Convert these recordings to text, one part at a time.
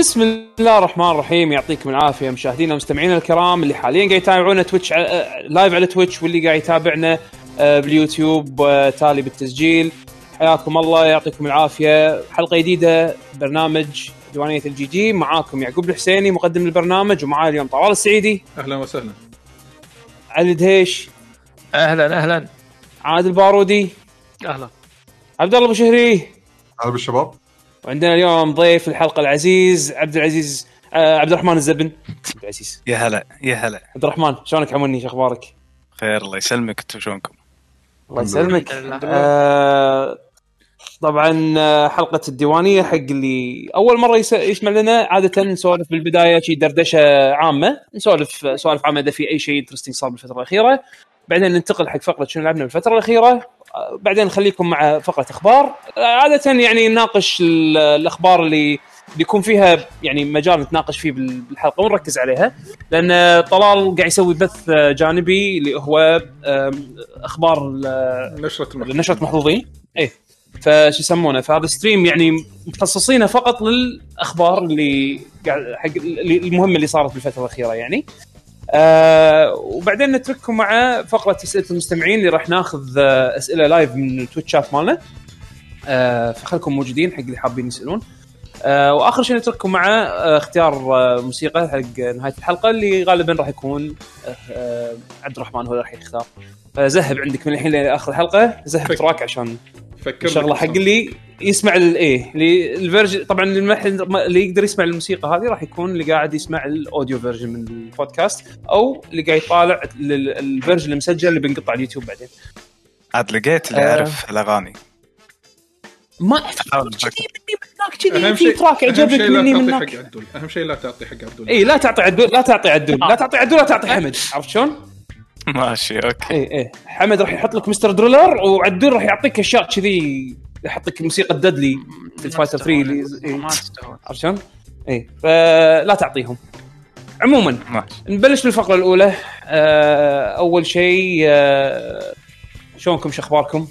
بسم الله الرحمن الرحيم. يعطيكم العافية مشاهدينا ومستمعينا الكرام اللي حاليا قاعد يتابعونا تويتش آه، live على تويتش واللي قاعد يتابعنا آه، باليوتيوب آه، تالي بالتسجيل. حياكم الله يعطيكم العافية. حلقة جديدة برنامج ديوانية ال GG معاكم يعقوب الحسيني مقدم البرنامج ومعاي اليوم طلال السعيدي. أهلا وسهلا. علي الدهيش أهلا أهلا. عادل البارودي أهلا. عبد الله بوشهري. هلا بالشباب وعندنا اليوم ضيف الحلقة العزيز عبد العزيز آه عبد الرحمن الزبن. عبد العزيز. يا هلا يا هلا. عبد الرحمن شلونك عموني شو أخبارك؟ خير الله يسلمك. أنتم شلونكم؟ الله. يسلمك. آه طبعا آه، حلقة الديوانية حق اللي أول مرة يس- يسمع لنا عادة نسولف بالبداية شي دردشة عامة نسولف سوالف عامة إذا في أي شيء interesting صار بالفترة الأخيرة. بعدين ننتقل حق فقرة شنو لعبنا بالفترة الأخيرة. آه، بعدين نخليكم مع فقرة أخبار. عادة يعني نناقش ال- الأخبار اللي بيكون فيها يعني مجال نتناقش فيه بال- بالحلقة ونركز عليها. لأن طلال قاعد يسوي بث جانبي اللي هو أخبار ال- نشرة المحتوى نشرة محظوظين إيه. فشو يسمونه؟ فهذا ستريم يعني مخصصينه فقط للأخبار اللي قاعد حق المهمة اللي صارت بالفترة الأخيرة يعني. آه وبعدين نترككم مع فقرة أسئلة المستمعين اللي راح ناخذ آه أسئلة live من التويتشات مالنا. آه فخلكم موجودين حق اللي حابين يسألون. آه وآخر شيء نترككم مع آه اختيار آه موسيقى حق نهاية الحلقة اللي غالبا راح يكون آه آه عبد الرحمن هو اللي راح يختار. فزهب عندك من الحين لآخر الحلقة. زهب track عشان فكر الشغلة حق اللي يسمع الايه اللي ال version طبعا اللي يقدر يسمع الموسيقى هذه راح يكون اللي قاعد يسمع ال audio version من البودكاست أو اللي قاعد يطالع ال- ال version المسجل اللي بنقطع على اليوتيوب بعدين. عاد لقيت اللي آه. يعرف الأغاني. ما أهم في شيء track أهم عجبك شيء لا مني تعطي منك. حق عدول أهم شيء لا تعطي حق عدول اي لا تعطي عدول لا تعطي عدول لا تعطي عدول لا تعطي عدول لا تعطي حمد. عرفت شلون؟ ماشي okay. اي اي حمد راح يحط لك Mr. Driller وعدول راح يعطيك اشياء كذي يحط لك موسيقى ددلي في الفايتر 3 اللي إيه. ما تستهون. عرفت شلون؟ اي فلا تعطيهم. عموما ماشي. نبلش بالفقرة الأولى. آه، أول شيء آه، شلونكم شو أخباركم؟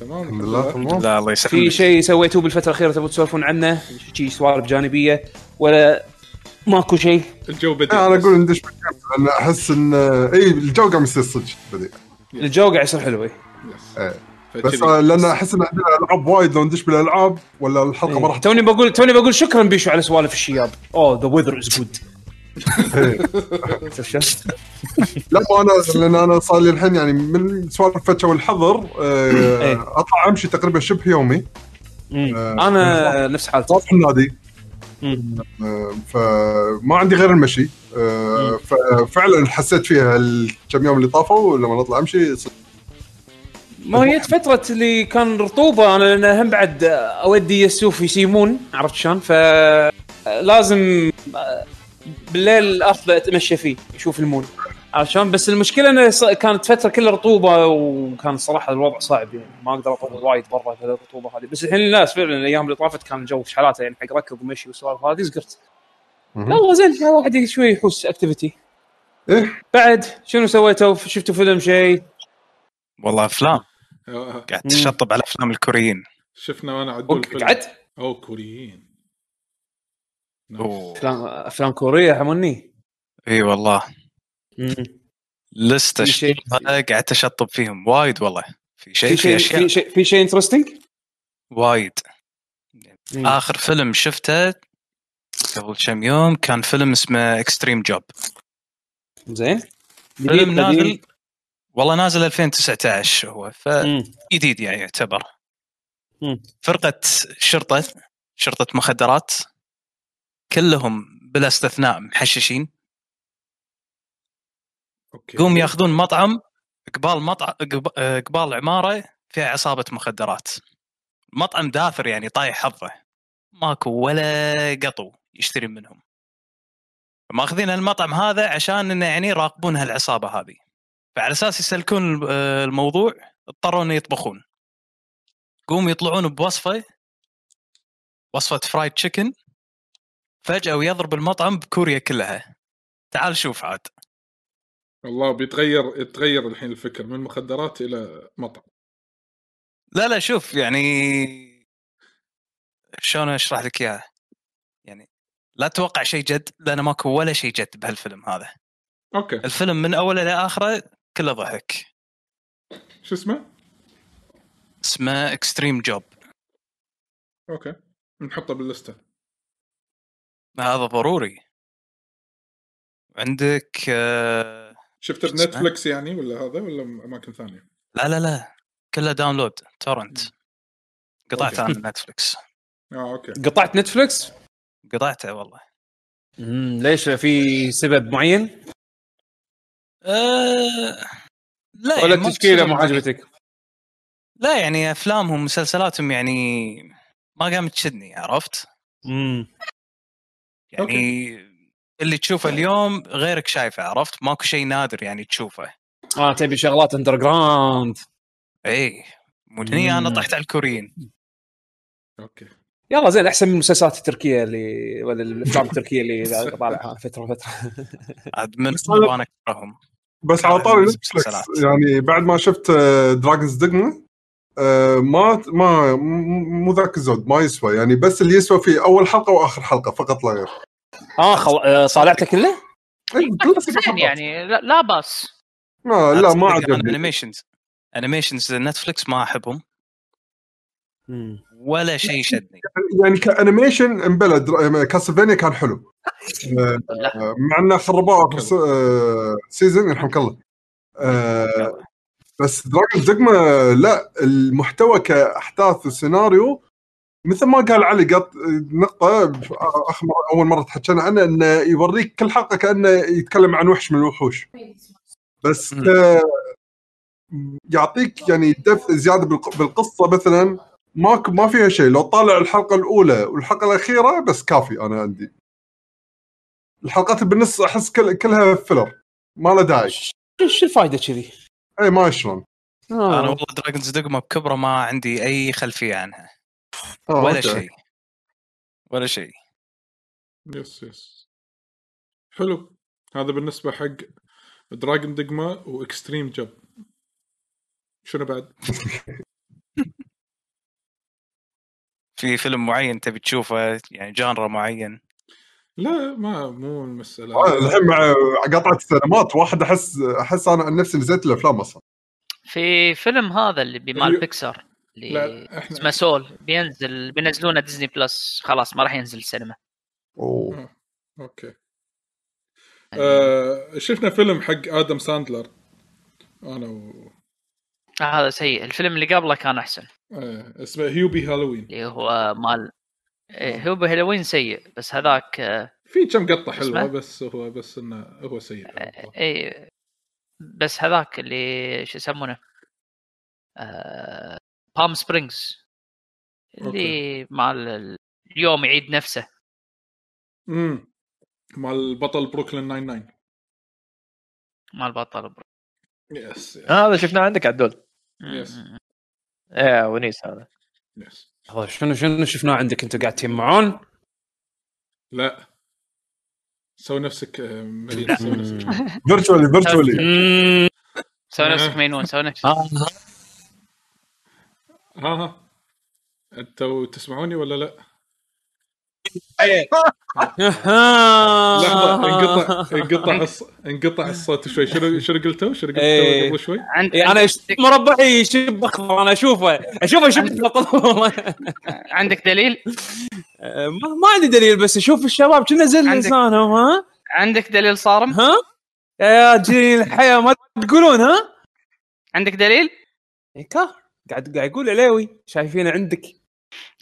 تمام. الحمد لله تمام. لا الله في يسلمك شيء سويتوه بالفترة الأخيرة تبغوا تسولفون عنه؟ شيء سوالف جانبية. ولا ماكو شيء؟ الجو بديع أنا. أقول ندش بالكامل لأن أحس إن إي الجو قام يصير صدق بديع الجو قاعد يصير حلو إيه. yes. إيه. بس لأن أحس إن عندنا ألعاب وايد لو ندش بالألعاب ولا الحلقة ما راح توني بقول توني بقول شكرا بيشو على سوالف الشياب. oh the weather is good لا مو أنا لأن أنا صار لي الحين يعني من سوالف الفتشه والحظر إيه. أطلع أمشي تقريبا شبه يومي. آه، أنا نفس حالتي. في النادي فما عندي غير المشي. آه، ففعلا حسيت فيها الكم يوم اللي طافوا لما نطلع أمشي ما هي فترة اللي كان رطوبة أنا لأن هم بعد أودي يسوف يسيمون عرفت شلون؟ فلازم بالليل افضل أتمشى فيه أشوف ال moon. عرفت شلون؟ بس المشكلة إنه ص- كانت فترة كلها رطوبة وكان الصراحة الوضع صعب يعني. ما أقدر أطول وايد برا في الرطوبة هذه. بس الحين الناس فعلا الأيام اللي طافت كان الجو في حالاته يعني حق ركض ومشي والسوالف هذه زقرت. لا والله زين الواحد شوي يحوس activity إيه. بعد شنو سويتوا؟ شفتوا فيلم شيء؟ والله أفلام. قاعد. تشطب على أفلام الكوريين. شفنا وأنا عدول فيلم. قعد؟ أو كوريين. أفلام أفلام كورية حموني. إي والله. لسته شيء- قاعد أشطب فيهم. وايد والله. في شيء في في شيء أشياء. في شيء في شيء interesting وايد. آخر فيلم شفته قبل كم يوم كان فيلم اسمه Extreme Job زين. فيلم جديد، نازل؟ والله نازل 2019 هو مم. فجديد يعني يعتبر. مم. فرقة شرطة شرطة مخدرات كلهم بلا استثناء محششين. okay. يقوم ياخذون مطعم قبال مطعم قبال عمارة فيها عصابة مخدرات. مطعم داثر يعني طايح حظه. ماكو ولا قطو يشتري منهم. ماخذين المطعم هذا عشان إنه يعني يراقبون هالعصابة هذه. فعلى أساس يسلكون الموضوع اضطروا انه يطبخون. قوم يطلعون بوصفة وصفة فرايد تشيكن فجأة ويضرب المطعم بكوريا كلها. تعال شوف عاد. والله بيتغير يتغير الحين الفكر من مخدرات إلى مطعم. لا لا شوف يعني شلون أشرح لك اياها يعني لا تتوقع شيء جد لأن ماكو ولا شيء جد بهالفيلم هذا. okay. الفيلم من أوله لاخره كله ضحك. شو اسمه؟ اسمه Extreme Job okay. نحطه باللستة. هذا ضروري. عندك آه، شفته؟ بنتفلكس يعني ولا هذا ولا أماكن ثانية؟ لا لا لا كله download torrent قطعت okay. أنا نتفلكس آه okay قطعت نتفلكس قطعته والله مم. ليش في سبب معين أه... لا ولا يعني ما التشكيلة مو. عجبتك لا يعني أفلامهم مسلسلاتهم يعني ما قامت تشدني عرفت؟ امم يعني اللي تشوفه اليوم غيرك شايفه عرفت؟ ماكو شيء نادر يعني تشوفه. آه تبي شغلات underground اي هني أنا. طحت على الكوريين. okay. يلا زين أحسن من المسلسلات التركية اللي ولا الأفلام التركية اللي طالعها فترة فترة. عاد من بس هذا- أنا اكرههم بس على طاري نتفلكس. يعني بعد ما شفت Dragon's Dogma ما ما م- مو ذاك الزود ما يسوى. يعني بس اللي يسوى فيه أول حلقة وآخر حلقة فقط لا غير. آه خل... آه، طالعته كله؟ إي، كل ست زين حلقات. يعني. لا, لا بأس. ما لا ما عجبني. animations animations Netflix ما أحبهم. ولا شيء شدني يعني ك animation امبلى Castlevania كان حلو. آه، لا. مع إنه خربوه اخر س- آه، season يرحمك الله. بس Dragon's Dogma لا المحتوى كأحداث وسيناريو مثل ما قال علي قط نقطة آخر مرة أول مرة تحكينا عنه إنه يوريك كل حلقة كأنه يتكلم عن وحش من الوحوش. بس. ك... يعطيك يعني depth زيادة بالق- بالقصة مثلا ماكو ما فيها شيء. لو طالع الحلقة الأولى والحلقة الأخيرة بس كافي أنا عندي. الحلقات اللي بالنص أحس كل... كلها filler ما له داعي. شو الفائده كذي؟ اي ما شلون. أنا آه. والله Dragon's Dogma بكبره ما عندي أي خلفية عنها. آه، ولا okay. شيء. ولا شيء. yes yes. حلو. هذا بالنسبة حق Dragon's Dogma و Extreme Job شنو بعد؟ في فيلم معين تبي تشوفه؟ يعني genre معين. لا ما مو المسألة. آه، الحين مع قطعة السينمات واحد أحس أحس أنا عن نفسي نزلت الأفلام أصلا. في فيلم هذا اللي بمال اللي لا إحنا اسمه Soul. بينزل بينزلونه Disney Plus. خلاص ما راح ينزل السينما. oh. Okay. آه شفنا فيلم حق آدم ساندلر. أنا و... آه هذا سيء. الفيلم اللي قبله كان أحسن. آه اسمه Hubie Halloween. اللي هو مال إيه، Hubie Halloween سيء بس هذاك آه، في كم قطة حلوة اسمه؟ بس هو بس إنه هو سيء اي بس هذاك اللي شو يسمونه؟ Palm Springs اللي مال ال- اليوم يعيد نفسه. امم مال بطل بروكلين 99 مال بطل Bro. yes yes هذا شفناه عندك عدول. yes. إيه ونيس هذا. يس هذا شنو شنو شفناه عندك أنتم قاعد تجمعون؟ لا. سوي نفسك آه، مريض سوي نفسك. فيرتشوالي فيرتشوالي مم. سوي آه. نفسك مينون سوي نفسك. آه. ها ها. أنتوا تسمعوني ولا لا؟ انقطع انقطع الص... انقطع الصوت شوي. شنو شنو قلتوا؟ شنو قلتوا إيه. قبل شوي؟ عند إيه، أنا ش- مربعي يشب أخضر أنا أشوفه أشوفه يشب اخضر والله عندك دليل؟ ما ما عندي دليل بس أشوف الشباب كنا زل عندك- لسانهم ها؟ عندك دليل صارم؟ ها؟ يا جيل الحياة ما تقولون ها؟ عندك دليل؟ إيه، كا قاعد قاعد يقول عليوي شايفين عندك.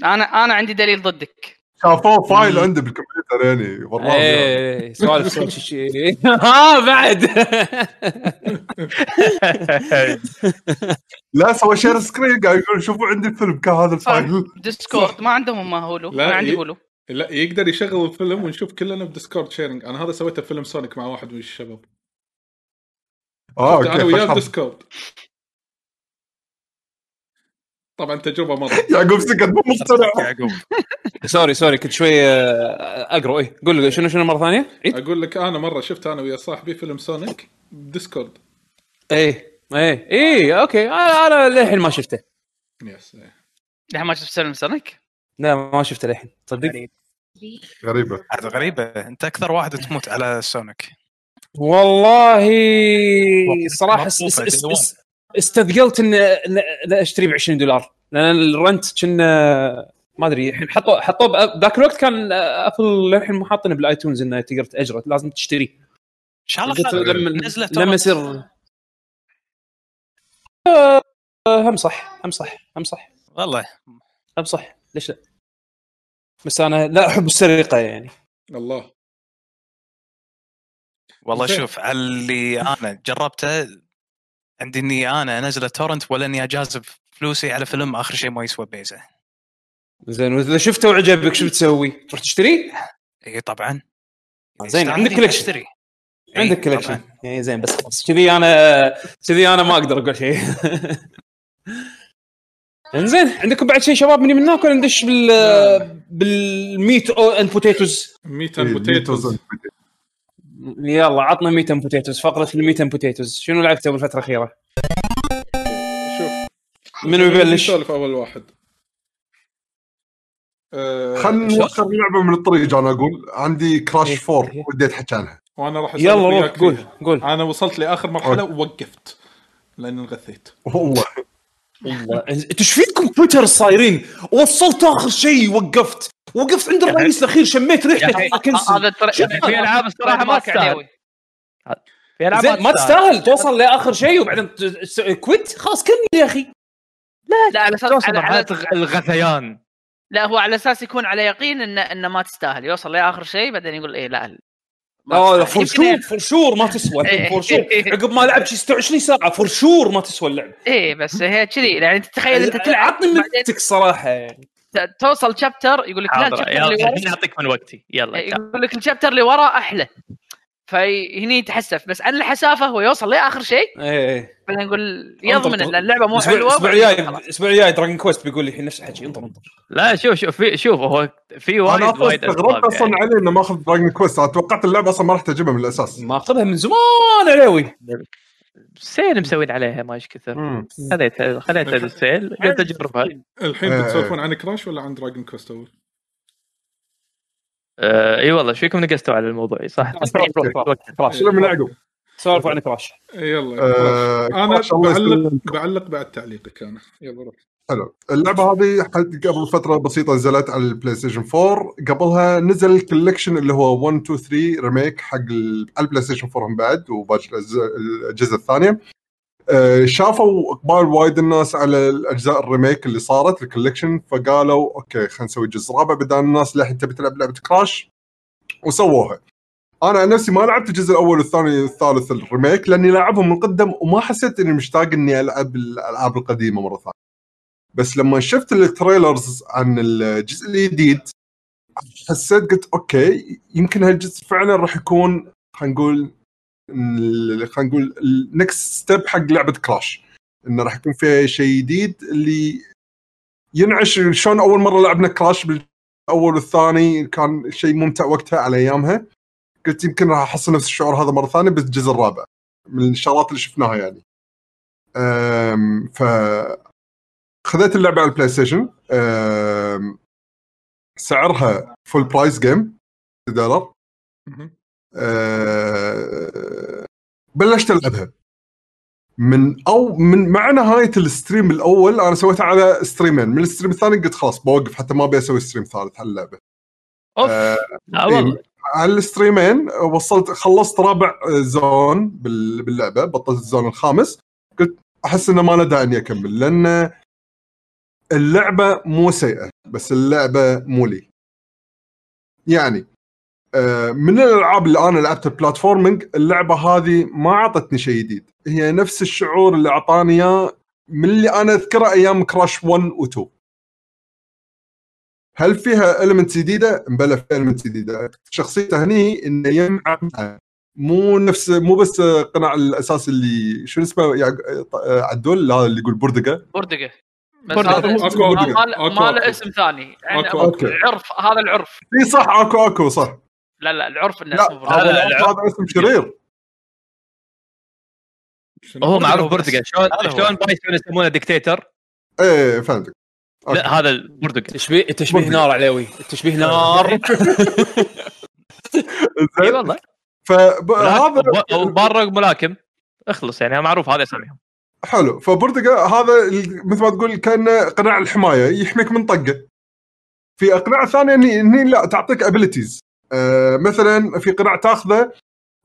أنا أنا عندي دليل ضدك. شافوه فايل عنده بالكمبيوتر يعني والله إيه سوالف صوت شي- ها بعد. لا سوى share screen قاعد يقول شوفوا عندي الفيلم كان هذا ال file. Discord ما عندهم ما Hulu. لا، أنا عندي Hulu. لا يقدر يشغل الفيلم ونشوف كلنا ب Discord sharing أنا هذا سويته فيلم Sonic مع واحد من الشباب. آه أنا وياه okay ب Discord طبعا تجربة مرة. يعقوب سكت مو مقتنع. يعقوب. sorry sorry كنت شوي آه، أقرأ. إيه قول لي شنو شنو مرة ثانية؟ عيد أقول لك أنا مرة شفت أنا ويا صاحبي فيلم Sonic ب Discord. إيه إيه إيه okay. أنا أنا للحين ما شفته. yes إيه. لحين ما شفت فيلم Sonic؟ لا ما شفته للحين. تصدق؟ غريبة. هذا غريبه أنت أكثر واحد تموت على Sonic. والله صراحة استثقلت ان إن- إن أشتري ب 20 دولار. لأن ال rent كنا ما أدري الحين حطوا حطوا بأ- ذاك الوقت كان Apple للحين مو حاطينه بال iTunes إنه تقدر تأجره لازم تشتري. إن شاء الله. لما نزلت لما. يصير آه، هم صح هم صح هم صح. والله. هم صح. ليش لا؟ بس أنا لا أحب السرقة يعني. الله. والله. شوف على اللي أنا جربته عندي إني أنا أنزل torrent ولا اني اجازف فلوسي على فيلم آخر شيء ما يسوى بيزه زين وإذا شفته وعجبك شو بتسوي؟ تروح تشتريه؟ إي طبعا. زين يستاهل عندك collection أشتري. إي، عندك. collection يعني زين بس خلاص كذي أنا كذي أنا ما أقدر أقول شيء. انزين عندكم بعد شيء شباب مني من ناكل ندش بال بال meat and potatoes meat and potatoes. يلا عطنا meat and potatoes فقرة ال meat and potatoes شنو لعبته بالفترة الأخيرة؟ شوف. منو يبلش؟ يسولف أول واحد. آه، خلينا نوخر اللعبه من الطريق أنا أقول. عندي كراش إيه، 4 إيه. ودي اتحكي عنها وأنا راح يلا روح قول. قول. أنا وصلت لآخر مرحلة ووقفت لأن انغثيت. والله. والله. أنتوا إيش فيكم تويتر صايرين؟ وصلت آخر شيء وقفت. وقفت عند الرئيس الأخير شميت ريحته هذا شوف، في ألعاب الصراحة ما تستاهل في ألعاب زين ما تستاهل. توصل لآخر شيء وبعدين كويت خلاص كمل يا أخي. لا على أساس على, على الغثيان. لا هو على أساس يكون على يقين انه إنه ما تستاهل. يوصل لآخر شيء بعدين يقول إيه لا تستاهل. for sure for sure ما تسوى. إيه. for sure عقب ما لعب شي 26 ساعة فور شور ما تسوى اللعب. إيه بس هي كذي. يعني انت تخيل أنت تلعب عطني منتك صراحة. يعني توصل chapter يقول لك لا ال chapter اللي ورا. أعطيك من وقتي. يلا إيه، يقول لك ال chapter اللي ورا أحلى. فهني يتحسف. بس عن الحسافه هو يوصل لاخر شيء. إيه إيه بعدين يقول يضمن. ان اللعبة مو حلوة الأسبوع الجاي الأسبوع الجاي Dragon Quest بيقول لي الحين نفس الحكي انطر انطر. لا شوف شوف في شوف هو في وايد أنا وايد استغربت أصلا يعني. عليه إنه ماخذ Dragon Quest أنا توقعت اللعبة أصلا ما راح تعجبها من الأساس. ماخذها من زمان عليوي sale مسوين عليها ما إيش كثر مم. خليتها خليتها لل sale قلت اجربها الحين آه. بتسولفون عن Crash ولا عن Dragon Quest أول؟ آه إي والله إيش فيكم نقزتوا على الموضوع؟ صح. Crash شنو من عقب؟ سولفوا عن Crash. يلا آه، أنا بعلق. بعلق بعد تعليقك أنا. يلا روح. حلو. اللعبة هذه قبل فترة بسيطة نزلت على ال PlayStation 4 قبلها نزل ال collection اللي هو 1 2 3 remake حق ال PlayStation 4 هم بعد وباقي الأجهزة الثانية. آه، شافوا إقبال وايد الناس على الأجزاء ال remake اللي صارت ال collection فقالوا okay خلينا نسوي جزء رابع بدل الناس للحين تبي تلعب لعبة Crash وسووها. أنا عن نفسي ما لعبت الجزء الأول والثاني والثالث ال remake لأني لاعبهم من قدم وما حسيت إني مشتاق إني ألعب الألعاب القديمة مرة ثانية. بس لما شفت ال trailers عن الجزء الجديد حسيت قلت okay يمكن هالجزء فعلا راح يكون خلينا نقول خلينا نقول ال next step حق لعبة Crash إنه راح يكون فيها شيء جديد اللي ينعش شلون أول مرة لعبنا Crash بالأول والثاني كان شيء ممتع وقتها على أيامها. قلت يمكن راح أحصل نفس الشعور هذا مرة ثانية بالجزء الرابع من الشغلات اللي شفناها يعني. ف خذيت اللعبة على ال PlayStation. سعرها full price game دولار. أه، بلشت ألعبها. من أو من مع نهايه ال stream الأول أنا سويتها على stream ين. من ال stream الثاني قلت خلاص بوقف حتى ما أبي أسوي stream ثالث على اللعبة. أوف. آه والله. على ال stream ين وصلت خلصت رابع zone بال- باللعبة بطلت ال zone الخامس. قلت أحس إنه ما له داعي إني أكمل لأن اللعبة مو سيئة بس اللعبة مو لي. يعني آه، من الألعاب اللي أنا لعبتها platforming اللعبة هذه ما أعطتني شيء جديد. هي نفس الشعور اللي أعطاني إياه من اللي أنا أذكره أيام Crash 1 و 2 هل فيها المنت جديدة؟ مبلى فيها المنت جديدة. شخصيته هني إنه ينعم مو نفس مو بس قناع الأساس اللي شو اسمه يعق- عدول هذا اللي يقول بردقة. بردقة. بس بردقة. هذا اسم- أكو- ما- له- أكو- ما له أكو. اسم ثاني. يعني أكو-. العرف هذا العرف. إي صح أكو أكو صح. لا لا العرف إنه لا اسمه. هذا اسم شرير؟ هو معروف. بردقه شلون. شلون بايثون يسمونه ديكتاتور إيه فهمتك. لا هذا البرتقال. تشبيه تشبيه. نار عليوي. تشبيه نار. إي والله. فهذا أو بارق ملاكم. اخلص يعني معروف هذا اساميهم حلو. فبرتقال هذا مثل ما تقول كأن قناع الحماية يحميك من طقة. في اقنعه ثانية اني إني لا تعطيك ابيلتيز آه مثلا في قناع تاخذه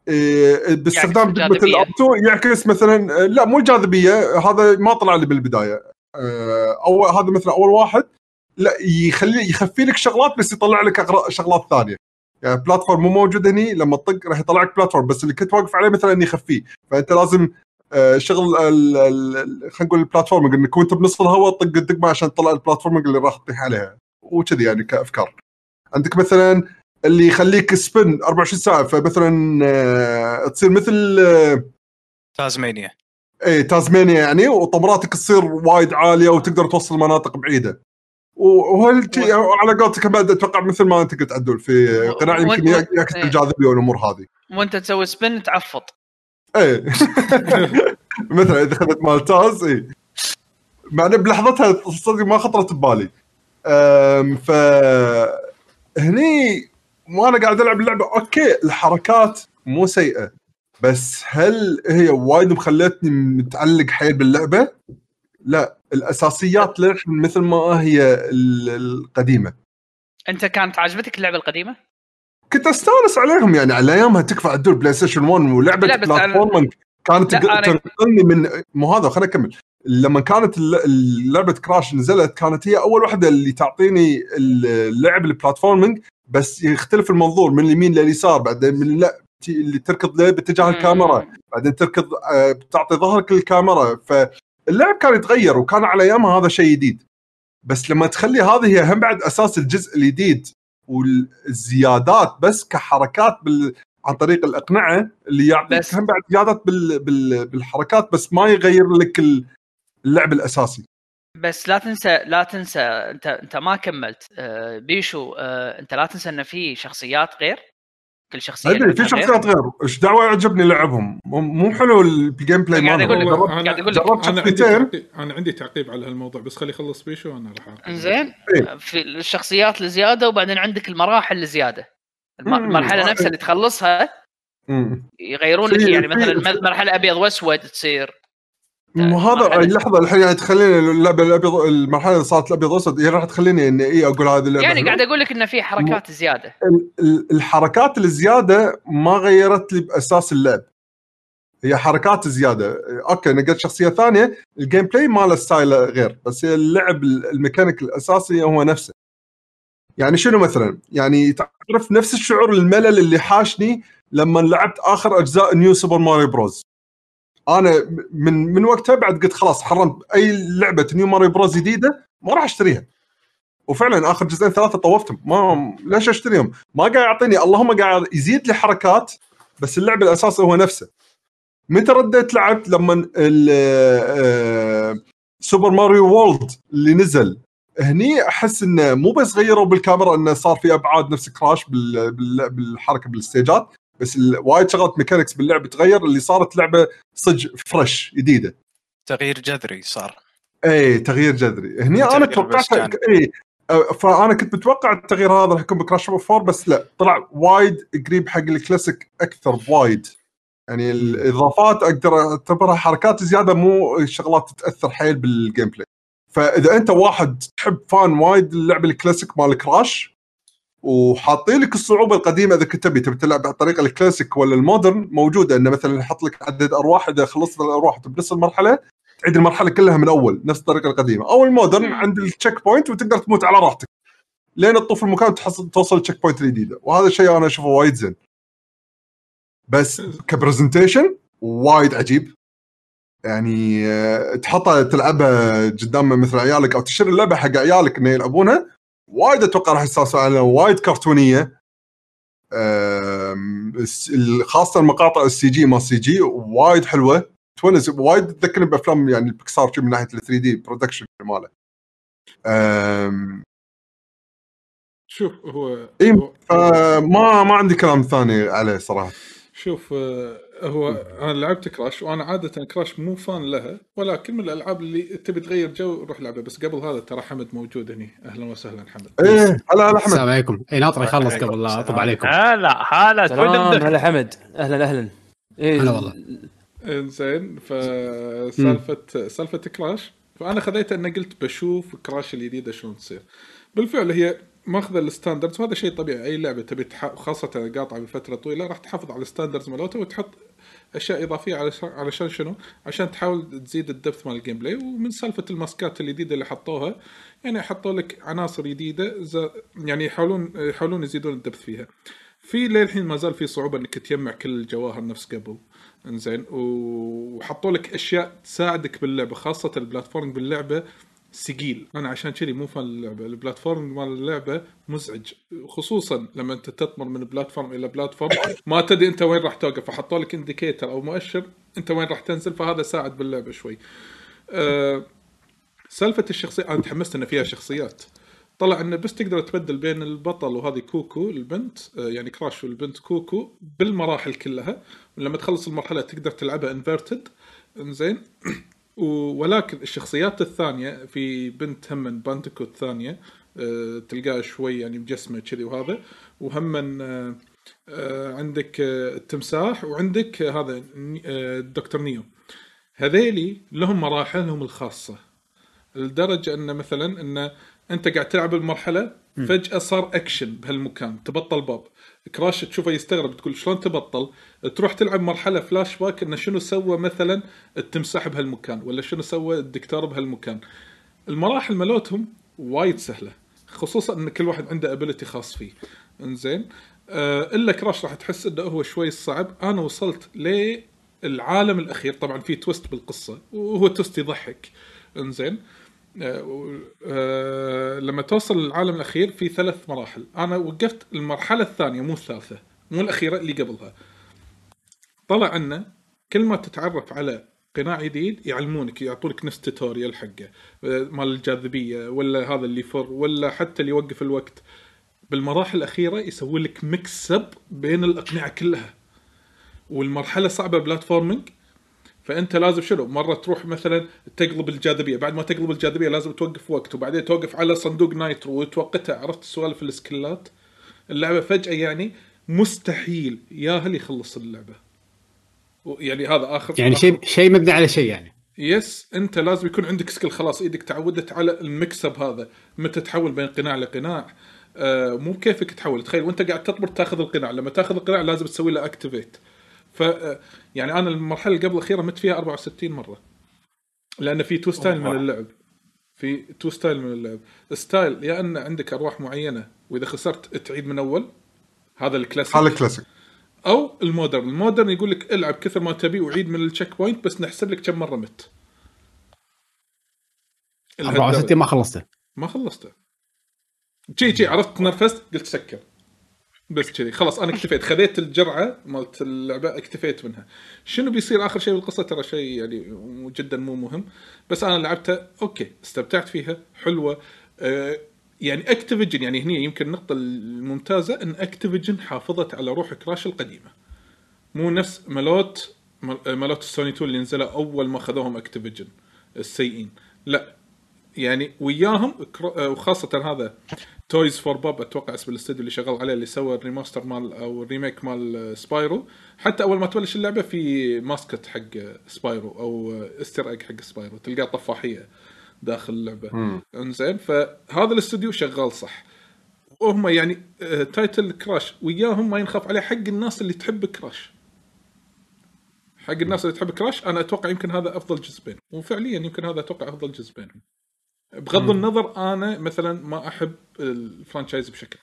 آه باستخدام الجاذبية. الابتو يعكس مثلا آه لا مو الجاذبيه هذا ما طلع لي بالبداية. أو هذا مثلا أول واحد. لا يخلي يخفي لك شغلات بس يطلع لك شغلات ثانية. يعني platform مو موجود هني لما تطق راح يطلع لك platform بس اللي كنت واقف عليه مثلا يخفيه. فأنت لازم شغل ال- ال- خلينا نقول ال platforming إنك وأنت بنص الهواء طق الدقمة عشان تطلع ال platforming اللي راح تطيح عليها. وكذي يعني كأفكار. عندك مثلا اللي يخليك spin 24 ساعة فمثلا آه، تصير مثل آه، تازمانيا. اي تازمانيا يعني وطمراتك تصير وايد عالية وتقدر توصل مناطق بعيدة. وهل على قولتك بعد أتوقع مثل ما أنت قلت عدول في قناع يمكن يعكس إيه. الجاذبية والأمور هذه. وأنت تسوي spin تعفط. إيه. مثلا إذا أخذت مال Taz اي مع انه بلحظتها صدق ما خطرت ببالي. ف هني وأنا قاعد ألعب اللعبة. okay الحركات مو سيئة بس هل هي وايد مخلتني متعلق حيل باللعبة؟ لا الأساسيات مثل ما هي ال- القديمة. أنت كانت عجبتك اللعبة القديمة؟ كنت أستانس عليهم يعني على أيامها تكفى عدول PlayStation 1 ولعبه لا، platforming كانت تنقلني من مو هذا خليني أكمل. لما كانت لعبة Crash نزلت كانت هي أول واحدة اللي تعطيني اللعب ال platforming بس يختلف المنظور من اليمين لليسار بعدين من لا اللي تركض باتجاه الكاميرا بعدين تركض آه، تعطي ظهرك للكاميرا. فاللعب كان يتغير وكان على أيامها هذا شيء جديد. بس لما تخلي هذه هي هم بعد أساس الجزء الجديد والزيادات بس كحركات بال... عن طريق الإقنعة اللي يعطيك بس- هم بعد زيادات بال... بال... بالحركات بس ما يغير لك ال- اللعب الأساسي. بس لا تنسى لا تنسى أنت أنت ما كملت. آه، بيشو آه، أنت لا تنسى إن في شخصيات غير؟ كل شخصية أدري في. شخصيات غير إيش دعوة يعجبني لعبهم مو- مو حلو ال gameplay قاعد مالهم. قاعد أنا أقول لك. أنا عندي أنا عندي تعقيب على هالموضوع بس خلي يخلص بيشو وأنا راح. انزين إيه. في الشخصيات الزياده وبعدين عندك المراحل الزياده مم. المرحلة نفسها اللي تخلصها مم. يغيرون لك يعني مثلا مرحلة أبيض وأسود تصير هذا مرحلة- اللحظه الحين يعني تخليني اللعبة الابيض المرحلة اللي صارت الابيض والاسود هي راح تخليني إني اي أقول هذه اللعبة يعني. قاعد أقول لك إنه في حركات زيادة. ال- ال- الحركات الزيادة ما غيرت لي بأساس اللعب. هي حركات زيادة. okay نقلت شخصية ثانية ال gameplay ماله style غير بس هي اللعب الميكانيك الأساسي هو نفسه. يعني شنو مثلا؟ يعني تعرف نفس الشعور الملل اللي حاشني لما لعبت آخر أجزاء New Super Mario Bros أنا من من وقتها بعد قلت خلاص حرمت اي لعبة New Mario Bros جديدة ما راح اشتريها. وفعلا آخر جزئين ثلاثة طوفتهم. ما ليش اشتريهم؟ ما قاعد يعطيني اللهم قاعد يزيد لي حركات بس اللعب الاساسي هو نفسه. متى رديت لعبت لما Super Mario World اللي نزل. هني أحس إنه مو بس غيروا بالكاميرا إنه صار في أبعاد نفس Crash بال- بال- بالحركة بال stage ات. بس ال- وايد شغلات mechanics باللعب تغير اللي صارت لعبة صج fresh جديدة. تغيير جذري صار اي تغيير جذري هني أنا بس توقعت كان. اي فأنا كنت متوقع التغيير هذا راح يكون ب Crash 4 بس لا طلع وايد قريب حق الكلاسيك أكثر بوايد يعني الإضافات أقدر أعتبرها حركات زيادة مو شغلات تاثر حيل بال gameplay فإذا أنت واحد تحب fan وايد اللعبه الكلاسيك مال Crash وحاطين لك الصعوبة القديمة إذا كنت تبي تبي تلعب بالطريقة الكلاسيك ولا ال modern موجودة. انه مثلا يحط لك عدد أرواح إذا خلصت الأرواح بنفس المرحلة تعيد المرحلة كلها من أول نفس الطريقة القديمة. أو ال modern عند ال checkpoint وتقدر تموت على راحتك. لين تطوف المكان وتحصل توصل ال checkpoint الجديدة. وهذا الشيء أنا أشوفه وايد زين. بس ك presentation وايد عجيب. يعني آه، تحطها تلعبها قدام مثل عيالك أو تشتري اللعبة حق عيالك إنه يلعبونها. وايد أتوقع راح يستانسون عليها وايد كرتونية. خاصة المقاطع ال CG مال ال CG وايد حلوة. تونس وايد تذكرني بأفلام يعني البكسار من ناحية ال 3D production ماله. شوف هو هو- فما ما عندي كلام ثاني عليه صراحة. شوف آه، هو أنا لعبت Crash وأنا عادة Crash مو fan لها ولكن من الألعاب اللي تبي تغير جو روح لعبها. بس قبل هذا ترى حمد موجود هني. أهلا وسهلا حمد. إيه هلا هلا احمد السلام عليكم. اي ناطر يخلص قبل لا أطب عليكم. هلا هلا هلا حمد. أهلا أهلا. إيه هلا والله. إنزين فسالفة سالفة Crash. فأنا خذيت إني قلت بشوف Crash الجديدة شلون تصير. بالفعل هي ماخذه ال standards وهذا شيء طبيعي أي لعبة تبي تح... خاصة قاطعه بفترة طويلة راح تحافظ على ال standards مالتها وتحط أشياء إضافية علشان شنو؟ عشان تحاول تزيد ال depth مال ال gameplay ومن سالفة ال mask ات الجديده اللي حطوها يعني حطوا لك عناصر جديده ز... يعني يحاولون يحاولون يزيدون ال depth فيها. في للحين ما زال في صعوبة إنك تجمع كل الجواهر نفس قبل. إنزين وحطوا لك أشياء تساعدك باللعبة خاصة ال platform باللعبة ثقيل أنا عشان كذي مو fan اللعبة. ال platform مال اللعبة مزعج. خصوصا لما أنت تطمر من platform إلى platform ما تدري أنت وين راح توقف. فحطوا لك indicator أو مؤشر أنت وين راح تنزل فهذا ساعد باللعبة شوي. أه سالفة الشخصية أنا تحمست ان فيها شخصيات. طلع إنه بس تقدر تبدل بين البطل وهذه Coco البنت آه، يعني Crash والبنت Coco بالمراحل كلها. ولما تخلص المرحلة تقدر تلعبها inverted إنزين. ولكن الشخصيات الثانية في بنت هم Bandicoot ثانية آه، تلقاها شوي يعني مجسمه كذي وهذا. وهم آه، آه، عندك التمساح وعندك هذا ني- آه، دكتور Neo. هذيلي لهم مراحلهم الخاصة لدرجة إنه مثلا إنه أنت قاعد تلعب المرحلة فجأة صار اكشن بهالمكان تبطل باب. Crash تشوفه يستغرب تقول شلون تبطل؟ تروح تلعب مرحلة فلاش باك إنه شنو سوى مثلا التمساح بهالمكان ولا شنو سوى الدكتور بهالمكان. المراحل مالتهم وايد سهلة خصوصا إن كل واحد عنده ability خاص فيه. إنزين؟ آه إلا Crash راح تحس إنه هو شوي صعب. أنا وصلت للعالم الأخير. طبعا في twist بالقصة وهو twist يضحك. إنزين؟ لما توصل للعالم الأخير في ثلاث مراحل. أنا وقفت المرحلة الثانية مو الثالثة مو الأخيرة اللي قبلها. طلع انه كل ما تتعرف على قناع جديد يعلمونك يعطونك نفس tutorial حقه آه، مال الجاذبية ولا هذا اللي يفر ولا حتى اللي يوقف الوقت. بالمراحل الأخيرة يسوي لك mix up بين الأقنعة كلها. والمرحلة صعبة platforming فأنت لازم شنو؟ مرة تروح مثلا تقلب الجاذبية. بعد ما تقلب الجاذبية لازم توقف وقت. وبعدين توقف على صندوق nitro وتوقتها. عرفت سوالف ال skill ات اللعبة فجأة يعني مستحيل. ياهل يخلص اللعبة. يعني هذا آخر يعني شيء شيء مبني على شيء يعني. yes أنت لازم يكون عندك skill خلاص. إيدك تعودت على ال mix up هذا. متى تحول بين قناع لقناع. آه مو بكيفك تحول. تخيل وأنت قاعد تطمر تاخذ القناع. لما تاخذ القناع لازم تسوي له activate ف يعني أنا المرحلة اللي قبل الأخيرة مت فيها 64 مرة. لأن في two style من اللعب. في two style من اللعب. style يا أن عندك أرواح معينة وإذا خسرت تعيد من أول. هذا الكلاسيك هذا كلاسيك أو ال modern. ال modern يقول لك العب كثر ما تبي وعيد من ال checkpoint بس نحسب لك كم مرة مت. 64 ما خلصته. ما خلصته. GG عرفت تنرفزت قلت سكر. بس كذي. خلاص أنا اكتفيت. خذيت الجرعة مالت اللعبة اكتفيت منها. شنو بيصير آخر شيء بالقصة؟ ترى شيء يعني جدا مو مهم. بس أنا لعبتها okay استمتعت فيها حلوة. آه يعني Activision يعني هني يمكن النقطة الممتازة إن Activision حافظت على روح Crash القديمة. مو نفس مالوت مال- مالوت السوني 2 اللي نزلوا أول ما خذوهم Activision السيئين. لا. يعني وياهم آه، وخاصة هذا Toys for Bob أتوقع اسم الاستوديو اللي شغال عليه اللي سوى ال remaster مال أو ال remake مال آه، Spyro. حتى أول ما تبلش اللعبة في mascot حق آه، Spyro أو آه، Easter egg حق Spyro تلقاه طفاحية داخل اللعبة. إنزين فهذا الاستوديو شغال صح. وهم يعني آه، title Crash وياهم ما ينخاف عليه حق الناس اللي تحب Crash حق الناس اللي تحب Crash أنا أتوقع يمكن هذا أفضل جزء بينهم وفعليا يمكن هذا أتوقع أفضل جزء بينهم بغض النظر أنا مثلا ما أحب ال franchise بشكل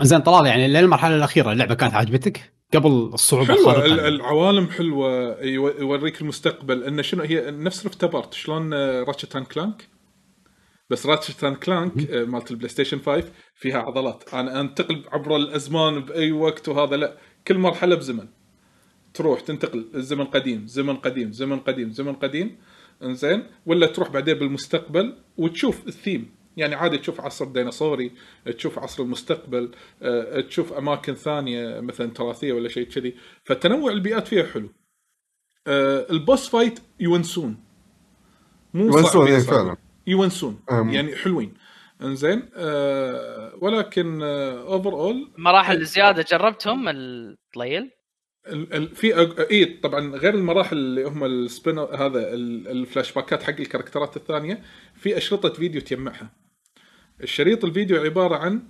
زين طلال يعني للمرحله الأخيرة اللعبة كانت عجبتك قبل الصعوبة يعني. العوالم حلوة يو- يوريك المستقبل. انه شنو هي؟ نفس Rift Apart شلون Ratchet and Clank بس Ratchet and Clank مالت ال PlayStation 5 فيها عضلات. أنا أنتقل عبر الأزمان بأي وقت وهذا لا. كل مرحلة بزمن. تروح تنتقل الزمن قديم زمن قديم زمن قديم زمن قديم. إنزين؟ ولا تروح بعدين بالمستقبل وتشوف الثيم. يعني عادي تشوف عصر ديناصوري تشوف عصر المستقبل آه، تشوف أماكن ثانية مثلا تراثية ولا شيء كذي. فالتنوع البيئات فيها حلو. آه، ال boss fight يونسون. مو يونسون، صعبين. فعلا. يونسون. أم. يعني حلوين. إنزين؟ آه ولكن overall مراحل زياده جربتهم طلال؟ ال- ال- في أج- اي طبعا غير المراحل اللي هم السبين هذا ال- الفلاش باكات حق ال character ات الثانية في أشرطة فيديو تجمعها. الشريط الفيديو عبارة عن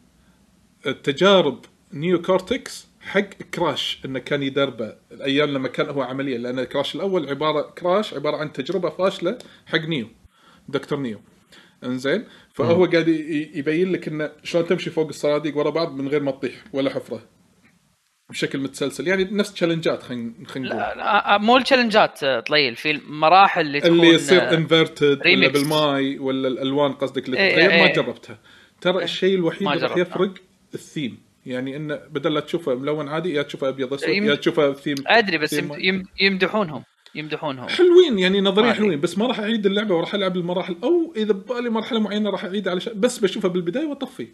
تجارب Neo Cortex حق Crash إنه كان يدربه الأيام لما كان هو عمليا لأن Crash الأول عباره Crash عبارة عن تجربة فاشلة حق نيو دكتور Neo. إنزين؟ فهو قاعد يبين لك إنه شلون تمشي فوق الصناديق ورا بعض من غير ما تطيح ولا حفرة. بشكل متسلسل. يعني نفس تشالنجات خلينا خلينا نقول. لا لا، مو التشالنجات آه، طليل. في المراحل اللي تكون اللي يصير آه، انفرتد ولا. بالماي ولا الألوان قصدك اللي إيه، تتغير؟ إيه، ما إيه. جربتها. ترى الشيء الوحيد اللي راح. يفرق الثيم. يعني انه بدل لا تشوفه ملون عادي يا تشوفه أبيض أسود يا تشوفه ثيم أدري بس ثيم- يم- يم- يمدحونهم. يمدحونهم. حلوين يعني نظريا. حلوين بس ما راح أعيد اللعبة وراح ألعب المراحل. أو إذا ببالي مرحلة معينة راح أعيد على بس بشوفها بالبداية وأطفي.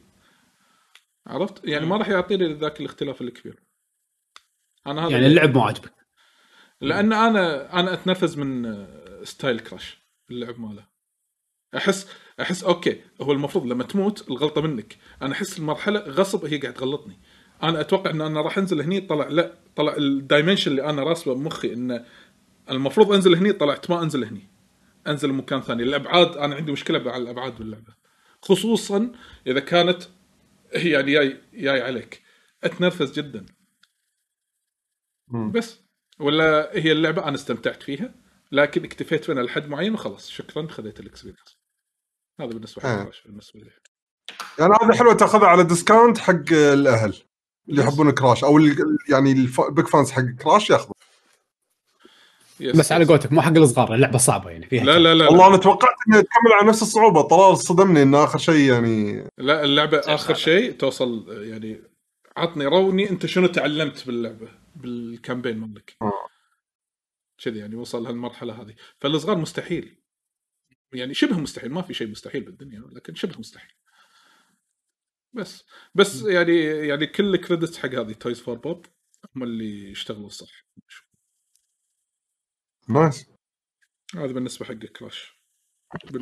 عرفت؟ يعني ما راح يعطيني ذاك الاختلاف الكبير. أنا هذا يعني اللعب مو عاجبك. لأن أنا أنا أتنرفز من آه، style Crash اللعب ماله. احس أحس okay هو المفروض لما تموت الغلطة منك. أنا أحس المرحلة غصب هي قاعد تغلطني. أنا أتوقع إن أنا راح أنزل هني طلع لا طلع ال dimension اللي أنا راسبه بمخي إنه المفروض أنزل هني طلعت ما أنزل هني. أنزل مكان ثاني. الابعاد أنا عندي مشكلة مع الأبعاد باللعبة. خصوصا إذا كانت هي يعني جاي جاي عليك. أتنرفز جدا. مم. بس. ولا هي اللعبة أنا استمتعت فيها لكن اكتفيت منها لحد معين وخلاص. شكرا خذيت ال experience. هذا بالنسبة آه. حق Crash بالنسبة لي. يعني هذا حلوة تأخذها على discount حق الأهل اللي يحبون Crash أو ال- يعني ال big fans حق Crash ياخذوا. yes بس على. قولتك مو حق الصغار اللعبة صعبة يعني فيها لا لا لا والله أنا توقعت انها تكمل على نفس الصعوبة طلال صدمني انه آخر شيء يعني لا اللعبة آخر. شيء توصل يعني عطني روني أنت شنو تعلمت باللعبة؟ بال campaign مالك. آه. كذي يعني وصل هالمرحله هذه. فالصغار مستحيل. يعني شبه مستحيل ما في شيء مستحيل بالدنيا لكن شبه مستحيل. بس بس يعني يعني كل credit حق هذه Toys for Bob هم اللي اشتغلوا صح nice. هذا بالنسبة حق Crash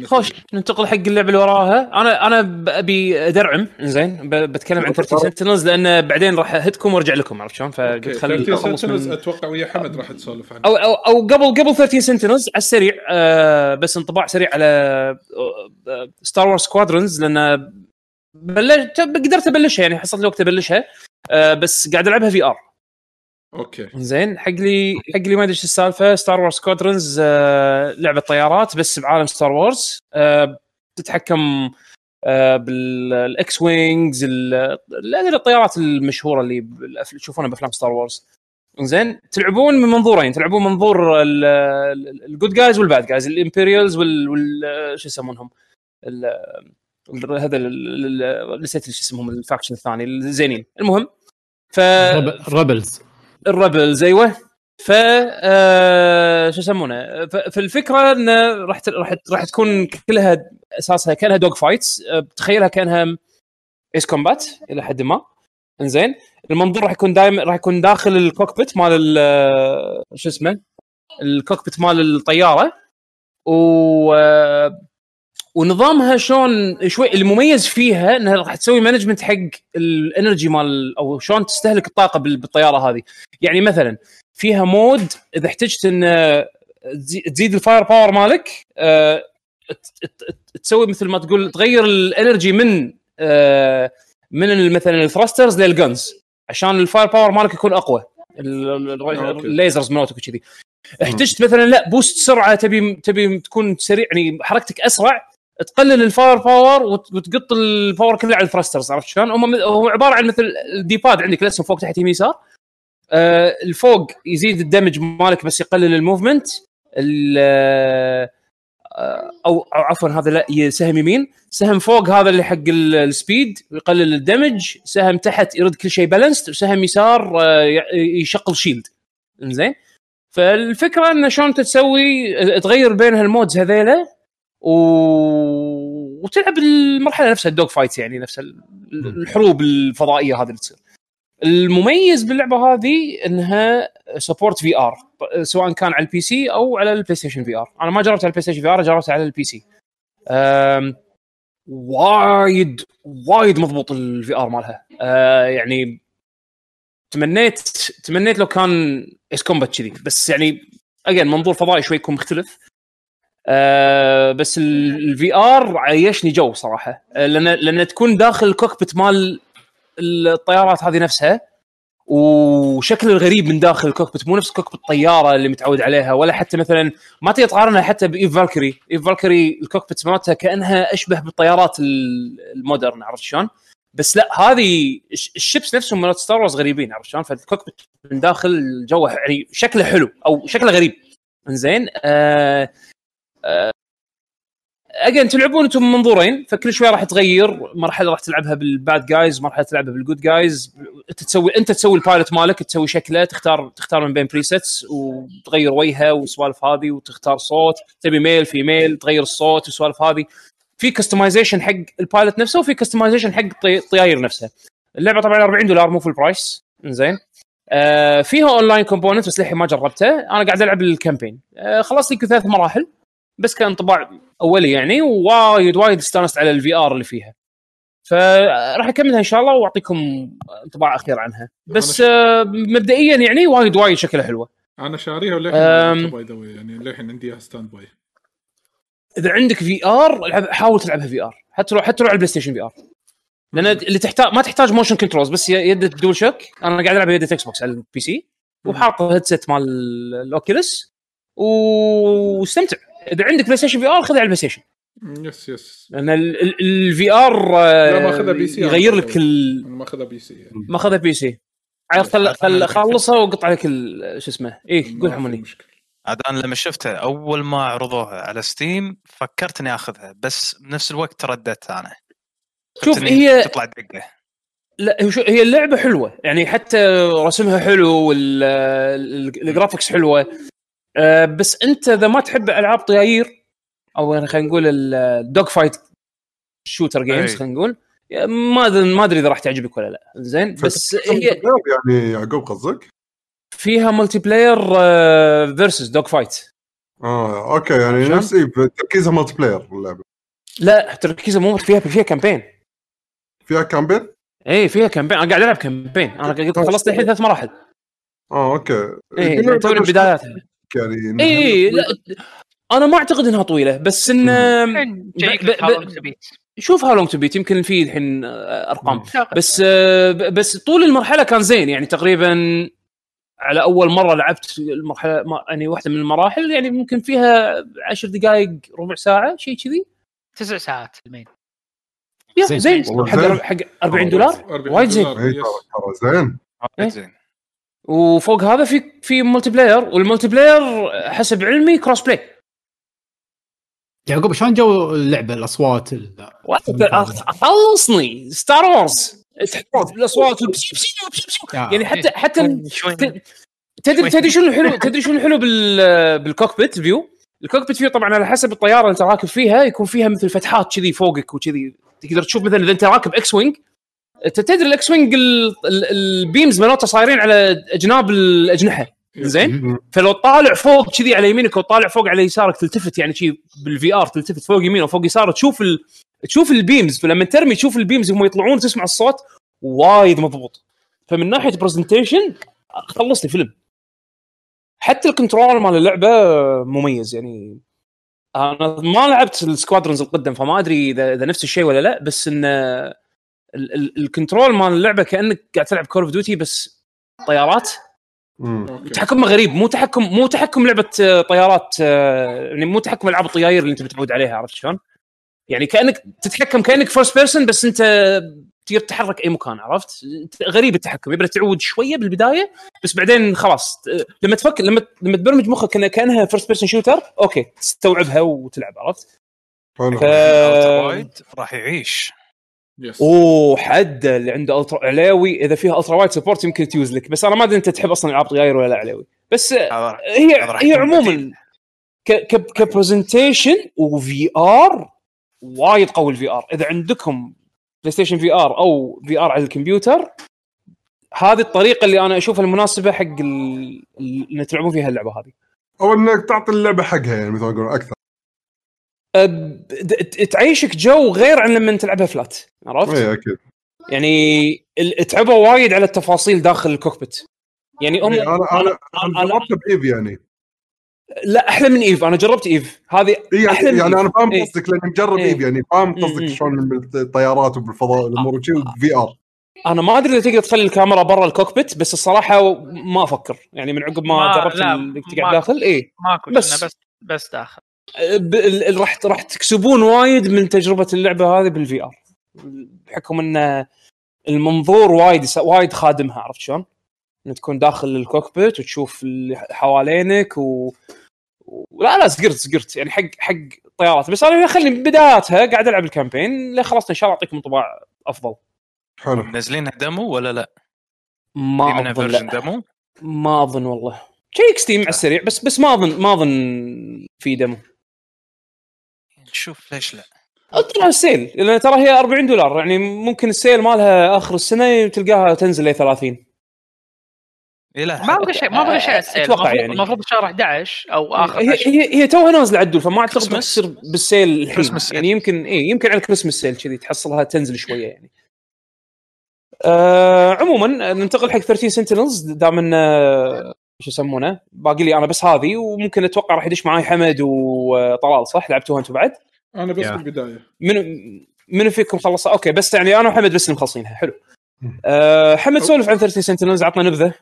خوش. ننتقل حق اللعبه اللي وراها أنا أنا أبي ادرعم زين ب- بتكلم عن 13 Sentinels لأن بعدين راح أهدكم وأرجع لكم عرفت شلون؟ فقلت خليني 13 اخلص من أتوقع ويا حمد راح تسولف عنه. أو أو أو قبل قبل 13 Sentinels على السريع آه بس انطباع سريع على Star Wars Squadrons لأن بلشت قدرت أبلشها يعني حصلت لي وقت أبلشها آه بس قاعد ألعبها VR okay. زين حق لي حق لي ما أدري إيش السالفة. Star Wars Squadrons آه لعبة طيارات بس بعالم Star Wars آه تتحكم آه بال X-Wings الطيارات المشهورة اللي تشوفونها بأفلام Star Wars زين تلعبون من منظورين. تلعبون منظور ال good guys وال bad guys ال Imperials وال, وال شو يسمونهم؟ ال- ال- هذا نسيت شو اسمهم ال faction الثاني الزينين المهم ف rebels ال rebels أيوه. ف آه، شو يسمونه؟ فالفكرة انه راح راح راح تكون كلها أساسها كأنها dogfights تخيلها كأنها Ace Combat إلى حد ما. إنزين. المنظور راح يكون دائما راح يكون داخل ال cockpit مال ال- شو اسمه؟ ال cockpit مال الطيارة. و آه، ونظامها شلون شوي المميز فيها إنها راح تسوي management حق ال energy مال أو شلون تستهلك الطاقة بال- بالطيارة هذه. يعني مثلا فيها mode إذا احتجت إن آه، تزي- تزيد ال fire power مالك آه، تسوي مثل ما تقول تغير ال energy من آه، من مثلا ال thrusters لل guns عشان ال fire power مالك يكون أقوى. ال lasers مالتك وكذي. احتجت مثلا لا boost سرعة تبي تبي تكون سريع يعني حركتك أسرع تقلل ال fire power وت- وتقط ال power كله على ال thrusters عرفت شلون؟ هم هو عبارة عن مثل ال D-pad عندك الاسهم فوق تحت يمين يسار. آه الفوق يزيد ال damage مالك بس يقلل ال movement. ال- آه، أو أو عفوا هذا لا سهم يمين. سهم فوق هذا اللي حق ال- ال speed يقلل ال damage. سهم تحت يرد كل شيء balanced وسهم يسار آه، ي- يشغل shield زين فالفكرة انه شلون تسوي تغير بين هال modes هذيلا و وتلعب المرحلة نفسها ال dogfight يعني نفس ال- الحروب الفضائية هذه اللي تصير. المميز باللعبة هذه إنها support VR سواء كان على ال PC أو على البلاي ستيشن VR أنا ما جربت على البلاي ستيشن VR جربت على ال PC. أم، وايد وايد مضبوط ال VR مالها. أه يعني تمنيت تمنيت لو كان Ace Combat كذي. بس يعني again منظور فضائي شوي يكون مختلف. آه بس ال VR عيشني جو صراحة آه لأن لأن تكون داخل ال cockpit مال الطيارات هذه نفسها وشكل الغريب من داخل ال cockpit مو نفس cockpit الطيارة اللي متعود عليها ولا حتى مثلا ما تقدر تقارنها حتى ب EVE Valkyrie EVE Valkyrie ال cockpit مالتها كأنها أشبه بالطيارات ال- ال modern عرفت شلون؟ بس لا هذه الش- ال ships نفسهم مالت Star Wars غريبين عرفت شلون؟ فال cockpit من داخل جوه يعني شكله حلو أو شكله غريب إنزين آه again تلعبون أنتم من منظورين فكل شوي راح تغير مرحلة راح تلعبها بال bad guys مرحلة تلعبها بال good guys انت تسوي انت تسوي ال pilot مالك تسوي شكله تختار تختار من بين presets وتغير وجهه والسوالف هذه وتختار صوت. تبي male female تغير الصوت والسوالف هذه. في customization حق ال pilot نفسه وفي customization حق الطي- الطياير نفسها اللعبة طبعا 40 دولار مو full price زين آه فيها online component بس للحين ما جربته. أنا قاعد ألعب ال campaign آه خلصت ثلاث مراحل. بس كانطباع أولي يعني ووايد وايد استانست على ال VR اللي فيها. فراح أكملها إن شاء الله وأعطيكم انطباع أخير عنها. بس آه مبدئيا يعني وايد وايد شكلها حلوة. أنا شاريها وللحين. by the يعني للحين عندي إياها standby إذا عندك VR حاول تلعبها VR حتى لو حتى لو على البلاي ستيشن VR لأن اللي تحتاج ما تحتاج motion controls بس يد ال DualShock أنا قاعد ألعب يد Xbox على ال PC وحاط ال headset مال ال Oculus واستمتع. إذا عندك بلاي ستيشن VR خذها على البلاي ستيشن yes yes. لأن ال VR لا، ماخذها PC يغير. لك ال... أنا ماخذها PC يعني. ماخذها PC. عاد خل خل خلصها وقط عليك ال- شو اسمه. إيه قول ما مشكلة. عاد أنا لما شفتها أول ما عرضوها على Steam فكرت اني أخذها بس بنفس الوقت ترددت أنا. شوف هي تطلع دقة. لا هو شو- هي اللعبة حلوة. يعني حتى رسمها حلو وال graphics حلوة. آه، بس انت اذا ما تحب العاب طياير أو يعني خلينا نقول ال dogfight shooter games. خلينا نقول ما ما أدري إذا راح تعجبك ولا لا. زين بس هي يعني يعقوب قصدك؟ فيها multiplayer versus dogfight آه okay يعني؟ نفس إيه، تركيزها multiplayer اللعبة. لا تركيزها مو فيها فيها campaign فيها campaign؟ اي فيها campaign أنا قاعد ألعب campaign أنا قلت خلصت الحين ثلاث مراحل. آه okay. اي تو بس- بداياتها. يعني اي إي، لا أنا ما أعتقد إنها طويلة بس إن. شوف How Long to Beat يمكن في الحين أرقام. بس آه، بس طول المرحلة كان زين يعني تقريبا على أول مرة لعبت المرحلة ما- يعني واحدة من المراحل يعني ممكن فيها عشر دقائق ربع ساعة شيء كذي. تسع ساعات ال main. يا زين. زين. حق. حق 40 دولار؟ 40 وايد زين. ترى زين. إيه؟ زين. وفوق هذا في في multiplayer وال multiplayer حسب علمي crossplay يعقوب شلون جو اللعبة الأصوات ال- خلصني. Star Wars الأصوات آه. يعني حتى حتى شوي ت- تدري تدري شنو الحلو تدري شنو الحلو بال بال cockpit view ال cockpit view طبعا على حسب الطيارة اللي انت راكب فيها يكون فيها مثل فتحات كذي فوقك وكذي. تقدر تشوف مثلا إذا أنت راكب X-wing انت تدري ال X-wing ال- ال- ال beams مالته صايرين على جناب الأجنحة. زين؟ فلو طالع فوق كذي على يمينك وطالع فوق على يسارك تلتفت يعني شي بال VR تلتفت فوق يمين وفوق يسار تشوف ال... تشوف ال beams. فلما ترمي تشوف ال beams وهم يطلعون تسمع الصوت وايد مضبوط. فمن ناحية presentation خلص لي فيلم. حتى ال control مال اللعبة مميز يعني. أنا ما لعبت ال Squadrons القدم فما أدري اذا نفس الشيء ولا لا بس إن ال- ال- ال control مال اللعبة كأنك قاعد تلعب Call of Duty بس طيارات مم. okay تحكمها غريب مو تحكم مو تحكم لعبة آه، طيارات آه، يعني مو تحكم ألعاب الطياير اللي أنت متعود عليها عرفت شلون؟ يعني كأنك تتحكم كأنك first person بس أنت تقدر تتحرك أي مكان عرفت؟ غريب التحكم يبغى تعود شوية بالبداية بس بعدين خلاص ت- لما تفكر لما لما تبرمج مخك انها كأنها first person shooter okay تستوعبها وتلعب عرفت؟ حلو ف... راح يعيش يس أوه حد اللي عنده الترا علاوي إذا فيها الترا وايد سبورت يمكن تيوز لك. بس أنا ما أدري أنت تحب أصلا العاب طياير ولا لا علاوي. بس هي هي عموما بديل. ك ك كبرزنتيشن وفي ار وايد قوي الفي ار إذا عندكم بلاي ستيشن في ار أو في ار على الكمبيوتر هذه الطريقة اللي أنا أشوفها المناسبة حق ال- ال- ان تلعبون فيها اللعبة هذه. أو إنك تعطي اللعبة حقها يعني مثل ما يقولون أكثر. تعيشك جو غير عن لما تلعبها flat عرفت؟ اي أكيد يعني تعبوا وايد على التفاصيل داخل ال cockpit يعني هم إي، أنا أنا أنا- أنا جربت ب EVE يعني لا أحلى من EVE أنا جربت EVE هذه إي يعني, أحلى من يعني أنا. فاهم إي. قصدك لأني مجرب إي. EVE يعني فاهم. قصدك شلون بالطيارات وبالفضاء الأمور وشي VR أنا ما أدري إذا تقدر تخلي الكاميرا برا ال cockpit بس الصراحة ما أفكر يعني من عقب ما, ما- جربت انك تقعد داخل اي ماكو بس. بس داخل راح راح تكسبون وايد من تجربة اللعبة هذه بال VR بحكم إن المنظور وايد وايد خادمها عرفت شلون؟ ان تكون داخل ال cockpit وتشوف اللي حوالينك و... و... لا لا سقرت سقرت يعني حق حق طيارات بس أنا خلي من بداياتها قاعد ألعب ال campaign لا خلصت إن شاء الله أعطيكم انطباع أفضل حلو منزلينها demo ولا لا؟ ما أظن version لا. demo؟ ما أظن والله check Steam على السريع بس بس ما أظن ما أظن في demo نشوف ليش لا. ترى ال sale لأن ترى هي 40 دولار. يعني ممكن ال sale مالها آخر السنة تلقاها تنزل ل 30 إيه لا ما بغى شيء ما بغى شيء ال sale. أتوقع المفروض- يعني. المفروض شهر 11 أو آخر هي عشر. هي, هي توها نازلة عدول فما أعتقد. تصير بال sale الحين. يعني يمكن اي يمكن على ال Christmas sale كذي تحصلها تنزل شوية يعني. آه عموما ننتقل حق 13 Sentinels دام ان شو يسمونه باقي لي أنا بس هذه وممكن أتوقع راح يدش معي حمد وطلال صح؟ لعبتوها أنتم بعد؟ أنا بس يا. بالبداية. منو منو فيكم خلص؟ أوكي بس يعني أنا وحمد بس اللي مخلصينها حلو. أه حمد سولف عن 13 Sentinels عطنا نبذة.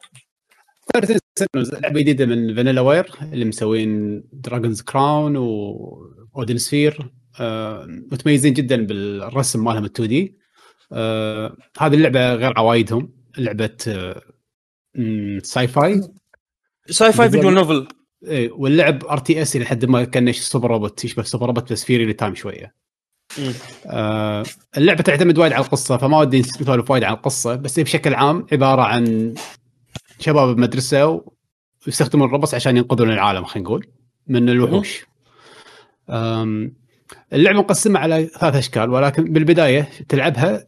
13 Sentinels لعبة جديدة من Vanillaware اللي مسوين Dragon's Crown و Odin Sphere آه متميزين جدا بالرسم مالهم ال 2D آه هذه اللعبة غير عوايدهم لعبة آه مم، sci-fi sci-fi visual novel إيه، واللعب RTS لحد ما كان Super Robot يشبه Super Robot بس في real time شوية. آه اللعبة تعتمد وايد على القصة فما ودي نسولف وايد عن القصة بس بشكل عام عبارة عن شباب بمدرسة ويستخدمون ال robots عشان ينقذون العالم خلينا نقول من الوحوش. اللعبة مقسمة على ثلاث أشكال ولكن بالبداية تلعبها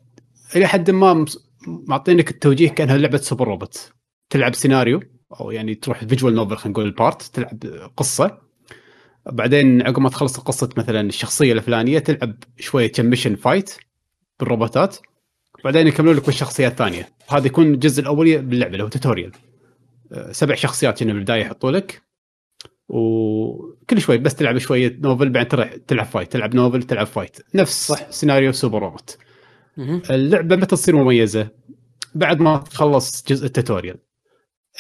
إلى حد ما معطينك التوجيه كأنها لعبة Super Robot تلعب سيناريو أو يعني تروح visual novel خلينا نقول ال part تلعب قصة. بعدين عقب ما تخلص قصة مثلا الشخصية الفلانية تلعب شوية كم mission fight بالروبوتات. بعدين يكملون لك بالشخصيات الثانية هذا يكون الجزء الأولي باللعبة اللي هو tutorial أه، سبع شخصيات كنا بالبداية يحطوا لك. وكل شوي بس تلعب شوية novel بعدين تروح تلعب fight تلعب novel تلعب fight نفس صح. سيناريو Super Robot. اللعبة متى تصير مميزة؟ بعد ما تخلص جزء ال tutorial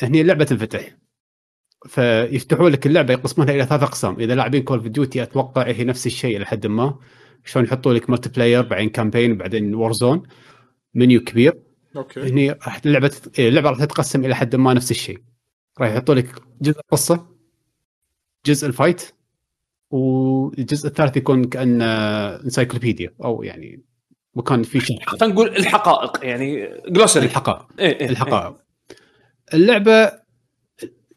هني اللعبة تنفتح. فيفتحوا لك اللعبة يقسمونها إلى ثلاث أقسام. إذا لاعبين Call of Duty أتوقع هي نفس الشيء لحد ما. شلون يحطوا لك multiplayer بعدين campaign بعدين Warzone منيو كبير. أوكي. هني راح اللعبة إيه، اللعبة راح تتقسم إلى حد ما نفس الشيء. راح يحطوا لك جزء القصة جزء ال fight والجزء الثالث يكون كان encyclopedia أو يعني مكان فيه شرح خلينا نقول الحقائق يعني glossary الحقائق. إيه إيه. الحقائق. اللعبة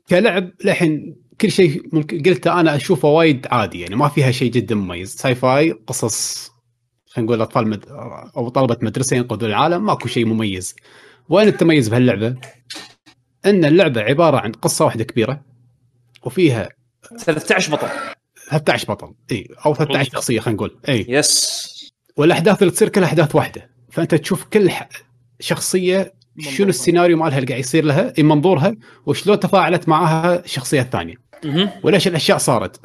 كلعب للحين كل شيء ممكن قلته أنا أشوفه وايد عادي يعني ما فيها شيء جدا مميز. sci-fi قصص خلينا نقول أطفال مد... أو طلبة مدرسة ينقذون العالم ماكو شيء مميز. وين التميز بهاللعبة؟ إن اللعبة عبارة عن قصة واحدة كبيرة وفيها 13 بطل. 13 بطل إي أو 13 شخصية خلينا نقول إي. يس. والأحداث اللي تصير كلها أحداث واحدة فأنت تشوف كل ح- شخصية شنو السيناريو مالها اللي قاعد يصير لها إيه منظورها وشلون تفاعلت معاها الشخصيه الثانية. وليش الأشياء صارت؟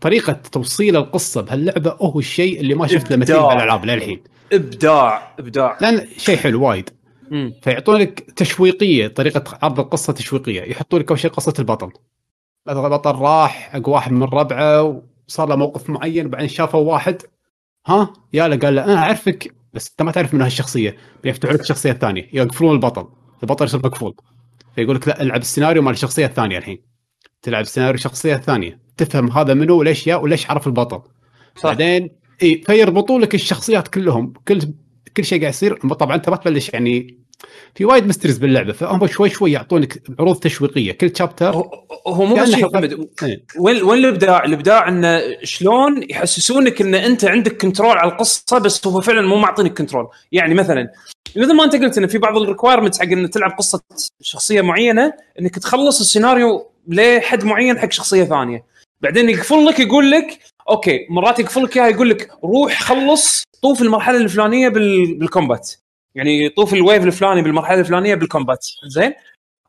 طريقة توصيل القصة بهاللعبة هو الشيء اللي ما شفت تجي إبداع. بالألعاب للحين. إبداع إبداع. لأن شيء حلو وايد. مم. فيعطون لك تشويقية طريقة عرض القصة تشويقية. يحطوا لك أول شيء قصة البطل. البطل راح حق واحد من ربعه وصار له موقف معين وبعدين شافه واحد. ها؟ يالا قال له أنا أعرفك بس انت ما تعرف من هالشخصية. بيفتحوا لك الشخصيه الثانية يقفلون البطل. البطل يصير مقفول فيقول لك لا العب السيناريو مال الشخصية الثانية الحين. تلعب سيناريو الشخصيه الثانية تفهم هذا منو وليش يا وليش عرف البطل. صح. بعدين إي فيربطوا لك الشخصيات كلهم. كل كل شيء قاعد يصير. طبعا أنت ما تبلش يعني في وايد mysteries باللعبة فهم شوي شوي يعطونك عروض تشويقية. كل chapter هو مو بس حلقة- إيه. وين وين الإبداع؟ الإبداع انه شلون يحسسونك إن أنت عندك control على القصة بس هو فعلا مو معطينك control، يعني مثلا مثل ما أنت قلت انه في بعض ال requirements حق انك تلعب قصة شخصية معينة إنك تخلص السيناريو لحد معين حق شخصية ثانية، بعدين يقفل لك يقول لك أوكي. مرات يقفل لك إياها يقول لك روح خلص طوف المرحلة الفلانية بال... بال combat يعني طوف ال wave الفلاني بالمرحلة الفلانية بال combat زين؟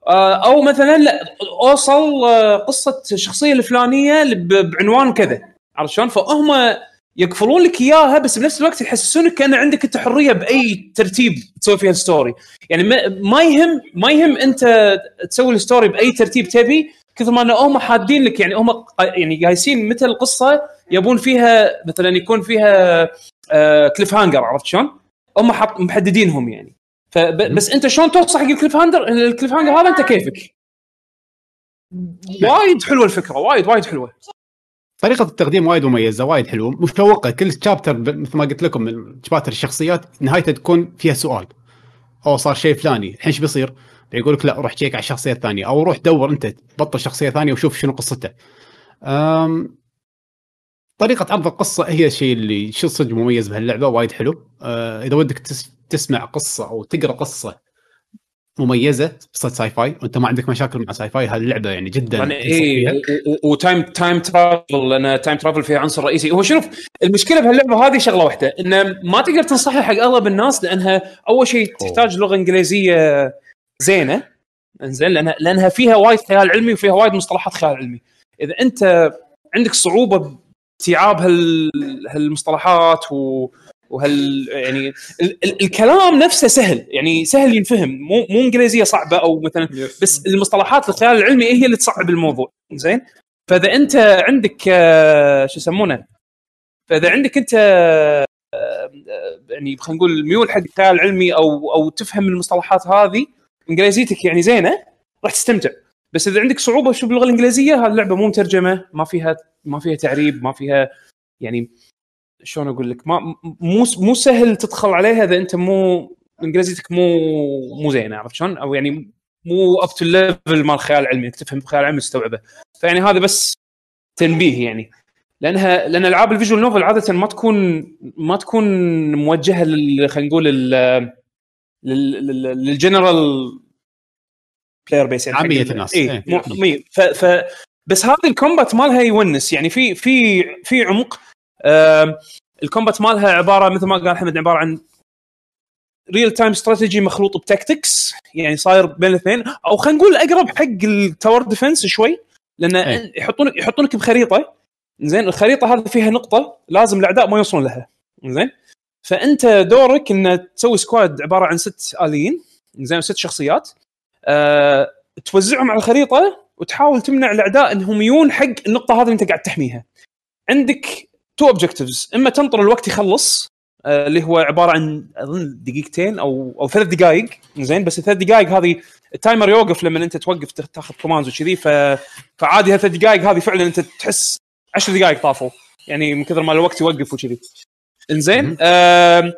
آه، أو مثلا لا أوصل آه، قصة الشخصية الفلانية بعنوان كذا. عرفت شلون؟ فهم يقفلون لك إياها بس بنفس الوقت يحسسونك كان عندك أنت حرية بأي ترتيب تسوي فيها ال story، يعني ما, يهم ما يهم أنت تسوي ال story بأي ترتيب تبي كثر ما أن هم حادين لك. يعني هم يعني قايسين متى القصة يبون فيها مثلا يكون فيها آه cliffhanger عرفت شلون؟ هم حط محددينهم يعني. فبس انت شلون توصل حق ال cliffhanger ال cliffhanger هذا انت كيفك؟ وايد حلوة الفكرة وايد وايد حلوة. طريقة التقديم وايد مميزة وايد حلوة. مشوقه كل chapter مثل ما قلت لكم من chapter الشخصيات نهايته تكون فيها سؤال. أو صار شيء فلاني. الحين إيش بيصير؟ يقول لك لا روح تشيك على الشخصيه الثانية أو روح دور أنت بطل شخصية ثانية وشوف شنو قصته. أم... طريقة عرض القصة هي الشيء اللي شو صدق مميز بهاللعبة وايد حلو. أه إذا ودك تس... تسمع قصة أو تقرأ قصة مميزة قصه sci-fi وأنت ما عندك مشاكل مع sci-fi هاللعبة يعني جدا يعني. اي و time time travel لأن time travel فيها عنصر رئيسي. هو شوف المشكلة بهاللعبة هذه شغلة واحدة إنه ما تقدر تنصحها حق أغلب الناس لأنها أول شيء تحتاج لغة إنجليزية زينة إنزين لأنها لأنها فيها وايد خيال علمي وفيها وايد مصطلحات خيال علمي. إذا أنت عندك صعوبة باستيعاب هال هالمصطلحات و وهال يعني ال- ال- الكلام نفسه سهل يعني سهل ينفهم مو مو إنجليزية صعبة أو مثلا. بس المصطلحات الخيال العلمي هي اللي تصعب الموضوع زين؟ فإذا أنت عندك شو يسمونه؟ فإذا عندك أنت يعني خلينا نقول ميول حق الخيال العلمي أو أو تفهم المصطلحات هذه إنجليزيتك يعني زينة راح تستمتع. بس إذا عندك صعوبة شو باللغة الإنجليزية هذه اللعبه مو مترجمة ما فيها ما فيها تعريب ما فيها يعني شلون أقول لك ما مو مو سهل تدخل عليها إذا أنت مو إنجليزيتك مو مو زينة عرفت شلون؟ أو يعني مو up to level مال خيال علمي إنك تفهم خيال علمي تستوعبه فيعني هذا بس تنبيه يعني لأنها لأن ألعاب ال visual novel عادة ما تكون ما تكون موجهة لل خلينا نقول لل لل- لل- لل general player base يعني ال- الناس. اي إيه. مو- ف, ف بس هذه ال combat مالها يونس. يعني في في في عمق. ال combat مالها عبارة مثل ما قال حمد عبارة عن real time strategy مخلوط ب tactics. يعني صاير بين الاثنين. أو خلينا نقول أقرب حق ال tower defense شوي. لأن إيه. يحطونك يحطونك بخريطة. زين الخريطة هذه فيها نقطة لازم الأعداء ما يوصلون لها. زين؟ فأنت دورك إن تسوي squad عبارة عن ست آليين. زين ست شخصيات. أه توزعهم على الخريطة. وتحاول تمنع الأعداء إنهم يجون حق النقطة هذه اللي أنت قاعد تحميها. عندك two objectives إما تنطر الوقت يخلص آه، اللي هو عبارة عن أظن دقيقتين أو أو ثلاث دقائق زين بس الثلاث دقائق هذه ال timer يوقف لما أنت توقف تاخ- تاخذ commands وكذي. ف... فعادي هالثلاث دقائق هذه فعلا أنت تحس 10 دقائق طافوا. يعني من كثر ما الوقت يوقف وكذي. إنزين آم،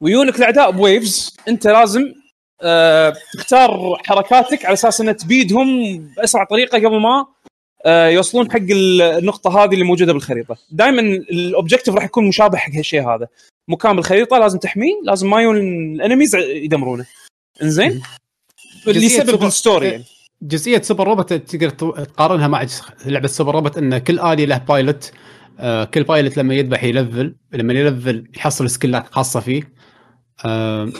ويونك الأعداء ب waves أنت لازم آه، تختار حركاتك على أساس انها تبيدهم بأسرع طريقة قبل ما آه، يوصلون حق ال- النقطة هذه اللي موجودة بالخريطة. دائما ال objective راح يكون مشابه حق هالشيء هذا. مكان بالخريطة لازم تحميه لازم ما يجون ال enemies يدمرونه. إنزين؟ سوبر- ال story يعني جزئية Super Robot تقدر تقارنها مع لعبة Super Robot إن كل الي له pilot آه كل pilot لما يذبح ي level لما ي level يحصل skillات خاصة فيه. آه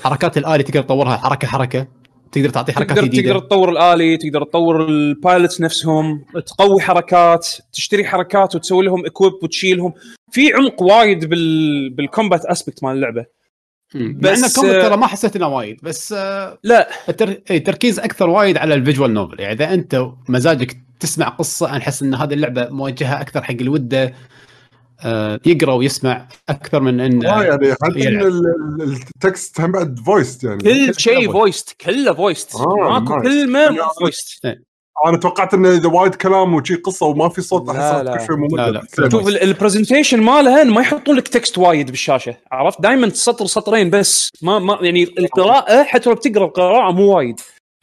حركات الآلي تقدر تطورها حركة حركة تقدر تعطيه حركات تقدر جديدة. تقدر تطور الآلي تقدر تطور ال pilots نفسهم تقوي حركات تشتري حركات وتسوي لهم equip وتشيلهم. في عمق وايد بال بال combat aspect مال اللعبة. بس- ال combat ترى ما حسيت إنه وايد بس آه لا. التر... إيه، التركيز أكثر وايد على ال visual novel يعني إذا أنت مزاجك تسمع قصة أنا أحس إن هذه اللعبة موجهة أكثر حق اللي وده آه يقرأ ويسمع أكثر من إن آه يعني حتى يلعب. ال text هم بعد voiced يعني. كل شيء voiced كله voiced آه، ماكو. كلمه أنا- voiced أنا توقعت انه إذا وايد كلام وشي قصة وما في صوت أحس. كل شوي ممل لا، لا. كذا شوف ال- ال presentation مالها ما يحطون لك text وايد بالشاشة عرفت؟ دائما سطر سطرين بس. ما ما يعني القراءة حتى لو بتقرأ القراءة مو وايد.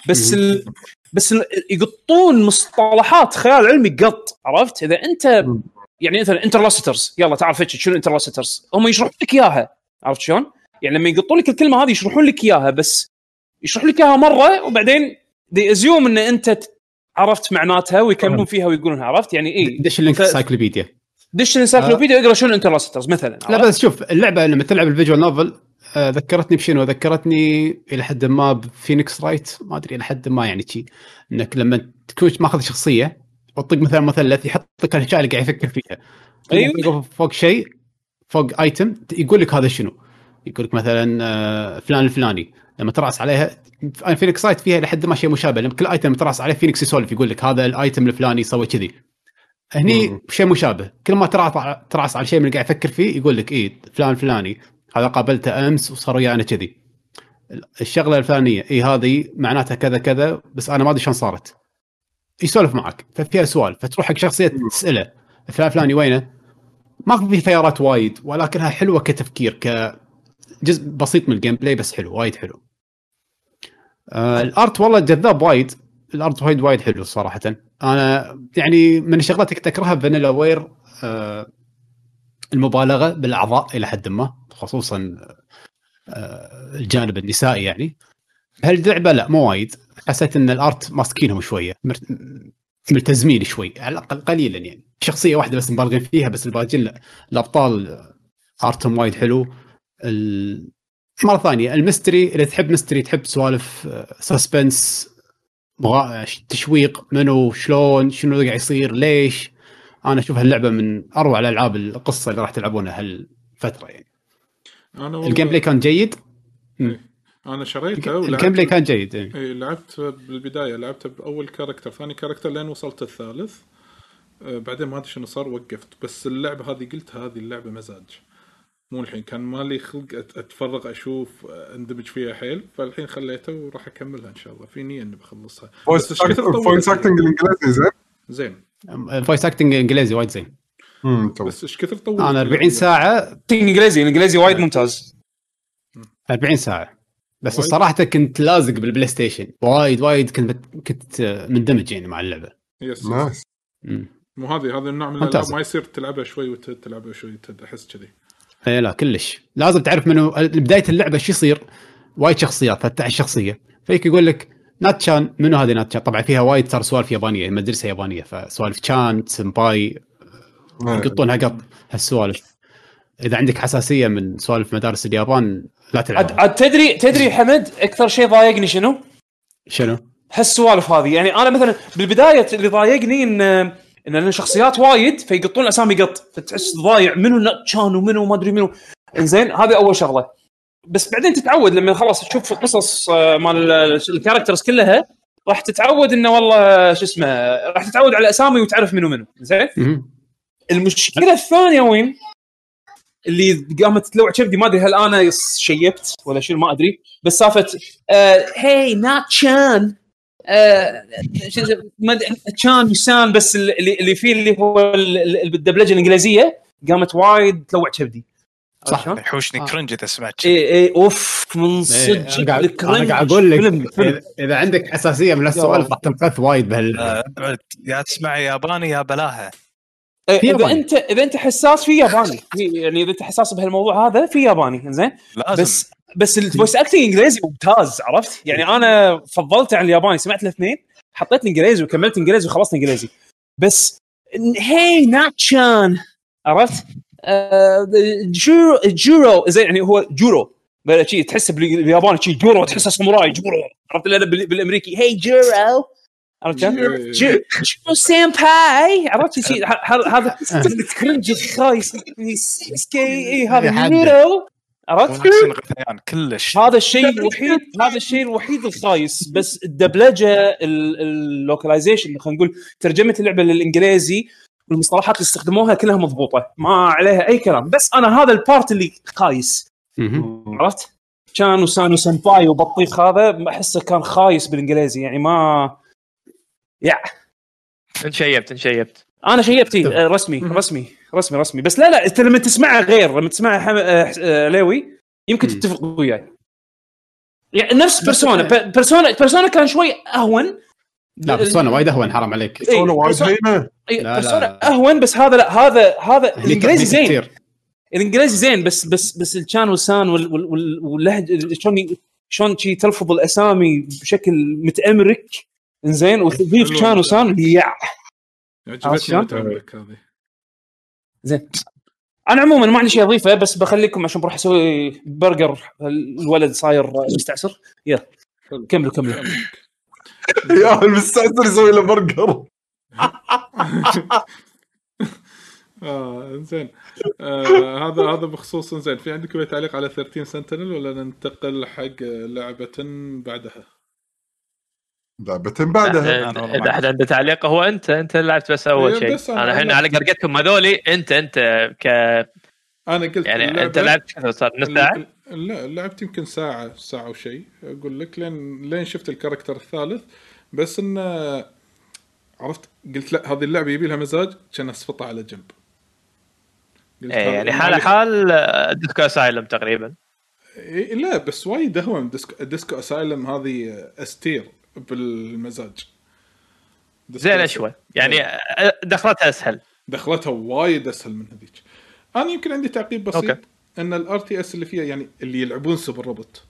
بس ال... بس ال... يقطون مصطلحات خيال علمي قط عرفت؟ إذا أنت مم. يعني مثلا interlocutors يلا تعرف فتش شنو interlocutors هم يشرحون لك إياها. عرفت شلون؟ يعني لما يقطون لك الكلمة هذه يشرحون لك إياها بس يشرحوا لك إياها مرة وبعدين they assume إن أنت عرفت معناتها ويكملون فيها ويقولونها عرفت؟ يعني اي دش ال link ال cyclopedia دش ال encyclopedia اقرا شنو interlocutors مثلا لا؟ بس شوف اللعبة لما تلعب ال visual novel آه، ذكرتني بشنو؟ ذكرتني إلى حد ما ب Phoenix Wright ما أدري إلى حد ما يعني شي. إنك لما تكون ماخذ شخصية وتطق مثلا مثلث يحط لك الاشياء اللي قاعد يفكر فيها. تطق فوق شيء فوق item يقول لك هذا شنو؟ يقول لك مثلا آه، فلان الفلاني. لما ترأس عليها Phoenix Wright فيها لحد ما شيء مشابه. لما كل item ترأس عليه فينيكس يسولف يقول لك هذا ال item الفلاني سوى كذي. هني. شيء مشابه. كل ما ترأس على شيء من اللي قاعد يفكر فيه يقول لك إيه فلان الفلاني هذا قابلته أمس وصار ويانا كذي. الشغلة الفلانية اي هذه معناتها كذا كذا بس أنا ما أدري شلون صارت. يسولف معك ففيها سؤال فتروح حق شخصية تسأله فلان فلاني وينه؟ ما في خيارات وايد ولكنها حلوة كتفكير كجزء بسيط من ال gameplay بس حلو وايد حلو. آه الأرت والله جذاب وايد الأرت وايد وايد حلو صراحة. أنا يعني من الشغلات اللي كنت أكرهها فانيلا وير آه المبالغة بالأعضاء إلى حد ما خصوصا آه الجانب النسائي يعني. هاللعبة لا مو وايد. حسيت إن الأرت ماسكينهم شوية ملتزمين شوي على الأقل قليلا يعني. شخصية واحدة بس مبالغين فيها بس الباقيين لا. الأبطال أرتهم وايد حلو. ال... مرة ثانية ال mystery إذا تحب mystery تحب سوالف suspense مغا... تشويق منو شلون شنو قاعد يصير ليش؟ أنا أشوف هاللعبة من أروع الألعاب القصة اللي راح تلعبونها هالفترة يعني. أنا والله- الجيم بلاي كان جيد أنا شريته ال gameplay كان جيد إيه. اي لعبت بالبداية لعبت بأول character ثاني character لين وصلت الثالث. آه، بعدين ما أدري شنو صار وقفت. بس اللعبة هذه قلت هذه اللعبة مزاج. مو الحين كان مالي خلق أت- أتفرغ أشوف آه، اندمج فيها حيل. فالحين خليته وراح أكملها إن شاء الله. في نية إني بخلصها. voice بس كثر voice؟ acting الإنجليزي زين؟ زين. ال voice acting انجليزي وايد زين. بس إيش كثر طولت؟ أنا 40 اللعبة؟ ساعة. إنجليزي الإنجليزي وايد ممتاز. 40 ساعة. بس. الصراحة كنت لازق بال PlayStation وايد وايد كنت كنت مندمج يعني مع اللعبة. yes nice. مو هذه هذا النوع من. الألعاب. ما يصير تلعبها شوي وتلعبها شوي أحس كذي. اي لا كلش. لازم تعرف منو بداية اللعبة شو يصير. وايد شخصيات 13 شخصيه فيك يقول لك ناتشان منو هذه ناتشان؟ طبعا فيها وايد صار سوالف يابانية مدرسة يابانية فسوالف تشان سمباي يقطونها قط هالسوالف. إذا عندك حساسية من سوالف مدارس اليابان لا عاد تلعب عاد تدري تدري حمد أكثر شيء ضايقني شنو؟ شنو؟ هالسوالف هذه يعني أنا مثلا بالبداية اللي ضايقني ان إن شخصيات وايد فيقطون اسامي قط فتحس ضايع منو ناتشان ومنو ما أدري منو إنزين هذه أول شغلة بس بعدين تتعود لما خلاص تشوف قصص آه، مال ال characters كلها راح تتعود إنه والله شو اسمه راح تتعود على اسامي وتعرف منو منو زين. المشكلة الثانية وين؟ اللي قامت تلوع كبدي ما أدري هل أنا شيبت ولا شنو ما أدري. بس سالفه آه هي نات شان آه شو- ما أدري- تشان يسان بس اللي اللي فيه اللي هو ال- ال- بالدبلجه الإنجليزية قامت وايد تلوع كبدي صح. يحوشني كرنج إذا سمعت. اي اي أوف من إيه، صدق أنا قاعد الكرنج أنا قاعد أقول لك فيلم. فيلم إذا- إذا عندك حساسية من السوالف راح تنقذ وايد بهال آه، يا تسمع ياباني يا بلاها. إيه، إذا ياباني. انت إذا أنت حساس في ياباني. في- يعني إذا أنت حساس بهالموضوع هذا في ياباني زين لازم. بس بس ال voice acting إنجليزي ممتاز عرفت؟ يعني أنا فضلته عن الياباني سمعت الاثنين حطيت الإنجليزي وكملت انجليزي وخلصت انجليزي بس هي ناتشان عرفت؟ آه، جورو جورو زين يعني هو جورو بلا شي تحسه بال- بالياباني شي جورو تحسه ساموراي جورو عرفت؟ بالأمريكي. هي جورو عرفت؟ إيه. جو- جورو senpai عرفت هذا ال cringe الخايس سكي اي هذا. جورو عرفت؟ كلش هذا الشيء الوحيد هذا الشيء الوحيد الخايس بس الدبلجة ال localization خلينا نقول ترجمة اللعبة للإنجليزي والمصطلحات اللي استخدموها كلها مضبوطة ما عليها أي كلام بس أنا هذا ال part اللي خايس. عرفت؟ kun و san و senpai وبطيخ هذا أحسه كان خايس بالإنجليزي يعني ما يا. انشيبت انشيبت. أنا شيبتي رسمي رسمي رسمي رسمي. بس لا لا انت لما تسمعها غير لما تسمعها حم... آه، آه، ليوي يمكن. تتفق وياي. يعني نفس بيرسونا ب- بيرسونا بيرسونا كان شوي أهون. لا بيرسونا وايد أهون حرام عليك. إيه، سونا وايد بيرسونا- هينه إيه، بيرسونا. أهون بس هذا لا هذا هذا الإنجليزي زين. الإنجليزي زين بس بس بس الكان والسان وال- وال- وال- واللهجة شلون شلون شي تلفظ الأسامي بشكل متأمرك. زين وتضيف. كان وسان يا. عرفت عجبتني زين. أنا عموما ما عندي شيء أضيفه بس بخليكم عشان بروح أسوي برجر الولد صاير مستعسر يلا. كملوا كملوا. يا المستعسر يسوي له برجر. آه زين آه هذا هذا بخصوص زين في عندكم أي تعليق على 13 سنتينل ولا ننتقل حق لعبة بعدها؟ لعبه بعدها. إذا احد عنده تعليق هو أنت أنت اللي لعبت بس أول إيه، شيء. أنا الحين. على قرقتكم هذولي أنت أنت ك أنا قلت يعني اللعبة- أنت لعبت كذا صار نص ساعة؟ لا لعبت يمكن ساعة ساعة وشيء أقول لك لين لين شفت ال character الثالث. بس انه عرفت؟ قلت لا هذه اللعبة يبي لها مزاج كان اسفطها على جنب. قلت إيه، يعني حال حال آه، Disco Elysium تقريبا. إيه، لا بس وايد اهون Disco, Disco Elysium هذه استير بالمزاج. زين شوي يعني آه، دخلتها أسهل. دخلتها وايد أسهل من هذيك. أنا يمكن عندي تعقيب بسيط أوكي. إن ال RTS اللي فيها يعني اللي يلعبون Super Robot.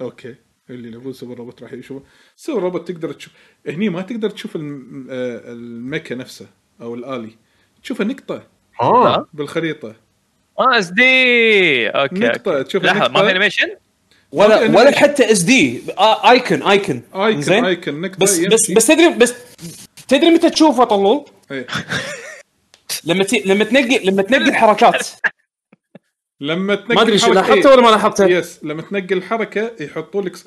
أوكي. اللي يلعبون Super Robot راح يشوفون. Super Robot تقدر تشوف هني ما تقدر تشوف الم- آه، ال mecha نفسه أو الآلي. تشوفها نقطة. ها بالخريطة. آه SD. أوكي أوكي. تشوف لحظة ما. في animation ولا ولا. حتى SD icon icon icon زين icon بس بس يمشي. بس تدري بس تدري متى تشوفه طلول إيه. لما تي... لما تنقي لما تنقي الحركات لما تنقل ما أدري شو الحركة- لاحظته ولا ما لاحظته yes لما تنقل الحركة يحطوا لك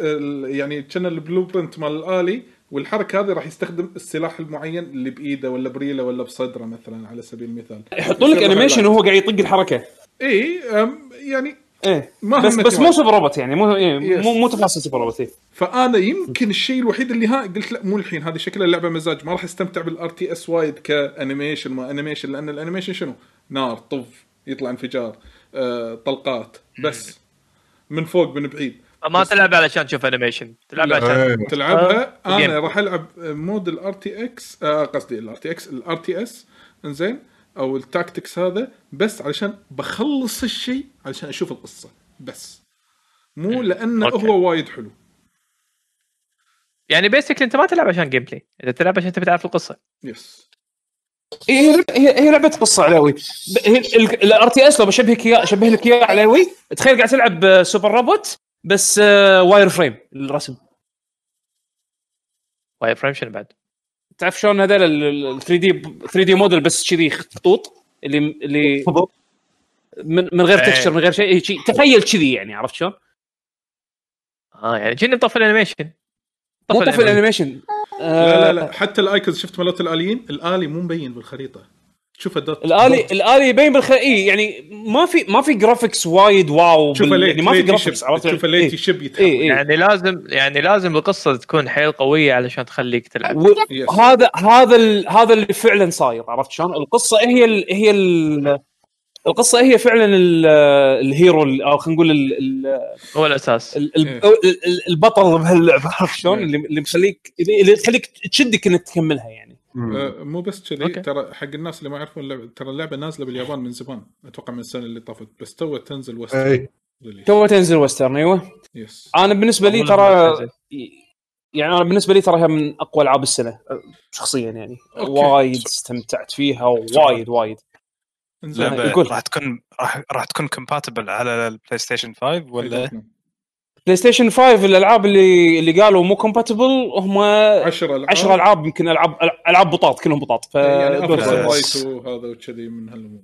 يعني كان ال blueprint مال الآلي والحركة هذه راح يستخدم السلاح المعين اللي بإيده ولا بريلة ولا بصدرة مثلا على سبيل المثال يحطون لك animation. وهو قاعد يطق الحركة اي أم، يعني إيه ما بس بس مو. Super Robot يعني مو إيه Yes. مو مو تفاصيل Super Robot إيه. فأنا يمكن الشيء الوحيد اللي ها قلت لا مو الحين هذه شكلها لعبة مزاج ما راح أستمتع بال RTS وايد ك animation ما animation لأن ال animation شنو؟ نار طف يطلع انفجار آه، طلقات بس من فوق من بعيد ما تلعب علشان تشوف animation تلعب. عشان إيه. تلعبها آه، أنا. راح ألعب mode ال RTX قصدي ال RTX ال RTS إنزين أو ال tactics هذا بس علشان بخلص الشيء علشان أشوف القصة. بس. مو لأنه أوكي. هو وايد حلو. يعني basically أنت ما تلعب عشان gameplay انت تلعب عشان تبي تعرف القصة. yes إيه، هي هي هي لعبة قصة علاوي. ال RTS لو بشبهك اياه اشبه لك اياه علاوي تخيل قاعد تلعب آه، Super Robot بس آه، wireframe الرسم. wireframe شنو بعد؟ تعرف شلون هذول ال 3 دي 3 دي موديل بس كذي خطوط؟ اللي اللي من, من غير إيه. texture من غير شيء إيه، شي- تخيل كذي يعني عرفت شلون؟ آه يعني يعني طفل ال animation مو طفل ال animation لا لا لا. حتى ال icons شفت مالت الآليين؟ الآلي مو مبين بالخريطة. تشوف ال dot الالي dot. الآلي يبين بالخ اي يعني ما في ما في graphics وايد wow تشوفه بال- ليت يعني ما في ليت graphics يشب عرفت تشوفه إيه. يشب يتحرك إيه، إيه. يعني لازم يعني لازم القصة تكون حيل قوية علشان تخليك تلعب و-. هذا هذا ال- هذا اللي فعلا صاير عرفت شلون؟ القصة هي ال هي ال القصة هي فعلا ال- الهيرو ال- أو خلينا نقول ال- ال- هو الأساس ال- ال- إيه. ال- ال- البطل بهاللعبة عرفت شلون؟ إيه. اللي اللي مخليك اللي تخليك تشدك إنك تكملها يعني آه، مو بس كذي. ترى حق الناس اللي ما يعرفون اللعبة ترى اللعبة نازلة باليابان من زمان أتوقع من السنة اللي طافت بس تو تنزل West أي. تو تنزل Western أيوه. yes أنا بالنسبة لي ترى. يعني أنا بالنسبة لي تراها من أقوى ألعاب السنة شخصيا يعني. أوكي. وايد استمتعت فيها وايد وايد. يقول. راح تكون راح راح تكون compatible على ال PlayStation 5 ولا؟ PlayStation 5 الألعاب اللي اللي قالوا مو compatible هم 10 ألعاب. 10 ألعاب يمكن العاب ألعاب بطاط كلهم بطاط. ف يعني وهذا وكذي من هالأمور.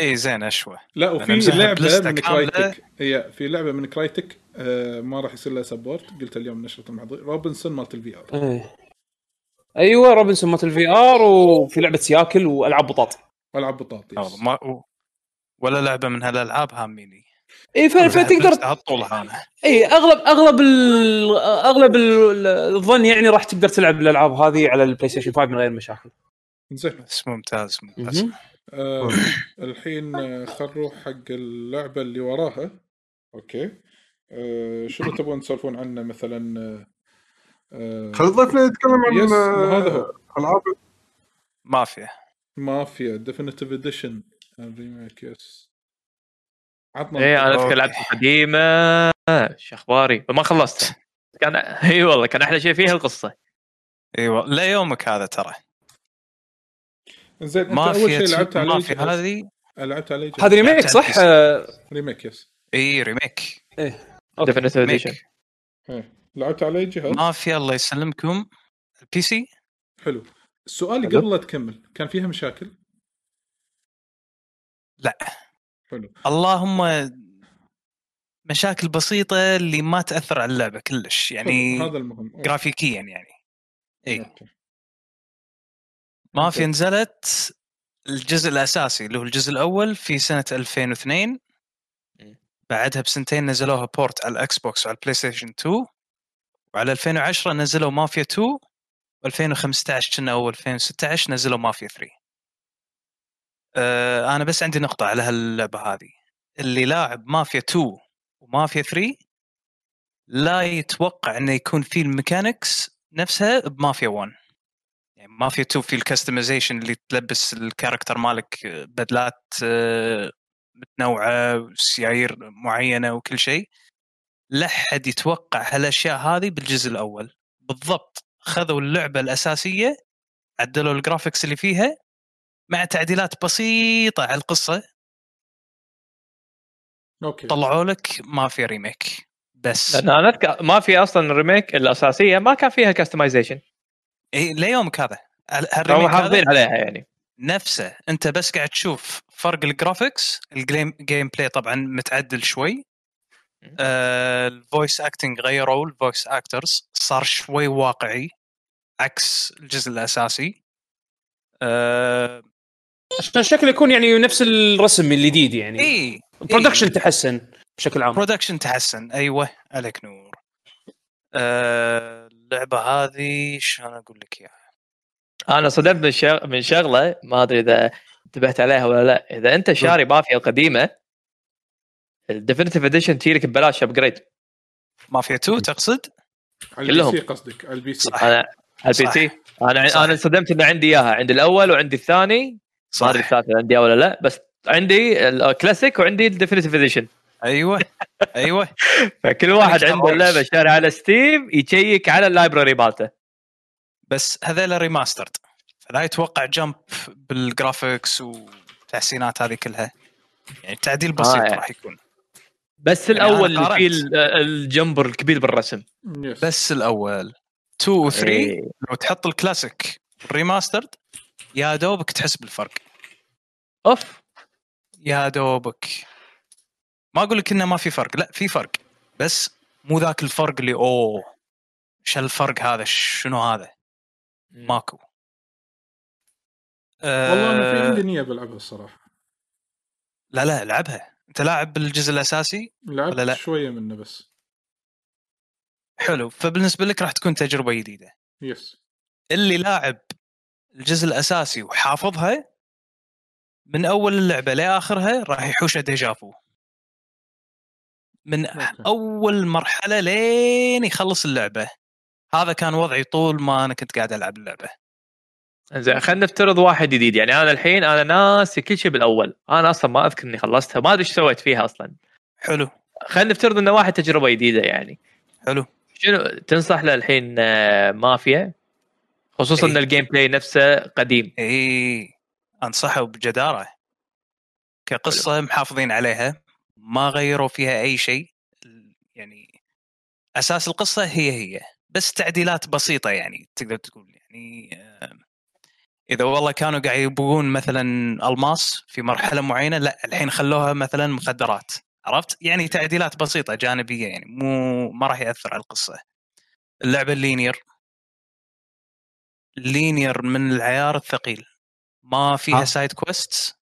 اي زين أشوى. لا وفي لعبة من. Crytek هي في لعبة من Crytek آه ما راح يصير لها support قلت اليوم نشرة المحظوظ. Robinson مالت ال V R. أيوه Robinson مالت ال VR وفي لعبة سياكل وألعاب بطاط. ألعاب بطاط ولا لعبة من هالألعاب هاميني. اي فتقدر على طول أنا اي اغلب أغلب ال أغلب ال- الظن يعني راح تقدر تلعب الألعاب هذه على ال PlayStation 5 من غير مشاكل. زين. بس ممتاز ممتاز. آه الحين آه، خل نروح حق اللعبة اللي وراها. أوكي. آه شنو تبغون تسولفون عنه مثلا؟ آه، آه خلي ضيفنا يتكلم عن yes هذا هو. ألعاب. Mafia. Mafia Definitive Edition ال remake yes عطنا إيه أنا اذكر. لعبه قديمه شو أخباري ما خلصت كان إي والله كان أحلى شيء فيها القصة إيوه ليومك هذا ترى زين أنت أول شيء لعبت على مافيا جهاز؟ هذه لعبت على جهاز؟ هذه remake صح؟ remake yes إي remake okay. definitive edition إيه. لعبت على جهاز؟ مافيا الله يسلمكم ال PC حلو السؤال. قبل لا تكمل كان فيها مشاكل؟ لا حلو اللهم مشاكل بسيطة اللي ما تأثر على اللعبة كلش يعني. هذا المهم. جرافيكيا يعني اي. مافيا okay. نزلت الجزء الأساسي اللي هو الجزء الأول في سنة 2002 بعدها بسنتين نزلوها port على ال Xbox وعلى ال PlayStation 2 وعلى 2010 نزلوا مافيا 2 و2015 كنا أو 2016 نزلوا مافيا 3 أه أنا بس عندي نقطة على هاللعبة هذه. اللي لاعب مافيا 2 ومافيا 3 لا يتوقع إنه يكون في ال mechanics نفسها بمافيا 1 يعني مافيا 2 في ال customization اللي تلبس ال character مالك بدلات آه، متنوعة سيايير معينة وكل شيء. لا حد يتوقع هالأشياء هذه بالجزء الأول. بالضبط خذوا اللعبة الأساسية عدلوا ال graphics اللي فيها مع تعديلات بسيطة على القصة. okay. طلعوا لك مافيا ريميك بس. لأن أنا اذكر ما في أصلا ال remake الأساسية ما كان فيها customization إيه ليومك هذا. هم هال remake هذا؟ محافظين عليها يعني. نفسه. أنت بس قاعد تشوف فرق ال graphics ال game gameplay طبعا متعدل شوي. ال voice acting غيروا ال voice actors صار شوي واقعي. عكس الجزء الأساسي. آه عشان الشكل يكون يعني نفس الرسم الجديد يعني. اي ال production تحسن بشكل عام. production تحسن. أيوه عليك نور. آه اللعبة هذه شلون أقول لك إياها؟ أنا صدمت من شغ... من شغلة ما أدري إذا انتبهت عليها ولا لا. إذا أنت شاري مافيا القديمه ال definitive edition تجيلك ببلاش upgrade مافيا 2 تقصد؟ على ال P كلهم. C قصدك على ال PC. صح. أنا على ال P صح. C. أنا صح. أنا صدمت ان عندي إياها. عندي الأول وعندي الثاني. ما أدري صح. الثالث عندي ولا لا بس عندي الكلاسيك وعندي ال definitive edition أيوه أيوه. فكل واحد عنده. اللعبة شاري على Steam يشيك على ال library مالته. بس هذول remastered فلا يتوقع jump بال graphics والتحسينات هذه كلها. يعني تعديل بسيط آه. راح يكون. بس يعني الأول اللي فيه قارنت. ال- ال jump الكبير بالرسم. بس الأول. 2 و 3 إيه. لو تحط ال classic remastered يا دوبك تحس بالفرق. أوف. يا دوبك. ما أقول لك إنه ما في فرق. لا في فرق. بس مو ذاك الفرق اللي أوه إيش الفرق هذا؟ شنو هذا؟ ماكو. والله أنا في آه، عندي نية بلعبها الصراحة. لا لا العبها أنت لاعب بالجزء الأساسي؟ لعبت ولا لا؟ شوية منه بس. حلو. فبالنسبة لك راح تكون تجربة جديدة. yes اللي لاعب الجزء الأساسي وحافظها من أول اللعبة لآخرها راح يحوشه déjà vu من. أول مرحلة لين يخلص اللعبة. هذا كان وضعي طول ما أنا كنت قاعد ألعب اللعبة. زين خلينا نفترض واحد جديد. يعني أنا الحين أنا ناسي كل شيء بالأول. أنا أصلا ما أذكر إني خلصتها. ما أدري إيش سويت فيها أصلا. حلو. خلينا نفترض إنه واحد تجربة جديدة يعني. حلو. شنو تنصح له الحين آه، مافيا؟ خصوصا إيه. إن ال gameplay نفسه قديم. اي أنصحه بجدارة. كقصة محافظين عليها. ما غيروا فيها أي شيء. يعني أساس القصة هي هي. بس تعديلات بسيطة يعني تقدر تقول. يعني آه، إذا والله كانوا قاعد يبغون مثلا ألماس في مرحلة معينة لا الحين خلوها مثلا مخدرات. عرفت؟ يعني تعديلات بسيطة جانبية يعني مو ما راح يأثر على القصة. اللعبة ال linear linear من العيار الثقيل. ما فيها ها. side quest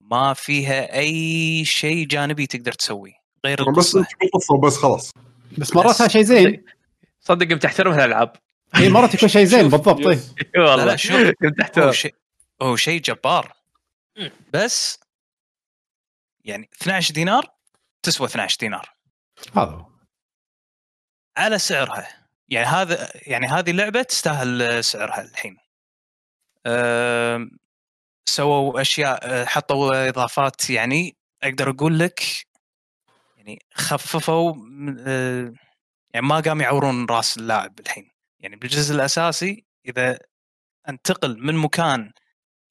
ما فيها أي شيء جانبي تقدر تسويه غير بس القصة. وبس خلاص. بس مرات هذا شيء زين. صدق قمت احترم هالألعاب. إي مرات يكون شيء زين بالضبط. لا والله شوف. هو احترم شيء هو شيء جبار. بس يعني 12 دينار تسوى 12 دينار. هذا هو. على سعرها. يعني هذا يعني هذه لعبه تستاهل سعرها الحين. سووا أشياء حطوا إضافات يعني أقدر أقول لك يعني خففوا أه، يعني ما قام يعورون رأس اللاعب الحين. يعني بالجزء الأساسي إذا أنتقل من مكان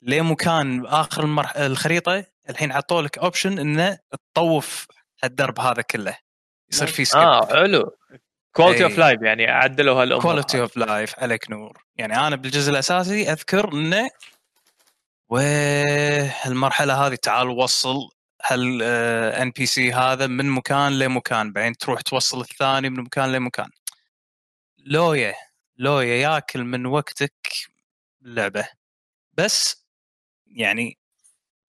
لمكان آخر المرح... الخريطة الحين حطوا لك option إنه تطوف الدرب هذا كله. يصير في skip آه حلو. quality. of life يعني عدلوا هالأمور. quality of life عليك نور. يعني أنا بالجزء الأساسي أذكر إنه والمرحله هذه تعال وصل هال ان بي سي هذا من مكان لمكان بعدين تروح توصل الثاني من مكان لمكان. لويا لويا ياكل من وقتك اللعبه بس يعني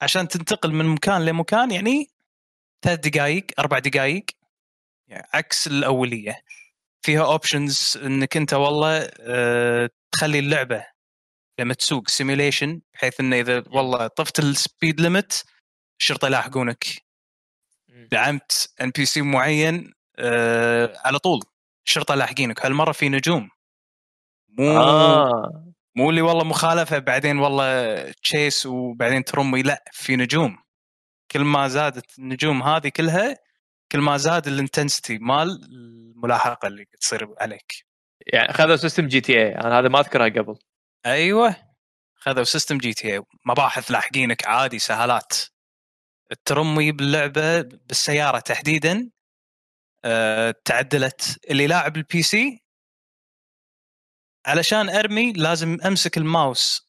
عشان تنتقل من مكان لمكان يعني ثلاث دقائق أربع دقائق يعني عكس الأولية. فيها options إنك أنت والله آه، تخلي اللعبة لما تسوق simulation بحيث إنه إذا والله طفت ال speed limit الشرطة يلاحقونك. دعمت NPC معين آه، على طول. الشرطة لاحقينك هالمرة في نجوم. مو آه. مو اللي والله مخالفة بعدين والله chase وبعدين ترمي لا في نجوم. كل ما زادت النجوم هذه كلها كل ما زاد ال intensity مال الملاحقة اللي تصير عليك. يعني خذوا system GTA أنا هذا ما أذكرها قبل. أيوه. خذوا system GTA مباحث لاحقينك عادي سهالات. الرمي باللعبة بالسيارة تحديدا. آه، تعدلت. اللي لاعب ال PC علشان أرمي لازم أمسك الماوس.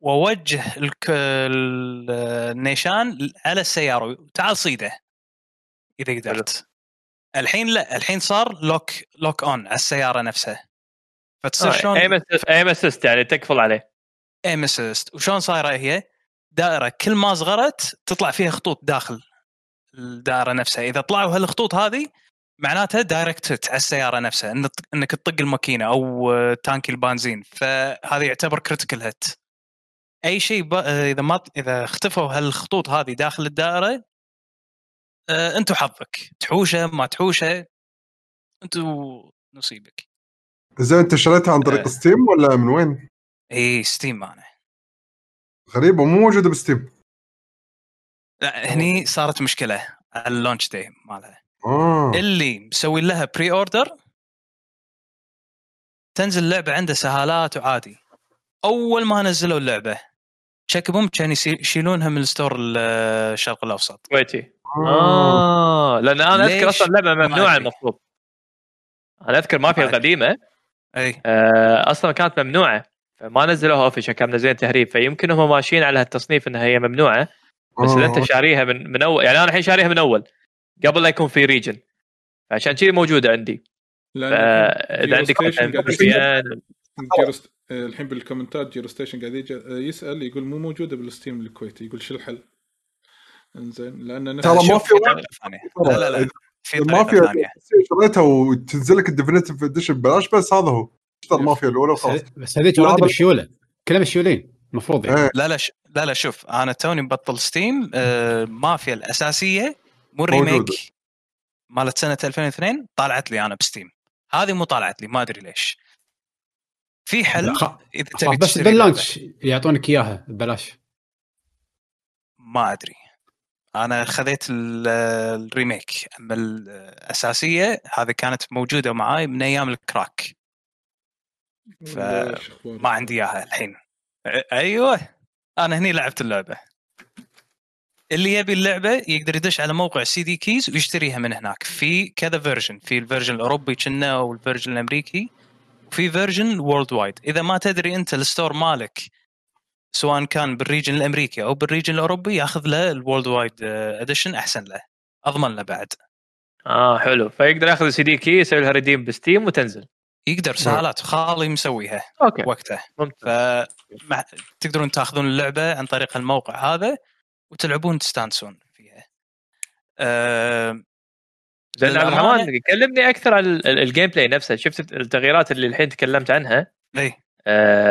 وأوجه النيشان على السيارة. تعال صيده. إذا قدرت. الحين لا الحين صار lock lock on على السيارة نفسها. فتصير شلون؟ aim assist يعني تقفل عليه. aim assist وشلون صايرة هي؟ دائرة كل ما صغرت تطلع فيها خطوط داخل الدائرة نفسها. إذا طلعوا هالخطوط هذه معناتها direct hit على السيارة نفسها إنك تطق الماكينة أو تانكي البنزين. فهذا يعتبر critical hit أي شيء إذا ما إذا اختفوا هالخطوط هذه داخل الدائرة آه، أنتم حظك تحوشه ما تحوشه أنتم نصيبك زين أنت شريتها عن طريق آه. Steam ولا من وين؟ إي Steam أنا. غريبه مو موجودة ب Steam. لا هني صارت مشكلة على ال launch day مالها. آه. اللي مسوي لها pre-order تنزل اللعبه عنده سهالات وعادي. أول ما نزلوا اللعبة chick boom كان يشيلونها من ال store الشرق الأوسط. كويتي آه. آه. لأن أنا أذكر؟ أصلا اللعبه ما ممنوعة. المفروض. أنا أذكر مافيا. القديمة. أي. آه، أصلا كانت ممنوعة. فما نزلوها official كان منزلين تهريب. فيمكن هم ماشيين على هالتصنيف إنها هي ممنوعة. بس إذا أنت آه. شاريها من من أول يعني أنا الحين شاريها من أول. قبل لا يكون في region فعشان كذي موجودة عندي. فإذا عندك آه، الحين بال commentات Giro Station قاعد آه، يسأل يقول مو موجودة بال Steam الكويتي. يقول شو الحل؟ إنزين لأن نفس ترى الشيء- ما في لا لا لا. في ما طريقة في ثانية. شريتها وتنزل لك ال definitive edition ببلاش بس هذا هو. اشتري المافيا الأولى وخلاص. بس هذيك already بالشيوله كلها بالشيولين المفروض يعني. إيه. لا لا ش... لا لا شوف أنا توني مبطل Steam آه مافيا الأساسية مو. ال remake مالت سنة 2002 طالعت لي أنا ب Steam. هذه مو طالعت لي ما أدري ليش. في حل؟ خ- إذا تبي بس بال launch يعطونك إياها ببلاش. ما أدري. أنا خذيت ال- ال remake أما الأساسية هذه كانت موجودة معاي من أيام ال crack. ف- ولا إيش أخبارك؟ ما عندي إياها الحين. أيوه أنا هني لعبت اللعبة. اللي يبي اللعبة يقدر يدش على موقع CDKeys ويشتريها من هناك. في كذا version في ال version الأوروبي كنا أو ال version الأمريكي وفي version worldwide إذا ما تدري أنت ال store مالك سواء كان بال region الأمريكي أو بال region الأوروبي يأخذ له ال worldwide edition أحسن له. أضمن له بعد. آه حلو. فيقدر يأخذ ال CD key يسوي لها redeem ب Steam وتنزل. يقدر سهالات خالي مسويها okay. وقته ممتاز. فتقدرون تأخذون اللعبة عن طريق الموقع هذا وتلعبون تستانسون فيها. آه زين عبد الرحمن كلمني أكثر عن ال- ال- ال gameplay نفسه. شفت التغييرات اللي الحين تكلمت عنها؟ اي آه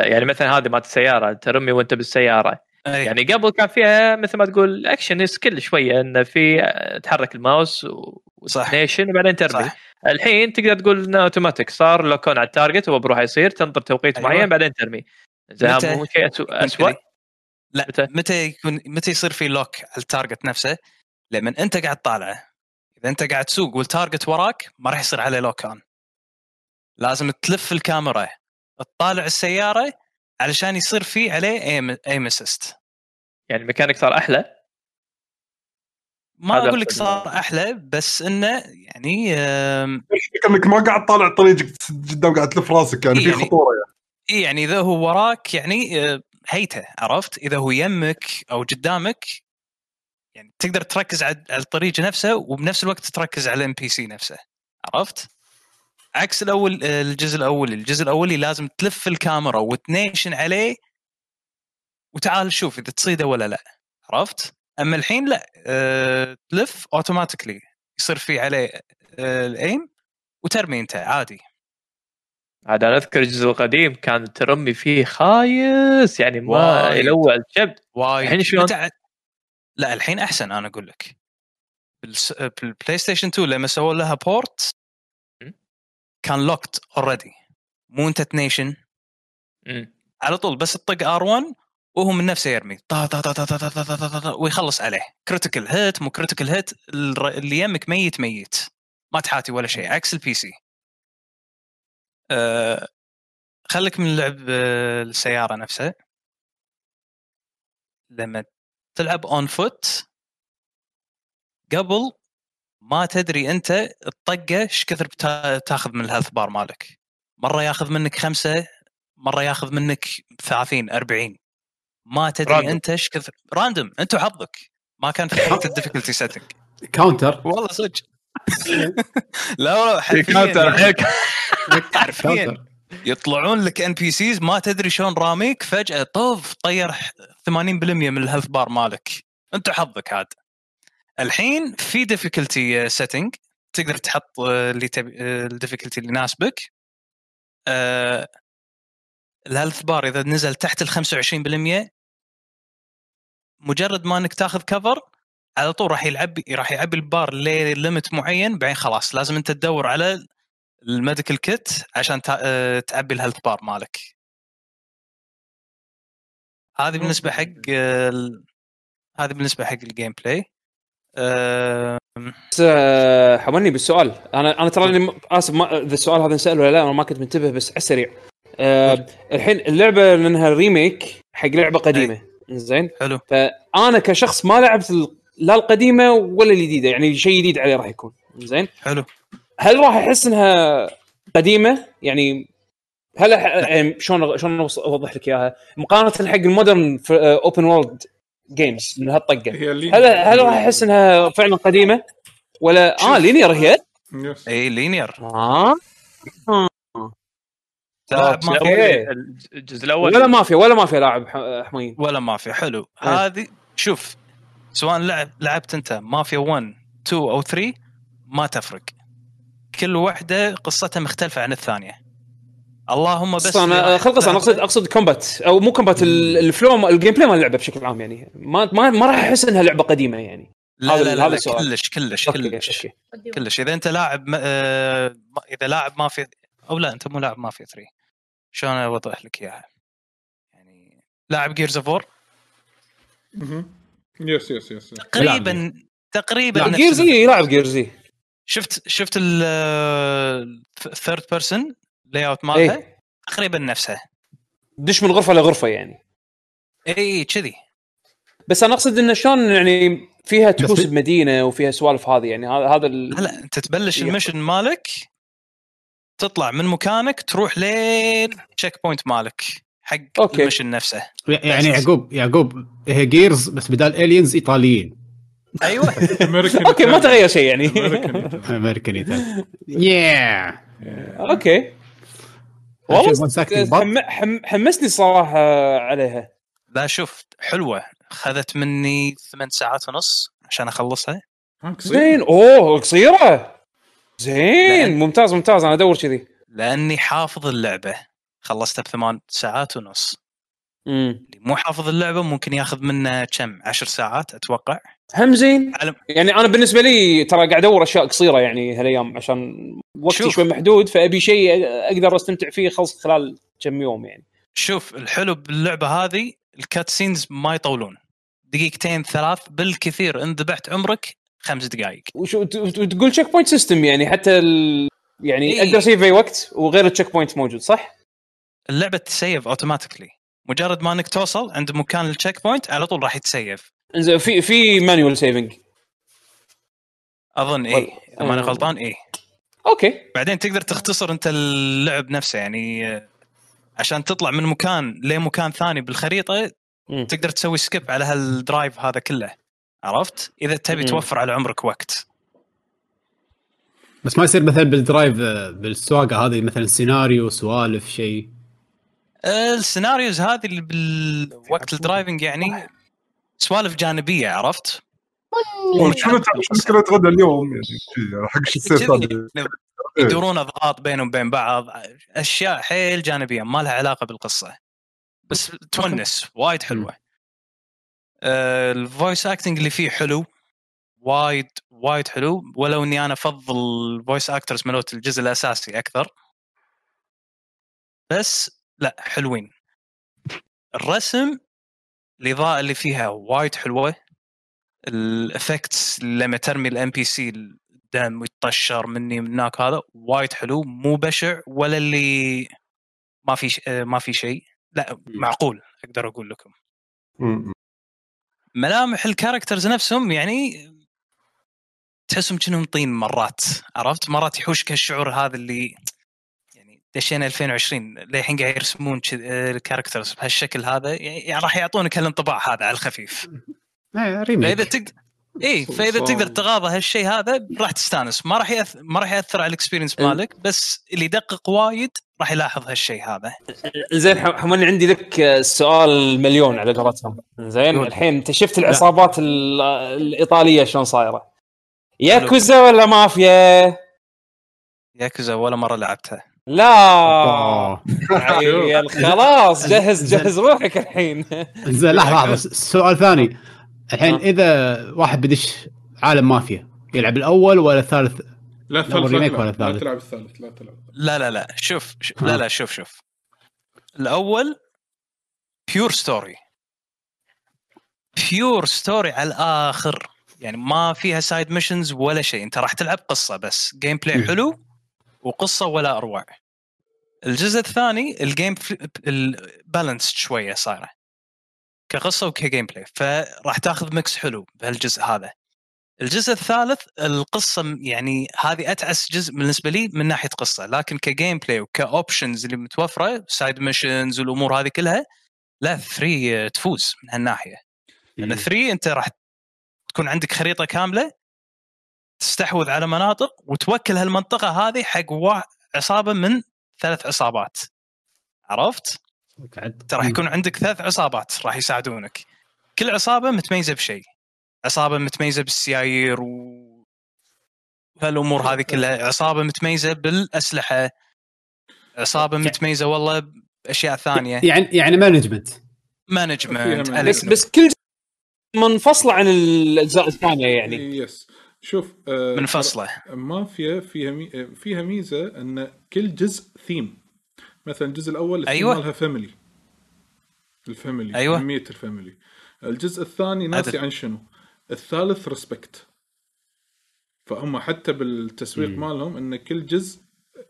يعني مثلا هذه مالت السيارة ترمي وأنت بالسيارة. أي. يعني قبل كان فيها مثل ما تقول action skill شوية انه في آه، تحرك الماوس صح. وتنيشن وبعدين ترمي. صح. الحين تقدر تقول إنه اوتوماتيك صار lock on على ال target هو بروح يصير تنطر توقيت أيوة. معين بعدين ترمي. زين متى؟ مو شيء اسوء لا متى؟ متى يكون متى يصير في lock على ال target نفسه؟ لما أنت قاعد طالعه إذا أنت قاعد تسوق وال target وراك ما راح يصير عليه lock on لازم تلف الكاميرا. تطالع السيارة علشان يصير في عليه aim aim assist يعني الميكانيك صار أحلى؟ ما أقول لك. صار أحلى بس إنه يعني إنك ما قاعد طالع طريقك قدام قاعد تلف راسك يعني في يعني- خطورة يعني. إي يعني إذا هو وراك يعني هيته عرفت؟ إذا هو يمك أو قدامك يعني تقدر تركز على على الطريق نفسه وبنفس الوقت تركز على ال NPC نفسه عرفت؟ عكس الأول آه، الجزء الاولي الجزء الاولي لازم تلف الكاميرا وتنيشن عليه وتعال شوف إذا تصيده ولا لا عرفت أما الحين لا أه تلف automatically يصير في عليه أه ال aim وترمي أنت عادي عاد أنا أذكر الجزء القديم كان ترمي فيه خايس يعني ما وايد. يلوع الكبد وايد الحين شلون؟ متع- لا الحين أحسن أنا أقول لك بالس... بال PlayStation 2 لما سووا لها port? كان locked already مو انت تنيشن. على طول بس تطق R1 وهو من نفسه يرمي طا طا طا طا طا طا طا طا طا ويخلص عليه critical hit مو critical hit اللي يمك ميت ميت ما تحاتي ولا شيء عكس ال PC أه خليك من لعب آه، السياره نفسها لما تلعب on foot قبل ما تدري انت الطقة إيش كثر بتا- تاخذ من ال health bar مالك. مرة ياخذ منك خمسة مرة ياخذ منك 30 40 ما تدري random. انت إيش كثر random انت وحظك ما كان في حتة ال difficulty setting counter والله صدق. لا حرفياً counter يعني. هيك حرفيا. counter يطلعون لك NPCs ما تدري شلون راميك فجأة طف طير 80% من ال health bar مالك. انت حظك عاد. الحين في difficulty setting تقدر تحط آه، اللي تبي ال difficulty اللي يناسبك. ال health bar إذا نزل تحت ال 25% مجرد ما إنك تاخذ cover على طول راح يلعب راح يعبي ال bar ل limit معين بعدين خلاص لازم أنت تدور على ال medical kit عشان تع- تعبي ال health bar مالك. هذه بالنسبة حق هذه بالنسبة حق ال gameplay آه، بس آه، حملني بالسؤال. أنا أنا م- آسف ما إذا السؤال هذا نسال ولا لا أنا ما كنت منتبه بس على السريع. آه، الحين اللعبة لأنها remake حق لعبة قديمة. زين؟ حلو. فأنا كشخص ما لعبت لا القديمة ولا الجديدة يعني شيء جديد عليه راح يكون. زين؟ حلو. هل راح أحس إنها قديمة؟ يعني هل يعني شلون شلون أوضح لك إياها؟ مقارنة حق ال modern open world games من هالطقة. هل هل راح أحس إنها فعلا قديمة؟ ولا آه. linear هي؟ yes. إي linear. آه. تلعب ما أوكي. الجزء الأول ولا مافيا ولا مافيا لاعب ح- حمين ولا مافيا حلو. إيه. هذه شوف سواء لعب لعبت أنت مافيا 1 2 أو 3 ما تفرق. كل واحدة قصتها مختلفة عن الثانية. اللهم بس بس أنا خلق أنا اقصد أقصد combat أو مو combat ال- ال flow ال gameplay مال اللعبة بشكل عام يعني. ما ما, ما راح أحس إنها لعبة قديمة يعني. لا هذا- لا لا, هذا لا السؤال. كلش كلش كلش. كلش. إذا أنت لاعب م- آه، ما- إذا لاعب مافيا أو لا أنت مو لاعب مافيا 3 شلون أوضح لك إياها؟ يعني لاعب Gears of War. yes yes yes تقريبا تقريبا لا، نفس Gears يلعب Gears شفت شفت ال third person layout مالها إيه تقريبا نفسها. دش من غرفة لغرفة يعني. اي كذي. بس أنا أقصد إنه شلون يعني فيها تحوس بمدينة وفيها سوالف هذه يعني هذا هذا ال- لا أنت تبلش إيه. ال mission مالك تطلع من مكانك تروح لين checkpoint مالك حق okay. ال mission نفسه. يعني. يعقوب يعقوب هي Gears بس بدال aliens إيطاليين. أيوه. okay ما تغير شيء يعني. امريكان ايطالي يا okay. والله. حمسني صراحة عليها. لا شوف حلوة. خذت مني ثمان ساعات ونص عشان أخلصها. زين. أوه قصيرة. زين. لأن- ممتاز ممتاز. أنا أدور كذي. لأني حافظ اللعبة. خلصتها بثمان ساعات ونص. امم اللي مو حافظ اللعبة ممكن ياخذ منه كم؟ عشر ساعات أتوقع. هم زين علم- يعني أنا بالنسبة لي ترى قاعد أدور أشياء قصيرة يعني هالأيام عشان وقتي شوف. شوي محدود فأبي شيء أقدر أستمتع فيه خلص خلال كم يوم يعني شوف الحلو باللعبة هذه ال cutscenes ما يطولون دقيقتين ثلاث بالكثير ان ذبحت عمرك خمس دقائق وشو تقول checkpoint system يعني حتى ال... يعني إيه. أقدر أ save في أي وقت وغير ال checkpoint موجود صح؟ اللعبة ت save automatically مجرد ما إنك توصل عند مكان ال checkpoint على طول راح يت save إنزين في في manual saving أظن إيه إذا ماني آه. غلطان إيه okay بعدين تقدر تختصر أنت اللعب نفسه يعني آه، عشان تطلع من مكان لمكان ثاني بالخريطة مم. تقدر تسوي skip على هال drive هذا كله عرفت؟ إذا تبي. توفر على عمرك وقت بس ما يصير مثلا بال drive آه، بالسواقة هذه مثلا سيناريو سوالف شيء السيناريو ز هذه اللي بالوقت ال driving يعني سوالف جانبية عرفت؟ شنو شنو كلت غدا اليوم يعني شي، حق شو يصير كذي ثاني؟ يعني يدورون أضغاط بينهم وبين بعض أشياء حيل جانبية ما لها علاقة بالقصة. بس تونس وايد حلوة. آه، ال voice acting اللي فيه حلو وايد وايد حلو. ولو إني أنا أفضل ال voice actors مالوت الجزء الأساسي أكثر. بس لا حلوين. الرسم الإضاءة اللي فيها وايد حلوة. ال effects لما ترمي ال NPC الدم يتطشر مني من هناك هذا وايد حلو. مو بشع ولا اللي ما في ش... ما في شيء. لا معقول أقدر أقول لكم. ملامح ال characters نفسهم يعني تحسهم كأنهم طين مرات عرفت؟ مرات يحوشك الشعور هذا اللي دشينا 2020 للحين قاعد يرسمون كذ- آه، ال characters بهالشكل هذا يعني راح يعطونك هالانطباع هذا على الخفيف. آه، فإذا remake تقدر اي فإذا تقدر تغاضى هالشيء هذا راح تستانس. ما راح يأث... ما راح يأثر على ال experience مالك بس اللي يدقق وايد راح يلاحظ هالشيء هذا. زين ح- حموني عندي لك سؤال مليون على قولتهم. زين. الحين انت شفت العصابات ال- الإيطالية شلون صايرة؟ ياكوزا ولا مافيا؟ ياكوزا ولا مرة لعبتها. لا آه. عيل خلاص جهز جهز روحك الحين زين لحظة لحظة س- سؤال ثاني الحين آه. إذا واحد بدش عالم مافيا يلعب الأول ولا الثالث؟ لا الثالث لا. ولا لا الثالث؟ تلعب الثالث لا تلعب لا لا لا شوف. ها. لا لا شوف شوف الأول pure story pure story على الآخر يعني ما فيها side missions ولا شيء أنت راح تلعب قصة بس gameplay. حلو وقصة ولا أروع. الجزء الثاني ال game balance شوية صايرة. كقصة وك gameplay فراح تاخذ mix حلو بهالجزء هذا. الجزء الثالث القصة يعني هذه أتعس جزء بالنسبة لي من ناحية قصة. لكن ك gameplay وك options اللي متوفرة side missions والأمور هذه كلها لا 3 تفوز من هالناحية. لأن 3 أنت راح تكون عندك خريطة كاملة تستحوذ على مناطق وتوكل هالمنطقة هذه حق عصابة من ثلاث عصابات. عرفت؟ انت راح يكون عندك ثلاث عصابات راح يساعدونك. كل عصابة متميزة بشيء. عصابة متميزة بالسيايير و هالأمور هذه كلها. عصابة متميزة بالأسلحة. عصابة متميزة والله بأشياء ثانية. يعني يعني مانجمنت مانجمنت فيها بس بس كل منفصلة عن الأجزاء الثانية يعني. yes شوف آه، منفصله مافيا فيها مي... آه، فيها ميزة إن كل جزء ثيم مثلا الجزء الأول أيوة. مالها family ال family أيوة. اهميه ال family الجزء الثاني ناسي. عن شنو الثالث respect فهم حتى بالتسويق مم. مالهم إن كل جزء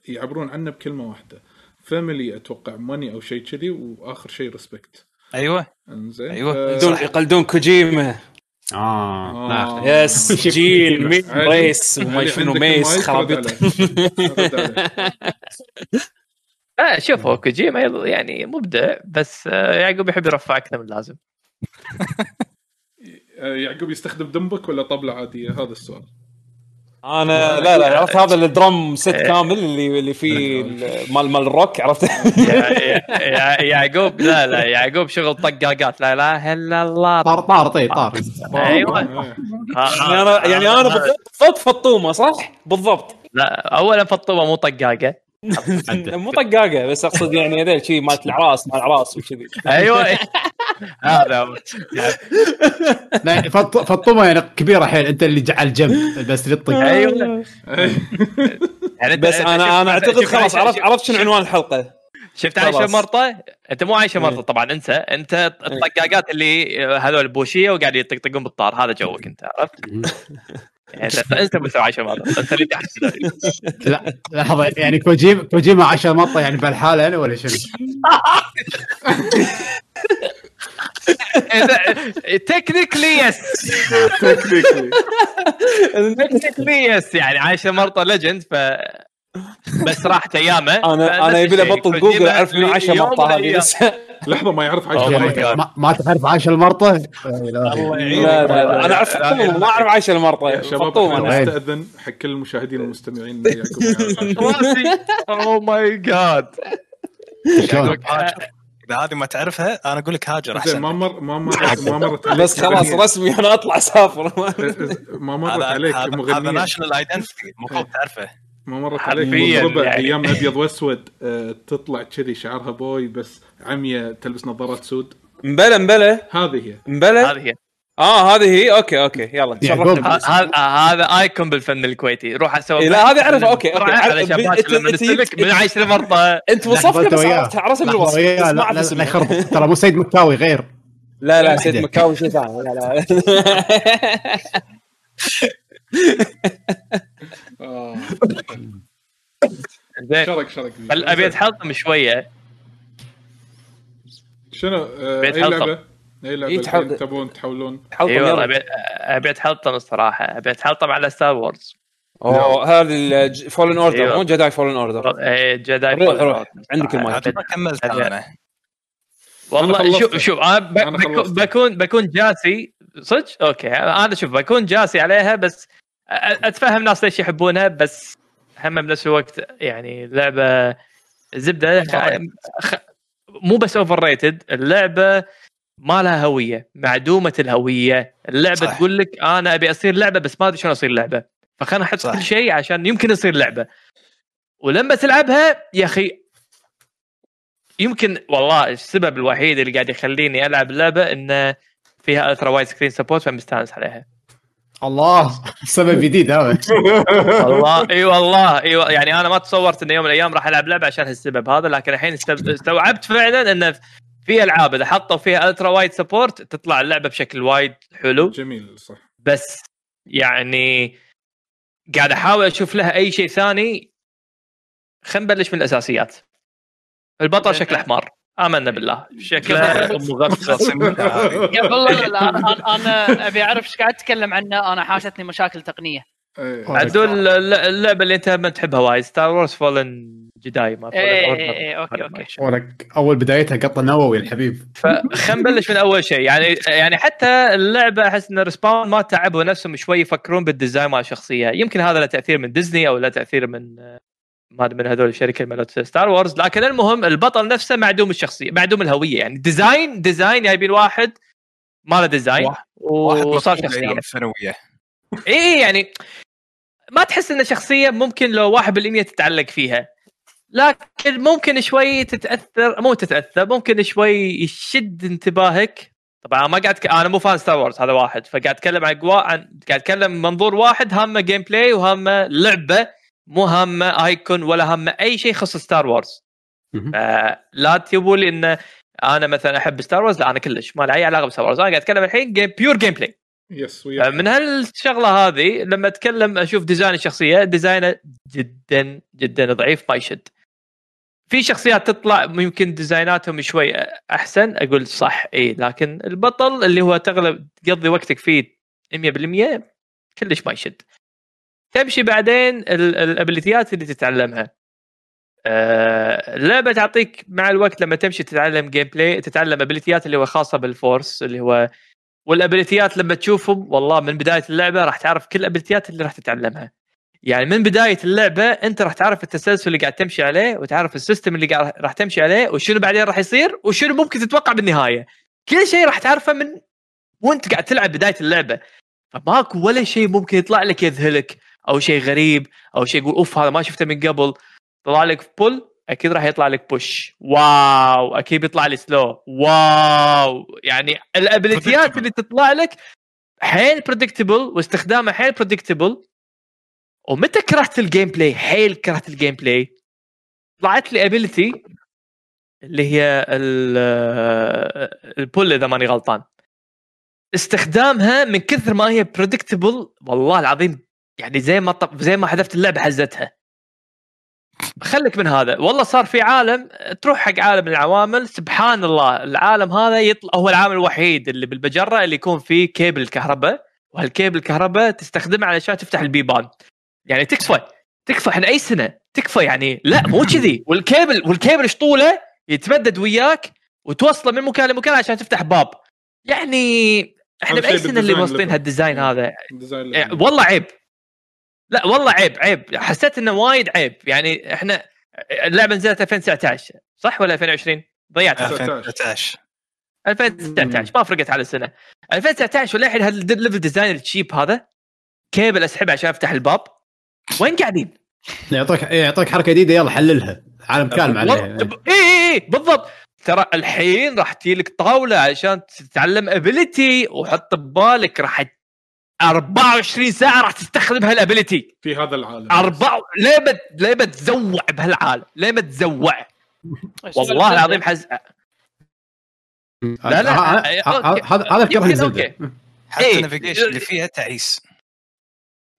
يعبرون عنه بكلمة واحدة family أتوقع money أو شيء كذي وآخر شيء ريسبكت أيوه إنزين أيوة. ف- يقلدون كوجيما آه. آه. لا. yes gene meme وما شنو ميس خرابيط. آه شوف هو كوجيما يض- يعني مبدع بس آه يعقوب يحب يرفع أكثر من اللازم. آه، يعقوب يستخدم دمبك ولا طبلة عادية؟ هذا السؤال. أنا لا لا عرفت هذا الدرام ست كامل اللي اللي فيه ال- مال مال الروك عرفت؟ يعقوب لا لا يعقوب شغل طقاقات لا اله الا الله طار طار طيب طار. أيوه. إيه. يعني أنا يعني أنا بالضبط فطومة صح؟ بالضبط. لا أولا فطوبه مو طقاقة. مو طقاقة بس أقصد يعني هذول شيء مالت العراس مال العراس وكذي. أيوه. هذا فط- فطومة يعني كبيرة حيل. أنت اللي جعل جنب بس للطق أيوه. إيه. يعني بس أنا أنا أعتقد خلاص عرفت عرفت شنو عنوان الحلقة. شفت عايشة. مرطة؟ أنت مو عايشة مرطة إيه. طبعا أنسى. أنت الطقاقات اللي هذول بوشية وقاعد يطقطقون بالطار. هذا جوك أنت عرفت؟ انت مستوى عايشه مرطه انت اللي تحت لا لحظة يعني كوجيما كوجيما 10 مطه يعني بهالحالة أنا ولا شنو؟ تكنيكلي يس تكنيكلي تكنيكلي يس يعني عايشة مرطه ليجند ف بس راحت ايامه أنا أنا يبي لي ابطل جوجل أعرف منو عايشه مرطه هذه بس لحظة ما يعرف مرة. God. ما, ما تعرف عاش المرطة؟ أنا اعرف ما أعرف عايشه المرطة شباب فطومه إحنا أنا وين؟ نستأذن حق كل المشاهدين والمستمعين. oh my God. إذا هذه ما تعرفها أنا أقول لك هاجر أحسن ما مر ما مرت ما مرت عليك بس خلاص. رسمي أنا أطلع اسافر ما مرت عليك هذا- هذا مغنية ناشونال ايدنتي المفروض تعرفه ما مرت عليك مطربه يعني. أيام أبيض وأسود آه، تطلع كذي شعرها boy بس عمية تلبس نظارات سود. مبلى مبلى. هذه هي. مبلى؟ هذه هي. آه هذه هي. أوكي أوكي. يلا ه- هذا هذا ايكون بالفن الكويتي. روح أسوي إيه، لا، أنت- لما أنت نسلك جبت- من عايش المرطه أنت لحظة وصفتها بس. عرفتها رسم لحظة الوصف. لا أعرف. لا لا اسمها يخرب ترى مو سيد مكاوي غير. لا لا سيد. مكاوي شيء ثاني لا لا. زين. شرق شرق بل أبي اتحطم شوية. شنو؟ آه، أي. لعبة؟ أي لعبة إيه، تحط- تبون تحولون؟ حلقه اي والله. ابي أبي اتحطم الصراحة. أبي اتحطم على Star Wars أوه هذا Fallen Order أيوة. مو Jedi Fallen Order إيه، Jedi روح روح. عندك المايك كملت أنا. والله. شوف شوف أنا بكون-. بكون جاسي. صدق؟ okay أنا شوف بكون جاسي عليها بس أتفهم ناس ليش يحبونها بس هم بنفس الوقت يعني لعبة زبدة. مو بس overrated اللعبة ما لها هوية معدومة الهوية. اللعبة صح. تقول لك أنا أبي أصير لعبة بس ما ادري شلون أصير لعبة. فخلنا أحط. كل شيء عشان يمكن يصير لعبة. ولما تلعبها يا أخي يمكن والله السبب الوحيد اللي قاعد يخليني ألعب اللعبة انه فيها ultra wide screen support فمستانس عليها. الله سبب جديد هذا والله إي والله إي والله. يعني أنا ما تصورت ان يوم من الأيام راح ألعب لعبة عشان هالسبب هذا لكن الحين استو- استوعبت فعلا إنه في ألعاب إذا حطوا فيها ultra wide support تطلع اللعبة بشكل وايد حلو. جميل صح. بس يعني قاعد أحاول أشوف لها أي شيء ثاني. خلينا نبلش من الاساسيات البطل شكله حمار آمنا بالله. شكله مغفص قبل لا أنا أنا أبي أعرف إيش قاعد تتكلم عنه. أنا حاشتني مشاكل تقنية. إيه. عدول اللعبة اللي أنت ما تحبها وايد Star Wars Fallen Jedi ما Fallen إيه Order. إيه okay okay. أول بدايتها قطة نووي الحبيب فخلينا نبلش من أول شيء. يعني يعني حتى اللعبة أحس إن Respawn ما تعبوا نفسهم شوي يفكرون بال design مال الشخصيه يمكن هذا له تأثير من ديزني أو له تأثير من ما أدري من هذول الشركة مالت Star Wars لكن المهم البطل نفسه معدوم الشخصية معدوم الهوية يعني design design جايبين واحد ما له design واحد وصار شخصية. أيام الثانوية. اي يعني ما تحس إن شخصية ممكن لو 1% تتعلق فيها لكن ممكن شوي تتأثر مو تتأثر ممكن شوي يشد انتباهك. طبعا ما قاعد ك... أنا مو fan Star Wars هذا واحد فقاعد أتكلم عن قوا... عن قاعد أتكلم من منظور واحد هامة gameplay وهامة لعبة. مو هامه icon ولا هامه أي شيء يخص Star Wars. فلا تجيبوا لي ان أنا مثلا أحب Star Wars لا أنا كلش ما له أي علاقة ب Star Wars أنا قاعد أتكلم الحين game pure gameplay yes من هالشغلة هذه لما أتكلم أشوف design الشخصية design ه جدا جدا ضعيف ما يشد. في شخصيات تطلع يمكن design اتهم شوي أحسن أقول صح اي لكن البطل اللي هو تغلب تقضي وقتك فيه 100% كلش ما يشد. تمشي بعدين ال- ال ability ات اللي تتعلمها. آه، اللعبه تعطيك مع الوقت لما تمشي تتعلم gameplay تتعلم ابيليتيات اللي هو خاصة بال force اللي هو والابيليتيات لما تشوفهم والله من بداية اللعبة راح تعرف كل الابيليتيات اللي راح تتعلمها. يعني من بداية اللعبة انت راح تعرف التسلسل اللي قاعد تمشي عليه وتعرف ال system اللي قاعد راح تمشي عليه وشنو بعدين راح يصير وشنو ممكن تتوقع بالنهاية. كل شيء راح تعرفه من وانت قاعد تلعب بداية اللعبة. فماكو ولا شيء ممكن يطلع لك يذهلك. أو شيء غريب أو شيء يقول أوف هذا ما شفته من قبل. طلع لك pull أكيد راح يطلع لك push wow أكيد بيطلع لي slow wow يعني الأبيليتيات. اللي تطلع لك حيل predictable واستخدامها حيل predictable ومتى كرهت ال gameplay حيل كرهت ال gameplay طلعت لي ability اللي هي ال- ال pull إذا ماني غلطان. استخدامها من كثر ما هي predictable والله العظيم يعني زي ما طب زي ما حذفت اللعبة حزتها خليك من هذا. والله صار في عالم تروح حق عالم العوامل سبحان الله العالم هذا يطلع هو العالم الوحيد اللي بالمجره اللي يكون فيه كيبل كهرباء وهالكيبل الكهرباء تستخدمه علشان تفتح البيبان يعني تكفى تكفى إحنا أي سنة تكفى يعني لا مو كذي. وال cable وال cable إيش طوله؟ يتمدد وياك وتوصله من مكان لمكان عشان تفتح باب. يعني إحنا بأي سنة اللي واصلين هال design هذا؟ يعني والله عيب. لا والله عيب عيب. حسيت إنه وايد عيب. يعني إحنا اللعبة نزلت 2019 صح ولا 2020 ضيعت 2019 2019 ما فرقت على سنة. 2019 وللحين هال level design ال cheap هذا؟ كيبل أسحبه عشان أفتح الباب. وين قاعدين؟ يعطيك يعطيك حركة جديدة يلا حللها. عالم كامل عليها. اي اي اي بالضبط. ترى الحين راح تجيلك طاولة عشان تتعلم ability وحط ببالك راح 24 ساعة راح تستخدم هال ability في هذا العالم أربعة ليه ما ليه ما تزوع بهالعالم؟ ليه ما تزوع؟ والله العظيم حز لا، لا،. هذا هذا يمكن Zelda. حتى إيه. ال navigation اللي فيها تعيس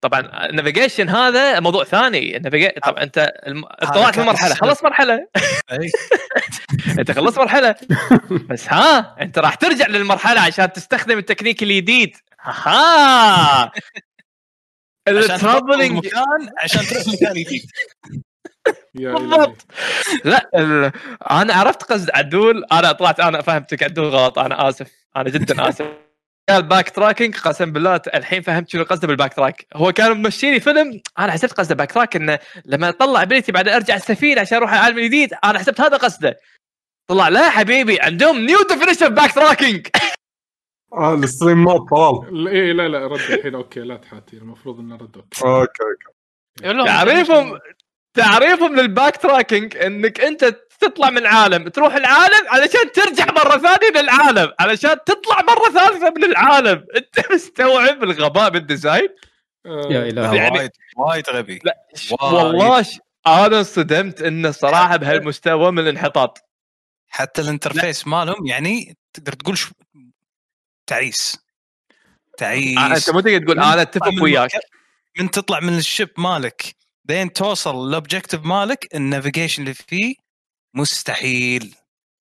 طبعا ال navigation هذا موضوع ثاني. ال navigation طبعا أنت طلعت من مرحلة. خلص مرحلة. أنت خلصت مرحلة. بس ها أنت راح ترجع للمرحلة عشان تستخدم التكنيك الجديد ها ال traveling مكان عشان تروح مكان جديد. بالضبط. لا ال... أنا عرفت قصد عدول. أنا طلعت أنا فهمتك. عدول غلط. أنا آسف. أنا جدا آسف. قال backtracking قسم بالله الحين فهمت شنو قصده بال backtrack هو كان ممشيني فيلم أنا حسبت قصده backtrack إنه لما أطلع ability بعد أرجع السفينة عشان أروح العالم الجديد أنا حسبت هذا قصده. طلع لا حبيبي عندهم نيو ديفينيشن باك تراكنج آه الستريمات طلال إيه لا لا رد الحين okay لا تحاتي المفروض إنه رد أوكي. أوكي أوكي. تعريفهم تعريفهم لل backtracking إنك أنت تطلع من عالم تروح العالم علشان ترجع مرة ثانية للعالم. علشان تطلع مرة ثالثة من العالم. أنت مستوعب الغباء بال design آه، يا الهي يعني- وايد وايد غبي. لا. والله ش... أنا انصدمت إنه صراحة بهالمستوى من الانحطاط. حتى ال interface مالهم يعني تقدر تقول شو تعيس. تعيس. آه، أنت مو تقدر تقول أنا أتفق من وياك. من تطلع من ال ship مالك. لين توصل لل objective مالك ال navigation اللي فيه مستحيل.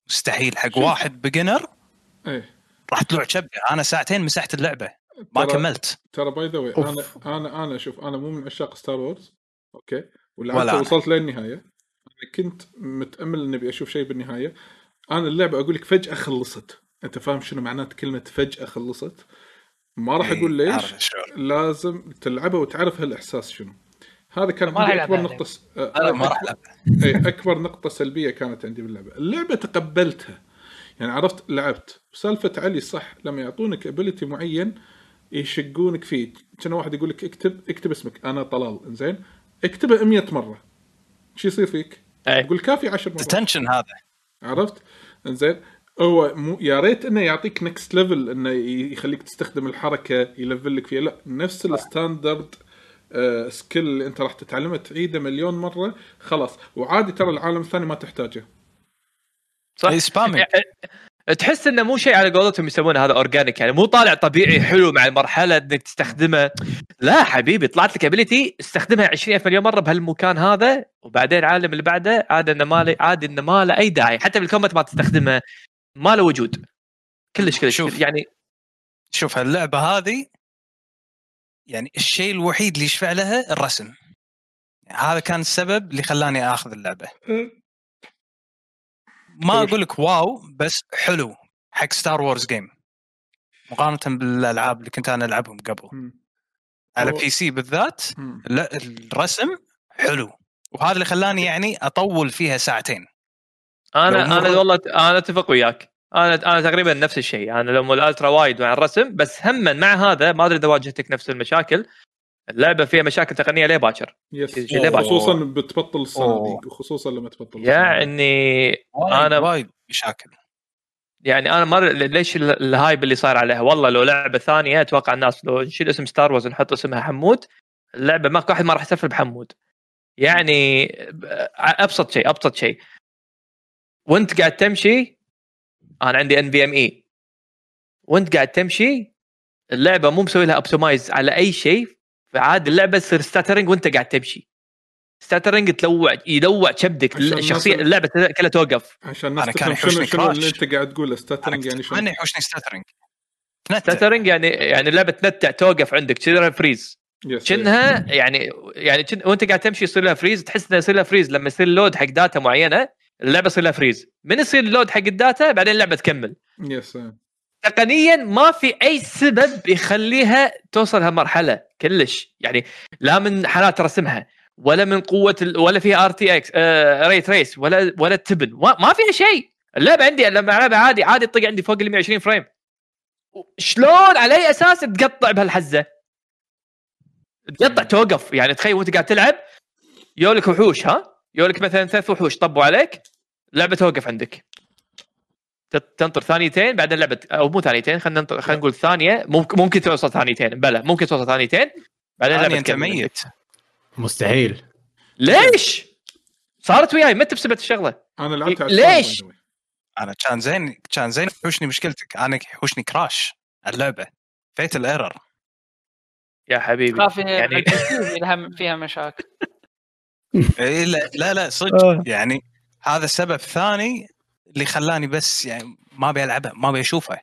مستحيل. حق واحد beginner إيه. راح تلوع شبه أنا ساعتين مسحت اللعبة. ما ترى- كملت. ترى by the way أوف. أنا أنا أنا شوف أنا مو من عشاق Star Wars okay؟ ولا ولعبت. وصلت للنهاية. أنا كنت متأمل إني أبي أشوف شيء بالنهاية. أنا اللعبة أقول لك فجأة خلصت. أنت فاهم شنو معنات كلمة فجأة خلصت؟ ما راح إيه، أقول ليش. لازم تلعبها وتعرف هالإحساس شنو. هذا كان أكبر نقطة س... أنا ما راح العب إي أكبر نقطة سلبية كانت عندي باللعبة. اللعبة تقبلتها. يعني عرفت لعبت. سالفة علي صح لما يعطونك ability معين يشقونك فيه. كان واحد يقول لك اكتب اكتب اسمك. أنا طلال. زين اكتبه 100 مرة. شو يصير فيك؟ أي. تقول كافي 10 مرات. ال tension هذا. عرفت؟ إنزين. هو مو يا ريت إنه يعطيك next level إنه يخليك تستخدم الحركة يلفل لك فيها. لا نفس ال standard آه skill اللي انت راح تتعلمه تعيده مليون مرة خلاص. وعادي ترى العالم الثاني ما تحتاجه. صح؟ اي spamming تحس إنه مو شيء على قولتهم يسوونه هذا organic يعني مو طالع طبيعي حلو مع المرحلة إنك تستخدمه. لا حبيبي طلعت لك ability استخدمها 20000 مليون مرة بهالمكان هذا وبعدين العالم اللي بعده عاد إنه ما له عاد إنه ما له أي داعي. حتى بال combat ما تستخدمها ما له وجود. كلش كلش شوف. يعني شوف هاللعبة هذه يعني الشيء الوحيد اللي يشفع لها الرسم. يعني هذا كان السبب اللي خلاني آخذ اللعبة. ما طيب. أقول لك wow بس حلو حق Star Wars game مقارنة بالألعاب اللي كنت أنا ألعبهم قبل. على PC بالذات. لا الرسم حلو. وهذا اللي خلاني يعني أطول فيها ساعتين. أنا أنا والله أنا أتفق وياك. أنا أنا تقريبا نفس الشيء. أنا لما ال ultra وايد مع الرسم بس هم مع هذا ما ادري إذا واجهتك نفس المشاكل. اللعبة فيها مشاكل تقنية ليه باكر؟ ليه. خصوصا بتبطل السنة أوه. دي خصوصا لما تبطل السنة دي. يعني أنا أنا- وايد مشاكل. يعني أنا مر ليش ال- ال hype اللي صاير عليها. والله لو لعبة ثانية أتوقع الناس لو نشيل اسم Star Wars ونحط اسمها حمود. اللعبة ما واحد ما راح يسفل بحمود. يعني أبسط شيء أبسط شيء. وأنت قاعد تمشي أنا عندي NVMe وأنت قاعد تمشي اللعبة مو مسوي لها optimize على أي شيء فعاد اللعبة تصير stuttering وأنت قاعد تمشي. stuttering تلوع يلوع كبدك الشخصية اللعبة كلها توقف. عشان الناس كان تفهم شنو يحوشني شنو اللي. أنت قاعد تقوله stuttering يعني أنا شنو يحوشني stuttering stuttering يعني يعني اللعبة تنتع توقف عندك تصير freeze كأنها يعني يعني وأنت قاعد تمشي يصير لها freeze تحس إنها يصير لها freeze لما يصير load حق data معينة اللعبة يصير لها freeze من يصير load حق ال data بعدين اللعبة تكمل. بس تقنيا ما في أي سبب يخليها توصل هالمرحلة كلش. يعني لا من حلات رسمها ولا من قوة ال... ولا فيها RTX ray trace ولا ولا تبن. ما, ما فيها شيء. اللعبة عندي لما العبها عادي عادي تطق عندي فوق ال 120 frame شلون على أي أساس تقطع بهالحزة؟ تقطع توقف. يعني تخيل وأنت قاعد تلعب يولك وحوش ها؟ يولك مثلا ثلاث وحوش طبوا عليك. اللعبة توقف عندك. تنطر ثانيتين بعدين اللعبة أو مو ثانيتين خلينا ننطر خلينا نقول ثانية. ممكن ممكن توصل ثانيتين. بلى ممكن توصل ثانيتين بعدين ثانية اللعبه انت. ميت مستحيل. ليش؟ صارت وياي متى بسبب الشغلة؟ أنا ليش؟ أنا كان زين كان زين يحوشني مشكلتك. أنا يحوشني crash اللعبة. fatal error يا حبيبي. خاف يعني- فيها مشاكل. إيه لا لا, لا صدق. يعني هذا السبب الثاني اللي خلاني بس يعني ما أبي ألعبها ما أبي أشوفها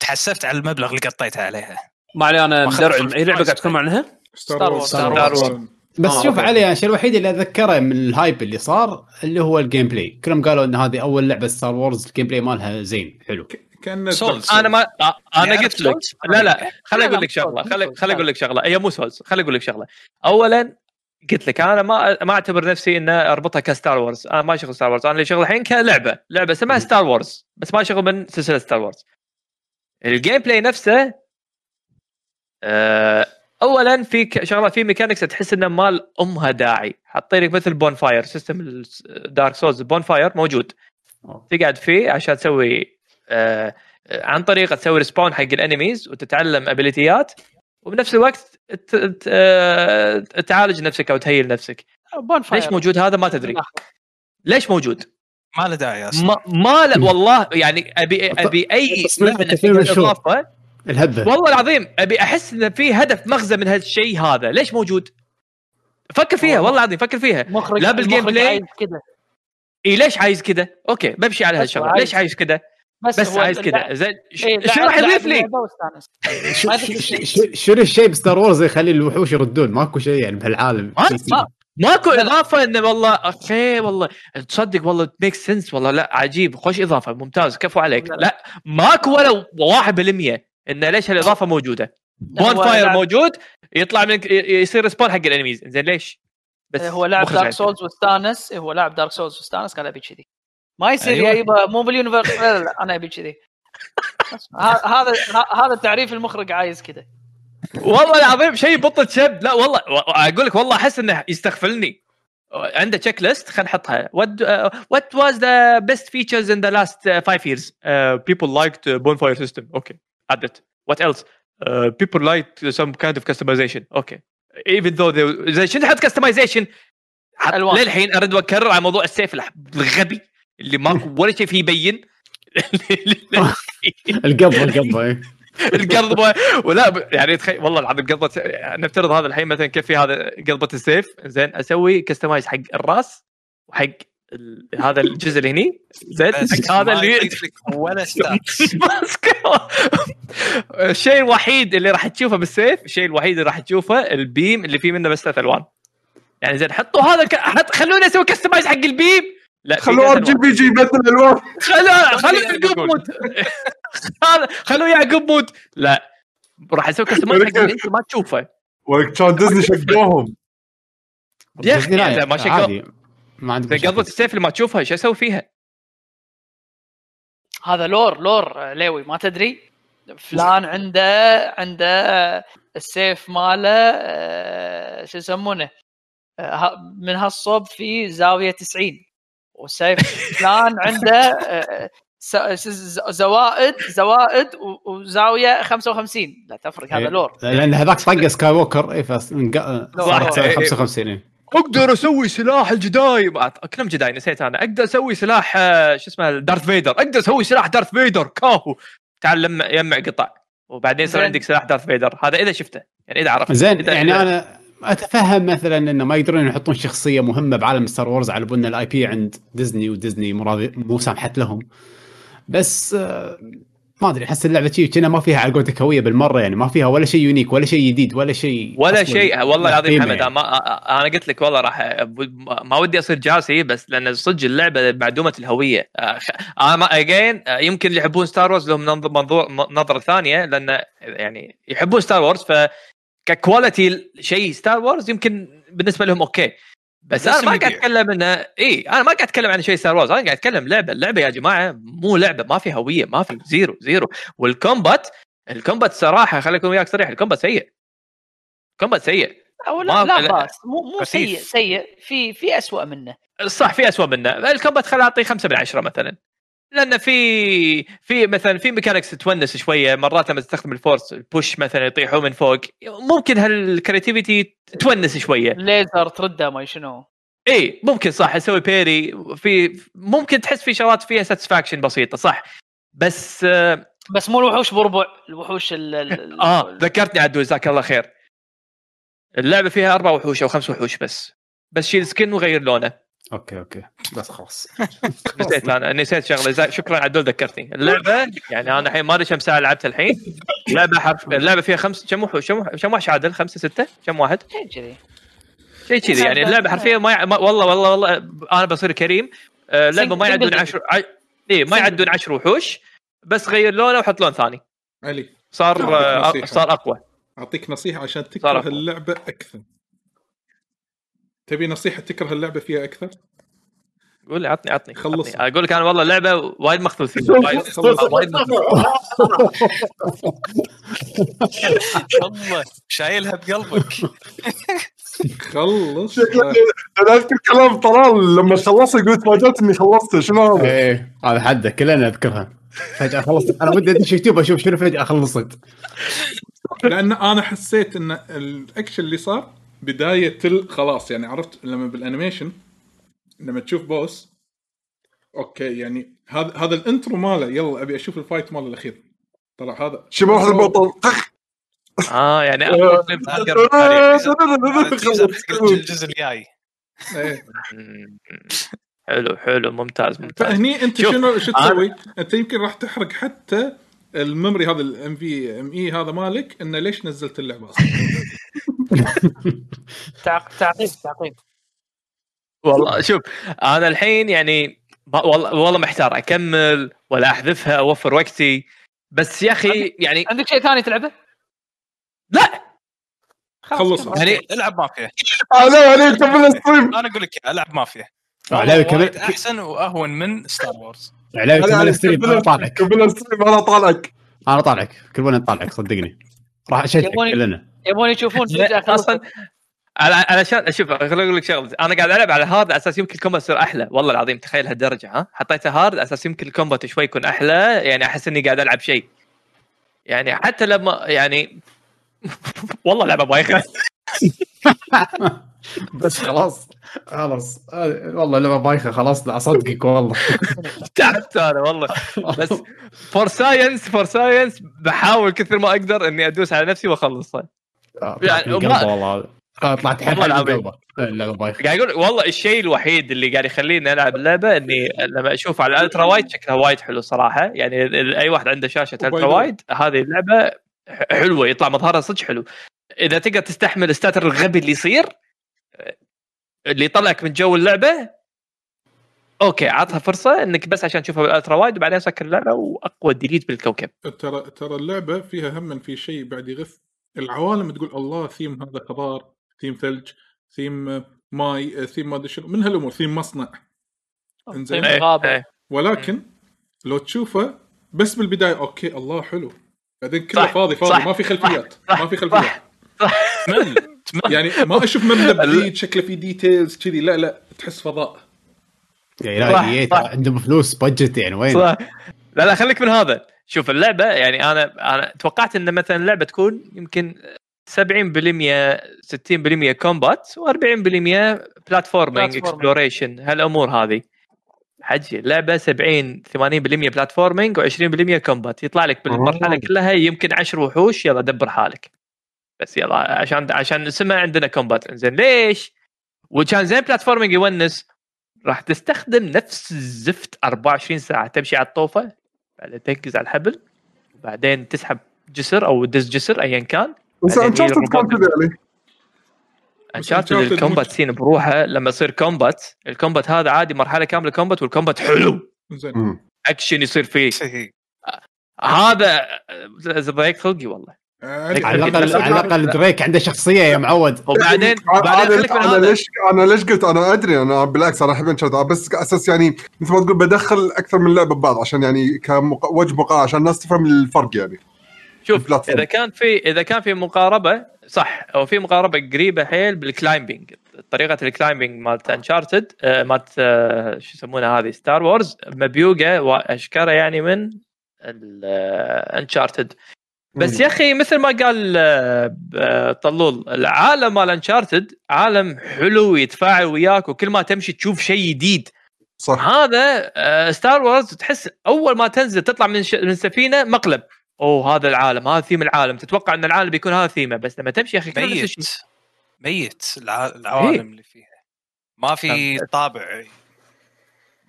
تحسفت على المبلغ اللي قطيتها عليها ما علي أنا فول اي لعبة. قاعد تتكلم عنها؟ Star Wars. Star Wars. بس آه، شوف أوكي. علي الشيء الوحيد اللي أتذكره من ال hype اللي صار اللي هو ال gameplay كلهم قالوا إن هذه أول لعبة Star Wars ال gameplay مالها زين حلو كأن Souls. أنا ما آه، أنا يعني قلت لك؟ لا لا خليني أقول لك شغلة خليني. أقول لك شغلة هي مو Souls خليني أقول لك شغلة اولا قلت لك أنا ما ما أعتبر نفسي ان أربطها ك Star Wars. أنا ما شغل Star Wars. أنا اللي شغل الحين كلعبة. لعبة اسمها Star Wars. بس ما شغل من سلسلة Star Wars. ال gameplay نفسه آه، اولا في شغله في mechanics تحس إنه ما لها داعي. حاطين لك مثل bonfire system Dark Souls bonfire موجود تقعد فيه عشان تسوي آه، عن طريقه تسوي respawn حق ال enemies وتتعلم ability ات وبنفس الوقت تعالج نفسك أو ت heal نفسك. ليش موجود؟ هذا ما تدري. ليش موجود؟ ما له داعي أصلا. ما, ما لا والله يعني ابي أبي أي. اضافه الهبه والله العظيم أبي أحس إن في هدف مغزى من هالشيء هذا. ليش موجود؟ فكر فيها والله. العظيم فكر فيها. مخرج لا بال gameplay. عايز كذا إي ليش عايز كذا أوكي بمشي على هالشغله ليش عايز كذا بس هو عايز كذا زين إيه، شو لعب- راح يضيف لعب لي. شو- شنو الشيء ب Star Wars يخلي الوحوش يردون؟ ماكو شيء يعني بهالعالم. ماكو إضافة إنه والله أوكي والله تصدق والله make sense والله لا عجيب خوش إضافة ممتاز كفو عليك. لا، لا. لا ماكو ولا 1% إنه ليش هالإضافة موجودة. bonfire لعب- موجود يطلع من يصير respawn حق ال enemies زين ليش؟ بس هو لاعب مخرج Dark Souls واستانس هو لاعب Dark Souls واستانس قال أبي كذي. ما يصير أيوة. يا يبا مو بال universe لا لا لا أنا أبي كذي. هذا هذا تعريف المخرج عايز كذا والله العظيم شيء بطل شب لا والله أقول لك والله أحس إنه يستغفلني. عنده checklist خلينا نحطها. In the last uh, five years? Uh, people liked uh, bonfire system. Okay add it. What else? Uh, people liked some kind of customization. Okay. Even though they زي شنو حط ألوان. للحين ارد واكرر على موضوع السيف الغبي. اللي ماكو ولا شيء فيه يبين. القبضة القبضة إيه. القبضة ولا يعني تخيل والله العظيم قبضة نفترض هذا الحين مثلا كيف في هذا قبضة السيف. زين أسوي customize حق الراس وحق ال- هذا الجزء اللي هني. زين هذا ما اللي ولا الشيء الوحيد اللي راح تشوفه بالسيف الشيء الوحيد اللي راح تشوفه البيم اللي فيه منه بس ثلاث ألوان. يعني زين حطوا هذا ك... حط... خلوني أسوي كستمايز حق البيم. لا خلوا ار جي. بي جي يبدل الوان خلوا خلوا يعقوب. موت. خلوا يعقوب موت. لا راح أسوي كستمايز حق انت ما تشوفه. ولك كان ديزني شقوهم. يا أخي، ديزني لا، ما عادي. ما عندك. السيف اللي ما تشوفها إيش أسوي فيها؟ هذا لور لور ليوي ما تدري؟ فلان عنده عنده السيف ماله آه، شو يسمونه؟ آه، من هالصوب في زاوية 90 والسيف فلان عنده آه، س- زوائد زوائد وزاوية 55 لا تفرق هذا إيه. لور. لأن هذاك طق سكاي ووكر اي فص صارت إيه. 55 إيه. أقدر أسوي سلاح الجداي. كلهم جداي نسيت أنا. أقدر أسوي سلاح آه، شو اسمه دارث فيدر. أقدر أسوي سلاح دارث فيدر. كاهو. تعال يجمع قطع. وبعدين يصير. عندك سلاح دارث فيدر. هذا إذا شفته. يعني إذا عرفت زين إذا- يعني أنا أتفهم مثلا إنه ما يقدرون يحطون شخصية مهمة بعالم ستار وورز على بنا الاي بي عند ديزني وديزني مو راضي- مو سامحت لهم بس آه، ما أدري أحس اللعبة شي كأنها ما فيها على قولتك هويه بالمرة يعني ما فيها ولا شيء unique ولا شيء جديد ولا شيء ولا شيء والله له العظيم محمد يعني. أنا قلت لك والله راح ما ودي أصير قاسي بس لأن صدق اللعبة معدومة الهوية آه، أنا ما اجين يمكن اللي يحبون Star Wars لهم منظ- منظور نظرة ثانية لأن يعني يحبون Star Wars ف ك quality شيء Star Wars يمكن بالنسبة لهم أوكي. بس أنا ما. قاعد أتكلم انه إي أنا ما قاعد أتكلم عن شيء Star Wars أنا قاعد أتكلم لعبه اللعبه يا جماعة مو لعبة ما في هوية ما في zero zero. وال combat ال combat صراحة خليني أكون وياك صريح ال combat سيء. combat سيء. أو ما- لا لا. بس مو مو. سيء سيء. في في اسوء منه. صح في اسوء منه. ال combat خليني أعطيه خمسة من عشرة مثلا. لأن في في مثلا في mechanics تونس شوية مرات لما تستخدم ال force ال push مثلا يطيحوا من فوق ممكن هال creativity تونس شوية. ليزر ترده ما شنو. اي ممكن صح أسوي parry في ممكن تحس في شغلات فيها satisfaction بسيطة صح. بس آه, بس مو الوحوش بربع الوحوش ال- ال- آه ذكرتني عدول جزاك الله خير. اللعبة فيها أربع وحوش أو خمس وحوش بس. بس شيل skin وغير لونه. okay okay. بس خلاص. نسيت أنا نسيت شغلة. شكرا عدول ذكرتني. اللعبة يعني أنا الحين ما أدري كم ساعة لعبتها الحين. لعبة حرف اللعبة فيها خمس كم وحوش كم وح- كم وحش عادل؟ خمسة ستة؟ كم واحد؟ شيء كذي. شيء كذي. يعني اللعبة حرفيا ما, يع... ما والله والله والله أنا بصير كريم. آه، لعبة ما يعدون. عشر. اي ما. يعدون عشر وحوش بس غير لونه وحط لون ثاني. علي صار آه،. صار أقوى. أعطيك نصيحة عشان تكره. اللعبة أكثر. تبي نصيحة تكره اللعبة فيها أكثر؟ قول لي عطني عطني خلص. أقول لك أنا والله اللعبة وايد فيها وايد وايد شايلها بقلبك. خلص. أنا أذكر كلام طلال لما خلص يقول تفاجات اني خلصته شنو هذا؟ إيه هذا حده كلنا نذكرها. فجأة خلصت. أنا ودي أدش يوتيوب أشوف شنو فجأة خلصت. لأن أنا حسيت إن الأكشن اللي صار بداية ال- خلاص يعني عرفت لما بال animation لما تشوف boss okay يعني هذا هذا ال intro ماله يلا أبي أشوف ال fight ماله الأخير. طلع هذا شوف واحد البطل. طخ آه يعني أقوى كليب أقرب بالتاريخ. الجزء الجاي. إيه. حلو حلو ممتاز ممتاز. فهني أنت شنو شو تسوي؟ أنت يمكن راح تحرق حتى ال memory هذا ال NVMe هذا مالك انه ليش نزلت اللعبة أصلا؟ تعقيب تعقيب والله شوف أنا الحين يعني والله والله محتار أكمل ولا أحذفها أوفر وقتي. بس يا أخي يعني عندك شيء ثاني تلعبه؟ لا! خلص. يعني العب مافيا. أنا أنا ال stream أقول لك العب مافيا. علاوي كمل. وايد أحسن وأهون من Star Wars علاوي كمل stream أنا طالعك. كمل ال stream أنا طالعك. أنا طالعك. كلنا نطالعك صدقني. راح اشتك كلنا. يبون يشوفون فجاه أصلا على علشان شوف خليني أقول لك شغلة. أنا قاعد ألعب على hard على أساس يمكن ال combat يصير أحلى. والله العظيم تخيل هالدرجة ها؟ حطيته hard على أساس يمكن ال combat شوي يكون أحلى. يعني أحس إني قاعد ألعب شيء. يعني حتى لما يعني والله لعبة بايخه بس خلاص خلاص. والله لعبة بايخه خلاص لا أصدقك والله. تعبت أنا والله. بس for science for science بحاول كثر ما أقدر إني أدوس على نفسي وأخلصها. يعني طلعت والله. آه، طلعت حيل والله آه، اللعبه بايخه قاعد أقول والله الشيء الوحيد اللي قاعد يخليني ألعب اللعبه إني لما أشوف على ال ultra wide شكلها وايد حلو صراحة. يعني أي واحد عنده شاشة ultra wide. هذه اللعبة حلوة يطلع مظهرها صدق حلو. إذا تقدر تستحمل ال stutter الغبي اللي يصير اللي يطلعك من جو اللعبة okay عطها فرصة إنك بس عشان تشوفها بال ultra wide وبعدين سكر اللعبة وأقوى delete بالكوكب. ترى ترى اللعبة فيها هم في شيء بعد يغث العوالم تقول الله ثيم هذا خضار ثيم ثلج ثيم ماي ثيم ما أدري شنو من هالأمور ثيم مصنع. إنزين؟ غابة. إيه. ولكن لو تشوفه بس بالبداية okay الله حلو. بعدين كله صح، فاضي فاضي صح، ما في خلفيات صح، ما في خلفيات. تمل يعني ما أشوف مبنى بعيد شكله في details كذي لا لا تحس فضاء. يعني لا إيه صح. عندهم فلوس budget يعني وين؟ صح. لا لا خليك من هذا. شوف اللعبة يعني أنا أنا توقعت إن مثلا اللعبة تكون يمكن 70% 60% combat و40% platforming. exploration هالأمور هذه حجي اللعبة 70 80% platforming و20% combat يطلع لك بالمرحلة آه. كلها يمكن 10 وحوش يلا دبر حالك بس يلا عشان عشان اسمها عندنا combat زين ليش؟ وكان زين platforming يونس راح تستخدم نفس الزفت 24 ساعة تمشي على الطوفة بعدين تنقز على الحبل. وبعدين تسحب جسر أو تدز جسر ايا كان. بس Uncharted هي كان كذا يعني. Uncharted ال combat scene بروحه لما يصير combat ال combat هذا عادي مرحلة كاملة combat وال combat حلو. زين. اكشن يصير فيه. هذا ضيق خلقي والله. على الاقل على الأقل دريك عنده شخصية يا معود. وبعدين أنا بعدين أنا ليش أنا ليش قلت أنا أدري أنا بالعكس أنا أحب Uncharted بس أساس يعني مثل ما تقول بدخل أكثر من لعبة ببعض عشان يعني كوجه مقارنة عشان الناس تفهم الفرق يعني. شوف. إذا كان في إذا كان في مقاربة صح. أو في مقاربة قريبة حيل بال climbing طريقة ال climbing مالت Uncharted مالت آه، شو يسمونها هذه؟ Star Wars مبيوقة وأشكره يعني من Uncharted بس. يا أخي مثل ما قال آه، آه، طلول العالم مال Uncharted عالم حلو يتفاعل وياك وكل ما تمشي تشوف شيء جديد. صح. هذا آه، Star Wars تحس أول ما تنزل تطلع من ش... من سفينة مقلب. أوه هذا العالم هذا ثيم العالم. تتوقع إن العالم بيكون هذا ثيمه بس لما تمشي يا أخي ميت. ميت. الع- العوالم اللي فيها. ما في نعم. طابع.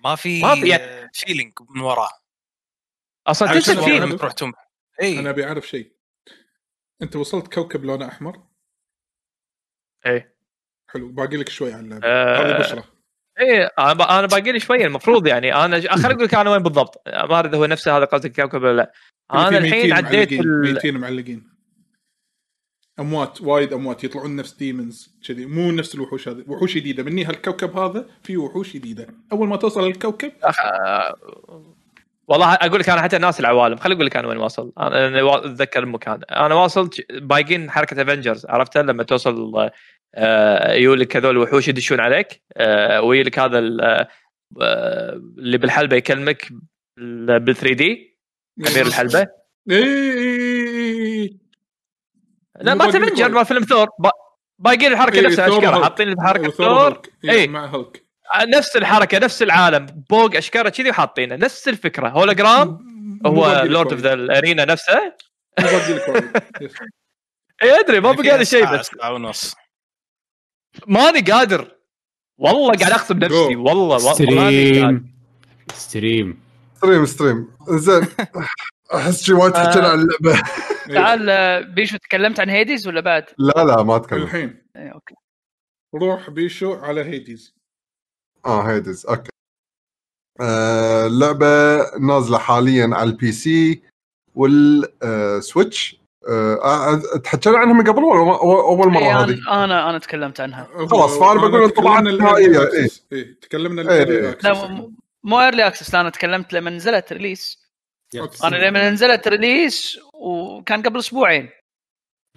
ما في ما في يعني- feeling من وراه. أصلا تنسى أنا- تروح تم اي أنا أبي أعرف شيء. أنت وصلت كوكب لونه أحمر؟ إيه. حلو باقي لك شوي على اللعبه آه، هذه بشرى إيه أنا باقي لي شوية المفروض يعني أنا ج- خليني أقول لك أنا وين بالضبط. ما أدري إذا هو نفسه هذا قصدك كوكب ولا لا. أنا الحين 200 عديت معلقين ال... 200 معلقين. أموات وايد أموات يطلعون نفس demons كذي. مو نفس الوحوش هذه وحوش جديدة. مني هالكوكب هذا في وحوش جديدة. أول ما توصل للكوكب أخ... والله أقول لك أنا حتى ناس العوالم خليني أقول لك أنا وين واصل. أنا أتذكر المكان. أنا واصل بايقين حركة Avengers عرفتها لما توصل آه، يقول لك هذول الوحوش يدشون عليك آه، ويجي لك هذا آه، اللي بالحلبة يكلمك بال 3 دي امير الحلبة. لا ما وايد. ما فيلم ثور با- بايقين الحركة نفسها. حاطين حركه وثور ثور إي. مع هولك نفس الحركة نفس العالم بوق اشكاله كذي وحاطينه. نفس الفكرة. هولوجرام هو لورد اوف. ذا الارينا نفسه. اي أدري ما بقى لي شيء بس. ساعة ونص. ماني قادر. والله قاعد اخصب نفسي. والله والله ماني قادر. stream stream stream stream زين. أحس شي وايد حكينا عن اللعبة. إيه. تعال آه، بيشو تكلمت عن Hades ولا بعد؟ لا لا ما أتكلم. الحين. إيه، أوكي. روح بيشو على Hades آه Hades أوكي. آه اللعبه نازلة حاليا على ال PC وال Switch آه آه، تحكينا عنها من قبل ولا أول مرة إيه، هذه؟ أنا أنا أنا تكلمت عنها. خلاص، فأنا بقول انطباعات نهائية، إيه. إيه تكلمنا إيه، ال early إيه. access لا مو early access لا أنا تكلمت لما نزلت release أنا لما نزلت release وكان قبل أسبوعين.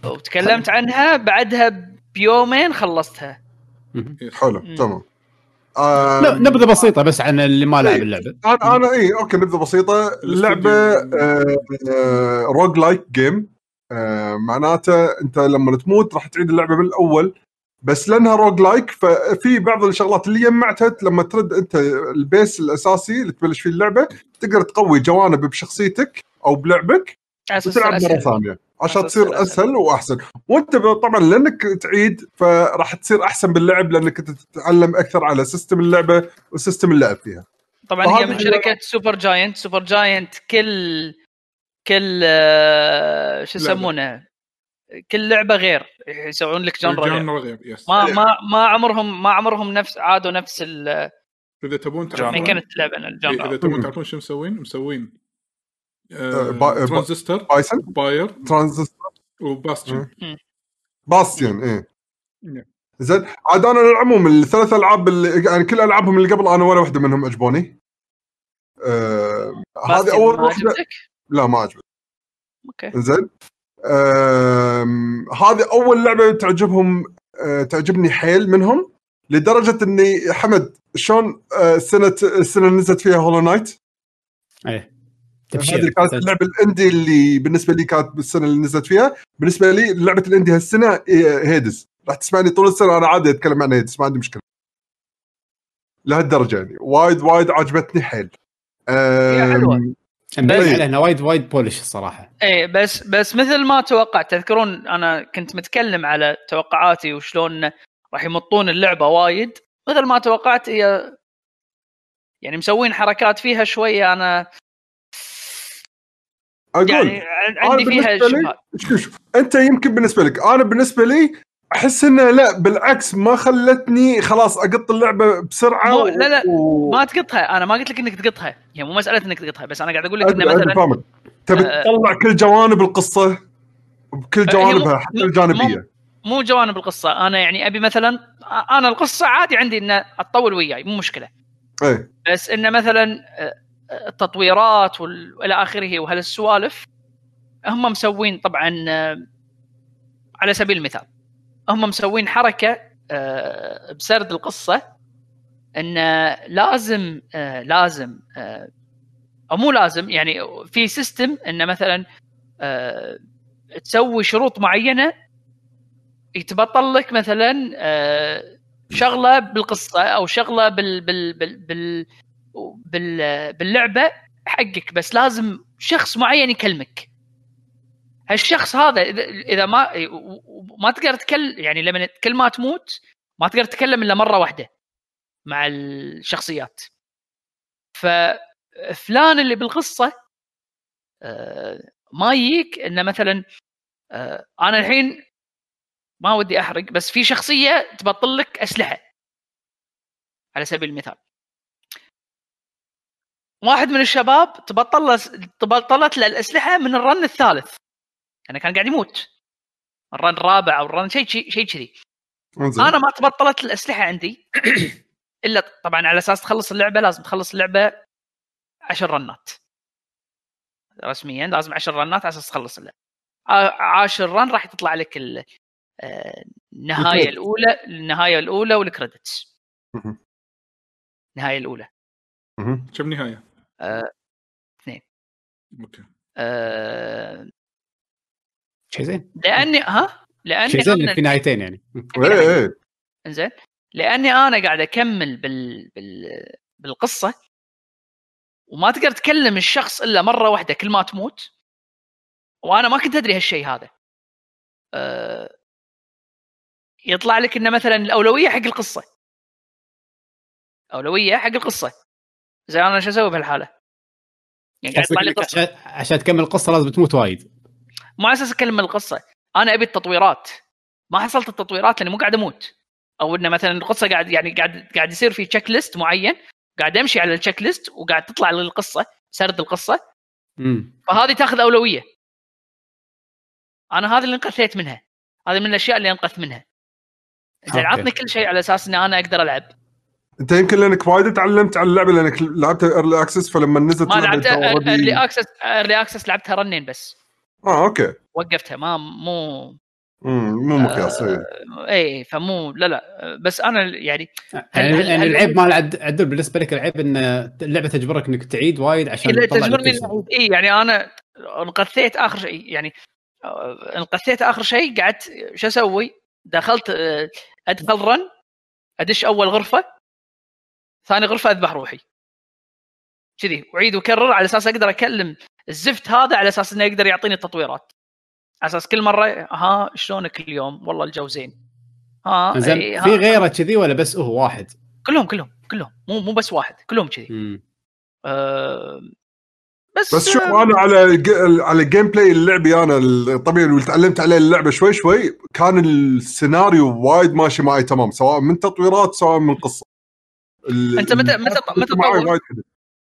وتكلمت عنها بعدها بيومين خلصتها. حلو. تمام. آه ن- نبذة بسيطة بس عن اللي ما لعب إيه. اللعبة أنا أنا اي أوكي نبذة بسيطة اللعبه آه آه roguelike game آه معناته أنت لما تموت راح تعيد اللعبة من الأول بس لأنها roguelike ففي بعض الشغلات اللي جمعتها لما ترد أنت ال base الأساسي اللي تبلش فيه اللعبة تقدر تقوي جوانب بشخصيتك أو بلعبك وتلعب. مرة ثانية عشان تصير أسهل. أسهل وأحسن. وأنت طبعا لأنك تعيد فراح تصير أحسن باللعب لأنك أنت تتعلم أكثر على system اللعبة و system اللعب فيها. طبعا هي من شركة Supergiant Supergiant كل كل آه، شو. يسمونه؟ كل لعبة غير. يسوون لك genre غير. غير yes ما ما ما عمرهم ما عمرهم نفس عادوا نفس ال- إذا تبون تعرفون كانت اللعبه ال genre إذا تبون. تعرفون شو مسوين؟ مسوين آه، با- با- ترانزستور بايثون Pyre Transistor. و Bastion. Bastion إيه. نعم. زين عاد أنا العموم الثلاث ألعاب اللي يعني كل ألعابهم اللي قبل أنا ولا واحدة منهم عجبوني آه هذه أول ما واحدة. عجبتك؟ لا ما عجبتني. أوكي. زين. هذه أول لعبة تعجبهم آه، تعجبني حيل منهم لدرجة إني حمد شلون آه، السنة السنة اللي نزلت فيها Hollow Knight إيه. هذه تبشير كانت اللعبه ال indie اللي بالنسبة لي كانت بالسنة اللي نزلت فيها. بالنسبة لي لعبة ال indie هالسنة هيدز. راح تسمعني طول السنة أنا عادي أتكلم عن هيدز ما عندي مشكلة. لهالدرجة يعني. وايد وايد عجبتني حيل. هي حلوة. آم، مبين بس- عليها انها وايد وايد بولش الصراحة. إيه بس بس مثل ما توقعت تذكرون أنا كنت متكلم على توقعاتي وشلون راح يمطون اللعبة وايد. مثل ما توقعت هي يعني مسوين حركات فيها شوية أنا أقول يعني عندي فيها شوف شوف أنت يمكن بالنسبة لك أنا بالنسبة لي أحس إنه لا بالعكس ما خلتني خلاص أقط اللعبة بسرعة مو- لا- لا، و... ما تقطها. أنا ما قلت لك إنك تقطها. يعني مو مسألة إنك تقطها بس أنا قاعد أقول لك إنه مثلا تبي آه، تطلع كل جوانب القصة بكل هي جوانبها حتى الجانبية. مو جوانب القصة. أنا يعني أبي مثلا أنا القصة عادي عندي إنه تطول وياي مو مشكلة. إيه. بس إنه مثلا آه، آه، التطويرات وال- والى آخره وهالسوالف هم مسوين طبعا على سبيل المثال هم مسوين حركة آه، بسرد القصة انه لازم آه، لازم آه، أو مو لازم يعني في سيستم انه مثلا تسوي شروط معينة يتبطل لك مثلا شغلة بالقصة أو شغلة بال بال, بال بال باللعبة حقك بس لازم شخص معين يكلمك. هالشخص هذا اذا ما ما تقدر تكلم يعني لما كل ما تموت ما تقدر تتكلم إلا مرة واحدة مع الشخصيات. ففلان اللي بالقصة آه، ما يجيك إنه مثلا آه، أنا الحين ما ودي أحرق بس في شخصية تبطل لك أسلحة. على سبيل المثال. واحد من الشباب تبطل له تبطلت له الأسلحة من ال run الثالث. يعني كان قاعد يموت. ال run الرابع أو ال run شيء شيء شيء كذي. أنا ما تبطلت الأسلحة عندي. إلا طبعا على أساس تخلص اللعبة لازم تخلص اللعبة عشر رنات. رسميا لازم عشر رنات على أساس تخلص اللعبة. عاشر run راح تطلع لك ال- النهاية. الأولى النهاية الأولى وال credits. النهاية الأولى. كم نهاية؟ آه، اثنين. أوكي. آه، شيء زين لأني ها؟ لأني شيء زين في نهايتين يعني. إيه إيه. إنزين. لأني أنا قاعد أكمل بال... بال... بالقصة. وما تقدر تكلم الشخص إلا مرة واحدة كل ما تموت. وأنا ما كنت أدري هالشيء هذا. أه... يطلع لك إنه مثلا الأولوية حق القصة. أولوية حق القصة. زي أنا شو أسوي بهالحالة؟ يعني قاعد يطلع لي قصة. عشان عشان تكمل القصة لازم تموت وايد. على أساس اكلم القصة. أنا أبي التطويرات. ما حصلت التطويرات لأني مو قاعد أموت. أو إنه مثلا القصة قاعد يعني قاعد قاعد يصير في checklist معين قاعد أمشي على ال checklist وقاعد تطلع لي القصة سرد القصة. امم فهذه تأخذ أولوية. أنا هذه اللي انقذت منها. هذه من الأشياء اللي أنقذت منها. زين. عطني كل شيء على أساس إني أنا أقدر ألعب. انت يمكن لانك وايد تعلمت على اللعبة لانك لعبتها early access فلما نزلت ما لعبت early access early access لعبتها رنين بس. آه أوكي. وقفتها ما مو مم، مو مقياس إيه. اي فمو لا لا. بس أنا يعني يعني, هل- يعني هل- العيب مال عد- عدل بالنسبة لك العيب إن اللعبة تجبرك إنك تعيد وايد عشان تطلع تجبرني. إي إيه، يعني أنا انقذيت آخر شيء يعني آه، انقذيت آخر شيء قعدت شو أسوي؟ دخلت آه، أدخل رن أدش أول غرفة ثاني غرفة أذبح روحي. كذي وعيد وكرر على أساس أقدر أكلم الزفت هذا على أساس إنه يقدر يعطيني التطويرات. على أساس كل مرة ها شلونك اليوم؟ والله الجو زين. ها زين إي، ها. في غيره كذي ولا بس هو واحد؟ كلهم كلهم كلهم. مو مو بس واحد كلهم كذي. أه بس بس شوف أنا على ج- على gameplay اللعبي أنا الطبيعي اللي تعلمت عليه اللعبة شوي شوي كان السيناريو وايد ماشي معي تمام سواء من تطويرات سواء من قصة. أنت متى- متى- متى حلو.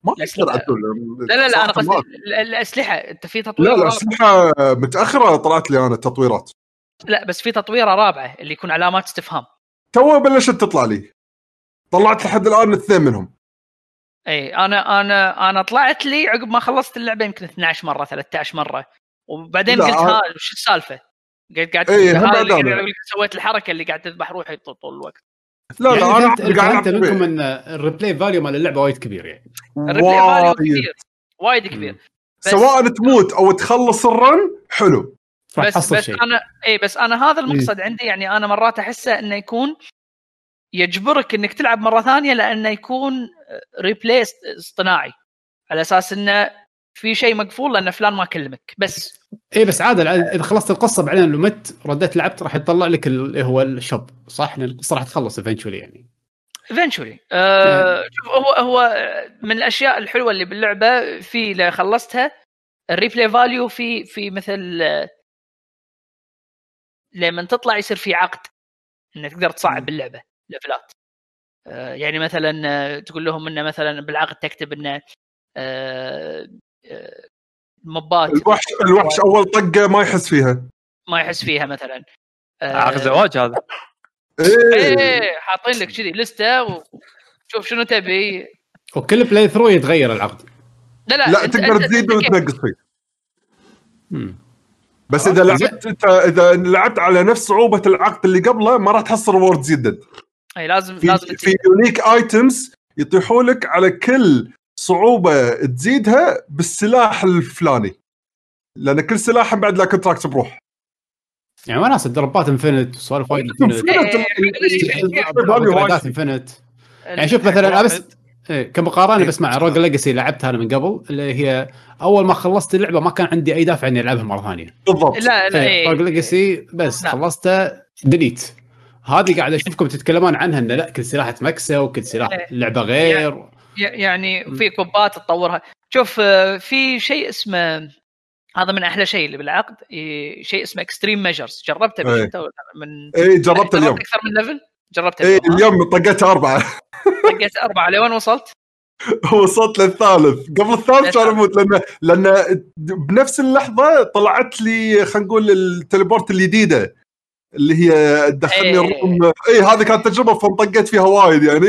ما. تقدر عدول لا لا لا أنا قصدي الأسلحة. أنت في تطوير لا لا رابع. اسلحه متأخرة طلعت لي أنا تطويرات لا بس في تطويرة رابعة اللي يكون علامات استفهام. تو بلشت تطلع لي. طلعت لحد الآن اثنين منهم. إي أنا أنا أنا طلعت لي عقب ما خلصت اللعبة يمكن 12 مرة 13 مرة. وبعدين لا، قلت أنا- ها وش السالفة؟ قاعد قاعد سويت الحركة اللي قاعد تذبح روحي طول الوقت. لا لا يعني أنا فهمت قاعد العب فهمت منكم. إن ال replay value مال اللعبة وايد كبير يعني. ال replay value وايد. كبير. وايد كبير. سواء تموت أو تخلص ال run حلو. بس بس شيء. أنا اي بس أنا هذا المقصد عندي يعني أنا مرات أحسه إنه يكون يجبرك إنك تلعب مرة ثانية لأنه يكون replay اصطناعي. على أساس إنه في شيء مقفول لأن فلان ما كلمك بس. اي إيه، بس عادل إذا خلصت القصة بعدين لو مت رديت لعبت راح يطلع لك اللي هو ال shop صح؟ القصة راح تخلص eventually يعني. eventually آه شوف هو هو من الأشياء الحلوة اللي باللعبة في اللي خلصتها ال replay value في في مثل لما تطلع يصير في عقد إنك تقدر تصعب اللعبة ليفلات. آه يعني مثلا آه، تقول لهم إنه مثلا بالعقد تكتب إنه آه آه، موبات الوحش الوحش أول طقة ما يحس فيها. ما يحس فيها مثلا. آه، عقد زواج هذا. إيه. إيه حاطين لك كذي لستة وشوف شنو تبي. وكل playthrough يتغير العقد. لا لا لا أنت- تقدر تزيد؟ وتنقص فيه. بس إذا. لعبت انت إذا لعبت على نفس صعوبة العقد اللي قبله ما راح تحصل reward جدا. إي لازم في لازم في. unique items يطيحوا لك على كل صعوبة تزيدها بالسلاح الفلاني. لأن كل سلاح بعد له contract بروحه. يعني وناس الدربات infinite وسوالف وايد infinite إيه، infinite يعني شوف مثلا بس إيه كمقارنة بس مع Rogue Legacy لعبتها أنا من قبل اللي هي أول ما خلصت اللعبة ما كان عندي أي دافع إني ألعبها مرة ثانية. بالضبط. لا لا إيه Rogue إيه. Legacy بس لا. خلصتها delete. هذه قاعد أشوفكم تتكلمون عنها انه لا كل سلاح تمسكه وكل سلاح إيه. لعبة غير. ي- يعني في كوبات تطورها. شوف آه، في شيء اسمه هذا من أحلى شيء اللي بالعقد شيء اسمه extreme measures جربته. انت ولا من اي جربت اليوم. أكثر من level جربت اي اليوم ها؟ اليوم طقيت أربعة. طقيت أربعة. لوين وصلت؟ وصلت للثالث. قبل الثالث كان أموت لأن لأن بنفس اللحظة طلعت لي خلينا نقول ال teleport الجديدة. اللي هي تدخلني إيه. ال room. اي هذه كانت تجربة فانطقيت فيها وايد يعني.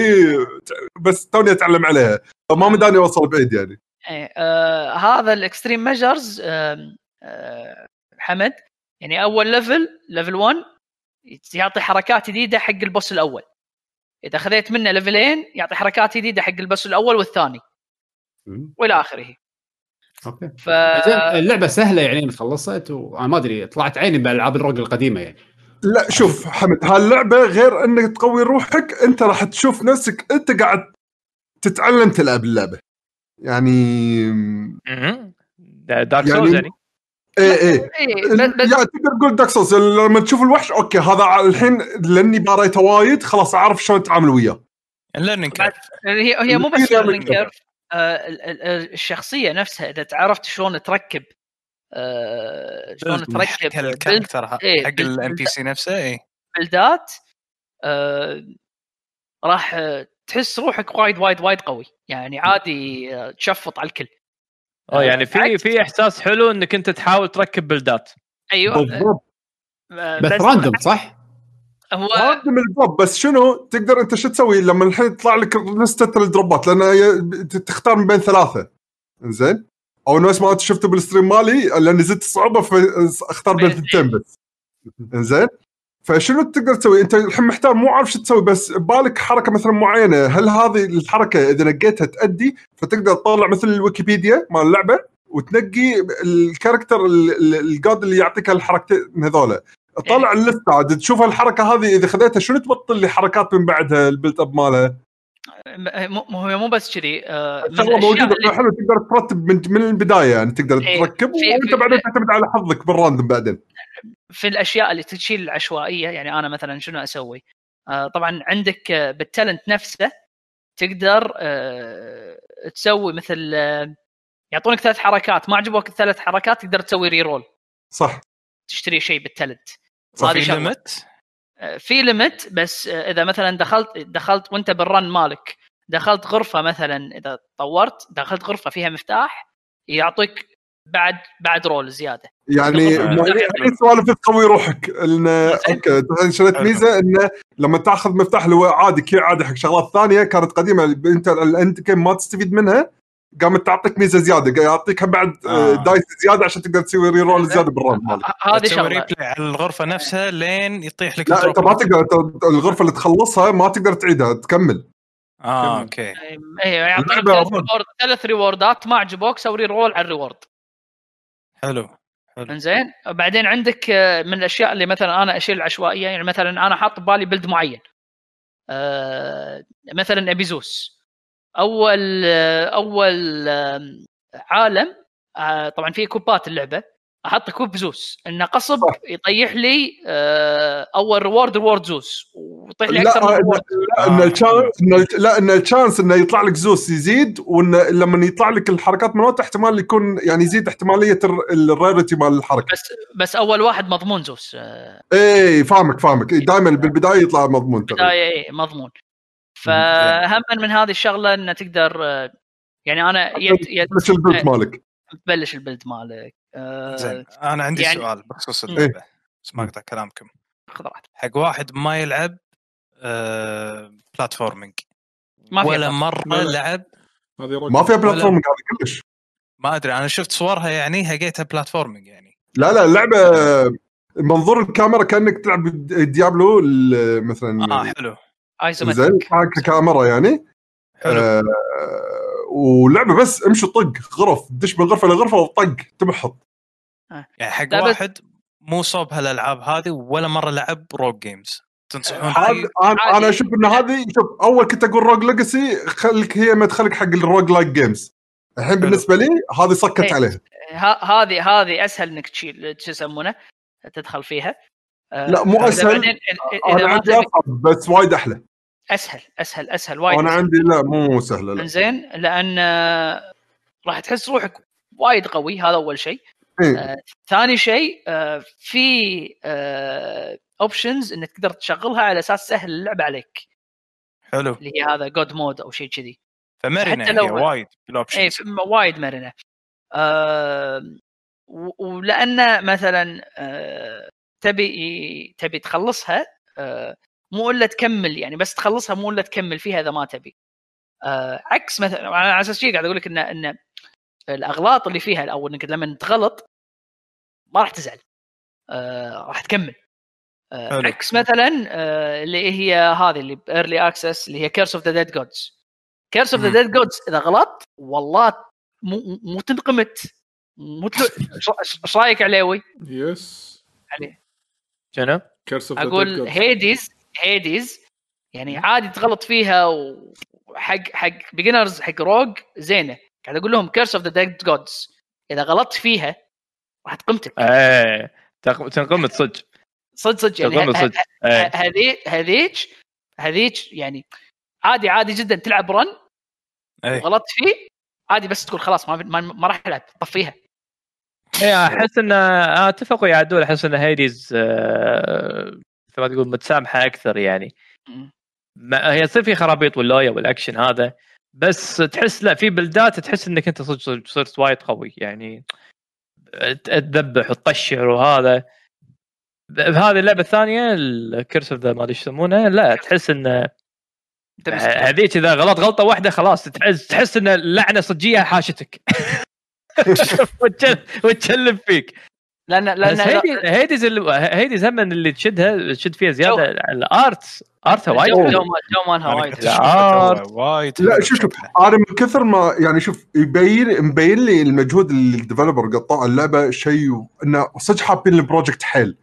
بس توني أتعلم عليها. فما مداني أوصل بعيد يعني. إيه، آه هذا ال extreme measures آه آه حمد. يعني أول level level 1 يعطي حركات جديدة حق ال boss الأول. إذا خذيت منه ليفلين يعطي حركات جديدة حق ال boss الأول والثاني. وإلى آخره. okay. ف اللعبة سهلة يعني خلصت وأنا ما أدري طلعت عيني بالالعاب ال rogue القديمة يعني. لا شوف حمد هاللعبة غير إنك تقوي روحك أنت راح تشوف نفسك أنت قاعد تتعلم تلعب اللعبة. يعني Dark يعني- Souls يعني إيه إيه. إيه، يعني تقدر تقول Dark Souls لما تشوف الوحش okay هذا الحين لأني باريته وايد خلاص أعرف شلون أتعامل وياه. ال learning curve هي هي مو بس learning curve. آه، ال- ال- الشخصية نفسها إذا تعرفت شلون تركب آه، شلون تركب ال character إيه، حق ال NPC نفسه اي بلدات آه، راح آه، تحس روحك وايد وايد وايد قوي. يعني عادي آه، تشفط على الكل. آه يعني في في إحساس حلو إنك أنت تحاول تركب بلدات. أيوه. بالضبط. آه، بس راندوم صح؟ هو random ال drop بس شنو؟ تقدر أنت شو تسوي لما الحين يطلع لك لستة الدروبات؟ لأن تختار من بين ثلاثة. زين أو نفس ما شفته بال stream مالي؟ لأن زدت الصعوبه فاختار بين ثنتين بس زين فشنو تقدر تسوي؟ أنت الحين محتار مو عارف شو تسوي بس ببالك حركة مثلا معينة، هل هذه الحركة إذا نقيتها تأدي؟ فتقدر تطلع مثل الويكيبيديا مال اللعبة وتنقي ال character ال- ال- ال god اللي يعطيك الحركتين هذولا. طلع اللفت عاد تشوف الحركه هذه إذا خذيتها شنو تبطل لي حركات من بعدها ال build up مالها؟ مو هو مو بس كذي آه، من شغله الأشياء موجوده اللي- حلو تقدر ترتب من من البداية يعني تقدر إيه، تركب في- وأنت في- بعدين تعتمد على حظك بال random بعدين. في الأشياء اللي تشيل العشوائية يعني أنا مثلا شنو أسوي؟ آه طبعا عندك آه، بال talent نفسه تقدر تسوي مثل يعطونك ثلاث حركات ما عجبوك الثلاث حركات تقدر تسوي reroll صح تشتري شيء بال talent صار هذه في. limit في limit بس إذا مثلا دخلت دخلت وأنت بال run مالك دخلت غرفة مثلا إذا طورت دخلت غرفة فيها مفتاح يعطيك بعد بعد رول زيادة. يعني آه. يعني سوالف تقوي روحك. ان okay شريت ميزة انه لما تأخذ مفتاح اللي هو عادي key عادي حق شغلات ثانية كانت قديمة. أنت أنت ما تستفيد منها قامت تعطيك ميزة زيادة. قاعد يعطيك بعد آه. dice زيادة عشان تقدر تسوي reroll زيادة بال run مالك. هذه شغلة. replay على الغرفة نفسها لين يطيح لك لا أنت. ما تقدر الغرفة اللي تخلصها ما تقدر تعيدها تكمل. آه okay. اي يعطيك اللعبة ثلاث reward ات ما عجبوك سوي roll على ال reward حلو إنزين بعدين عندك آه، من الأشياء اللي مثلا أنا أشيل عشوائية يعني مثلا أنا حاط ببالي بلد معين. آه، مثلا ابي زوس أول آه، أول آم، عالم آه، طبعا في كوبات اللعبة. أحط كوب زوس انه قصب صح. يطيح لي آه، أول reward reward زوس ويطيح لي أكثر من آه، reward لا إن ال chance لا إن ال chance إنه يطلع لك زوس يزيد وإن لما يطلع لك الحركات مالته احتمال يكون يعني يزيد احتمالية ال rarity مال الحركة. بس بس أول واحد مضمون زوس آه، اي فاهمك فاهمك. دائما بالبداية يطلع مضمون تقريباً. بدايه إيه، مضمون. فهم من هذه الشغلة إنه تقدر آه، يعني أنا يت بس البلد مالك. تبلش البلد مالك. آه، زين أنا عندي يعني- سؤال بخصوص. اللعبة بس ما اقطع كلامكم. خذ راحتك. حق واحد ما يلعب آه platforming ما في ولا. مرة لا. لعب هذه. ما فيها platform هذا كلش. ما أدري أنا شفت صورها يعني هقيتها platforming يعني. لا لا اللعبه منظور الكاميرا كأنك تلعب ديابلو ال- مثلا آه حلو. زين isometric ككاميرا يعني. حلو. آه ولعبة بس امشي طق غرف دش من غرفة لغرفه وطق تمحط. يعني حق واحد مو صوب هالألعاب هذه ولا مرة لعب rogue games تنصحون؟ أنا عادي. أنا أشوف إن هذه شوف أول كنت أقول Rogue Legacy خليك هي مدخلك حق ال roguelike games الحين بالنسبة لي هذه صكت إيه. عليها. هذه هذه أسهل إنك تشيل شو يسمونه؟ تدخل فيها. آه، لا، مو إذا أنا عندي اصعب بس وايد أحلى. أسهل أسهل أسهل وايد أنا. عندي لا مو سهلة لا. إنزين لأن آه، راح تحس روحك وايد قوي هذا أول شيء. إيه. آه، ثاني شيء آه، في options إنك تقدر تشغلها على أساس سهل اللعبه عليك. حلو. اللي هي هذا god mode أو شيء كذي. فمرنة حتى هي لو- وايد اي بال options ف- وايد مرنة. آه و- ولأن مثلا آه تبي تبي تخلصها آه مو إلا تكمل يعني بس تخلصها مو إلا تكمل فيها إذا ما تبي آه عكس مثلا على أساس شيء قاعد أقول لك إن إن الأغلاط اللي فيها أو إنك لما تغلط ما راح تزعل آه راح تكمل آه. عكس مثلا آه اللي هي هذه اللي بال early access اللي هي Curse of the Dead Gods Curse of the. Dead Gods إذا غلطت والله مو مو تنقمت مو إيش رأيك علاوي؟ yes عليه شنو؟ Curse of أقول Hades Hades يعني عادي تغلط فيها وحق حق beginners حق rogue زينة. قاعد أقول لهم Curse of the Dead Gods إذا غلطت فيها راح تقمتك. إيه. تنقمت صدق. صدق صدق. يعني تنقمت ه- صدق ه- هذي هذيك هذيك يعني عادي عادي جدا تلعب run إيه. وغلطت فيه عادي بس تقول خلاص ما ما, ما راح ألعب. طفيها. إيه أحس ان آه، أتفق ويا عدول أحس إن Hades آه، ما تقول متسامحة أكثر يعني. ما هي تصير في خرابيط واللويا والأكشن هذا بس تحس لا في بلدات تحس إنك أنت صدق صرت وايد قوي يعني تذبح وتطشر وهذا بهذه اللعبة الثانية الكرس أوف ذا ما أدري يسمونه لا تحس إن أنت مسكين. هذيك إذا غلط غلطة واحدة خلاص تحس تحس إن اللعنة صجية حاشتك وتشل- وتشلب فيك لأن لأن Hades Hades ال- Hades هم اللي تشدها تشد فيها زياده ال art art ها وايد جو مالها وايد. وايد لا شوف شوف. أنا من كثر ما يعني شوف يبين مبين لي المجهود اللي ال developer قطع اللعبة شيء إنه صدق حابين ال project حيل.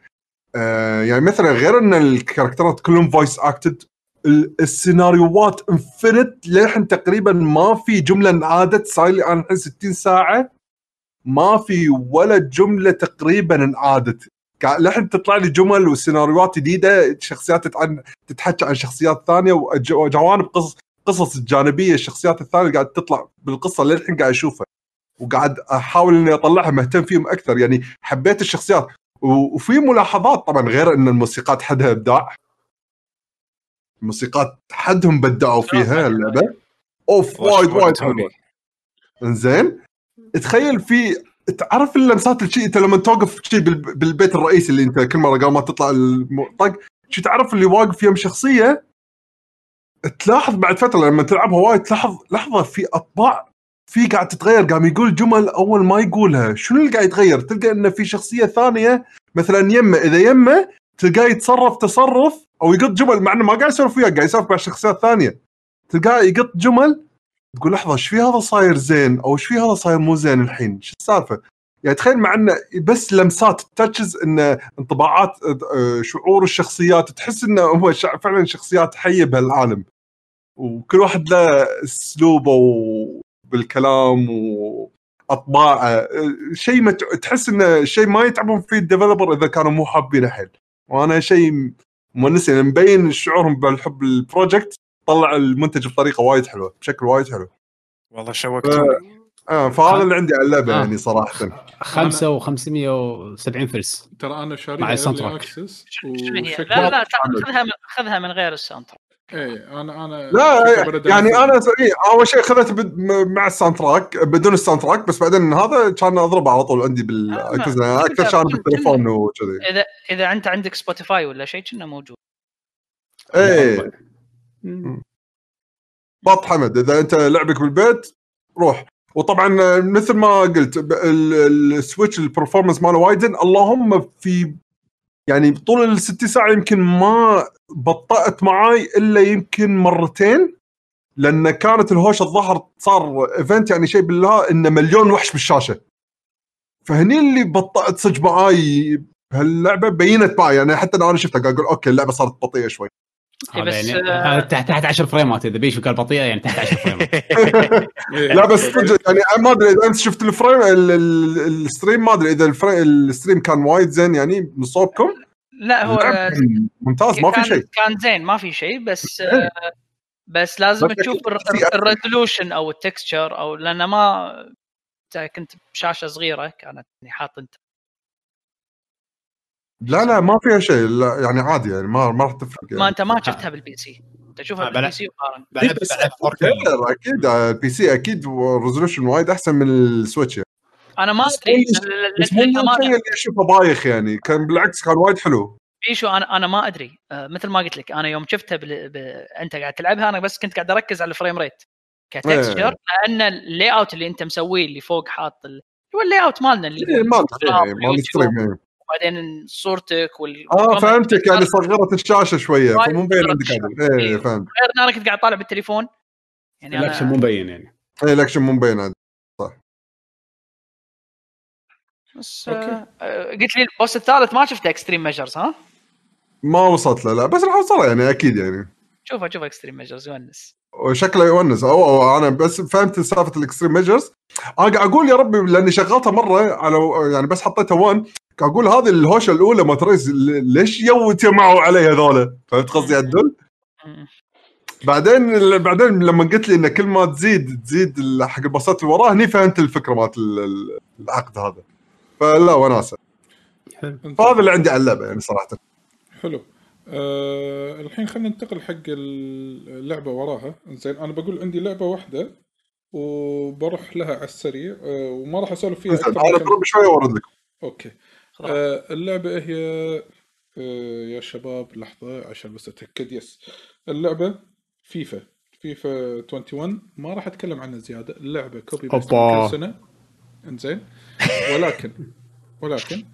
آه يعني مثلا غير إن ال character ات كلهم voice acted السيناريوهات infinite للحين تقريبا ما في جملة انعادت صاير لي أنا الحين 60 ساعة ما في ولا جملة تقريبا انعادت. لحين تطلع لي جمل وسيناريوهات جديدة شخصيات تتعن تتحكى عن شخصيات ثانية وج- وجوانب قصص قصص الجانبيه الشخصيات الثانية قاعد تطلع بالقصة للحين قاعد أشوفها. وقاعد أحاول إني أطلعها مهتم فيهم أكثر. يعني حبيت الشخصيات. وفي ملاحظات طبعا غير إن الموسيقات حدها إبداع. الموسيقات حدهم بدعوا فيها اللعبه أوف وش وايد وايد حلوة. إنزين؟ تخيل في تعرف اللمسات الشيء انت لما توقف شيء بال- بالبيت الرئيسي اللي انت كل مرة قبل ما تطلع الطق شو تعرف اللي واقف يم شخصية تلاحظ بعد فترة لما تلعبها وايد تلاحظ لحظة في أطباع في قاعد تتغير قام يقول جمل أول ما يقولها. شنو اللي قاعد يتغير؟ تلقى انه في شخصية ثانية مثلا يمه. إذا يمه تلقاه يتصرف تصرف أو يقط جمل مع إنه ما قاعد يسولف وياك قاعد يسولف مع شخصيات ثانية. تلقاه يقط جمل تقول لحظة إيش في هذا صاير زين؟ أو إيش في هذا صاير مو زين الحين؟ شو السالفة؟ يعني تخيل مع إنه بس لمسات touches انه انطباعات آه، شعور الشخصيات تحس إنه هو فعلا شخصيات حية بهالعالم. وكل واحد له أسلوبه بالكلام واطباعه آه، شيء. تحس إنه شيء ما يتعبون فيه ال developer إذا كانوا مو حابينه حيل وأنا شيء مونسني يعني مبين شعورهم بالحب ال project طلع المنتج بطريقة وايد حلوة بشكل وايد حلو. والله شوقتوني آه فهذا اللي عندي على اللعبة آه. يعني صراحة. خمسة و570 فلس ترى أنا مع شاريها ال sound ايرلي track. لا لا خذها من خذها من غير ال soundtrack. إيه أنا أنا لا بدأ يعني. أنا إيه، أول شيء م- مع ال soundtrack بدون الساوند تراك بس بعدين هذا كان أضربه على طول عندي بال آه، أكثر كذا- بالتليفون وكذي. اذا إذا أنت عندك سبوتيفاي ولا شيء كنا موجود. إيه. بط حمد إذا أنت لعبك بالبيت روح. وطبعا مثل ما قلت ال- السويتش البرفورمانس ماله وايدن اللهم في يعني طول الست ساعة يمكن ما بطأت معاي إلا يمكن مرتين لأن كانت الهوشة الظهر صار ايفنت يعني شيء بالله إنه مليون وحش بالشاشة. فهني اللي بطأت صدق معاي بهاللعبة بينت معي يعني حتى أنا شفتها قاعد أقول okay اللعبة صارت بطيئة شوي. بس يعني آه، تحت تحت 10 frame ات إذا بيشو قال بطيئه يعني تحت 10 frame ات إيه. لا بس يعني ما أدري إذا أنت شفت ال frame ال- ال- ال stream ما أدري إذا ال frame ال stream كان وايد زين يعني من صوبكم لا هو آه، ممتاز ما في شيء كان زين ما في شيء بس آه، بس لازم تشوف. ال resolution أو ال texture أو لأن ما كنت بشاشة صغيرة كانت يعني حاط أنت لا لا ما فيها شيء. لا يعني عادي يعني ما ما راح تفرق يعني. ما أنت ما شفتها بال PC أنت شوفها آه، بال PC وقارن بلعب بس بلعب 4K. غير أكيد آه، ال PC أكيد resolution وايد أحسن من ال Switch يعني. أنا ما أدري. بس مو اللي أشوفه بايخ يعني. كان بالعكس كان وايد حلو. بيشو أنا أنا ما أدري. آه، مثل ما قلت لك أنا يوم شفتها بل... ب... أنت قاعد تلعبها أنا بس كنت قاعد أركز على ال frame rate ك texture لأن ال layout اللي أنت مسويه اللي فوق حاط ال... هو ال layout مالنا اللي إيه، ما الإنستغرام إيه، إيه. وبعدين صورتك وال آه فهمتك يعني صغرت الشاشة شوية فمو مبين عندك. عدل إيه إيه. فهمت. غير إن أنا كنت قاعد طالع بالتليفون. يعني الاكشن مو مبين يعني. إيه الاكشن مو مبين عندك بس آه، آه، قلت لي ال boss الثالث ما شفت extreme measures ها؟ ما وصلت له لا. بس راح اوصلها يعني أكيد يعني. شوفها شوف extreme measures يونس. وشكله يونس. أو, أو أنا بس فهمت سالفة ال extreme measures أنا قاعد أقول يا ربي لأني شغلتها مرة على يعني بس حطيتها 1 قاعد أقول هذه الهوشة الأولى ما تريز ليش يو جمعوا علي هذول؟ فهمت قصدي عدل؟ بعدين بعدين لما قلت لي إن كل ما تزيد تزيد ال- حق البوسات اللي وراه هني فهمت الفكرة مالت ال- ال- العقد هذا. فلا وناسه أنت- فهذا اللي عندي على اللعبة يعني صراحة. حلو. أه الحين خلينا ننتقل حق اللعبة وراها. زين أنا بقول عندي لعبة واحدة وبروح لها على السريع. أه وما راح أسولف فيها أنا بروح شوي وأرد لك okay. آه اللعبة هي آه يا شباب لحظة عشان بس أتأكد. yes اللعبة فيفا فيفا 21 ما راح أتكلم عنها زيادة. اللعبة copy paste. كل سنة. إنزين. ولكن ولكن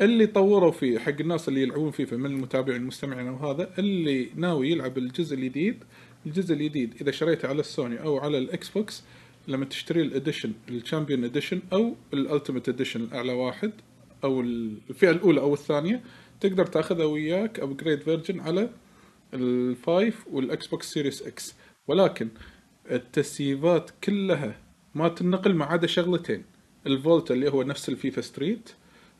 اللي طوروا فيه حق الناس اللي يلعبون فيفا من المتابعين المستمعين وهذا اللي ناوي يلعب الجزء الجديد الجزء الجديد إذا شريته على السوني أو على الإكس بوكس لما تشتري ال edition ال Champion Edition أو ال Ultimate Edition الأعلى واحد أو الفئة الأولى أو الثانية تقدر تأخذها وياك upgrade version على ال five والاكس بوكس Series X ولكن التسييفات كلها ما تنقل ما عدا شغلتين. ال Volta اللي هو نفس الفيفا Street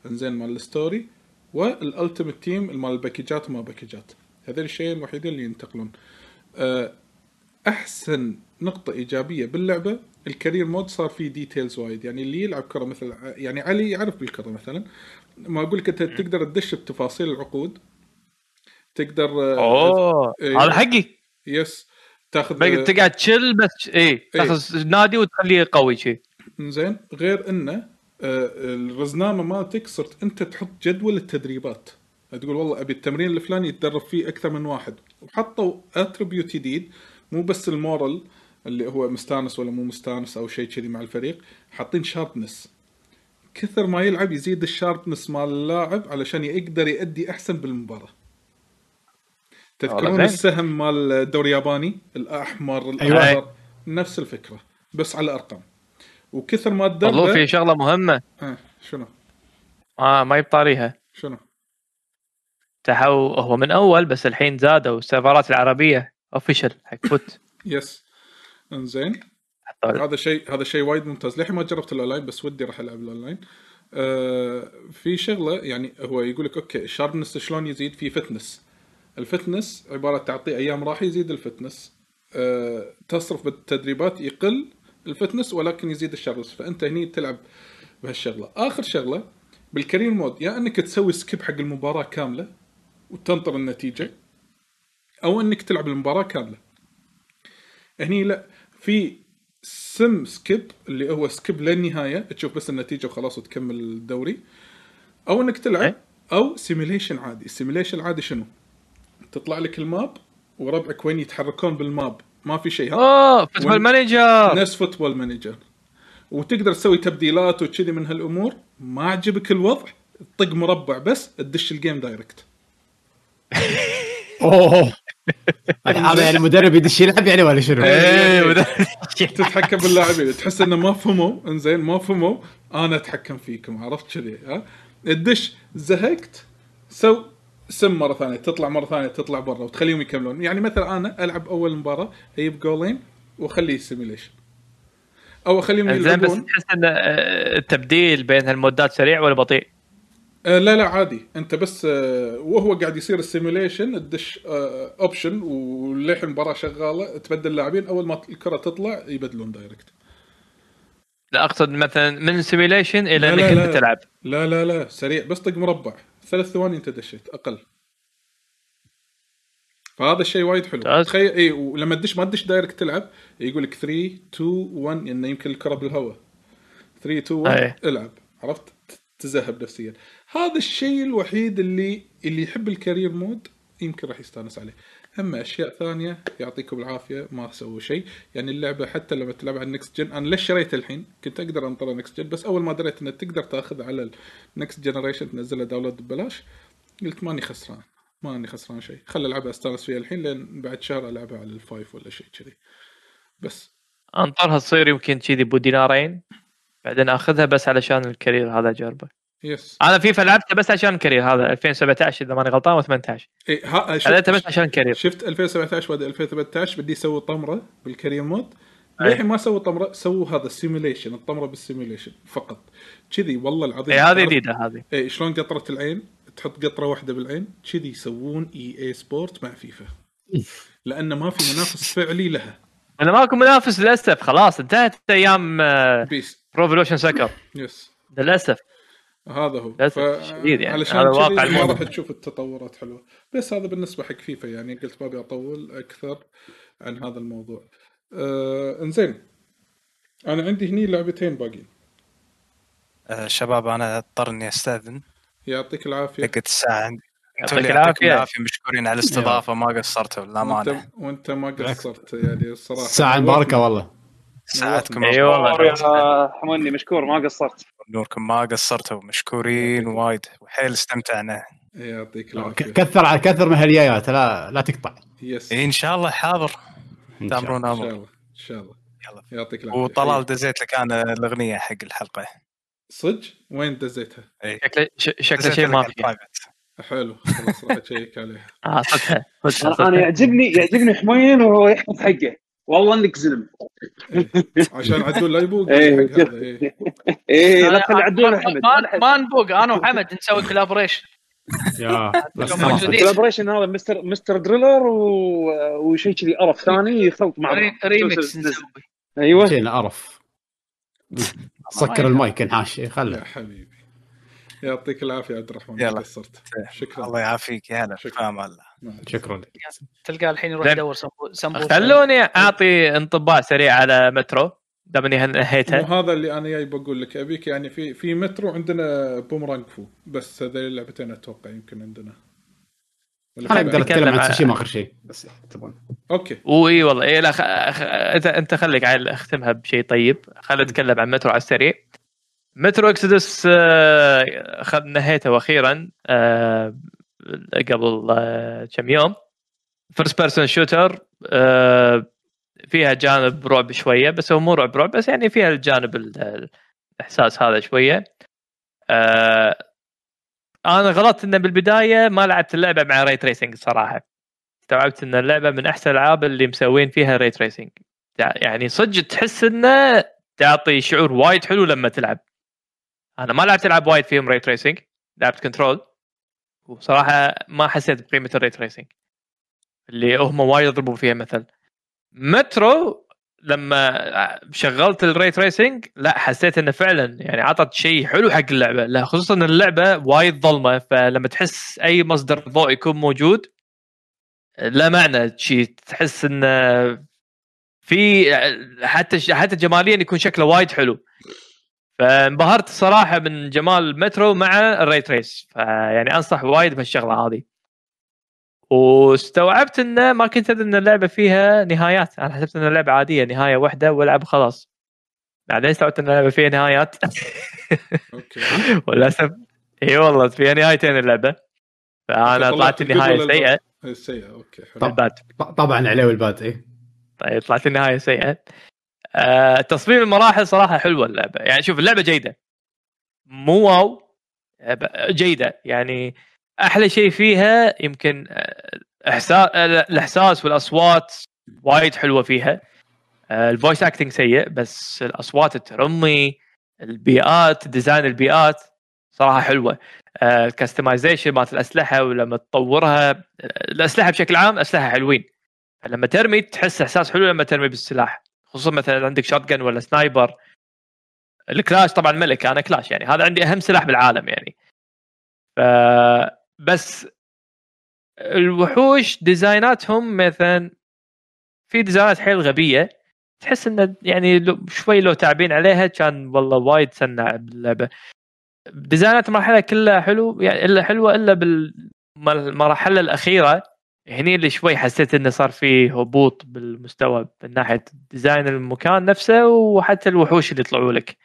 إنزين مال ال story وال Ultimate Team مال الباكجات وما باكجات. هذول الشيئين الوحيدين اللي ينتقلون. أه، أحسن نقطة إيجابية باللعبة ال career mode صار فيه details وايد. يعني اللي يلعب كرة مثل يعني علي يعرف بالكرة مثلا. ما أقول لك أنت تقدر تدش بتفاصيل العقود. تقدر أه، أوه إيه. هذا حقي. yes تاخذ بقى تقعد تشل بس اي تاخذ نادي وتخليه قوي شي. زين. غير إنه آه، الرزنامة مالتك صرت أنت تحط جدول التدريبات. تقول والله أبي التمرين الفلاني يتدرب فيه أكثر من واحد. وحطوا attribute جديد مو بس ال morale. اللي هو مستانس ولا مو مستانس أو شيء كذي مع الفريق حاطين sharpness كثر ما يلعب يزيد ال sharpness مال اللاعب علشان يقدر يأدي أحسن بالمباراة. تذكرون والله. السهم مال الدوري الياباني؟ الأحمر أيوة. الاخضر نفس الفكرة بس على ارقام وكثر ما والله تدرب في شغلة مهمة. آه شنو؟ آه ما يبت طاريها شنو؟ تحو هو من أول بس الحين زادوا. السيرفرات العربية official حق FUT yes انزين. حطوا هذا شيء هذا شيء وايد ممتاز. للحين ما جربت الاونلاين بس ودي راح ألعب الاونلاين آه في شغلة يعني هو يقول لك okay ال sharpness شلون يزيد؟ في fitness ال fitness عبارة تعطيه أيام راح يزيد ال fitness آه تصرف بالتدريبات يقل ال fitness ولكن يزيد ال sharpness فأنت هني تلعب بهالشغلة. آخر شغلة بال career mode يا إنك تسوي skip حق المباراة كاملة وتنطر النتيجة أو إنك تلعب المباراة كاملة. هني لا. في sim skip اللي هو skip للنهاية. تشوف بس النتيجة وخلاص وتكمل الدوري. أو إنك تلعب إيه. أو simulation عادي. ال simulation العادي شنو؟ تطلع لك ال map وربعك وين يتحركون بال map. ما في شيء. ها اوه Football Manager نفس Football Manager وتقدر تسوي تبديلات وكذي من هالأمور. ما عجبك الوضع طق مربع بس تدش ال game direct أوه. هذا يعني المدرب يدش يلعب يعني ولا شنو؟ إيه تتحكم باللاعبين. تحس إنه ما فهموا. إنزين ما فهموا. أنا أتحكم فيكم. عرفت كذي ها؟ تدش زهقت. سو سم مرة ثانية. تطلع مرة ثانية تطلع برا وتخليهم يكملون. يعني مثلا أنا ألعب أول مباراة أجيب جولين وأخليه سيميليشن أو أخليهم زين بس يلعبون. تحس إن آه، التبديل بين هالمودات سريع ولا بطيء؟ آه لا لا عادي. أنت بس آه وهو قاعد يصير ال simulation تدش آه option وللحين المباراة شغالة تبدل لاعبين أول ما الكرة تطلع يبدلون direct لا أقصد مثلا من simulation إلى إنك أنت. تلعب. لا لا لا سريع بس طق مربع. ثلاث ثواني أنت دشيت أقل. فهذا الشيء وايد حلو. ممتاز. تخيل اي ولما تدش ما تدش direct تلعب يقول لك 3 2 1 إنه يمكن الكرة بالهواء. 3 2 1 أي. العب. عرفت؟ تزهب نفسيا. هذا الشيء الوحيد اللي اللي يحب ال career mode يمكن راح يستانس عليه. أما أشياء ثانية يعطيكم العافية ما سووا شيء. يعني اللعبة حتى لما تلعب على ال next gen أنا ليش شريتها الحين؟ كنت أقدر أنطر next gen بس أول ما دريت انك تقدر تأخذ على ال next generation تنزلها download ببلاش. قلت ماني خسران ماني خسران شيء. خل ألعبها أستانس فيها الحين لين بعد شهر ألعبها على ال five ولا شيء كذي. بس. أنطرها تصير يمكن كذي بو دينارين بعدين أخذها بس علشان ال career هذا اجربه بس أنا فيفا لعبته بس عشان ال career هذا 2017 إذا ماني غلطان و18 إيه ها خذيتها بس عشان ال career شفت 2017 بعد 2018 بدي يسوي طمرة بال career mode. أي. للحين ما سووا طمرة سووا هذا ال simulation الطمرة بال simulation فقط. كذي والله العظيم. اي إيه، هذه جديدة هذه. اي شلون قطرة العين؟ تحط قطرة واحدة بالعين كذي يسوون EA Sports مع فيفا. لأن ما في منافس فعلي لها. أنا ماكو منافس للأسف خلاص انتهت أيام PES Pro Evolution Soccer بس للأسف. هذا هو. للأسف شديد يعني. علشان واقع ما. راح تشوف التطورات حلوة. بس هذا بالنسبة حق فيفا يعني قلت ما أبي أطول أكثر عن هذا الموضوع. آه إنزين. أنا عندي هني لعبتين باقيين. آه، شباب أنا أضطر إني أستأذن. يعطيك العافية. دقت الساعة عندي يعطيك العافية. العافية. مشكورين على الاستضافة ما قصرتوا للأمانة. وانت, وأنت ما قصرت يعني الصراحه ساعة مباركة والله. ساعتكم اي والله يا حموني مشكور ما قصرت. نوركم ما قصرتوا مشكورين وايد. وحيل استمتعنا. يعطيك ك- العافية. كثر على كثر من هاليايات لا لا تقطع. يس إيه إن شاء الله حاضر. تأمرون إن شاء أمر الله إن شاء الله. يلا. يعطيك العافية. وطلال دزيت لك أنا الأغنية حق الحلقة. صدق؟ وين دزيتها؟ شكله ش- شكله دزيتها شيء ما في. حلو خلاص راح أشيك عليها. آه صدقها صدقها أنا. يعجبني يعجبني حمين وهو يحفظ حقه. والله انك زلم عشان عدول لا يبوق. إيه، حق هذا إيه. إيه لا أنا- تخلي عدول حمد ما نبوق. أنا وحمد نسوي collaboration يا. ال collaboration هذا Mister Mister Driller. وشيء كذي قرف ثاني يخلط مع ريمكس نسوي. أيوه. شيء قرف. سكر المايك انحاش. يا خله. حبيبي. يعطيك العافية عبد الرحمن يلا. ما قصرت شكرا. الله يعافيك يا هلا. شكراً. فاهم الله. شكرا. لك تلقاه الحين يروح. يدور سمبو- سمبوسه خلوني أعطي انطباع سريع على مترو دام إني نهيتها وهذا اللي أنا جاي بقول لك أبيك يعني في في مترو عندنا Boomerang Fu بس هذول اللعبتين أتوقع يمكن عندنا. أنا أقدر أتكلم عن عن- سوشيما آخر شيء بس تبون okay. واي والله إي لا خ... خ... انت أنت خليك عيل أختمها بشيء طيب. خلينا نتكلم عن مترو على السريع. Metro Exodus آه، خد نهيته أخيرا آه، قبل آه، كم يوم. first person shooter فيها جانب رعب شوية بس هو مو رعب رعب بس يعني فيها الجانب ال- الإحساس هذا شوية. أنا غلطت إنه بالبداية ما لعبت اللعبة مع ray tracing صراحة. استوعبت إن اللعبة من أحسن الألعاب اللي مسوين فيها ray tracing يعني صدق تحس إنه تعطي شعور وايد حلو لما تلعب. أنا ما لعبت ألعاب وايد فيهم ray tracing لعبت Control وصراحة ما حسيت بقيمة ال ray tracing اللي هم وايد يضربون فيها مثل. مترو لما شغلت ال ray tracing لا حسيت إنه فعلا يعني عطت شيء حلو حق اللعبة. لا خصوصا اللعبة وايد ظلمة فلما تحس أي مصدر ضوء يكون موجود لا معنى شيء تحس إنه في حتى حتى جماليا يكون شكله وايد حلو. فانبهرت الصراحه من جمال المترو مع ال ray trace فيعني أنصح وايد بهالشغلة هذه. واستوعبت انه ما كنت أدري إن اللعبة فيها نهايات. أنا حسبت إن اللعبة عادية نهاية واحدة والعب خلاص. بعدين استوعبت إن اللعبة فيها نهايات. okay. وللأسف إي والله فيها نهايتين اللعبة. فأنا طلعت النهاية سيئة. السيئه okay حلو. طب. الباد طبعا عليه الباد اي طيب طلعت النهاية سيئة. آه تصميم المراحل صراحة حلوة اللعبة. يعني شوف اللعبة جيدة. مو واو. آه، جيدة. يعني أحلى شيء فيها يمكن احساس الإحساس والأصوات وايد حلوة فيها. آه، ال voice acting سيء بس الأصوات الترمي البيئات design البيئات صراحة حلوة. ال customization مالت الأسلحة ولما تطورها آه، الأسلحة بشكل عام أسلحة حلوين. لما ترمي تحس إحساس حلو لما ترمي بالسلاح. خصوصا مثلا عندك shot ولا sniper الكلاش طبعا ملك أنا كلاش يعني. هذا عندي أهم سلاح بالعالم يعني. ف بس الوحوش ديزايناتهم مثلا في ديزاينات حيل غبية. تحس إنه يعني لو شوي لو تعبين عليها كان والله وايد سنع باللعبة. ديزاينات المرحله كلها حلو يعني إلا حلوة إلا بالمرحله الأخيرة. هني اللي شوي حسيت إنه صار فيه هبوط بالمستوى من ناحية design المكان نفسه وحتى الوحوش اللي يطلعوا لك.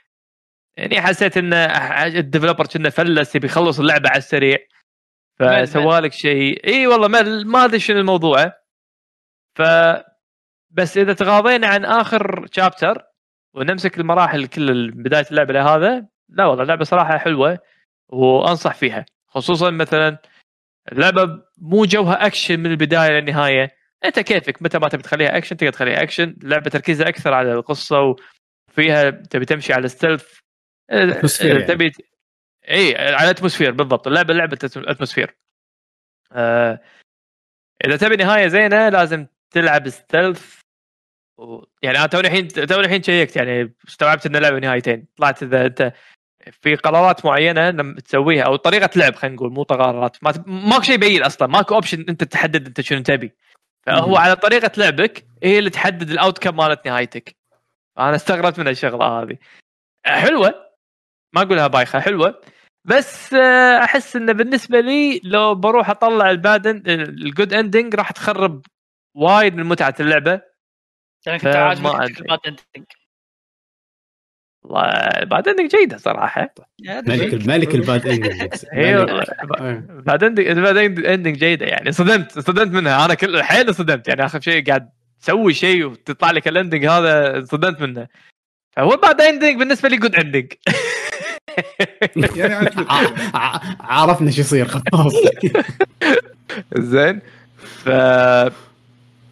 يعني حسيت إن ال developer كأنه فلس يبي يخلص اللعبة على السريع. مل- فسوى لك شيء. إي والله ما ما أدري شنو الموضوع. ف بس إذا تغاضينا عن آخر chapter ونمسك المراحل كل بداية اللعبة لهذا لا والله اللعبة صراحة حلوة وأنصح فيها خصوصا مثلا اللعبه مو جوها اكشن من البداية للنهاية. أنت كيفك؟ متى ما تبي تخليها اكشن تقدر تخليها اكشن اللعبه تركيزها أكثر على القصة وفيها تبي تمشي على stealth atmosphere يعني. تبي إي على atmosphere بالضبط. اللعبه لعبة atmosphere آه إذا تبي نهاية زينة لازم تلعب stealth و... يعني أنا توني الحين توني الحين شيكت يعني استوعبت ان اللعبه نهايتين. طلعت إذا أنت في قرارات معينة لما تسويها أو طريقة لعب خلينا نقول مو قرارات. ما ماكو شيء يبين أصلا ماكو option أنت تحدد أنت شنو تبي. فهو مم. على طريقة لعبك هي اللي تحدد ال outcome مالت نهايتك. أنا استغربت من الشغلة هذه. حلوة. ما أقولها بايخة حلوة. بس آه، أحس انه بالنسبة لي لو بروح أطلع ال bad ال good ending راح تخرب وايد من متعة اللعبة. يعني كنت عاجبك. ال bad ending والله ال bad ending جيدة صراحة. ملك ملك ال bad ending. bad ending bad ending جيدة يعني. صدمت صدمت منها. أنا كل حيل صدمت يعني. آخر شيء قاعد تسوي شيء وتطلع لك ال ending هذا صدمت منه. فهو bad ending بالنسبة لي good ending يعني ع- عرفنا شو يصير خلاص. زين. ف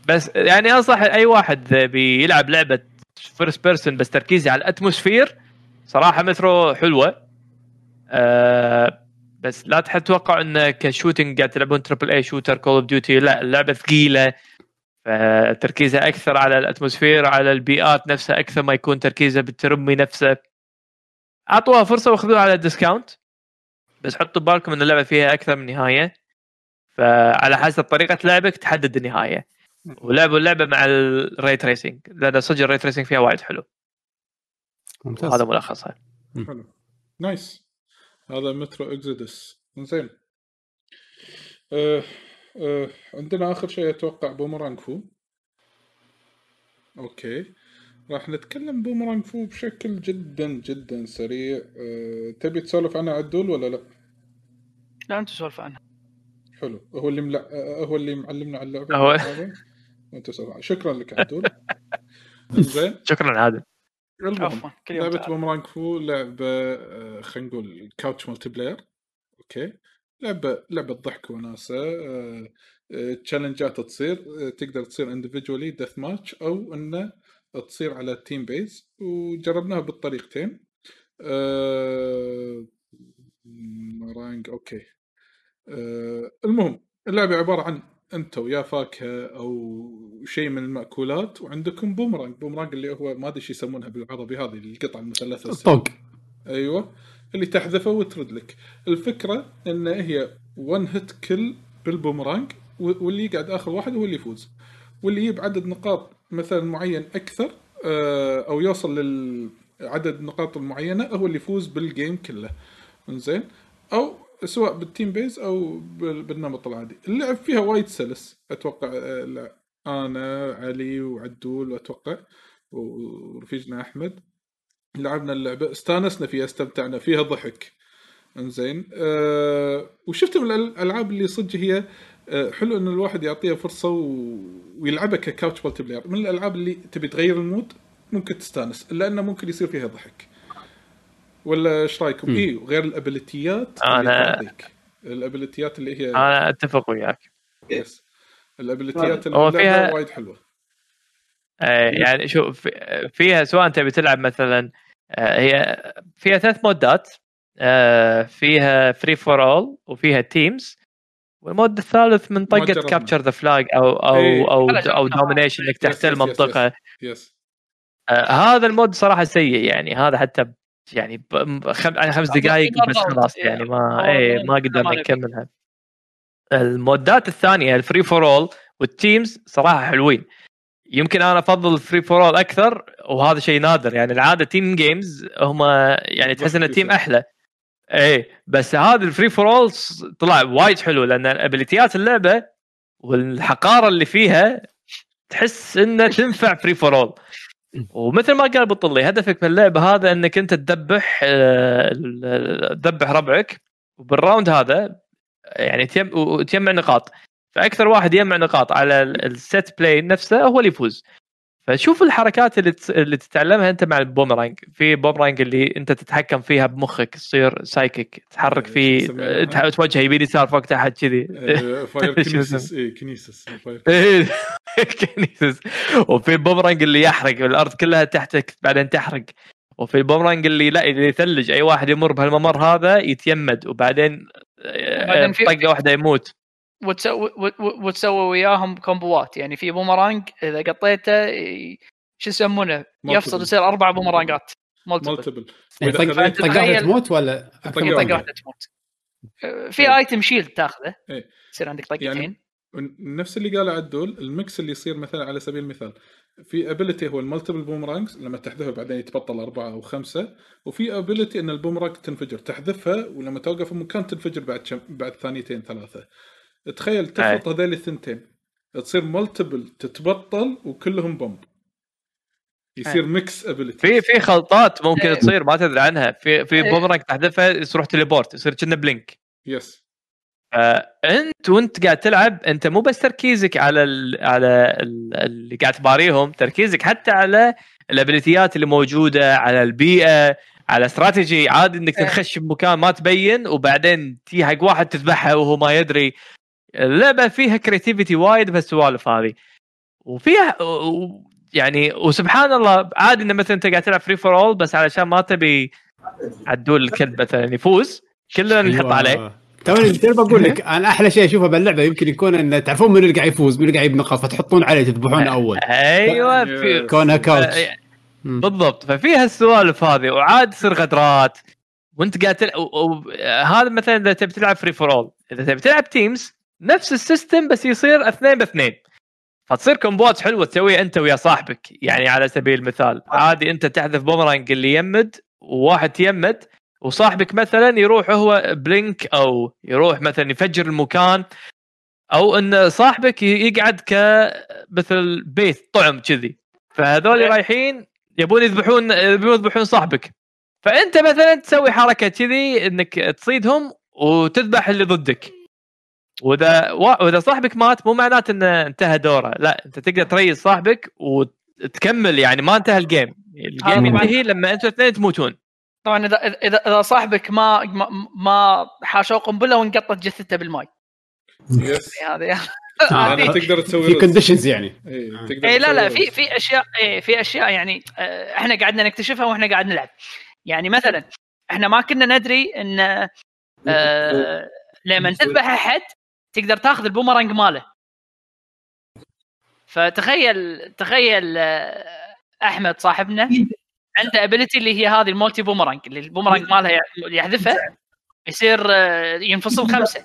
بس يعني أنصح أي واحد بيلعب لعبة first person بس تركيزي على ال atmosphere. صراحة مترو حلوة. أه بس لا تتوقع انه ك shooting قاعد تلعبون triple A shooter Call of Duty لا اللعبة ثقيلة. فتركيزها أكثر على ال atmosphere على البيئات نفسها أكثر ما يكون تركيزها بالترمي نفسه. أعطوها فرصة وأخذوها على discount بس حطوا ببالكم إن اللعبة فيها أكثر من نهاية. فعلى حسب طريقة لعبك تحدد النهاية. ولعبوا اللعبة مع ال ray tracing لأن صدق ال ray tracing فيها وايد حلو. ممتاز. هذا ملخصها حلو. nice. هذا Metro Exodus زين. أه أه عندنا آخر شيء أتوقع Boomerang Fu. okay. راح نتكلم Boomerang Fu بشكل جدا جدا سريع. أه تبي تسولف عنها عدول ولا لا؟ لا أنت سولف عنها. حلو. هو اللي ملع... أه، هو اللي معلمنا على اللعبة. هو. سولف شكرا لك عدول. زين. شكرا عادل. المهم عفوا كل يوم لعبة تعال. Boomerang Fu لعبة آه، خلينا نقول couch multiplayer okay. لعبة لعبة ضحك وناسة. آه، آه، challengeات تصير. آه، تقدر تصير individually deathmatch أو إنه تصير على team base وجربناها بالطريقتين. آه، رانج okay. آه، المهم اللعبة عبارة عن انت ويا فاكهة أو شيء من المأكولات وعندكم boomerang. boomerang اللي هو ما أدري إيش يسمونها بالعربي هذه القطعة المثلثة السوداء. طوق أيوه. اللي تحذفه وترد لك. الفكرة إن هي one hit kill بال boomerang واللي يقعد آخر واحد هو اللي يفوز. واللي يجيب عدد نقاط مثلا معين أكثر آه، أو يوصل للعدد النقاط المعينة هو اللي يفوز بال game كله. زين أو سواء بال team base أو بال- بالنمط العادي. اللعب فيها وايد سلس. أتوقع آه، أنا علي وعدول أتوقع ورفيجنا أحمد. لعبنا اللعبة استانسنا فيها استمتعنا فيها ضحك. إنزين. أه وشفت من الألعاب اللي صدق هي أه حلو إن الواحد يعطيها فرصة و... ويلعبها ك couch player من الألعاب اللي تبي تغير ال mood ممكن تستانس الا انه ممكن يصير فيها ضحك. ولا إيش رأيكم؟ اي وغير اللي تعطيك. الأبيليتيات اللي هي أنا أتفق وياك. yes الأبيليتيات هو اللي فيها- وايد حلوة. آه، يعني شوف في- فيها سواء تبي تلعب مثلا آه، هي فيها ثلاث مودات. آه، فيها free for all وفيها teams وال mode الثالث من طقة. capture the flag أو أو إيه. أو أو. domination إنك تحتل yes- yes- منطقة. yes آه، هذا ال mode صراحة سيء يعني. هذا حتى يعني خم... على خمس لا، دقائق بس. خلاص إيه. يعني ما إيه ما- ما قدرنا ما نبي. نكملها المودات الثانية ال free for all وال teams صراحة حلوين يمكن أنا أفضل ال free for all أكثر وهذا شيء نادر يعني العادة team games هم يعني تحس إن ال team أحلى إيه بس هذا ال free for all طلع وايد حلو لأن ابيليتيات اللعبة والحقارة اللي فيها تحس إنها تنفع free for all ومثل ما قال ابو علي هدفك من اللعبة هذا إنك أنت تذبح آه، تذبح ربعك وبال round هذا يعني team وتجمع نقاط. فأكثر واحد يجمع نقاط على ال- ال set play نفسه هو اللي يفوز. فشوف الحركات اللي اللي تتعلمها أنت مع البومرانج. في بومرانج اللي أنت تتحكم فيها بمخك تصير psychic تحرك فيه يسمونها؟ تح- توجه يمين يسار فوق تحت كذي. آه، فاير كنيسس كنيسس إيه، كنيسس وفي البومرانج اللي يحرق الأرض كلها تحتك بعدين تحرق. وفي البومرانج اللي لا اللي يثلج أي واحد يمر بهالممر هذا يتيمد وبعدين آه، طقة واحدة يموت. وتسوي وت- وتسوي وياهم كومبوات. يعني في بومرانج إذا قطيته شو يسمونه؟ يفصل. يصير أربع بومرانجات. multiple multiple يعني طق طق واحدة تموت ولا. واحدة. تموت. في item shield تاخذه. إيه. يصير عندك طقتين. يعني نفس اللي قاله عدول ال mix اللي يصير مثلا على سبيل المثال في ability هو ال multiple boomerangs لما تحذفها بعدين يتبطل أربعة أو خمسة وفي ability إن البومرانج تنفجر. تحذفها ولما توقف في مكان تنفجر بعد شم... بعد ثانيتين ثلاثة. تخيل تخلط هذول الثنتين. تصير multiple تتبطل وكلهم bomb يصير mix ability في في خلطات ممكن إيه. تصير ما تدري عنها. في في. بومرانج تحذفها تروح teleport يصير كأنه blink yes فانت وانت قاعد تلعب انت مو بس تركيزك على ال على ال اللي قاعد تباريهم تركيزك حتى على الابيليتيات اللي موجودة على البيئة على استراتيجي عادي إنك. تنخش بمكان ما تبين وبعدين تي حق واحد تذبحه وهو ما يدري. اللعبه فيها creativity وايد بهالسوالف هذه. وفيها و- يعني وسبحان الله عادي إنه مثلا أنت قاعد تلعب free for all بس علشان ما تبي عدول الكلب مثلا يفوز كلنا نحط أيوة. عليه. توني بقول لك أنا أحلى شيء أشوفه باللعبة يمكن يكون إن تعرفون من اللي قاعد يفوز من اللي قاعد يجيب نقاط فتحطون عليه تذبحونه أول. أيوه في كونها couch بالضبط. ففيها السوالف هذه وعاد تصير غدرات. وأنت قاعد تلعب هذا مثلا إذا تبي تلعب free for all إذا تبي تلعب teams نفس ال system بس يصير اثنين باثنين. فتصير كومبوات حلوة تسويها انت ويا صاحبك يعني على سبيل المثال. عادي انت تحذف بومرانج اللي يمد وواحد يمد وصاحبك مثلا يروح هو blink أو يروح مثلا يفجر المكان أو إن صاحبك يقعد كمثل bait طعم كذي. فهذول رايحين يبون يذبحون يبون يذبحون صاحبك. فأنت مثلا تسوي حركة كذي إنك تصيدهم وتذبح اللي ضدك. وإذا وإذا صاحبك مات مو معناته إنه انتهى دوره. لا أنت تقدر تريز صاحبك وتكمل يعني ما انتهى ال game ال game ينتهي لما أنتوا الاثنين تموتون. طبعا إذا إذا إذا صاحبك ما ما, ما حاشوه قنبلة وانقطت جثته بالماء. yes هذه هذا تقدر تسوي في. conditions يعني. إيه، تقدر اي لا لا في. في أشياء إيه في أشياء يعني آه، إحنا قعدنا نكتشفها وإحنا قاعد نلعب. يعني مثلا إحنا ما كنا ندري إن آه لما تذبح أحد تقدر تاخذ البومرانج ماله. فتخيل تخيل آه، أحمد صاحبنا عنده ability اللي هي هذه ال multi بومرانج اللي البومرانج مالها يحذفه يصير آه، ينفصل خمسة.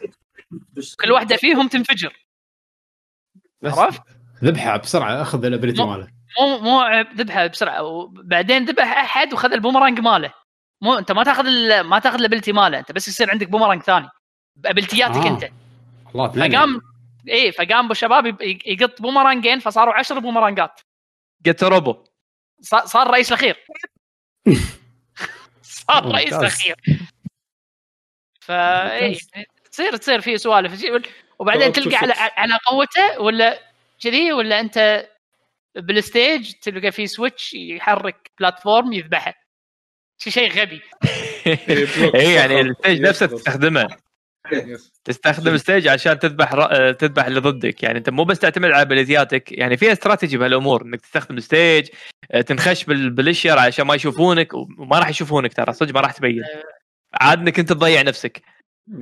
كل واحدة فيهم تنفجر. عرفت؟ ذبحها بسرعة أخذ ال ability ماله. مو مو عيب ذبحها بسرعة وبعدين ذبح أحد وخذ البومرانج ماله. مو أنت ما تاخذ ما تاخذ ال ability ماله أنت بس يصير عندك بومرانج ثاني. بأبيلتياتك آه. أنت. الله. فقام إيه فقام أبو الشباب يقط بومرانجين فصاروا عشر بومرانجات جت روبو صار, رئيس الأخير صار. رئيس الأخير فا إيه تصير تصير في سوالف وبعدين تلقى على على قوته ولا كذي ولا أنت بال stage تلقى في switch يحرك platform يذبحه شي شيء غبي إيه،. اي يعني. ال stage نفسه تستخدمه. تستخدم ال stage عشان تذبح ر... آه، تذبح اللي ضدك. يعني انت مو بس تعتمد على ابيليتياتك يعني في استراتيجي بهالامور إنك تستخدم ال stage آه، تنخش بال... بالاشير عشان ما يشوفونك وما راح يشوفون ترى. صدق ما راح تبين. عاد إنك أنت تضيع نفسك.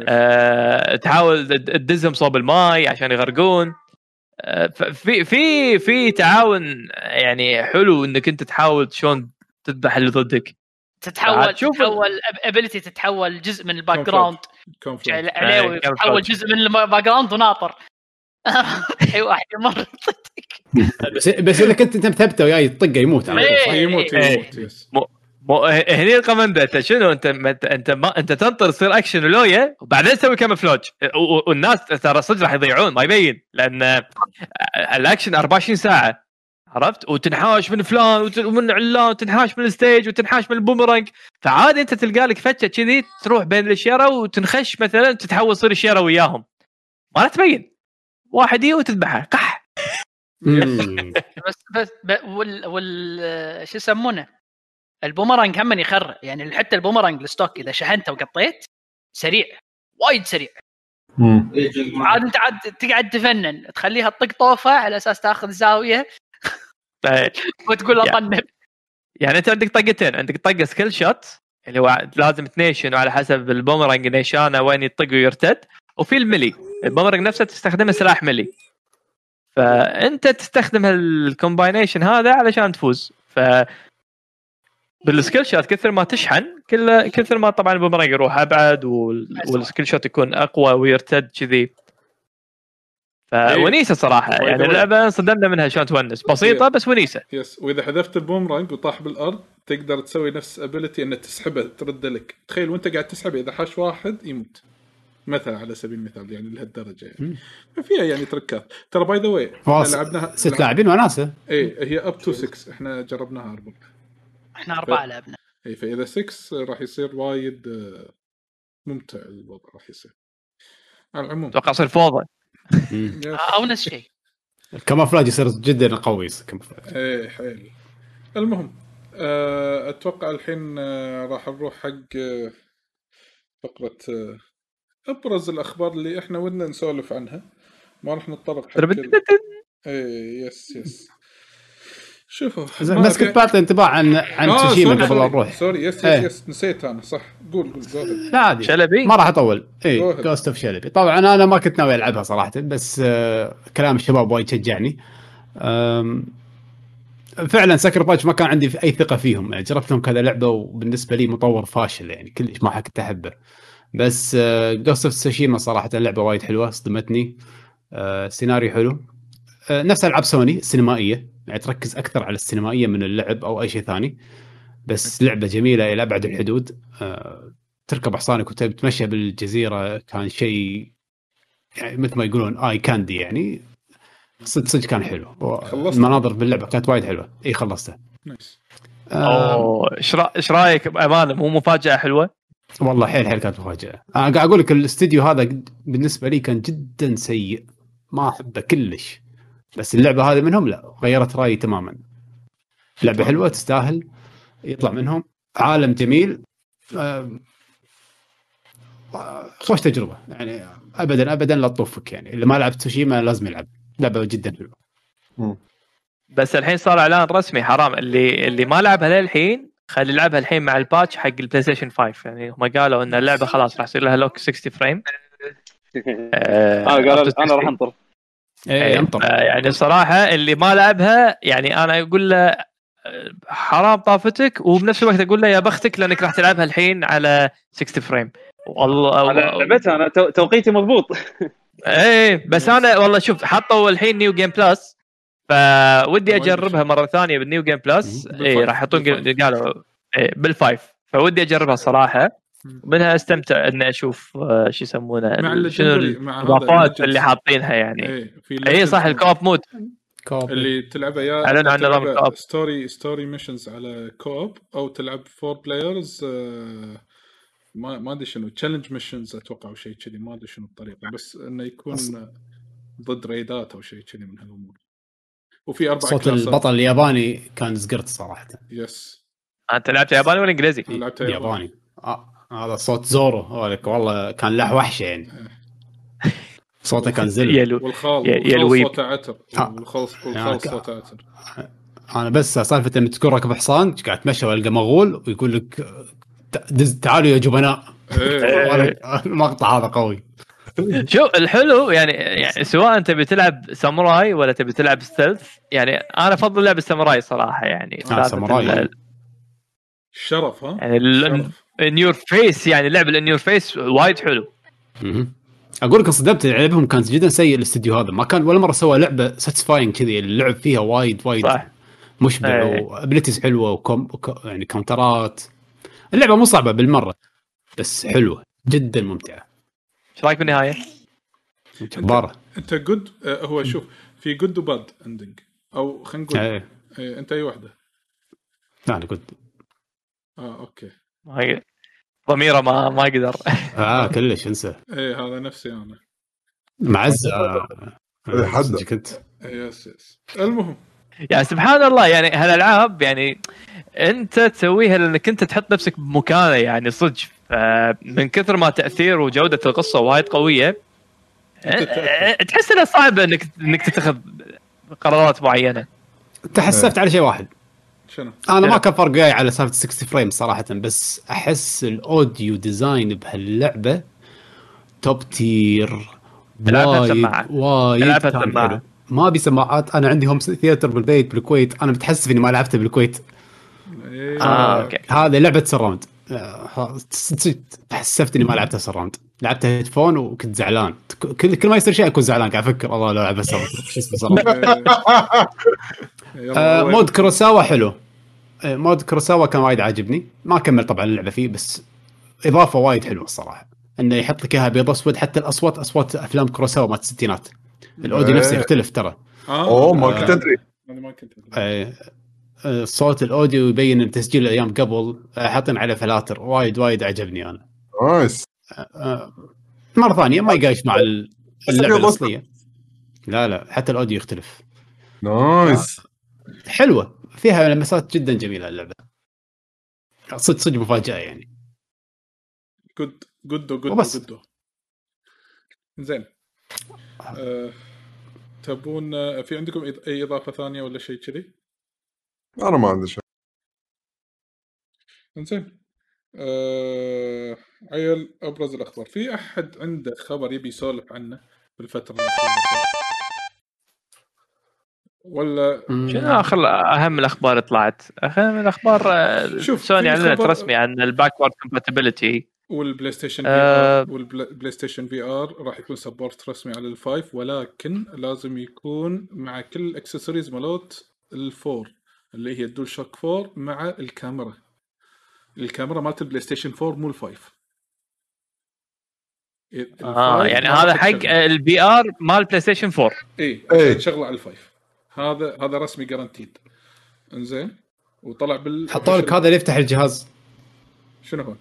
أه... تحاول تد- تدزهم صوب الماي عشان يغرقون. أه... في في في تعاون يعني حلو إنك أنت تحاول شلون تذبح اللي ضدك. تتحول تتحول ability تتحول جزء من ال background إيه، تتحول كونفرنس. جزء من ال background وناطر. اي واحد يمر بس بس إذا كنت أنت مثبته وياي تطقه يموت؟ إيه. يموت إيه. يموت yes. مو هني القمندة أنت شنو؟ أنت انت أنت, ما أنت تنطر تصير أكشن ولويا وبعدين تسوي camouflage والناس ترى صدق راح يضيعون ما يبين لأن الأكشن 24 ساعة. عرفت؟ وتنحاش من فلان وت- ومن علان وتنحاش من ال stage وتنحاش من البومرانج فعادي انت تلقى لك فتشة كذي تروح بين الشيره وتنخش مثلا تتحول تصير الشيره وياهم. ما راح تبين. واحد يجي وتذبحه. قح. بس بس ب- وال وال شو يسمونه؟ البومرانج هم يخرع. يعني حتى البومرانج ال stock إذا شحنته وقطيت سريع. وايد سريع. عاد أنت عاد تقعد تفنن. تخليها تطق طوفة على أساس تاخذ زاوية. وتقول يا. أطنب. يعني أنت عندك طقتين عندك طقه سكيل شوت اللي هو لازم تنيشن وعلى حسب البومرنج نيشانه وين يطق ويرتد وفي ال melee. البومرنج نفسه تستخدمه سلاح melee. فأنت تستخدم ال combination هذا علشان تفوز. ف بال skill shot كثر ما تشحن كل كثر ما طبعا البومرنج يروح أبعد وال- وال skill shot يكون أقوى ويرتد كذي. فونيسه صراحة باي يعني. اللعبة انصدمنا منها شلون تونس. بسيطة بس ونيسة. yes وإذا حذفت البومرانج وطاح بالأرض تقدر تسوي نفس ability انه تسحبه ترد لك. تخيل وأنت قاعد تسحبه إذا حاش واحد يموت. مثلا على سبيل المثال يعني لهالدرجة يعني. فيها يعني تركات. ترى by the way لعبناها ست لاعبين وناسة. اي هي up to 6 إحنا جربناها أربعة. إحنا أربعة لعبنا. اي فإذا 6 راح يصير وايد آه، ممتع الوضع راح يصير. على العموم. أتوقع يصير فوضى. أو نفس الشيء. ال camouflage يصير جدا قوي يصير camouflage. إيه حيل. المهم آه، أتوقع الحين آه، راح نروح حق آه، فقرة آه، أبرز الأخبار اللي إحنا ودنا نسولف عنها. ما راح نتطرق حق إيه yes yes. شوفوا زين بس كنت بعطي انطباع عن عن آه، sorry، قبل لا نروح sorry yes yes إيه. yes نسيت أنا صح قول go ahead. لا عادي. شلبي؟ ما راح أطول. اي. Ghost of شلبي طبعا أنا ما كنت ناوي ألعبها صراحة بس آه كلام الشباب وايد شجعني. فعلا Sucker Punch ما كان عندي أي ثقة فيهم. يعني جربت لهم كذا لعبة وبالنسبة لي مطور فاشل يعني كلش ما كنت أحبه. بس Ghost of Tsushima صراحة لعبة وايد حلوة صدمتني. آه، سيناريو حلو. نفس ألعاب سوني السينمائيه يعني تركز أكثر على السينمائية من اللعب أو أي شيء ثاني. بس لعبة جميلة إلى أبعد الحدود. آه، تركب حصانك وتتمشى بالجزيرة. كان شيء يعني مثل ما يقولون eye candy يعني. صدق صدق كان حلو. خلصت؟ المناظر باللعبة كانت وايد حلوة. إي خلصتها nice. آه أوه إيش رأ- إيش رأيك بأمانة؟ مو مفاجأة حلوة؟ والله حيل حيل كانت مفاجأة. أنا قاعد أقول لك الاستديو هذا بالنسبة لي كان جدا سيء. ما أحبه كلش. بس اللعبة هذه منهم لا غيرت رأيي تماما. لعبة حلوة تستاهل يطلع منهم. عالم جميل. آه، آه، خوش تجربة. يعني ابدا ابدا لا تطوفك يعني. اللي ما لعب تسوشيما لازم يلعب. لعبة جدا حلوة. بس الحين صار إعلان رسمي حرام. اللي اللي ما لعبها للحين خلي يلعبها الحين مع ال patch حق ال PlayStation 5 يعني هم قالوا إن اللعبة خلاص راح يصير لها lock 60 frame آه قال أنا راح أنطر. إيه انطر آه، يعني صراحة اللي ما لعبها يعني أنا أقول له حرام طافتك وبنفس الوقت أقول له يا بختك لأنك راح تلعبها الحين على 60 frame والله أنا لعبتها أنا تو- توقيتي مضبوط. إيه بس أنا والله شوف حطوا الحين New Game Plus فودي أجربها مرة ثانية بال New Game Plus. اي راح يحطون بال five. قالوا إيه بال five. فودي أجربها صراحة. منها استمتع اني أشوف آه، شو يسمونه شنو الاضافات. اللي حاطينها يعني إيه في اي صح ال co-op mode co-op اللي تلعبه يا أعلنوا عن نظام الكوب. story story missions على co-op أو تلعب four players ما ما أدري شنو challenge missions أتوقع أو شيء كذي ما أدري شنو الطريقة بس إنه يكون ضد raid ات أو شيء كذي من هالأمور وفي أربع صوت class ات. البطل الياباني كان زقرت صراحة yes أنت لعبت ياباني ولا إنجليزي؟ لعبتها ياباني ياباني آه. هذا صوت زورو. هذاك والله كان له وحشه يعني. صوته كان زل. يلو والخال. صوته عتر. والخال يعني صوته عتر. أنا بس سالفة لما تكون راكب حصان قاعد تمشى وألقى مغول ويقول لك ت- دز تعالوا يا جبناء. إيه. المقطع هذا قوي. شوف الحلو يعني يعني سواء تبي تلعب ساموراي ولا تبي تلعب stealth يعني أنا أفضل لعب الساموراي صراحة يعني. آه، ساموراي. ال- الشرف ها؟ يعني ال- شرف. النيور فيس يعني لعب النيور فيس وايد حلو. أقول لك انصدمت لعبهم كانت جدا سيء الاستديو هذا. ما كان ولا مرة سوى لعبة satisfying كذي اللعب فيها وايد وايد صح. مشبع إيه. و abilities حلوة وكم وك- يعني counter ات اللعبة مو صعبة بالمرة بس حلوة جدا ممتعة. إيش رأيك بالنهاية؟ جباره أنت good هو شوف في good و bad ending أو خلينا نقول إيه. إيه، أنت أي واحدة؟ لا أنا قلت. آه أوكي. ما ضميره ما ما يقدر آه كلش انسى. إيه هذا نفسي أنا. معز آه، إيه، حد. كنت. إيه، yes yes. المهم. يعني سبحان الله يعني هالألعاب يعني أنت تسويها لأنك انت تحط نفسك بمكانه يعني صدق. من كثر ما تأثير وجودة القصة وايد قوية تحس إنه صعب انك إنك تتخذ قرارات معينة. تحسفت على شيء واحد. شنو؟ أنا ما كان فرق وياي على سالفة 60 frame صراحة بس أحس ال audio design بهاللعبة top tier وايد. وايد كان. ما أبي سماعات أنا عندي home theater بالبيت بالكويت أنا متحسف إني ما لعبته بالكويت. إيه، آه أوكي. هذه لعبة surround آه، تحسفت إني ما لعبتها surround لعبتها headphone وكنت زعلان. كل كل ما يصير شيء أكون زعلان قاعد أفكر الله لو العبها surround شو اسمه surround إيه، آه، mode كروساوا حلو. آه، mode كروساوا كان وايد عاجبني. ما كمل طبعا اللعبة فيه بس إضافة وايد حلوة الصراحه إنه يحط لك إياها ابيض أسود حتى الأصوات أصوات أفلام كروساوا مالت الستينات. ال audio إيه. نفسه يختلف ترى. آه، أوه ما آه، كنت أدري. أنا ما كنت. آه، آه، صوت ال audio يبين إن تسجيل الأيام قبل آه، حاطين عليه فلاتر. وايد وايد عجبني أنا. nice. آه، مرة ثانية ما يقايش مع اللعبة. الأصلية. لا لا حتى ال audio يختلف. nice. حلوة. فيها لمسات جدا جميلة اللعبة. صدق صدق مفاجأة يعني. جود جودو جودو وبس. جودو زين. آه، تبون آه، في عندكم أي إضافة ثانية ولا شيء كذي؟ أنا ما عندي شيء. زين آه عيل أبرز الأخبار. في أحد عنده خبر يبي يسولف عنه بالفترة الاخيره ولا شنو آخر أهم الأخبار اللي طلعت؟ أهم الأخبار آه، شوف، سوني في أعلنت رسمي عن ال backward compatibility وال PlayStation V آه. R وال PlayStation VR راح يكون support رسمي على ال five ولكن لازم يكون مع كل الاكسسوارز مالوت ال four اللي هي ال DualShock 4 مع الكاميرا الكاميرا مالت ال PlayStation 4 مو ال five آه يعني هذا حق ال VR مال PlayStation 4 اي إيه. شغلة على ال five هذا هذا رسمي guaranteed إنزين؟ وطلع بال حطوا لك هذا اللي يفتح الجهاز. شنو هو؟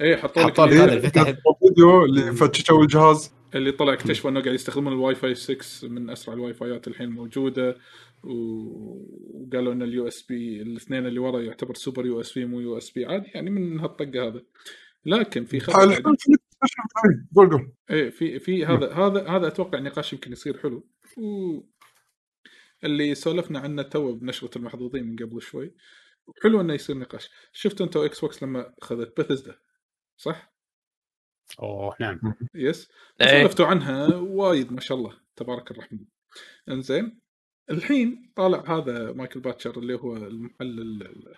اي حطوا لك حطوا لك اللي- هذا اللي يفتح. الفيديو اللي فتشوا الجهاز. اللي طلع اكتشفوا إنه قاعد يستخدمون الواي فاي 6 من أسرع الواي فايات الحين موجودة. وقالوا إن ال USB الاثنين اللي ورا يعتبر super USB مو USB عادي يعني من هالطقة هذا. لكن في خبر قول قول. إيه في في هذا هذا هذا أتوقع نقاش يمكن يصير حلو. و اللي سولفنا عنه تو بنشرة المحظوظين من قبل شوي. حلو إنه يصير نقاش. شفت أنت إكس بوكس لما أخذت بثزدا صح؟ أوه نعم. yes إيه. سولفتوا عنها وايد ما شاء الله تبارك الرحمن. إنزين. الحين طالع هذا مايكل باتشر اللي هو المحلل ال-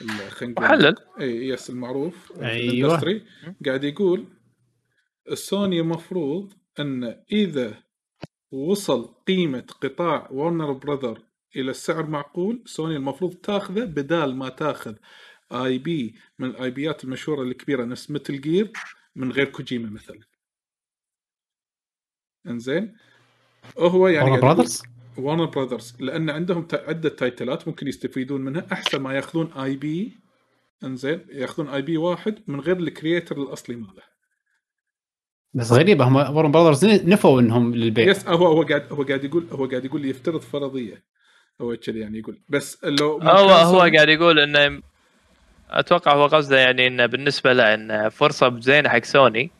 ال- خلينا نقول- محلل؟ إي yes المعروف. ال industry. قاعد يقول السوني المفروض إن إذا وصل قيمة قطاع ورنر براذر إلى السعر معقول سوني المفروض تاخذه بدال ما تاخذ IP من ال IP ات المشهورة الكبيرة نفس مثل Gear من غير كوجيما مثلا. إنزين؟ هو يعني ورنر براذرز ورنر براذرز لأن عندهم عدة title ات ممكن يستفيدون منها أحسن ما ياخذون IP إنزين؟ ياخذون IP واحد من غير ال creator الأصلي ماله. بس غريبه هم ورن براذرز نفوا إنهم للبيع yes هو هو قاعد هو قاعد يقول هو قاعد يقول يفترض فرضية. هو كذي يعني يقول. بس لو هو هو قاعد يقول إنه أتوقع هو قصده يعني إنه بالنسبة له إنه فرصة زينة حق سوني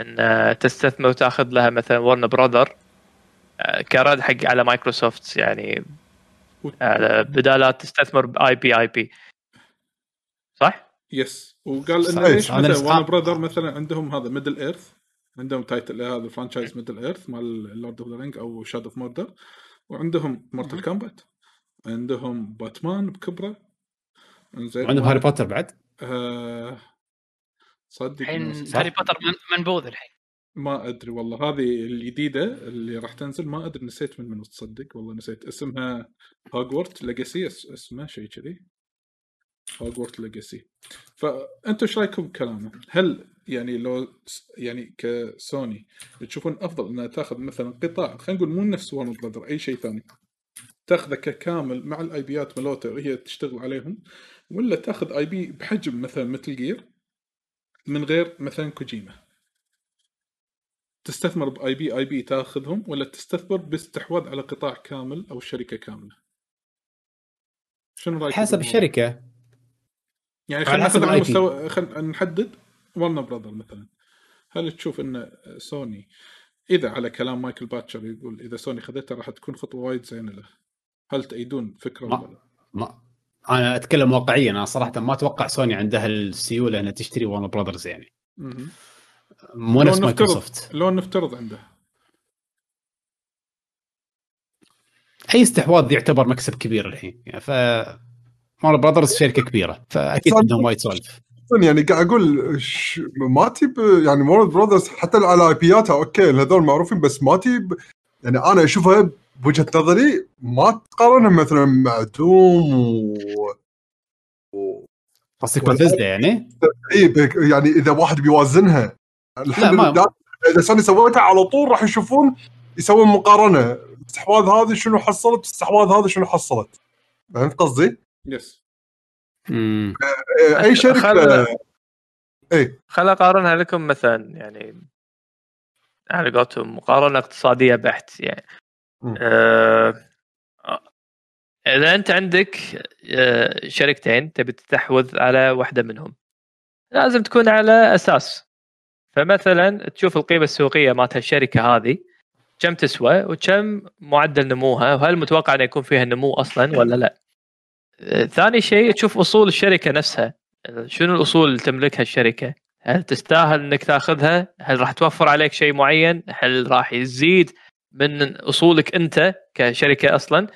إن تستثمر وتأخذ لها مثلا ورن براذر آه، كرد حق على مايكروسوفت يعني بدال لا تستثمر ب IP IP صح؟ yes. وقال إنه. ليش مثلا وان براذر مثلا عندهم هذا ميدل ايرث عندهم title هذا؟ franchise ميدل ايرث مال Lord of the Rings أو Shadow of Mordor وعندهم مورتال كومبات عندهم باتمان بكبره. إنزين عندهم هاري بوتر بعد؟ آه صدق الحين هاري بوتر من- منبوذ الحين. ما أدري والله. هذه الجديدة اللي راح تنزل ما أدري نسيت من منو تصدق. والله نسيت. اسمها Hogwarts Legacy اسمها شيء كذي. Hogwarts Legacy فانتم إيش رأيكم بكلامه؟ هل يعني لو يعني كسوني تشوفون أفضل إنها تأخذ مثلا قطاع خلينا نقول مو نفس ورن براذر أي شيء ثاني. تأخذه ككامل مع ال IP ات مالوته وهي تشتغل عليهم ولا تأخذ IP بحجم مثلا مثل Gear من غير مثلا كوجيما تستثمر ب IP IP تأخذهم ولا تستثمر باستحواذ على قطاع كامل أو شركة كاملة؟ شنو رأيك حسب الشركة. يعني خلينا نأخذ على. مستوى خلينا نحدد. ورنر براذر مثلا. هل تشوف إن سوني إذا على كلام مايكل باتشر يقول إذا سوني خذتها راح تكون خطوة وايد زينة له. هل تأيدون فكرة ما- ولا لا؟ ما أنا أتكلم واقعيا. أنا صراحة ما أتوقع سوني عندها السيولة انها تشتري ورن براذرز يعني. مو نفس نفترض- مايكروسوفت. لو نفترض عنده. أي استحواذ يعتبر مكسب كبير الحين. يعني ف ورن براذرز شركة كبيرة. فأكيد. عندهم وايد سوالف. يعني قاعد أقول ش... ما تجيب يعني وورنر براذرز حتى على IP اتها okay هذول معروفين بس ما تجيب يعني أنا أشوفها بوجهة نظري ما تقارنها مثلا مع دوم و... قصدك ولا- بثزدا يعني؟ إي يعني إذا واحد بيوازنها. الحين ما- لا إذا سوني سويتها على طول راح يشوفون يسوون مقارنة. الاستحواذ هذه شنو حصلت الاستحواذ هذا شنو حصلت. فهمت قصدي؟ يس إيه، أي شركة. خل- اي خل أقارنها لكم مثلا يعني على قولتهم مقارنة اقتصادية بحت يعني. مم. آه إذا أنت عندك آه شركتين تبي تستحوذ على واحدة منهم لازم تكون على أساس. فمثلا تشوف القيمة السوقية مالت الشركة هذه كم تسوى وكم معدل نموها وهل متوقع إنه يكون فيها نمو أصلا ولا لا؟ آه، ثاني شيء تشوف أصول الشركة نفسها شنو الأصول اللي تملكها الشركة؟ هل تستاهل إنك تأخذها؟ هل راح توفر عليك شيء معين؟ هل راح يزيد من أصولك أنت كشركة أصلا؟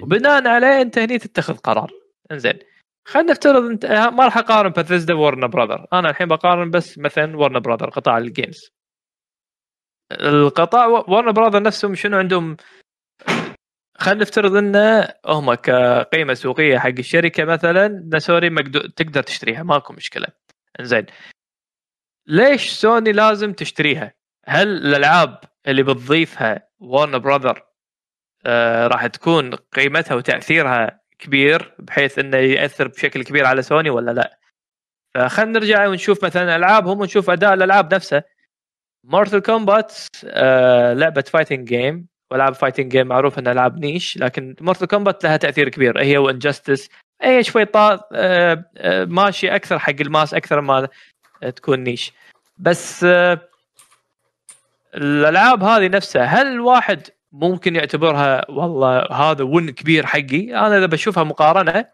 وبناء عليه أنت هني تتخذ قرار إنزين خلينا نفترض أنت ما راح أقارن باثيزدا وورن براذر أنا الحين بقارن بس مثلا ورن براذر قطاع ال games القطاع ورن براذر نفسهم شنو عندهم خلينا نفترض انه هم كقيمة سوقية حق الشركة مثلا مقدو... تقدر تشتريها ماكو مشكلة إنزين ليش سوني لازم تشتريها؟ هل الألعاب اللي بتضيفها ورن براذر آه راح تكون قيمتها وتأثيرها كبير بحيث إنه يأثر بشكل كبير على سوني ولا لا؟ فخلينا نرجع ونشوف مثلا ألعابهم ونشوف أداء الألعاب نفسه مورتال كومبات آه لعبة fighting game والعاب fighting game معروف انها العاب niche لكن مورتال كومبات لها تأثير كبير. هي و Injustice هي شوي طا آه آه ماشي أكثر حق ال mass أكثر ما تكون niche بس آه الألعاب هذه نفسها هل الواحد ممكن يعتبرها والله هذا win كبير حقي؟ أنا إذا بشوفها مقارنة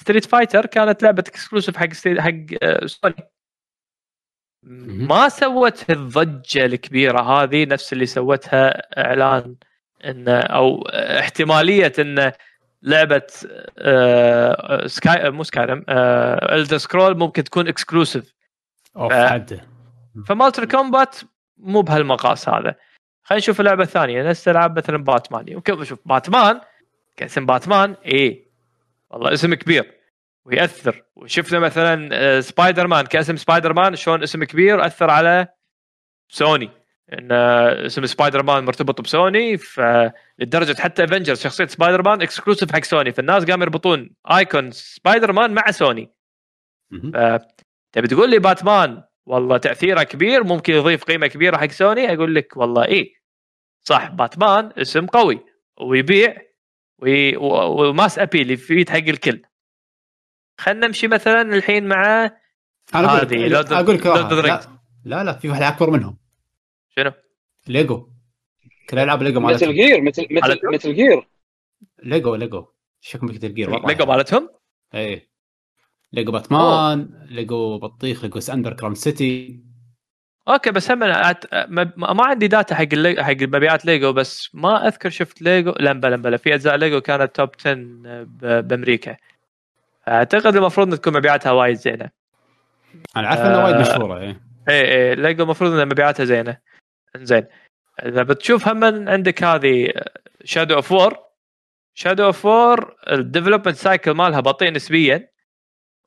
Street Fighter كانت لعبة exclusive حق حق سوني ما سوت الضجة الكبيرة هذه نفس اللي سوتها إعلان ان أو احتمالية إن لعبة آه، Sky مو Skyrim Elder Scrolls ممكن تكون exclusive أوف عدى فمورتال كومبات مو بهالمقاس هذا. خلينا نشوف اللعبة الثانية. نفس العاب مثلا باتمان. يمكن شوف باتمان كاسم باتمان إيه. والله اسم كبير. ويأثر. وشفنا مثلا آه، سبايدر مان. كاسم سبايدر مان شلون اسم كبير؟ أثر على سوني. إن آه، اسم سبايدر مان مرتبط بسوني فلدرجة حتى افنجرز شخصية سبايدر مان exclusive حق سوني فالناس قاموا يربطون icon سبايدر مان مع سوني. تبي تقول لي باتمان والله تأثيره كبير ممكن يضيف قيمة كبيرة حق سوني؟ أقول لك والله إيه. صح باتمان اسم قوي ويبيع وي- و mass appeal يفيد حق الكل. خلينا نمشي مثلا الحين مع هذه أقول لك لا. لا في واحدة أكبر منهم. شنو؟ ليجو. كل العاب ليجو مثل مالتهم جير مثل مثل؟ مثل جير. ليجو ليجو. شكل Metal Gear. ليجو مالتهم؟ إيه. ليجو باتمان ليجو بطيخ ليجو Underground City. okay بس هم. ما, ما عندي data حق اللي... حق مبيعات ليجو بس ما أذكر شفت ليجو. لا بلا بلا في أجزاء ليجو كانت top 10 ب... بأمريكا. أعتقد المفروض إن تكون مبيعاتها وايد زينة. أنا عارف إنها آه. وايد مشهورة إيه. إيه إيه. ليجو المفروض إن مبيعاتها زينة. زين إذا بتشوف هم عندك هذه Shadow of War Shadow of War ال development cycle مالها بطيء نسبيا.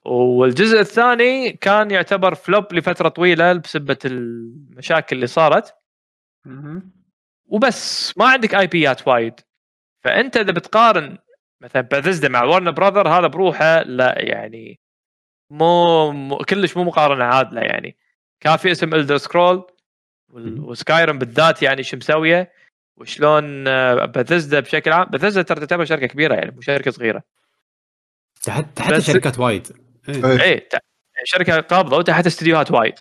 والجزء الثاني كان يعتبر flop لفترة طويلة بسبة المشاكل اللي صارت. وبس ما عندك IP ات وايد. فأنت إذا بتقارن مثلا باثيزدا مع Warner Brother هذا بروحه لا يعني مو, مو كلش مو مقارنة عادلة يعني. كافي اسم Elder Scroll و Skyrim بالذات يعني شو مسوية وشلون باثيزدا بشكل عام باثيزدا ترى تعتبر شركة كبيرة يعني مو شركة صغيرة حتى بس- شركات وايد إيه. إيه. تع- شركة قابضة وتحت استديوهات وايد.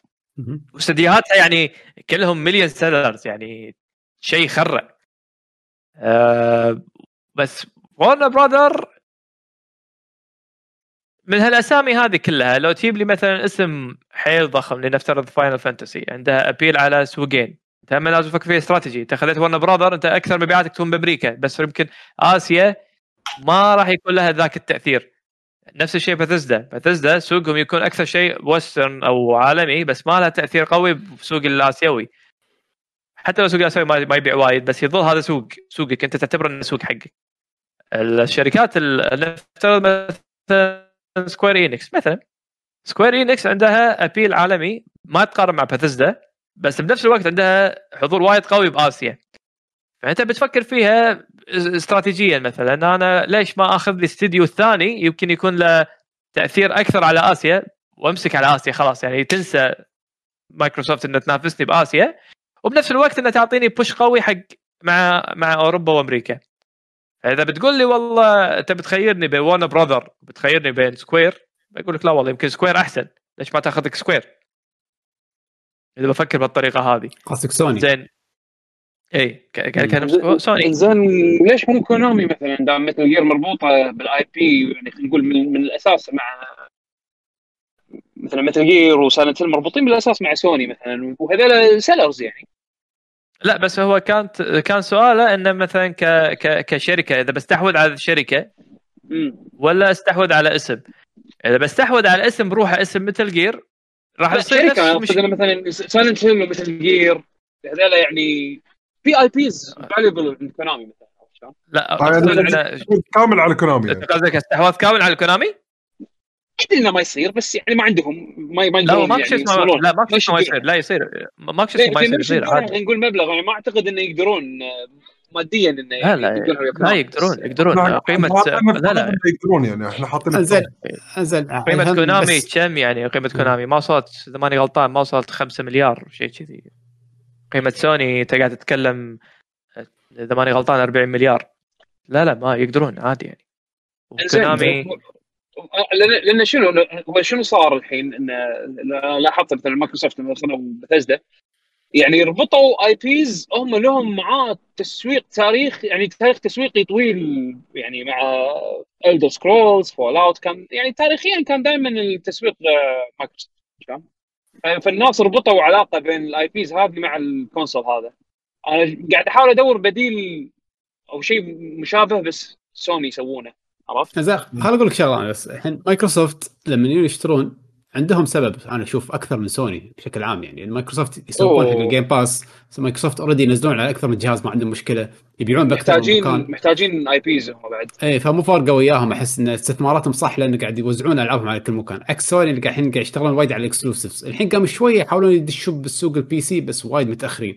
واستديوهاتها يعني كلهم million sellers يعني شيء خرع آه بس Warner Brother من هالأسامي هذه كلها لو تجيب لي مثلا اسم حيل ضخم لنفترض Final Fantasy عندها appeal على سوقين أنت هم لازم تفكر فيها استراتيجي أنت خذيت Warner Brother أنت أكثر مبيعاتك تكون بأمريكا. بس يمكن آسيا ما راح يكون لها ذاك التأثير. نفس الشيء Bethesda Bethesda سوقهم يكون أكثر شيء western أو عالمي بس ما لها تأثير قوي بسوق الآسيوي. حتى لو سوق الآسيوي ما يبيع وايد بس يظل هذا سوق. سوقك أنت تعتبره إنه سوق حقك. الشركات ال- نفترض مثلا Square Enix مثلا Square Enix عندها appeal عالمي ما تقارن مع باثيزدا بس بنفس الوقت عندها حضور وايد قوي بآسيا. فأنت بتفكر فيها استراتيجيا مثلا. أنا ليش ما آخذ لي استديو الثاني؟ يمكن يكون له تأثير أكثر على آسيا. وأمسك على آسيا خلاص يعني تنسى مايكروسوفت إنها تنافسني بآسيا. وبنفس الوقت إنها تعطيني push قوي حق مع مع أوروبا وأمريكا. إذا بتقول لي والله أنت بتخيرني بين Warner Brother بتخيرني بين Square بقول لك لا والله يمكن Square أحسن. ليش ما تاخذ لك Square إذا بفكر بالطريقة هذه. قصدك سوني زين. اي كان سوني زين. ليش مو Konami مثلا؟ دام Metal Gear مربوطة بال IP يعني خلينا نقول من, من الأساس مع مثلا Metal Gear و Silent Hill مربوطين بالأساس مع سوني مثلا وهذول sellers يعني. لا بس هو كانت كان سؤاله إنه مثلا ك ك كشركة إذا بستحوذ على الشركة. ولا أستحوذ على اسم إذا بستحوذ على اسم بروح على اسم Metal Gear راح يصير شركة مش... مثلا Silent Hill و Metal Gear هذول يعني في IPs valuable عند Konami مثلا عرفت شلون؟ لا يعني كامل على Konami يعني. قصدك استحواذ كامل على ال Konami؟ أكيد إنه ما يصير بس يعني ما عندهم ما ما لا يقدرون ماكو شيء يعني اسمه. لا شيء اسمه ما. يصير لا يصير. ماكو شيء اسمه ما في يصير يصير عادي. نقول مبلغ يعني ما أعتقد إنه يقدرون آه، ماديا إنه لا لا لا. يقدرون يقدرون. قيمه لا لا. يقدرون يعني إحنا حاطين انزين انزين قيمة كونامي كم يعني؟ قيمة كونامي ما وصلت إذا ماني غلطان ما وصلت 5 مليار شيء كذي. قيمة سوني أنت قاعد تتكلم إذا ماني غلطان 40 مليار. لا لا ما يقدرون عادي يعني. زين كونامي لأن شنو هو شنو صار الحين؟ انه لاحظت مثلا مايكروسوفت لما بثزدا يعني ربطوا IPs هم لهم معاه تسويق تاريخ يعني تاريخ تسويقي طويل يعني مع Elder Scrolls Fallout كان يعني تاريخيا كان دائما التسويق مايكروسوفت فالناس ربطوا علاقة بين ال IPs هذه مع ال console هذا. أنا قاعد أحاول أدور بديل أو شيء مشابه بس سوني يسوونه. عرفت؟ زين خل أقول لك شغلة أنا بس الحين مايكروسوفت لما يجون يشترون عندهم سبب أنا أشوف أكثر من سوني بشكل عام يعني مايكروسوفت يسوقون حق. ال Game Pass مايكروسوفت already ينزلون على أكثر من جهاز ما عندهم مشكلة يبيعون بأكثر من محتاجين مكان. محتاجين IPs هم بعد. اي فمو فارقه وياهم أحس إن استثماراتهم صح لأن قاعد يوزعون ألعابهم على كل مكان. عكس سوني اللي قاعد الحين قاعد يشتغلون وايد على ال exclusives الحين قاموا شوية يحاولون يدشون بالسوق ال PC بس وايد متأخرين.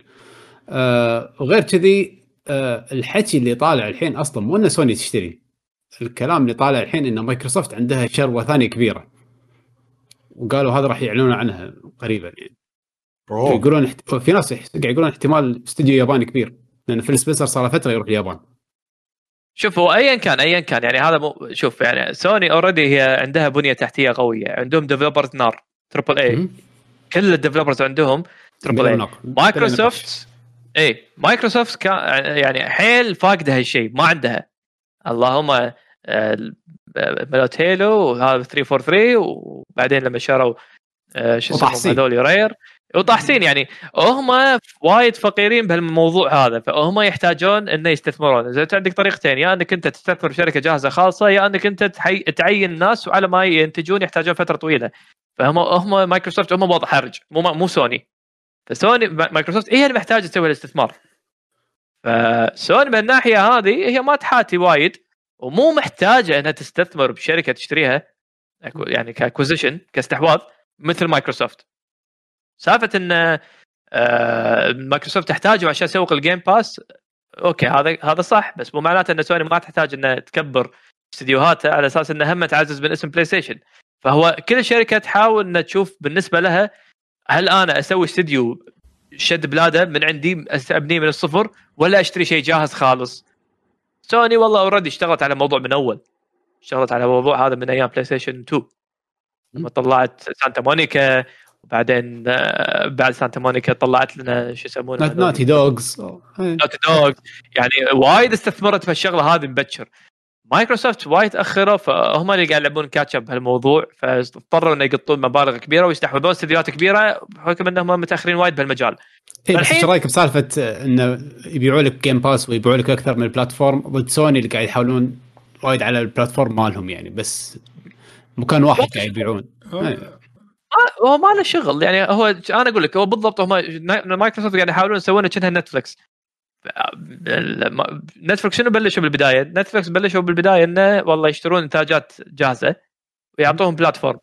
آه وغير كذي آه الحكي اللي طالع الحين أصلا مو إن سوني تشتري. الكلام اللي طالع الحين إن مايكروسوفت عندها شروة ثانية كبيرة. وقالوا هذا راح يعلنون عنها قريبا يعني. أوه. يقولون احت... في ناس يح- قاعد يقولون احتمال استوديو ياباني كبير. لأن فيل سبنسر صار له فترة يروح اليابان. شوف هو ايا كان ايا كان. يعني هذا مو شوف يعني سوني already هي عندها بنية تحتية قوية. عندهم developers نار. تربل اي. كل الديفلوبرز عندهم تربل اي. مايكروسوفت اي مايكروسوفت كان يعني حيل فاقدة هالشيء. ما عندها. اللهم آه، ملوت هيلو وهذا 343 وبعدين لما شروا آه، شو اسمهم وطاحسين. هذول رير وطاحسين يعني هم وايد فقيرين بهالموضوع هذا فهم يحتاجون إنه يستثمرون. إذا انت عندك طريقتين يا إنك أنت تستثمر بشركه جاهزة خالصه يا إنك أنت تحي... تعين ناس وعلى ما ينتجون يحتاجون فترة طويلة. فهم هم مايكروسوفت هم وضع حرج مو مو سوني. فسوني مايكروسوفت هي اللي محتاجة تسوي الاستثمار. فسوني من الناحية هذه هي ما تحاتي وايد. ومو محتاجه إنها تستثمر بشركة تشتريها يعني ك acquisition كاستحواذ مثل مايكروسوفت. سالفة إن آه، مايكروسوفت تحتاجه عشان تسوق ال Game Pass okay هذا هذا صح بس مو معناته إن سوني ما تحتاج إنها تكبر استديوهاتها على أساس إنها هم تعزز من اسم بلاي ستيشن فهو كل شركة تحاول إنها تشوف بالنسبة لها هل أنا أسوي استديو شد بلادة من عندي ابنيه من الصفر ولا أشتري شيء جاهز خالص؟ سوني والله already اشتغلت على الموضوع من أول. اشتغلت على الموضوع هذا من أيام بلاي ستيشن 2 لما طلعت سانتا مونيكا وبعدين آه، بعد سانتا مونيكا طلعت لنا شو يسمونه؟ Naughty Dog Naughty Dog يعني وايد استثمرت في الشغله هذه مبكر. مايكروسوفت وايد تاخروا فهم اللي قاعد يلعبون catch up بهالموضوع فاضطروا إنه يقطون مبالغ كبيرة ويستحوذون استديوهات كبيرة بحكم إنهم متأخرين وايد بهالمجال. اي بس إيش رأيك بسالفة إنه يبيعوا لك Game Pass ويبيعوا لك أكثر من platform ضد سوني اللي قاعد يحاولون وايد على ال platform مالهم يعني بس مكان واحد قاعد يبيعون. إيه. هو ما له شغل يعني هو أنا أقول لك هو بالضبط هم مايكروسوفت قاعد يحاولون يسوون كأنها نتفلكس نتفلكس شنو بلشوا بالبداية؟ نتفلكس بلشوا بالبداية إنه والله يشترون إنتاجات جاهزة ويعطوهم platform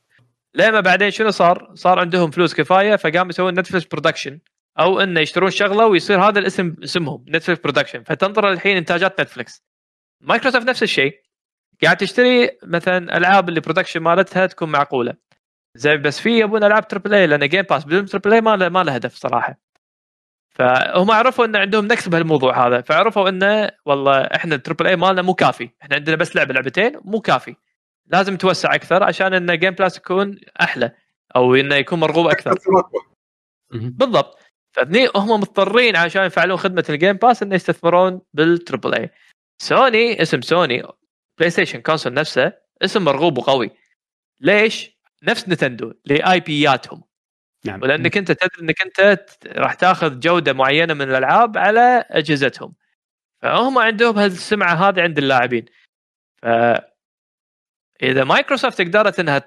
لما بعدين شنو صار؟ صار عندهم فلوس كفاية فقاموا يسوون نتفلكس production أو إنه يشترون شغلة ويصير هذا الاسم اسمهم نتفلكس production فتنظر الحين إنتاجات نتفلكس مايكروسوفت نفس الشيء. قاعد تشتري مثلا ألعاب اللي production مالتها تكون معقولة. زي بس في يبون ألعاب triple A لأن Game Pass بدون triple A ما له ما له هدف صراحة. فهم عرفوا إن عندهم نقص بهالموضوع هذا فعرفوا إنه والله إحنا ال triple A مالنا مو كافي. إحنا عندنا بس لعبة لعبتين مو كافي. لازم توسع أكثر عشان إن Game Pass يكون أحلى أو إنه يكون مرغوب أكثر بالضبط. فهني هم مضطرين عشان يفعلون خدمة ال Game Pass إنه يستثمرون بال triple A سوني اسم سوني بلاي ستيشن console نفسه اسم مرغوب وقوي. ليش؟ نفس نتندو ل IP ياتهم نعم. ولأنك أنت تدري أنك أنت راح تأخذ جودة معينة من الألعاب على أجهزتهم. فهم عندهم هالسمعة هذه عند اللاعبين. ف إذا مايكروسوفت قدرت إنها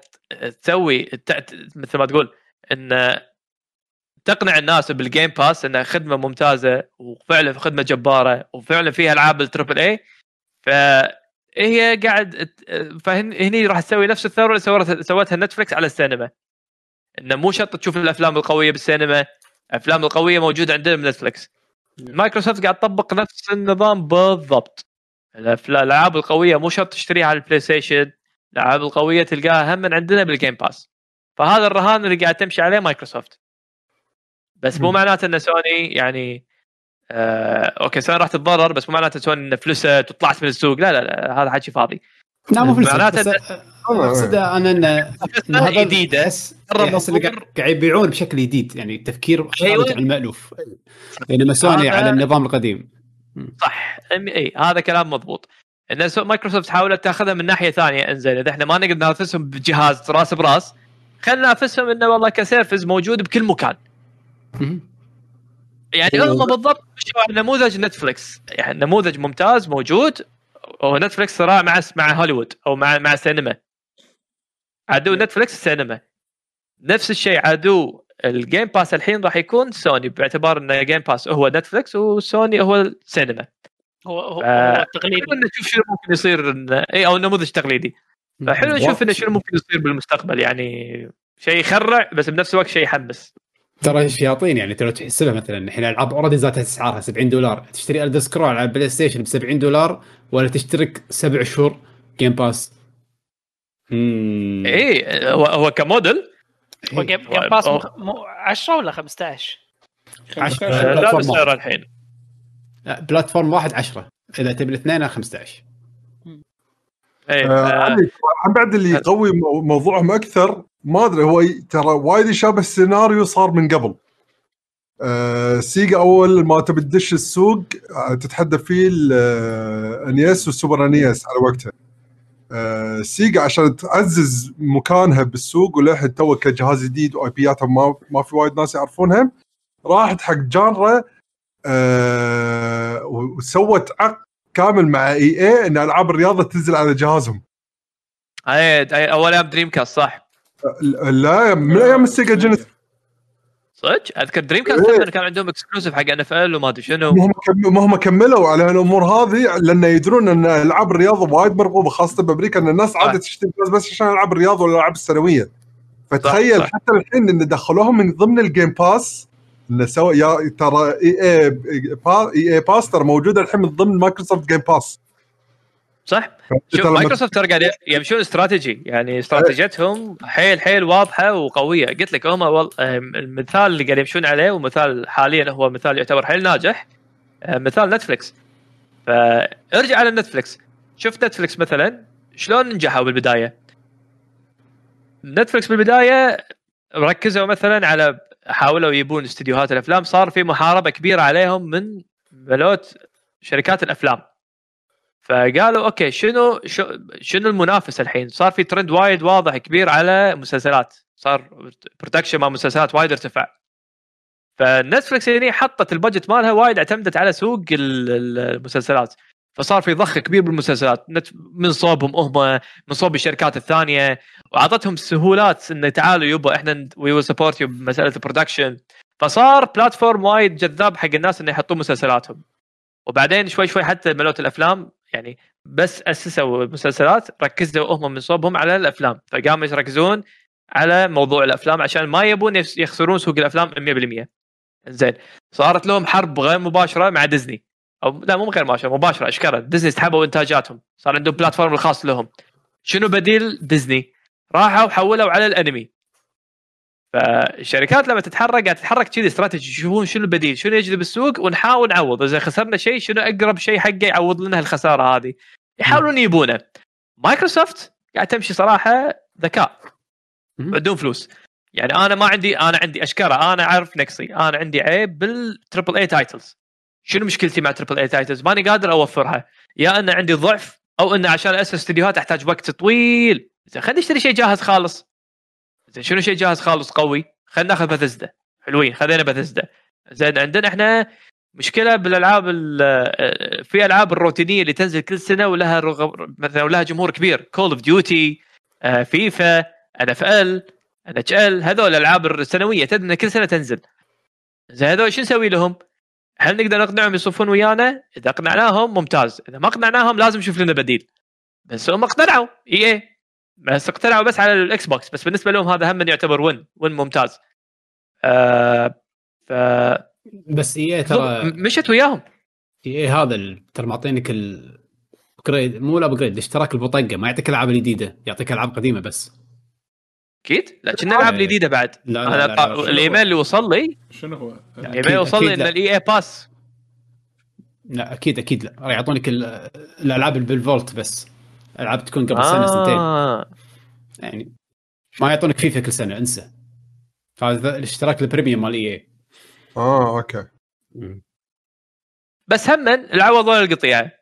تسوي مثل ما تقول إن تقنع الناس بال Game Pass إنها خدمة ممتازة وفعلا خدمة جبارة وفعلا فيها ألعاب ال triple A فهي قاعد فهني راح تسوي نفس الثورة اللي سوتها نتفلكس على السينما. إنه مو شرط تشوف الأفلام القوية بالسينما. الافلام القوية موجودة عندنا بنتفلكس مايكروسوفت قاعد تطبق نفس النظام بالضبط. الألعاب القوية مو شرط تشتريها على البلاي ستيشن. الألعاب القوية تلقاها هم من عندنا بال Game Pass فهذا الرهان اللي قاعد تمشي عليه مايكروسوفت. بس مو. معناته إن سوني يعني آه أوكي سوني راح تتضرر بس مو معناته سوني إن فلست وطلعت من السوق. لا لا, لا هذا حكي فاضي. لا مو فلست معناته أقصد أنا إن مرة احس اللي. قاعد يبيعون بشكل جديد يعني تفكير خارج أيوة. عن المألوف. بينما سوني هذا- على النظام القديم. صح. إي هذا كلام مضبوط. إن سو- مايكروسوفت حاولت تاخذها من ناحية ثانية. إنزين إذا إحنا ما نقدر ننافسهم بجهاز راس براس خلينا ننافسهم إنه والله ك service موجود بكل مكان. يعني هم بالضبط مشوا على نموذج نتفلكس يعني نموذج ممتاز موجود. ونتفلكس صراع مع مع هوليوود أو مع مع السينما عدو نتفلكس السينما. نفس الشيء عدو ال Game Pass الحين راح يكون سوني باعتبار ان Game Pass هو نتفلكس وسوني هو السينما. هو هو, آه، هو التقليدي حلو نشوف شنو ممكن يصير إن- اي أو نموذج تقليدي. فحلو نشوف إنه شنو ممكن يصير بالمستقبل يعني شيء يخرع بس بنفس الوقت شيء يحمس. ترى شياطين يعني ترى تحسبها مثلا الحين ألعاب already زادت اسعارها 70 دولار تشتري Elder Scrolls على البلاي ستيشن ب 70 دولار ولا تشترك سبع شهور Game Pass امم اي هو هو كموديل؟ هو Game Pass هو- مخ- مو 10 ولا 15 عشرة. آه، لا واحد. الحين platform واحد 10 إذا تبي الاثنين 15 اي آه، آه، بعد اللي يقوي مو- موضوعهم أكثر ما أدري هو ترى وايد يشابه السيناريو صار من قبل. آه سيجا أول ما تبي تدش السوق تتحدى فيه ال NES وال Super NES على وقتها. سيجا عشان تعزز مكانها بالسوق وللحين تو كجهاز جديد و IP ياتها ما ما في وايد ناس يعرفونها راحت حق جانرا آه وسوت عقد كامل مع EA إن ألعاب الرياضة تنزل على جهازهم. اي أول أيام Dreamcast صح. لا من أيام السيجا Genesis صدق اذكر Dreamcast إيه. كان عندهم exclusive حق NFL وما ادري شنو هم ما هم كملوا على الأمور هذه لأن يدرون ان العاب الرياضه وايد مرغوبه خاصه بامريكا ان الناس عاده تشتري بس, بس عشان العاب الرياضه والالعاب السنويه فتخيل صح. حتى الحين ان دخلوهم من ضمن ال Game Pass انه سوى يا ترى EA Pass ترى موجوده الحين من ضمن مايكروسوفت Game Pass صح؟ شوف مايكروسوفت ترى قاعد يمشون استراتيجي؟ يعني استراتيجيتهم حيل حيل واضحة وقوية. قلت لك هم وال... المثال اللي قاعد يمشون عليه ومثال حاليا هو مثال يعتبر حيل ناجح مثال نتفلكس فارجع على نتفلكس شوف نتفلكس مثلا؟ شلون نجحوا بالبداية؟ Netflix بالبداية ركزوا مثلا على حاولوا يبون استديوهات الأفلام. صار في محاربة كبيرة عليهم من ملوت شركات الأفلام. فقالوا okay شنو شنو المنافس الحين؟ صار في ترند وايد واضح كبير على مسلسلات، صار production مع مسلسلات وايد ارتفع. ف Netflix هنا حطت ال budget مالها وايد اعتمدت على سوق ال- ال- المسلسلات. فصار في ضخ كبير بالمسلسلات من صوبهم هم من صوب الشركات الثانية وأعطتهم سهولات انه تعالوا يبا إحنا we will support you بمسألة ال production فصار platform وايد جذاب حق الناس انه يحطون مسلسلاتهم وبعدين شوي شوي حتى ملوت الأفلام يعني بس أسسوا المسلسلات ركزوا هم من صوبهم على الأفلام فقاموا يركزون على موضوع الأفلام عشان ما يبون يخسرون سوق الأفلام 100% زين صارت لهم حرب غير مباشرة مع ديزني. أو لا مو غير مباشرة مباشرة اشكرا ديزني سحبوا إنتاجاتهم صار عندهم platform الخاص لهم. شنو بديل ديزني؟ راحوا حولوا على الأنمي. فالشركات لما تتحرك قاعد تتحرك كذي استراتيجي يشوفون شنو البديل شنو يجذب السوق ونحاول نعوض. إذا خسرنا شيء شنو أقرب شيء حقه يعوض لنا الخسارة هذه؟ يحاولون يجيبونه مايكروسوفت قاعد تمشي صراحة ذكاء. بدون فلوس. يعني أنا ما عندي أنا عندي أشكرة. أنا أعرف نقصي أنا عندي عيب بال triple A titles. شنو مشكلتي مع triple A titles؟ ماني قادر أوفرها. يا ان عندي ضعف أو ان عشان اسس استديوهات أحتاج وقت طويل. زين خليني أشتري شيء جاهز خالص. زين شنو شيء جاهز خالص قوي؟ خلينا ناخذ باثيزدا حلوين خذينا باثيزدا زين عندنا إحنا مشكلة بالألعاب ال- في ألعاب الروتينية اللي تنزل كل سنة ولها رغبة مثلا ولها جمهور كبير. كول اوف ديوتي فيفا ان اف ال ان اتش ال هذول الألعاب السنوية تدري كل سنة تنزل. زين هذول شو نسوي لهم؟ هل نقدر نقنعهم يصفون ويانا؟ إذا اقنعناهم ممتاز، إذا ما اقنعناهم لازم نشوف لنا بديل. بس هم اقتنعوا. إي إي. بس اقتنعوا بس على ال Xbox بس بالنسبة لهم هذا هم يعتبر win win ممتاز. آه ف بس إي ترى مشت وياهم. إي هذا ترى معطينك ال upgrade مو ال upgrade الاشتراك البطقه ما يعطيك ألعاب الجديده يعطيك ألعاب قديمة بس. أكيد؟ لا كنا العاب جديدة بعد. لا لا, أنا لا, لا, طا- الإيميل اللي وصل لي. شنو هو؟ الإيميل اللي وصل لي إن لا. ال EA Pass لا أكيد أكيد لا. راح يعطونك ال- الألعاب بال vault بس. ألعاب تكون قبل سنة سنتين. آه. يعني ما يعطونك فيفا كل سنة انسى. هذا الاشتراك ال premium مال EA. آه okay. بس هم العوض ولا القطيعه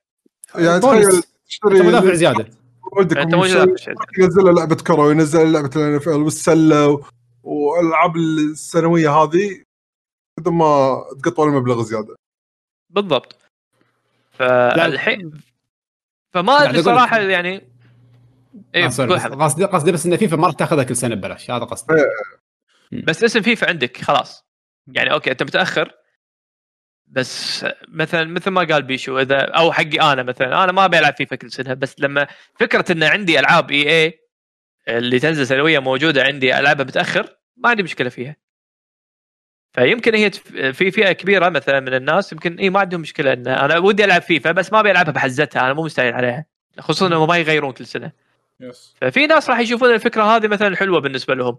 يعني. تخيل تشتري أنت مدافع زياده ولدك. ينزل لعبة كره وينزل لعبة ال NFL والسلة والألعاب السنوية هذه بدون ما تقطوا المبلغ زيادة. بالضبط. فالحين فما أدري لك. صراحة يعني إيه آه،. قصدي قصدي بس إن فيفا ما راح تاخذها كل سنة ببلاش هذا قصدي. بس اسم فيفا عندك خلاص. يعني okay أنت متأخر. بس مثلا مثل ما قال بيشو اذا أو حقي أنا مثلا أنا ما أبي ألعب فيفا كل سنة بس لما فكرة إن عندي ألعاب EA اللي تنزل سنويا موجودة عندي ألعبها متأخر ما عندي مشكلة فيها. فيمكن هي في فئة كبيرة مثلا من الناس يمكن اي ما عندهم مشكلة إن أنا ودي ألعب فيفا بس ما أبي ألعبها بحزتها أنا مو مستعجل عليها خصوصا انهم ما يغيرون كل سنة بس ففي ناس راح يشوفون الفكرة هذه مثلا حلوة بالنسبة لهم.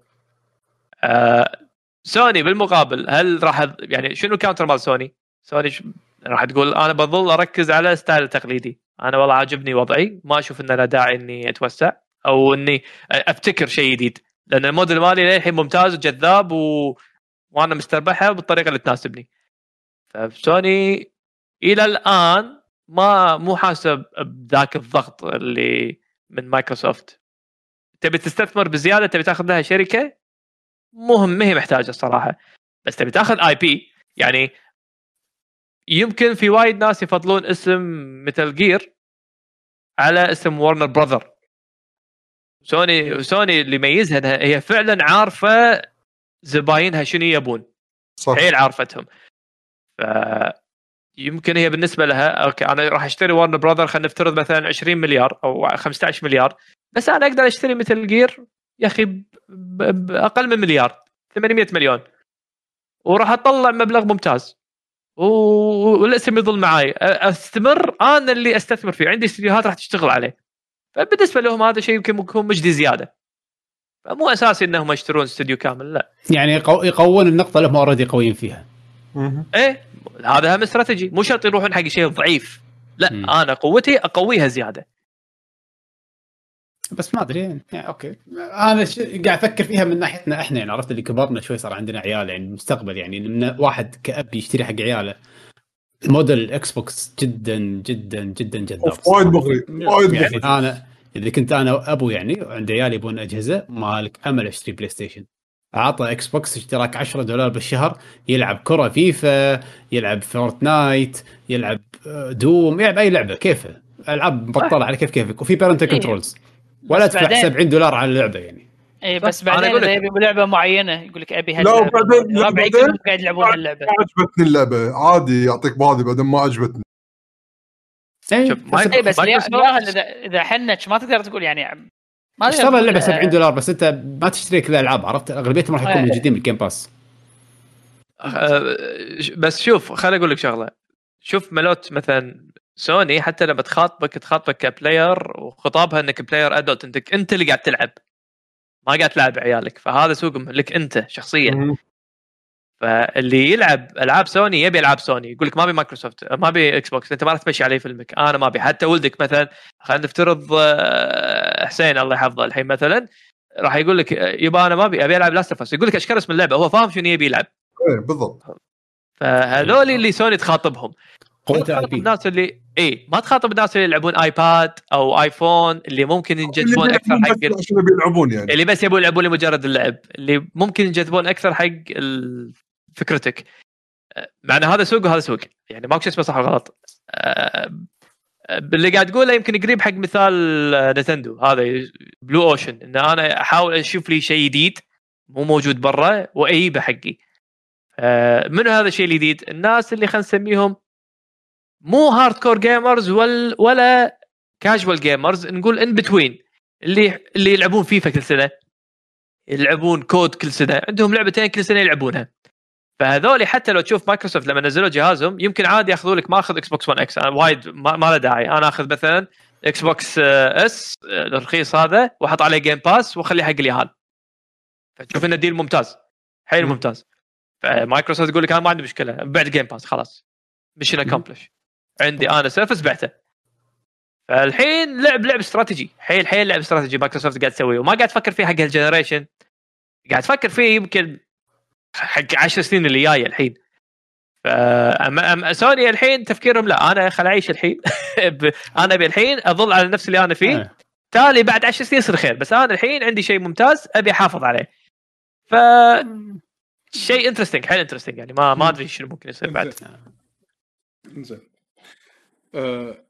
آه سوني بالمقابل هل راح يعني شنو ال counter مال Sony؟ Sony ش... راح تقول أنا بظل أركز على style التقليدي، أنا والله عاجبني وضعي ما أشوف إن له داعي إني أتوسع أو إني أبتكر شيء جديد، لأن الموديل مالي للحين ممتاز وجذاب و... وأنا مستربحه بالطريقة اللي تناسبني. فسوني إلى الآن ما مو حاسب بذاك الضغط اللي من مايكروسوفت. تبي تستثمر بزيادة تبي تاخذ لها شركة؟ مهم ما هي محتاجة الصراحه بس تبي تاخذ IP. يعني يمكن في وايد ناس يفضلون اسم Metal Gear على اسم Warner Brother Sony Sony اللي يميزها هي فعلا عارفة زباينها شنو يبون؟ صح. حيل عرفتهم. ف يمكن هي بالنسبة لها okay أنا راح أشتري Warner Brother خلينا نفترض مثلا 20 مليار أو 15 مليار بس أنا أقدر أشتري Metal Gear يا أخي باقل من مليار 800 مليون. وراح أطلع مبلغ ممتاز. والاسم يظل معاي. أ- أستمر أنا اللي أستثمر فيه. عندي استديوهات راح تشتغل عليه. فبالنسبة لهم هذا شيء يمكن يكون مجدي زيادة. فمو اساسي إنهم يشترون استوديو كامل لا. يعني يقو- يقوون النقطة اللي هم اوريدي قويين فيها. إيه هذا هم استراتيجي. مو شرط يروحون حق شيء ضعيف. لا مم. أنا قوتي أقويها زيادة. بس ما أدري يعني, يعني okay. أنا ش... قاعد أفكر فيها من ناحيتنا إحنا يعني عرفت اللي كبرنا شوي صار عندنا عيال يعني المستقبل يعني من واحد كأب يشتري حق عياله. model ال Xbox جدا جدا جدا. جذاب وايد مغري وايد يعني مغري. أنا إذا كنت أنا ابو يعني وعندي عيالي يبون أجهزة مالك امل اشتري PlayStation. أعطى Xbox اشتراك 10 دولار بالشهر يلعب كرة فيفا يلعب Fortnite يلعب آه، Doom يلعب أي لعبة كيفه. ألعاب مبطله على كيف كيفك وفي إيه. controls ولا تدفع بعدين- 70 دولار على اللعبة يعني. اي بس بعدين إذا يبي لعبة معينة يقول لك أبي لا، هاللعبه وبعدين- لا، ربعي بعدين- قاعد يلعبون هاللعبه ما عجبتني اللعبة. عادي يعطيك بهذه بعدين ما عجبتني. اي بس الياهل اذا حنك ما تقدر تقول يعني ما اشترى اللعبة 70 دولار بس أنت ما تشتري كل الالعاب عرفت؟ أغلبيتهم راح يكونوا إيه. موجودين بال Game Pass آه، بس شوف خليني أقول لك شغلة. شوف ملوت مثلا سوني حتى لما تخاطبك تخاطبك ك player وخطابها إنك player adult انت أنت اللي قاعد تلعب. ما قاعد تلعب عيالك فهذا سوقهم لك أنت شخصيا. فاللي يلعب ألعاب سوني يبي ألعاب سوني. يقول لك ما أبي مايكروسوفت ما أبي إكس بوكس أنت ما راح تمشي علي فيلمك. أنا ما أبي. حتى ولدك مثلا خلينا نفترض آه، حسين الله يحفظه الحين مثلا راح يقول لك آه، يبا أنا ما أبي أبي ألعب Last of يقول لك اشكر اسم اللعبة؟ هو فاهم شنو يبي يلعب. إيه بالضبط. فهذول اللي سوني تخاطبهم. بي الناس اللي اي ما تخاطب الناس اللي يلعبون ايباد أو ايفون اللي ممكن ينجذبون اللي أكثر حق بيلعبون يعني. اللي بس يبون يلعبون لمجرد اللعب. اللي ممكن ينجذبون أكثر حق ال- فكرتك. أه، مع إن هذا سوق وهذا سوق. يعني ماكو شيء اسمه صح وغلط أه، اللي قاعد تقوله يمكن قريب حق مثال آه، نينتندو. هذا blue ocean إن أنا أحاول أشوف لي شيء جديد مو موجود برا واجيبه حقي. منو هذا الشيء الجديد؟ الناس اللي خلينا نسميهم مو hardcore gamers ولا ولا casual gamers نقول in between اللي اللي يلعبون فيفا كل سنة يلعبون COD كل سنة. عندهم لعبتين كل سنة يلعبونها. فهذول حتى لو تشوف مايكروسوفت لما نزلوا جهازهم يمكن عادي ياخذوا لك ما اخذ إكس بوكس 1 إكس أنا وايد ما, ما له داعي. أنا أخذ مثلا إكس بوكس آه، S آه، الرخيص هذا وأحط عليه Game Pass وأخليه حق اليهال. فتشوف إنه deal ممتاز. حيل مم. ممتاز. فمايكروسوفت تقول لك أنا ما عندي مشكلة. بعت Game Pass خلاص. mission accomplished عندي أنا service بعته. فالحين لعب لعب استراتيجي. حيل حيل لعب استراتيجي مايكروسوفت قاعد تسويه. وما قاعد تفكر فيه حق هال generation. قاعد تفكر فيه يمكن حق 10 سنين اللي جاية الحين. فأما أما سوني الحين تفكيرهم لا أنا خل أعيش الحين. أنا أبي الحين أظل على نفس اللي أنا فيه. إيه. تالي بعد 10 سنين يصير خير بس أنا الحين عندي شيء ممتاز أبي أحافظ عليه. ف شيء interesting حيل انترستنج يعني ما ما أدري شنو ممكن يصير بعد. زين أه...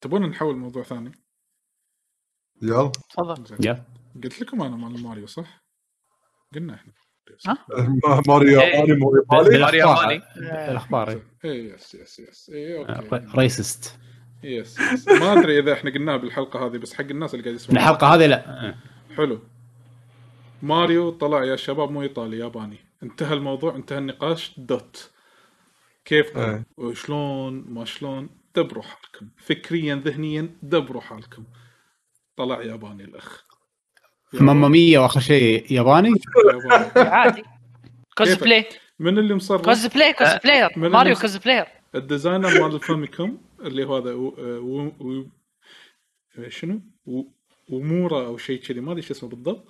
تبون نحول موضوع ثاني؟ يلا. تفضل. يلا. قلت لكم أنا مال ماريو صح؟ قلنا إحنا. ماريو إيه. ماريو ماريو. ياباني. الاخبار اي yes yes yes اي آه، okay racist. yes yes ما أدري إذا إحنا قلناها بالحلقة هذه بس حق الناس اللي قاعد يسمعون. الحلقة هذه لا. آه. حلو. ماريو طلع يا شباب مو إيطالي ياباني. انتهى الموضوع انتهى النقاش. dot. كيف إيه. وشلون ما شلون؟ دبروا حالكم. فكريا ذهنيا دبروا حالكم. طلع ياباني الأخ. mamma mia وآخر شيء ياباني. عادي. كوزبلاي من اللي مصرف كوزبلاي كوزبلاير من ماريو الناس- كوزبلاير الديزاينر مال الفاميكوم اللي هو هذا و... و... و... شنو؟ و... ومورا أو شيء كذي ما أدري شو اسمه بالضبط.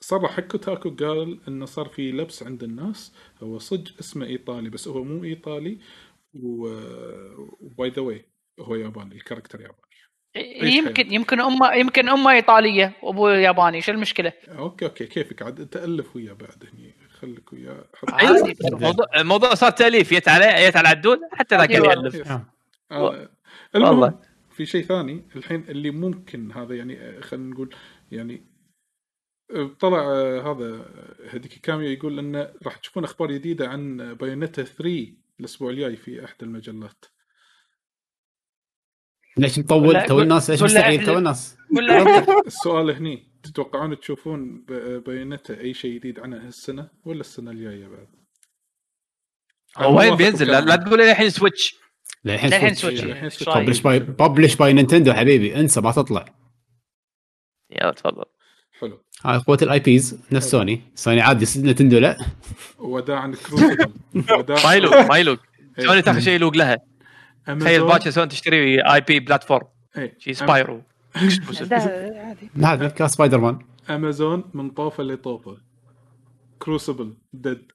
صرح حق كوتاكو قال إنه صار في لبس عند الناس. هو صدق اسمه إيطالي بس هو مو إيطالي وباي ذا واي هو ياباني الكاركتر ياباني. يمكن يمكن امه يمكن أمه إيطالية وابوه ياباني شو المشكلة؟ okay okay كيفك عاد تألف وياه بعد هني خليك وياه عادي. الموضوع الموضوع صار تأليف يت عليه يت على عدول حتى ذاك اللي أيوة. يألف. آه. آه، المهم والله. في شيء ثاني الحين اللي ممكن هذا يعني آه، خلينا نقول يعني طلع هذا هيديكي كاميا يقول انه راح تشوفون أخبار جديدة عن Bayonetta 3 الأسبوع الجاي في إحدى المجلات ليش مطول تو الناس ليش مستعجل إحنا- تو الناس السؤال هني تتوقعون تشوفون ب- Bayonetta أي شيء جديد عنها هالسنة ولا السنة الجاية بعد؟ هو وين بينزل؟ لا, لا تقول لي الحين Switch. للحين للحين Switch. publish by publish by نينتندو حبيبي. انسى ما تطلع. يلا تفضل. حلو. هاي قوة ال IPs نفس سوني. سوني عادي نينتندو لا. وداعا Crucible ما يلوق ما يلوق سوني تاخذ شيء يلوق لها. تخيل باكر سوني تشتري اي بي بلاتفورم شي سبايرو لا، عادي. هذا كان سبايدر مان امازون من طوفه لطوفه كروسبل ديد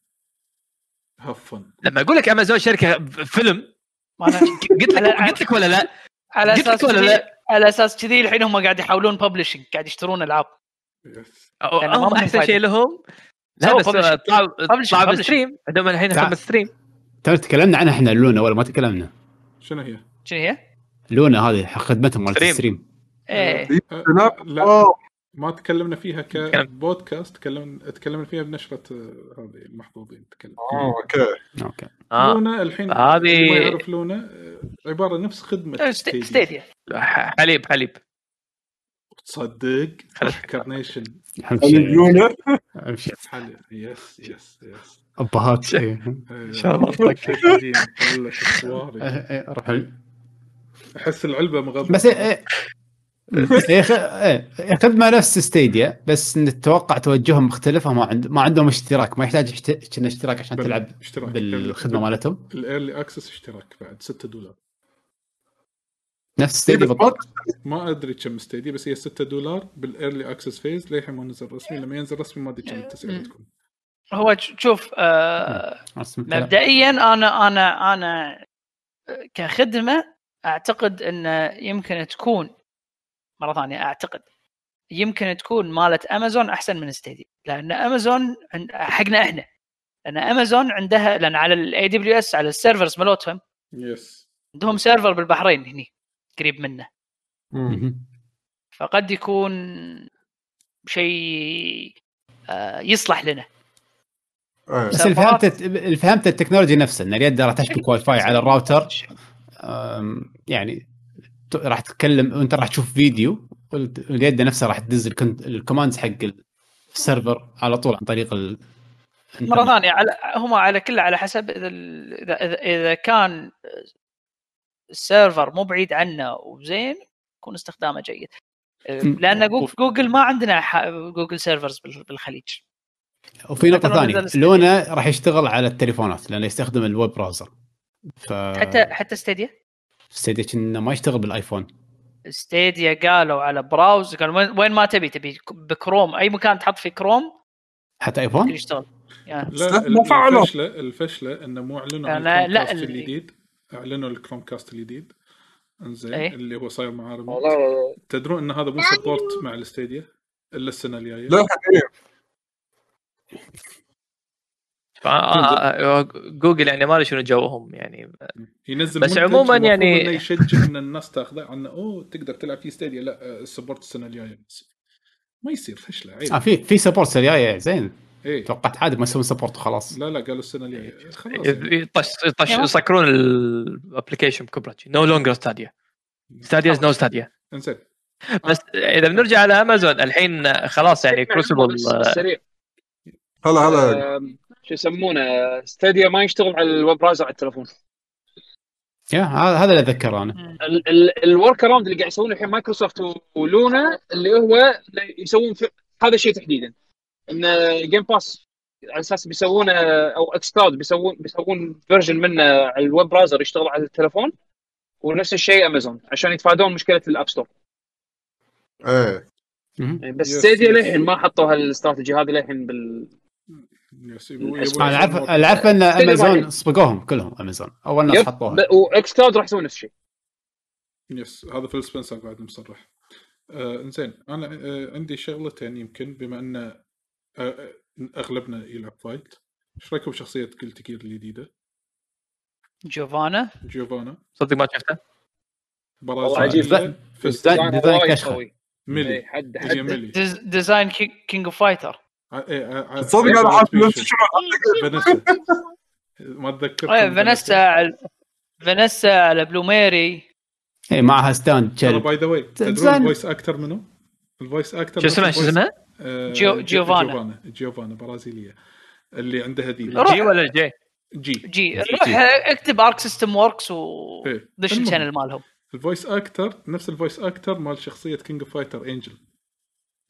هاف فن لما أقول لك امازون شركة فيلم. قلت لك على- قلت لك ولا لا؟ على أساس ولا كذي لا؟ على أساس كذي الحين هم قاعد يحاولون ببلشنج قاعد يشترون العاب. ما هم أحسن. شيء لهم؟ لا بس publishing. طلعوا. طلعوا. بال stream عندهم الحين. خدمه stream تو تكلمنا عنها إحنا Luna ولا ما تكلمنا؟ شنو هي؟ شنو هي؟ Luna هذه خدمتهم مالت stream. ال stream. إيه. أه، سناب لا. ما تكلمنا فيها تكلم. كبودكاست تكلمنا تكلمنا فيها بنشرة آه، هذه المحظوظين تكلم. آه، okay. okay. آه. Luna الحين هذه- ما يعرف Luna آه، عبارة نفس خدمة ست- Stadia. حليب حليب. تصدق. كارنيشن امشي لونا. يس يس يس أبهات إيه. إن شاء الله. إيه، إيه، روح أحس العلبة مغطى بس إيه، إيه. إيه، خدمه نفس ستيديا بس نتوقع توجههم مختلف ما عند ما عندهم اشتراك ما يحتاج اشتراك عشان تلعب اشتراك. بالخدمة مالتهم. الأيرلي أكسس اشتراك بعد 6 دولار. نفس إيه، Stadia بالضبط. ما أدري كم Stadia بس هي 6 دولار بال early access phase. للحين ما نزل رسمي لما ينزل رسمي ما أدري كم التسعيرة تكون. هو شوف آه. مبدئيا أنا أنا أنا كخدمة أعتقد انه يمكن تكون مرة ثانية أعتقد يمكن تكون مالت أمازون أحسن من Stadia لأن أمازون عند- حقنا إحنا لأن أمازون عندها لأن على ال AWS على ال servers مالتهم yes عندهم server بالبحرين هني قريب منه. فقد يكون شيء آه، يصلح لنا. بس اللي فهمت اللي فهمت ال technology نفسها إن اليد راح تشبك واي فاي على الراوتر. أم، يعني راح تتكلم وأنت راح تشوف فيديو واليد نفسها راح تدز ال commands حق ال server على طول عن طريق ال مرة ثانية على هم على كله على حسب إذا إذا إذا, إذا كان ال server مو بعيد عنا وزين يكون استخدامه جيد. لأن جوجل, ما عندنا ح- جوجل servers بال- بالخليج. وفي نقطة ثانية لونه راح يشتغل على التليفونات لأنه يستخدم ال web browser ف حتى حتى Stadia Stadia كأنه ما يشتغل بالآيفون. Stadia قالوا على browse قالوا وين, وين ما تبي تبي بكروم أي مكان تحط فيه كروم حتى آيفون؟ يشتغل. يعني لا ما فعلوا. الفشله الفشلة إنه مو أعلنوا عن ال Chromecast الجديد. أعلنوا ال Chromecast الجديد. إنزين إيه. اللي هو صاير مع ريموت والله. تدرون إن هذا مو support مع ال Stadia إلا السنة الجاية؟ لا حقيقي فا- آه، آه، جوجل يعني ما أدري شنو جوهم يعني. ينزل بس عموماً يعني- يشجع ان الناس تاخذه عنه أوه تقدر تلعب في Stadia. لا آه، ال support السنة الجاية. بس ما يصير فشله عيب. آه في في support الجاية زين. إيه. توقعت عادي ما يسوون support وخلاص. لا لا قالوا السنة الجاية. خلاص يعني. يطش يطش. يسكرون ال application بكبره no longer Stadia Stadia is no Stadia انزين. بس إذا بنرجع على امازون الحين خلاص يعني كروسبل سريع. هلا هلا. آم، شو يسمونه Stadia ما يشتغل على ال web browser على التلفون. يا هذا هذا اللي أتذكره أنا. ال workaround اللي قاعد يسوونه الحين مايكروسوفت و Luna اللي هو يسوون في هذا الشيء تحديدا. ان Game Pass على أساس بيسوونه أو xCloud بيسوون بيسوون version منه على ال web browser يشتغل على التلفون. ونفس الشيء امازون عشان يتفادون مشكلة ال App Store إيه. يعني بس Stadia. للحين ما حطوا هالاستراتيجي هذه للحين بال أنا أنا عارف أن امازون. سبقوهم كلهم امازون أول ناس حطوها. و xCloud راح يسوون نفس الشيء. yes هذا فيل سبنسر بعد مصرح. آه إنزين أنا آه عندي شغلتين يمكن بما أن آه آه، أغلبنا يلعب fight إيش رأيكم بشخصية Guilty Gear الجديدة؟ جوفانا؟ جيوفانا صدق ما شفته؟ والله عجيب. design كشخة. ميلي إيه، حد حد ميلي ديز- design King of Fighter تصدق أنا عارف نفس فانيسا ما اتذكر فانيسا على فانيسا على Blue Mary اي معها stand by the way تدرون. ال voice actor منو؟ ال voice actor شو اسمها شو اسمها؟ جو- جيوفانا. جيوفانا. جيوفانا برازيلية. اللي عندها ذي روح. جي ولا جي؟ جي. جي. روح اكتب Arc System Works ودش إيه. ال channel مالهم. ال voice actor نفس ال voice actor مال شخصية King of Fighter Angel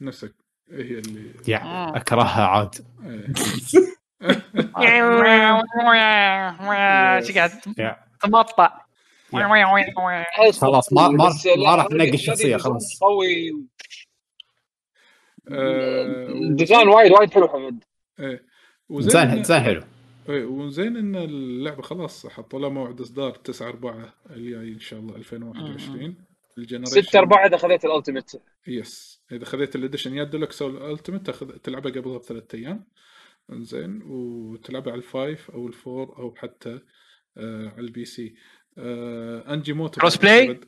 نفسك. هي اللي آه. أكرهها عاد. شو قاعد. تمطع. خلاص ما ما ما راح تنقي الشخصية خلاص. قوي آه، الديزاين وايد وايد حلو حمد إيه. زين زين حلو. إيه، وزين إن اللعبة خلاص حطوا لها موعد إصدار 9 4 الجاي إن شاء الله 2021 ال generation. 6 4 إذا خذيت ال ultimate. yes إذا خذيت ال edition يا ديلكس أو ال ultimate تاخذ تلعبها قبلها بثلاث أيام. زين وتلعبها على ال five أو ال four أو حتى آه على ال PC. آه أنجي موتو. cross play؟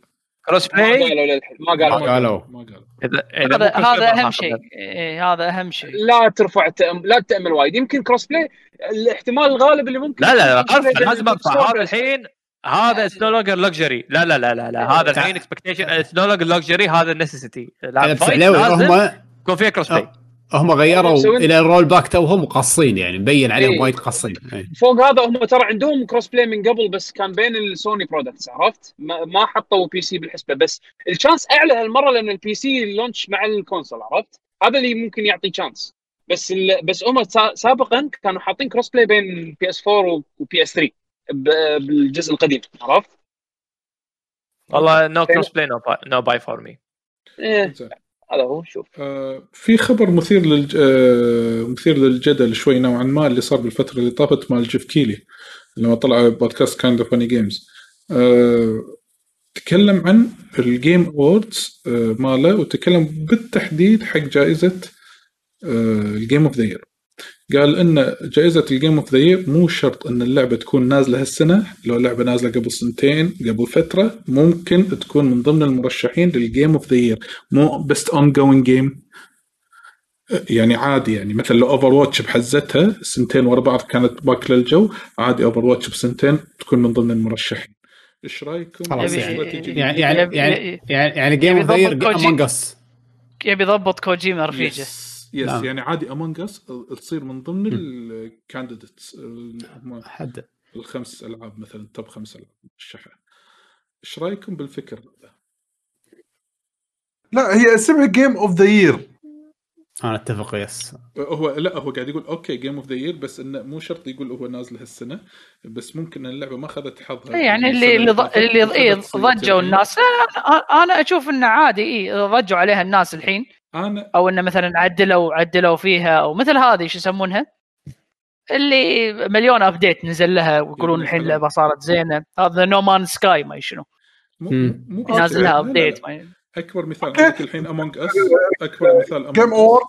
cross ما play قالوا ما ما قالوا. قالوا. ما قالوا. اذا إذا هذا هذا ما أهم. شيء. إيه، هذا أهم شيء. لا ترفع التأم... لا تأمل وايد. يمكن cross play الاحتمال الغالب اللي ممكن لا لا لا أرفع. لازم ارفع هذا. الحين هذا it's no longer luxury لا لا لا لا لا. هذا الحين expectation it's no longer luxury هذا necessity بس علاوي هم يكون فيها cross play هم غيروا يسوون- إلى ال rollback توهم قاصين يعني مبين عليهم إيه. وايد قاصين إيه. فوق هذا هم ترى عندهم cross play من قبل بس كان بين ال Sony products عرفت؟ ما, ما حطوا PC بالحسبة بس ال chance أعلى هالمرة لأن ال PC launch مع ال console عرفت؟ هذا اللي ممكن يعطي chance بس ال... بس هم سا- سابقا كانوا حاطين cross play بين PS 4 و PS 3 ب... بالجزء القديم عرفت؟ والله no cross play no buy for me هذا هو شوف. آه، في خبر مثير للج... آه، مثير للجدل شوي نوعا ما اللي صار بالفترة اللي طافت مال Geoff Keighley لما طلع بودكاست Kinda Funny Games آه، تكلم عن ال Game Awards ماله وتكلم بالتحديد حق جائزة ال game of the year قال إن جائزة ال game of the year مو شرط إن اللعبة تكون نازلة هالسنة لو لعبه نازلة قبل سنتين قبل فترة ممكن تكون من ضمن المرشحين لل game of the year مو best ongoing game يعني عادي يعني مثل لو Overwatch بحزتها سنتين ورا بعض كانت باكلة الجو عادي Overwatch بسنتين تكون من ضمن المرشحين. إيش رأيكم؟ خلاص يعني؟ يعني يبي- يعني يعني, يعني game of the يبي يضبط Among Us يبي يضبط كوجيما رفيجة. yes yes نعم. يعني عادي Among Us تصير من ضمن ال candidates حد الخمس ألعاب مثلا top خمس ألعاب مرشحه إيش رأيكم بالفكر هذا؟ لا هي اسمها Game of the Year أنا أتفق yes هو لا هو قاعد يقول okay Game of the Year بس إنه مو شرط يقول هو نازل هالسنة بس ممكن اللعبة ما أخذت حظها إيه يعني اللي اللي, اللي إيه ضجوا. الناس أنا- أنا أشوف إنه عادي اي ضجوا عليها الناس الحين أنا أو إنه مثلا عدلوا عدلوا فيها أو مثل هذه شو يسمونها اللي مليون update نزل لها ويقولون الحين. اللعبة صارت زينة هذا No Man's Sky ما شنو مو. مو نازل لها لا، لا، لا. update أكبر مثال. عندك الحين Among Us أكبر مثال game. or.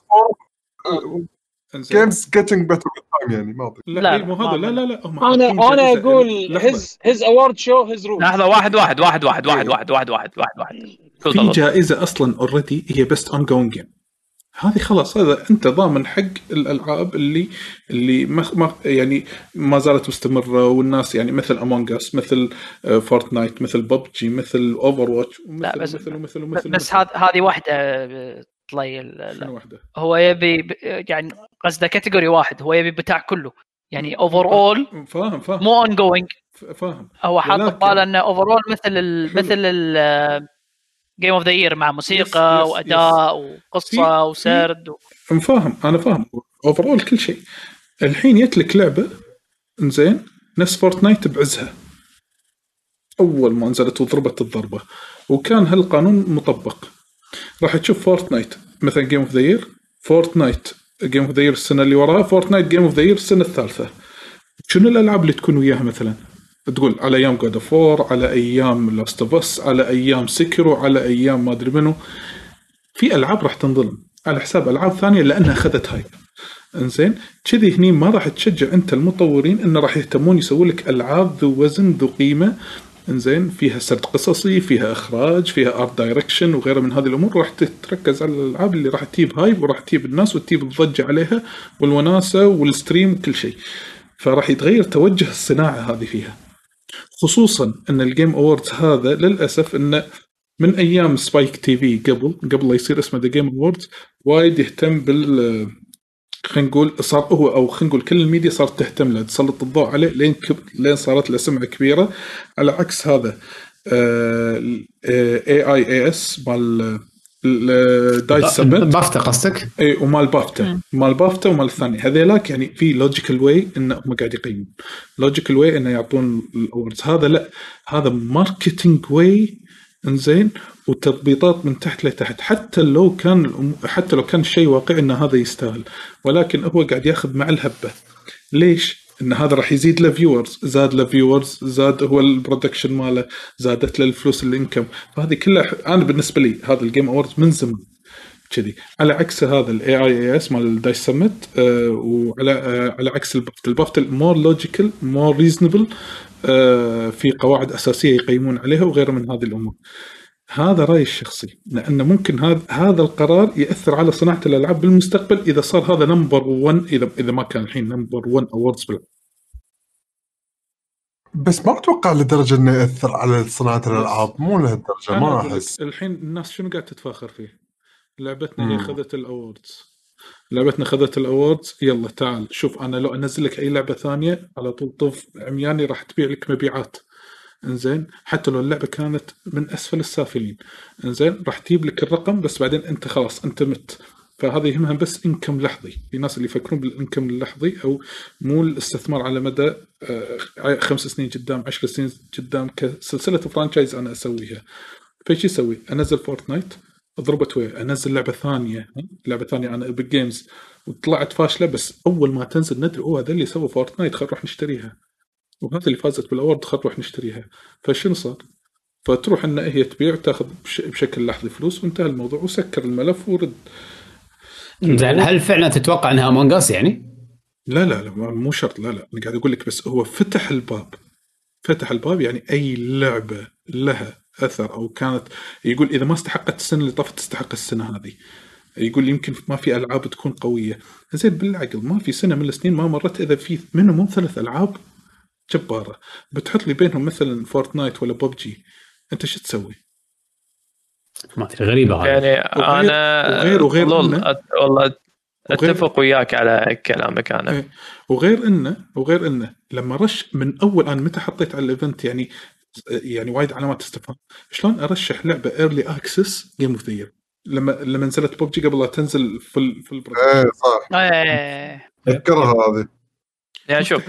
games getting better time يعني ما أدري لا, لا، لا مو هذا لا لا لا أنا أنا أقول. his his award شو his role لحظة واحد واحد واحد واحد واحد واحد واحد واحد واحد واحد في. جائزة أصلا already هي best ongoing game هذه خلاص هذا أنت ضامن حق الألعاب اللي اللي ما يعني ما زالت مستمرة والناس يعني مثل Among Us مثل آه، Fortnite مثل ببجي مثل Overwatch لا، بس- مثل ومثل ومثل بس هذه هذه واحدة طلي شنو واحدة؟ هو يبي يعني قصده category واحد هو يبي بتاع كله. يعني overall فاهم فاهم. مو ongoing فاهم. هو حاط بباله إنه overall مثل ال. مثل ال Game of the Year مع موسيقى yes، yes، وأداء في- وقصه وسرد و... فاهم أنا فاهم. overall كل شيء. الحين يتلك لعبة إنزين نفس Fortnite بعزها. أول ما نزلت وضربت الضربة. وكان هالقانون مطبق. راح تشوف Fortnite مثلا Game of the Year Fortnite Game of the Year السنة اللي وراها Fortnite Game of the Year السنة الثالثة. شنو الألعاب اللي تكون وياها مثلا؟ تقول على أيام God of على أيام Last of Us على أيام Sekiro على أيام ما أدري منو. في ألعاب راح تنظلم على حساب ألعاب ثانية لأنها أخذت hype إنزين؟ كذي هني ما راح تشجع أنت المطورين انه راح يهتمون يسوون لك ألعاب ذو وزن ذو قيمة. إنزين؟ فيها سرد قصصي فيها إخراج فيها art direction وغيرها من هذه الأمور. راح تتركز على الألعاب اللي راح تجيب hype وراح تجيب الناس وتجيب الضجة عليها والوناسة وال stream وكل شيء. فراح يتغير توجه الصناعة هذه فيها. خصوصا أن ال Game Awards هذا للأسف انه من أيام Spike TV قبل قبل لا يصير اسمه The Game Awards وايد يهتم بال خلينا نقول صار هو أو خلينا نقول كل الميديا صارت تهتم له تسلط الضوء عليه لين كب... لين صارت له سمعة كبيرة. على عكس هذا AIAS مال DICE Summit. BAFTA قصدك؟ اي ومال بافتا. مال بافتا ومال الثاني هذيلاك يعني في logical way انهم قاعد يقيمون. Logical way إنه يعطون ال awards هذا لا. هذا marketing way إنزين وتضبيطات من تحت لتحت. حتى لو كان حتى لو كان شيء واقعي إن هذا يستاهل. ولكن هو قاعد ياخذ مع الهبة. ليش؟ إن هذا راح يزيد له viewers زاد له viewers زاد هو ال production ماله زادت له الفلوس ال income. فهذه كلها أنا بالنسبة لي هذا ال Game Awards من زمان كذي. على عكس هذا ال AIAS مال ال DICE Summit آه وعلى آه على عكس ال BAFTA. ال BAFTA more logical more reasonable في قواعد أساسية يقيمون عليها وغيرها من هذه الأمور. هذا رأيي الشخصي لأنه ممكن هذا هذا القرار يأثر على صناعة الألعاب بالمستقبل إذا صار هذا number 1 إذا إذا ما كان الحين number 1 awards بالعالم بس ما أتوقع لدرجة إنه يأثر على صناعة الألعاب مو لهالدرجة ما أحس الحين الناس شنو قاعد تتفاخر فيه؟ لعبتنا هي. اخذت ال awards لعبتنا اخذت ال awards يلا تعال شوف أنا لو أنزل لك أي لعبة ثانية على طول طف عمياني راح تبيع لك مبيعات إنزين حتى لو اللعبة كانت من أسفل السافلين. إنزين راح تجيب لك الرقم بس بعدين أنت خلاص أنت مت. فهذا يهمها بس income لحظي. في ناس اللي يفكرون بال income اللحظي أو مو الاستثمار على مدى آه، خمس سنين قدام عشر سنين قدام كسلسلة franchise أنا أسويها. فايش يسوي؟ أنزل Fortnite ضربت ويا أنزل لعبة ثانية؟ لعبة ثانية أنا Epic Games وطلعت فاشلة بس أول ما تنزل ندري أوه هذا اللي سووا Fortnite خل نروح نشتريها. وهذا اللي فازت بال award خل نروح نشتريها. فشنو صار؟ فتروح إن هي تبيع وتاخذ بش- بشكل لحظي فلوس وانتهى الموضوع وسكر الملف ورد. زين هل فعلا تتوقع إنها Among Us يعني؟ لا لا لا مو شرط لا لا. أنا قاعد أقول لك بس هو فتح الباب. فتح الباب يعني أي لعبة لها أثر أو كانت يقول إذا ما استحقت السنة اللي طافت تستحق السنة هذه. يقول يمكن ما في ألعاب تكون قوية. زين بالعقل ما في سنة من السنين ما مرت إذا في منهم ثلاث ألعاب جباره بتحط لي بينهم مثلا Fortnite ولا ببجي أنت شو تسوي؟ ما أدري غريبة هذه. يعني وغير- أنا وغير- وغير والله أتفق وياك على كلامك أنا. إيه. وغير انه وغير إنه لما رش من أول أنا متى حطيت على ال event يعني يعني وايد علامات استفهام. شلون أرشح لعبة early access Game of the لما لما نزلت ببجي قبل لا تنزل full full إيه صح. إيه. أذكرها هذه. يعني شوف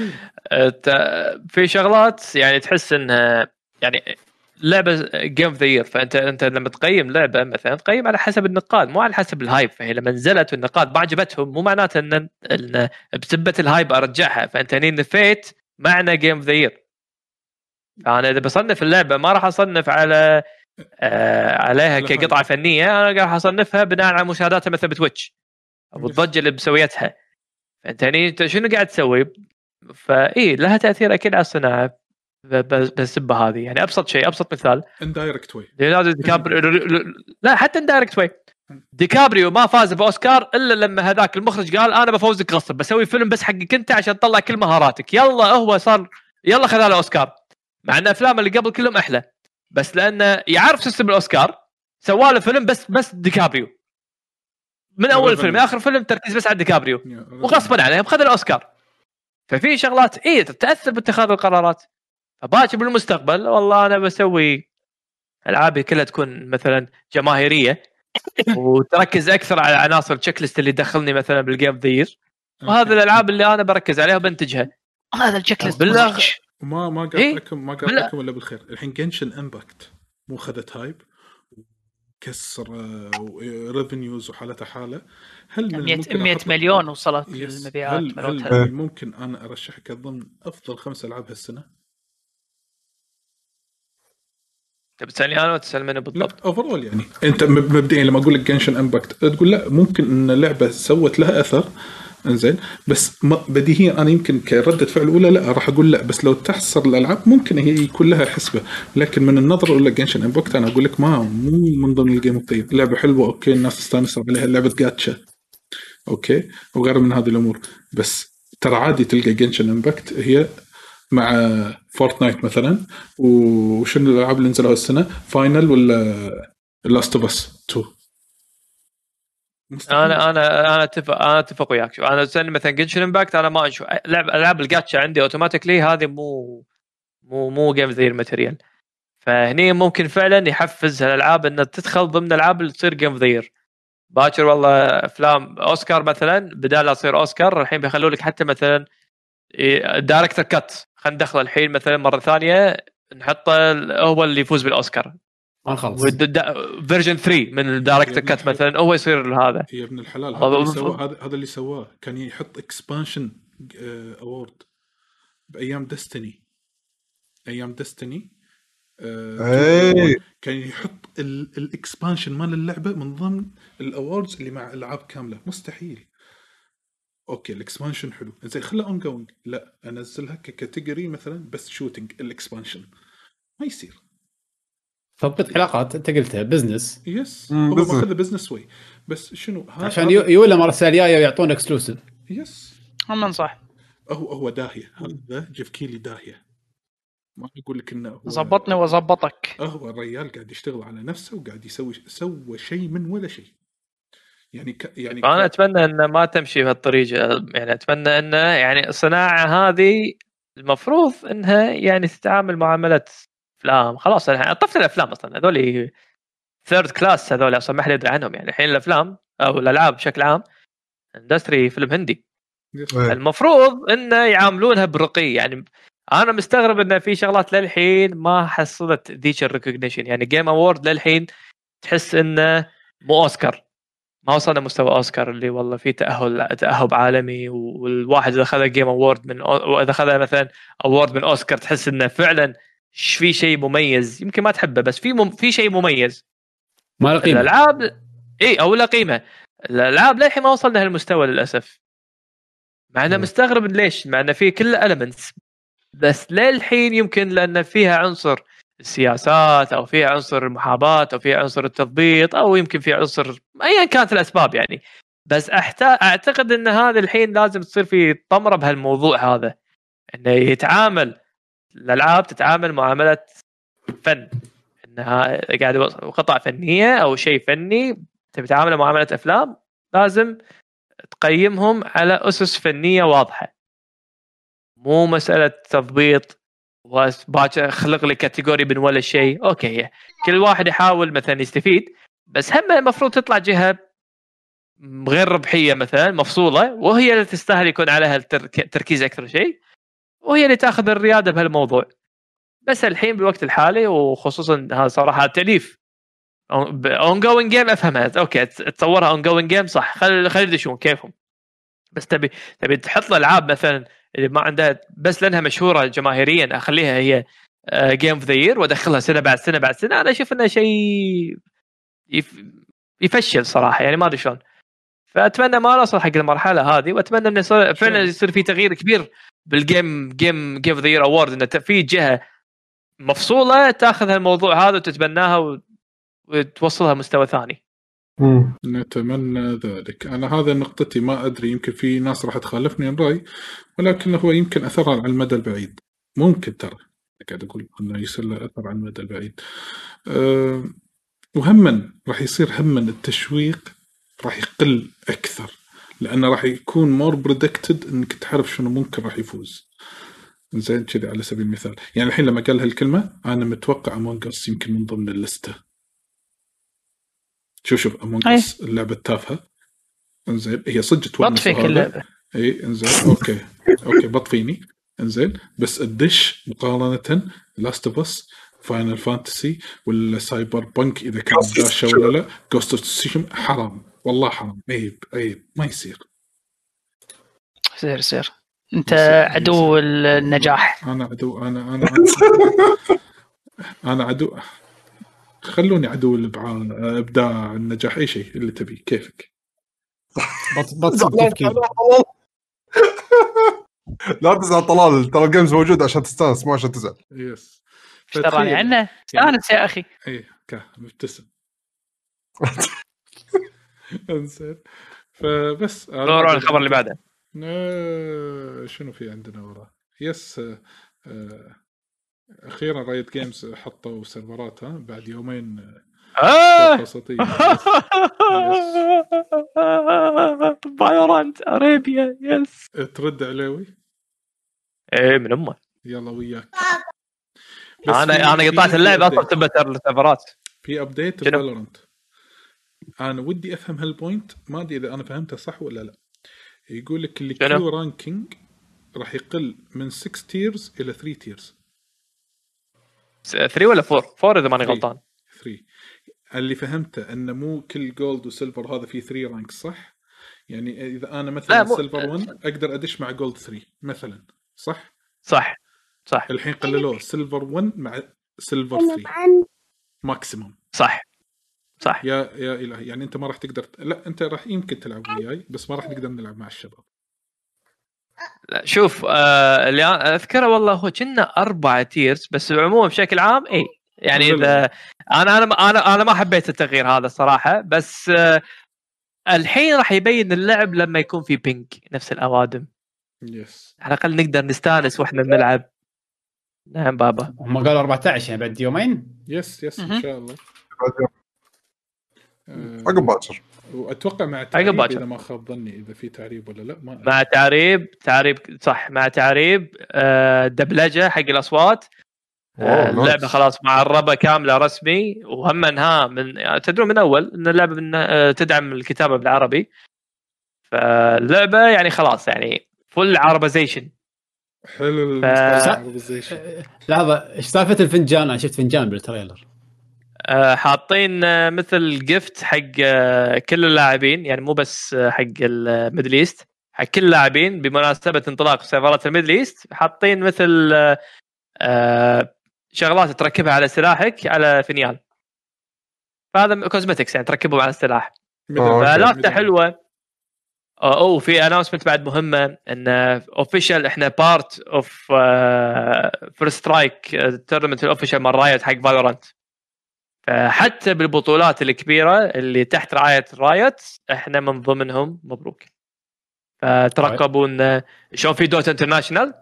في شغلات يعني تحس انها يعني لعبة game of the year فأنت أنت لما تقيم لعبة مثلا تقيم على حسب النقاد مو على حسب ال hype فهي لما نزلت والنقاد ما عجبتهم مو معناته إن إن بسبة ال hype أرجعها. فأنت هني نفيت معنى game of the year فأنا إذا بصنف اللعبة ما راح أصنف على آه عليها كقطعة. فنية أنا راح أصنفها بناء على مشاهداتها مثلا ب Twitch أو الضجه اللي مسويتها فانت هني انت شنو قاعد تسوي؟ فاي لها تأثير أكيد على الصناعة. بالسبة هذه. يعني أبسط شيء أبسط مثال. indirect way ليوناردو ديكابريو لا حتى direct way ديكابريو ما فاز بأوسكار إلا لما هذاك المخرج قال أنا بفوزك غصب بسوي فيلم بس حقك انت عشان تطلع كل مهاراتك. يلا هو صار يلا خذ له اوسكار مع إن أفلام اللي قبل كلهم أحلى. بس لأنه يعرف system الأوسكار سوى له فيلم بس بس ديكابريو من أول فيلم آخر فيلم تركيز بس على ديكابريو وغصبا عليهم خذ الأوسكار ففي شغلات اي تاثر باتخاذ القرارات فباكر بالمستقبل والله أنا بسوي ألعابي كلها تكون مثلا جماهيرية وتركز أكثر على عناصر ال checklist اللي تدخلني مثلا بال game the year وهذه الألعاب اللي أنا بركز عليها وبنتجها هذا ال checklist بالله. مزعج. وما ما إيه؟ قاطعكم ما بلا. قاطعكم إلا بالخير الحين Genshin Impact مو خذت hype كسر revenues وحالتها حالة هل من 100 الممكن 100 أحط- مليون وصلت. المبيعات هل, هل. من ممكن أنا ارشحك ضمن أفضل خمس ألعاب هالسنة؟ تبي تسألني أنا ولا تسأل مني بالضبط؟ overall يعني أنت مب- مبدئيا لما أقول لك Genshin Impact تقول لا ممكن إن لعبة سوت لها أثر انزين بس بديهيا أنا يمكن كردة فعل أولى لا راح أقول لا. بس لو تحصر الألعاب ممكن هي يكون لها حسبة. لكن من النظرة الأولى Genshin Impact أنا أقول لك ما مو من ضمن ال game of لعبة حلوة okay الناس تستانس عليها. لعبة gacha okay وغيرها من هذه الأمور. بس ترى عادي تلقى Genshin Impact هي مع Fortnite مثلا. وشنو الألعاب اللي نزلوها السنة Final ولا Last of Us 2 أنا أنا أنا اتفق أنا اتفق وياك. أنا مثلا Genshin Impact أنا ما أشوف. لعب العاب الجاتشا عندي automatically هذه مو مو مو game the material فهني ممكن فعلا يحفز الالعاب إنها تدخل ضمن الالعاب اللي تصير game the باكر والله أفلام أوسكار مثلا بدال لا تصير أوسكار الحين بيخلوا لك حتى مثلا director cut خلينا ندخله الحين مثلا مرة ثانية نحطه هو اللي يفوز بالأوسكار. ما نخلص version 3 من ال director cut مثلا هو يصير هذا. يا ابن الحلال. هذا اللي. سواه هذا اللي سواه. كان يحط expansion award بأيام Destiny أيام ديستني إيه. كان يحط ال expansion مال اللعبة من ضمن ال awards اللي مع ألعاب كاملة. مستحيل. okay ال expansion حلو. زين خله ongoing لا أنزلها ك category مثلا بس shooting ال expansion ما يصير. تضبيط علاقات انت قلتها business yes هو. ماخذ business way بس شنو؟ هذا عشان يو- يولى مرة الجايه ويعطون اكسكلوسيف يس هم انصح هو هو داهية. هذا جيف كيلي داهية. ما أقول لك إنه هو ظبطني وظبطك هو الرجال قاعد يشتغل على نفسه وقاعد يسوي سوى شيء من ولا شيء. يعني ك... يعني أنا ك... أتمنى إنه ما تمشي بهالطريقة. يعني أتمنى إنه يعني الصناعة هذه المفروض إنها يعني تتعامل معاملة افلام خلاص أنا طفت الأفلام أصلا. هذول third class هذول أصلا ما حد يدري عنهم يعني. الحين الأفلام أو الألعاب بشكل عام industry فيلم هندي. إيه. المفروض انه يعاملونها برقي. يعني أنا مستغرب انه في شغلات للحين ما حصلت ذيك ال recognition يعني Game Award للحين تحس إنه مو أوسكار. ما وصلنا مستوى أوسكار اللي والله في تأهل تأهب عالمي. والواحد إذا اخذ Game Award من أو اذا اخذ مثلا award من أوسكار تحس إنه فعلا في شيء مميز؟ يمكن ما تحبه بس في مم في شيء مميز. ما له قيمة. الألعاب اي أو لا قيمة. الألعاب للحين ما وصلنا هالمستوى للأسف. مع إنه. مستغرب ليش مع إنه في كل المنتس بس للحين يمكن لأن فيها عنصر السياسات أو فيها عنصر المحاباة أو فيها عنصر التضبيط أو يمكن في عنصر ايا كانت الأسباب يعني. بس أحتا... أعتقد إن هذا الحين لازم تصير في طمرة بهالموضوع هذا. إنه يتعامل الألعاب تتعامل معاملة فن. إنها قاعد قطع فنية أو شيء فني تبي تعامله معاملة أفلام لازم تقيمهم على أسس فنية واضحة. مو مسألة تضبيط وباكر خلق لي category من ولا شيء. okay كل واحد يحاول مثلا يستفيد بس هم المفروض تطلع جهة غير ربحية مثلا مفصولة وهي اللي تستاهل يكون عليها الترك- التركيز أكثر شيء. وهي اللي تاخذ الرياده بهالموضوع. بس الحين بالوقت الحالي وخصوصا هذا صراحة تأليف. ongoing game افهمها okay تصورها ongoing game صح. خل خلي يدشون كيفهم. بس تبي تبي تحط الالعاب مثلا اللي ما عندها بس لأنها مشهورة جماهيريا أخليها هي game of the year وأدخلها سنة بعد سنة بعد سنة. أنا أشوف إنه شيء يف... يفشل صراحة يعني ما أدري شلون. فأتمنى ما نوصل حق المرحلة هذه وأتمنى إنه فعلا يصير في تغيير كبير. بال game game game of the year award إنه في جهة مفصولة تاخذ هالموضوع هذا وتتبناها. وتوصلها مستوى ثاني. مم. نتمنى ذلك. أنا هذا نقطتي ما أدري يمكن في ناس راح تخالفني الراي ولكن هو يمكن اثرها على المدى البعيد. ممكن ترى قاعد أقول إنه يصير له أثر على المدى البعيد. أه وهما راح يصير هما التشويق راح يقل أكثر. لأنه راح يكون more predicted إنك تعرف شنو ممكن راح يفوز. زين كذي على سبيل المثال. يعني الحين لما قال هالكلمة أنا متوقع Among Us يمكن من ضمن اللستة. شوف شوف Among. Us اللعبة التافهة. إنزين هي صدق بط تونس فيك وهذا. اللعبه إي إنزين okay. أوكي بط فيني إنزين بس الدش مقارنة Last of Us Final Fantasy ولا Cyberpunk إذا كان داشه ولا لا Ghost of حرام. والله حرام. عيب عيب ما يصير. سير سير أنت يصير- عدو النجاح. أنا عدو أنا أنا أنا, أنا عدو. خلوني عدو الابداع ابداع النجاح. أي شيء اللي تبي. كيفك؟ بط بط. لا تزعل طلال. ترى ال games موجود عشان تستانس مو عشان تزعل. yes إيش تراني عنه؟ استانس يا أخي. اي كا مبتسم. انزين. فبس نروح على. الخبر اللي بعده. آه، شنو في عندنا وراه؟ yes آه، آه، أخيرا Riot Games حطوا سيرفرات ها بعد يومين آه، آه! Arabia yes. ترد عليوي؟ إيه من أمه. يلا وياك. أنا أنا قطعت اللعبة. اطلب تبتر السيرفرات في update؟ Valorant أنا ودي أفهم هال point ما أدري إذا أنا فهمتها صح ولا لا. يقول لك اللي شنو؟ queue ranking راح يقل من 6 tiers إلى 3 tiers 3 ولا 4 4 إذا ماني. غلطان. 3 اللي فهمته انه مو كل gold و silver هذا فيه 3 rank صح؟ يعني إذا أنا لا، مثلا مو- silver 1 أقدر أدش مع gold 3 مثلا صح؟ صح صح. الحين قللوه silver 1 مع silver 3 maximum صح. صح. يا يا إلهي يعني أنت ما راح تقدر لا أنت راح يمكن تلعب وياي بس ما راح نقدر نلعب مع الشباب. لا، شوف آه اللي أذكره والله هو كنا أربعة tiers بس عموما بشكل عام اي يعني إذا أنا أنا أنا أنا ما حبيت التغيير هذا الصراحه بس آه الحين راح يبين اللعب لما يكون في ping نفس الأوادم. yes على الأقل نقدر نستانس وإحنا بنلعب. نعم بابا. هم قالوا 14 يعني بعد يومين؟ yes yes إن. شاء الله. عقب باكر وأتوقع مع تعريب. إذا ما خاب ظني إذا في تعريب ولا لا ما. مع تعريب تعريب صح مع تعريب آه دبلجة حق الأصوات آه،. اللعبة خلاص معربة كاملة رسمي وهم إنها من تدرون من أول إن اللعبة من آه، تدعم الكتابة بالعربي فاللعبة يعني خلاص يعني full Arabization حلو ف-. لحظة إيش سالفة الفنجان أنا شفت فنجان بال trailer آه، حاطين آه، مثل gift حق آه، كل اللاعبين يعني مو بس آه، حق ال Middle East حق كل اللاعبين بمناسبة انطلاق سيرفرات ال Middle East حاطين مثل آه، آه، شغلات تركبها على سلاحك على فينيال فهذا cosmetics يعني تركبهم على السلاح. فلافته حلوة. اوه في announcement بعد مهمة إن official إحنا part of First Strike tournament ال official مال Riot حق Valorant فحتى بالبطولات الكبيرة اللي تحت رعاية Riot إحنا من ضمنهم مبروك. فترقبوا ان شلون في Dota International؟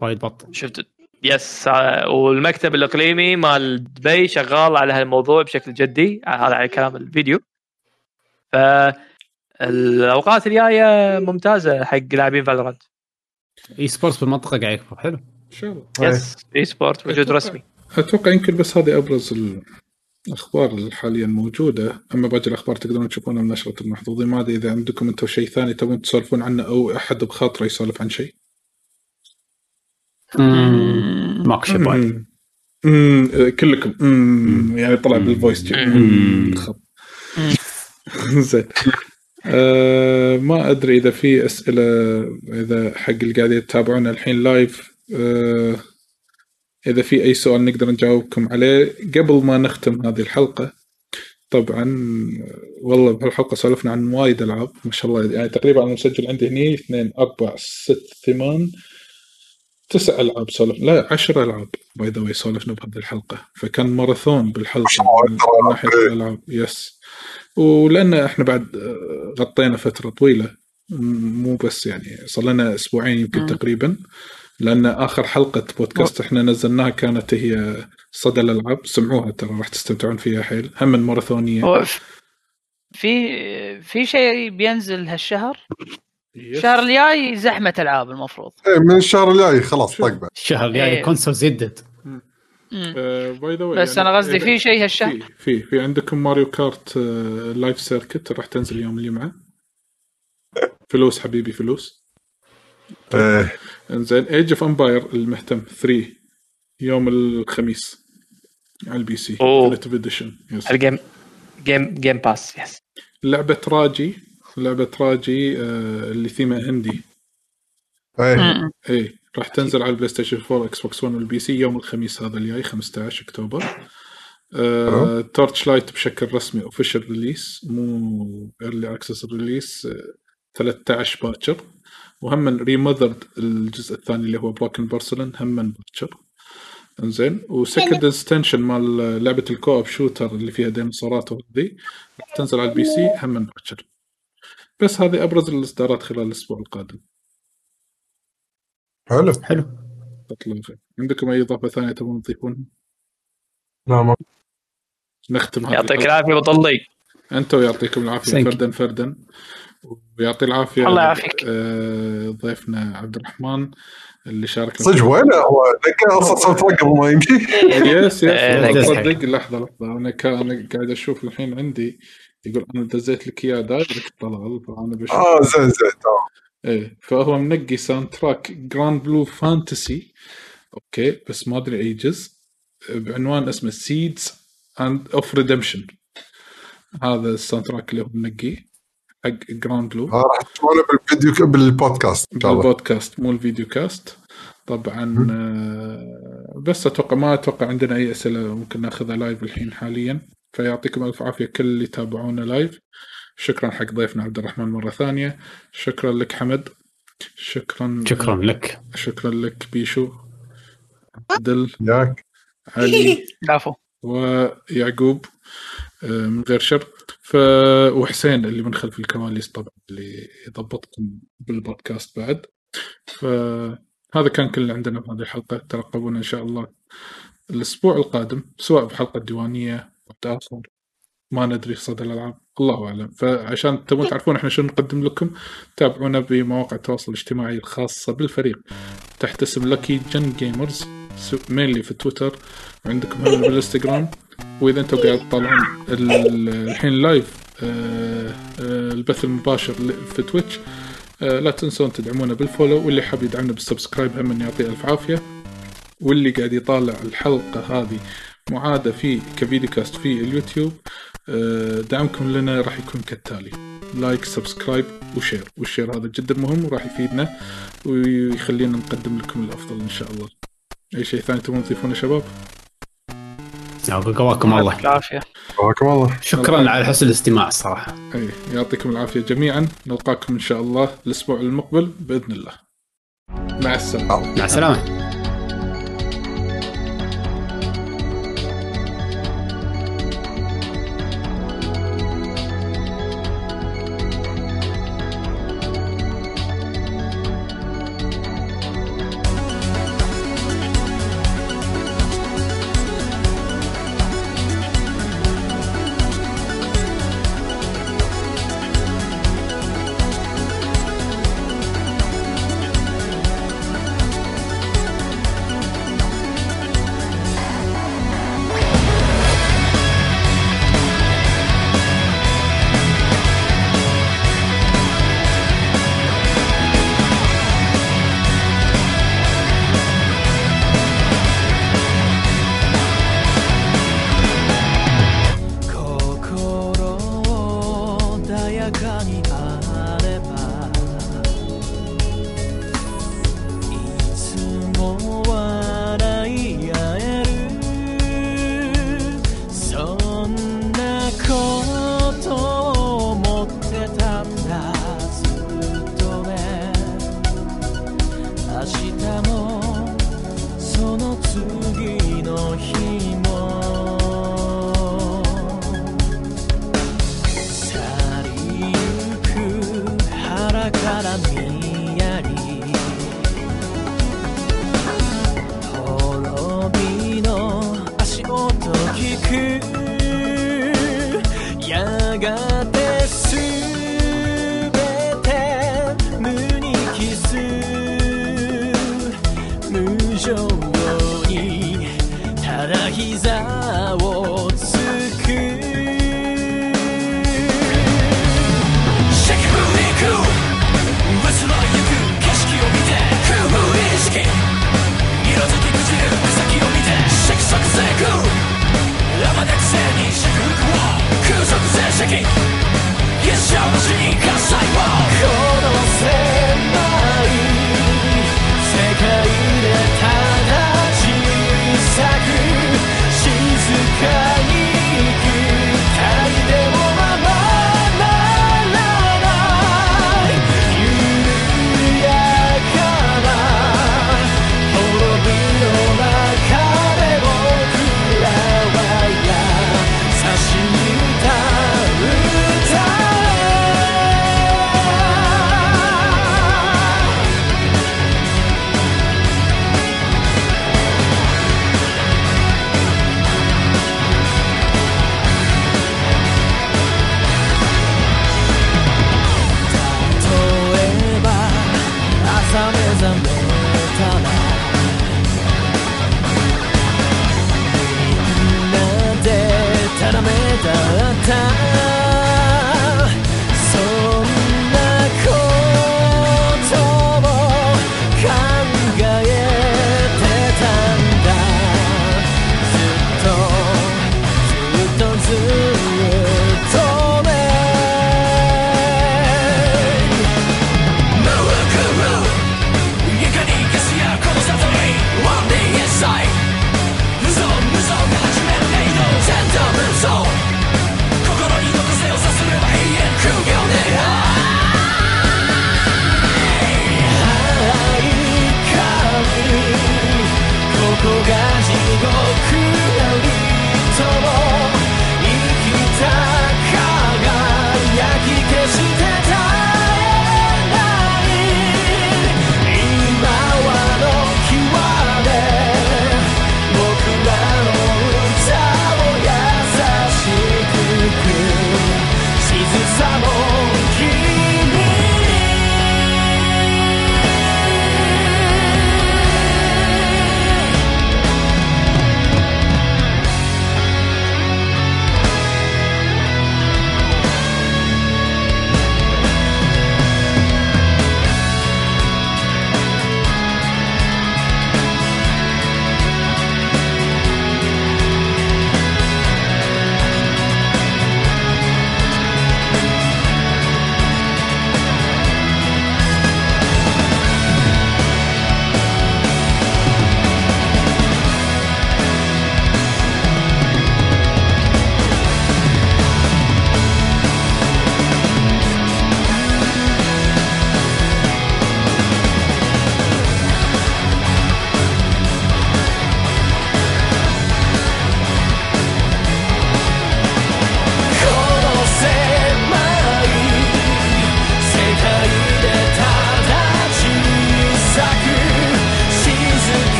وايد بط شفت؟ yes. والمكتب الإقليمي مال دبي شغال على هالموضوع بشكل جدي هذا على كلام الفيديو. ف الاوقات الجاية ممتازة حق لاعبين Valorant. esports بالمنطقة قاعد يكبر حلو. إن شاء الله. yes. esport موجود أتوقع- رسمي. أتوقع يمكن بس هذه أبرز الاخبار اللي حاليا موجودة. أما باقي الأخبار تقدرون تشوفونها من نشرة المحظوظين. ما أدري إذا عندكم أنتم شيء ثاني تبون تسولفون عنه أو أحد بخاطره يسولف عن شيء. ماكو شيء وايد مم. مم. آه، كلكم. مم. يعني طلع بال voice. زين. آه ما أدري إذا في أسئلة إذا حق اللي قاعدين يتابعونا الحين live آه إذا في أي سؤال نقدر نجاوبكم عليه قبل ما نختم هذه الحلقة طبعا والله بهالحلقة سولفنا عن وايد ألعاب ما شاء الله يعني تقريبا أنا مسجل عندي هني اثنين أربع ست ثمان تسع ألعاب سولف لا عشر ألعاب by the way سولفنا بهذه الحلقة فكان ماراثون بالحلقة من ناحية الألعاب yes ولأن إحنا بعد غطينا فترة طويلة م- مو بس يعني صار لنا أسبوعين يمكن. تقريبا. لأن آخر حلقة بودكاست إحنا نزلناها كانت هي صدى الألعاب. سمعوها ترى راح تستمتعون فيها حيل. هم من ماراثونية. هو ف- في في شيء بينزل هالشهر. الشهر الجاي زحمة ألعاب المفروض. إيه، من الشهر الجاي خلاص شوف. طق بعد الشهر الجاي إيه. consoles يدد مم. آه، by the way بس أنا قصدي في شيء هالشهر؟ في في في عندكم Mario Kart Live Circuit راح تنزل يوم الجمعة. فلوس حبيبي فلوس. إيه، إنزين Age of Empire المهتم 3 يوم الخميس على ال PC. Definitive Edition yes ال game Game Game Pass yes لعبة Raji لعبة Raji آه، اللي ثيمها هندي إيه. مم. اي راح تنزل على ال PlayStation 4 Xbox 1 وال PC يوم الخميس هذا الجاي 15 أكتوبر آه، Torchlight بشكل رسمي official release مو early access release 13 باكر وهم Remothered الجزء الثاني اللي هو Broken Porcelain هم باكر إنزين. و Second Extinction مال لعبة ال co-op shooter اللي فيها ديناصورات وذي تنزل على ال PC هم باكر بس هذه أبرز الإصدارات خلال الأسبوع القادم. حلو. حلو. عندكم أي إضافة ثانية تبون تضيفونها؟ لا ما نختم يعطيك. العافية بطلي أنتم يعطيكم العافية. فردا فردا. ويعطي العافية الله يعافيك. آه، ضيفنا عبد الرحمن اللي شارك صدق وينه؟ هو لك أصلا صوت وقف وما يمشي. yes yes لا، تصدق لحظة لحظة. أنا كا- أنا قاعد أشوف الحين عندي يقول أنا دزيت لك إياه direct طلال فأنا بشوف. آه زين زين تمام. إيه فهو منقي soundtrack Granblue Fantasy okay بس ما أدري أي جزء. بعنوان اسمه Seeds and of Redemption هذا ال soundtrack اللي هو منقيه حق Granblue آه، راح تسمعونه بالفيديو بالبودكاست إن شاء الله. بالبودكاست مو ال videocast. طبعا آه، بس أتوقع ما أتوقع عندنا أي أسئلة ممكن ناخذها live الحين حاليا. فيعطيكم ألف عافية كل اللي يتابعونا live شكرا حق ضيفنا عبد الرحمن مرة ثانية. شكرا لك حمد. شكرا شكرا لك. شكرا لك بيشو. عدل. ياك. علي. العفو ويعقوب آه، من غير شر ف وحسين اللي من خلف الكواليس طبعا اللي يضبطكم بالبودكاست بعد. فهذا كان كل اللي عندنا في هذه الحلقة. ترقبونا إن شاء الله الأسبوع القادم سواء بحلقة ديوانية أو اخر ما ندري صدى الألعاب. الله أعلم. فعشان تبون تعرفون إحنا شنو نقدم لكم تابعونا بمواقع التواصل الاجتماعي الخاصة بالفريق. تحت اسم لكي جن جيمرز mainly في تويتر. وعندكم هم بالإنستغرام. واذا أنتم قاعد تطالعون ال- الحين live آه، آه، البث المباشر في Twitch آه، لا تنسون تدعمونا بال follow واللي حاب يدعمنا بال subscribe هم يعطيه ألف عافية. واللي قاعد يطالع الحلقة هذه معادة في ك videocast في اليوتيوب دعمكم لنا راح يكون كالتالي. like subscribe و share وال share هذا جدا مهم وراح يفيدنا ويخلينا نقدم لكم الأفضل إن شاء الله. أي شيء ثاني تبون تضيفونه شباب؟ قواكم الله العافية. حياكم الله. شكرا على حسن الاستماع الصراحه أي يعطيكم العافية جميعا. نلقاكم إن شاء الله الأسبوع المقبل بإذن الله. مع السلامة. مع السلامة.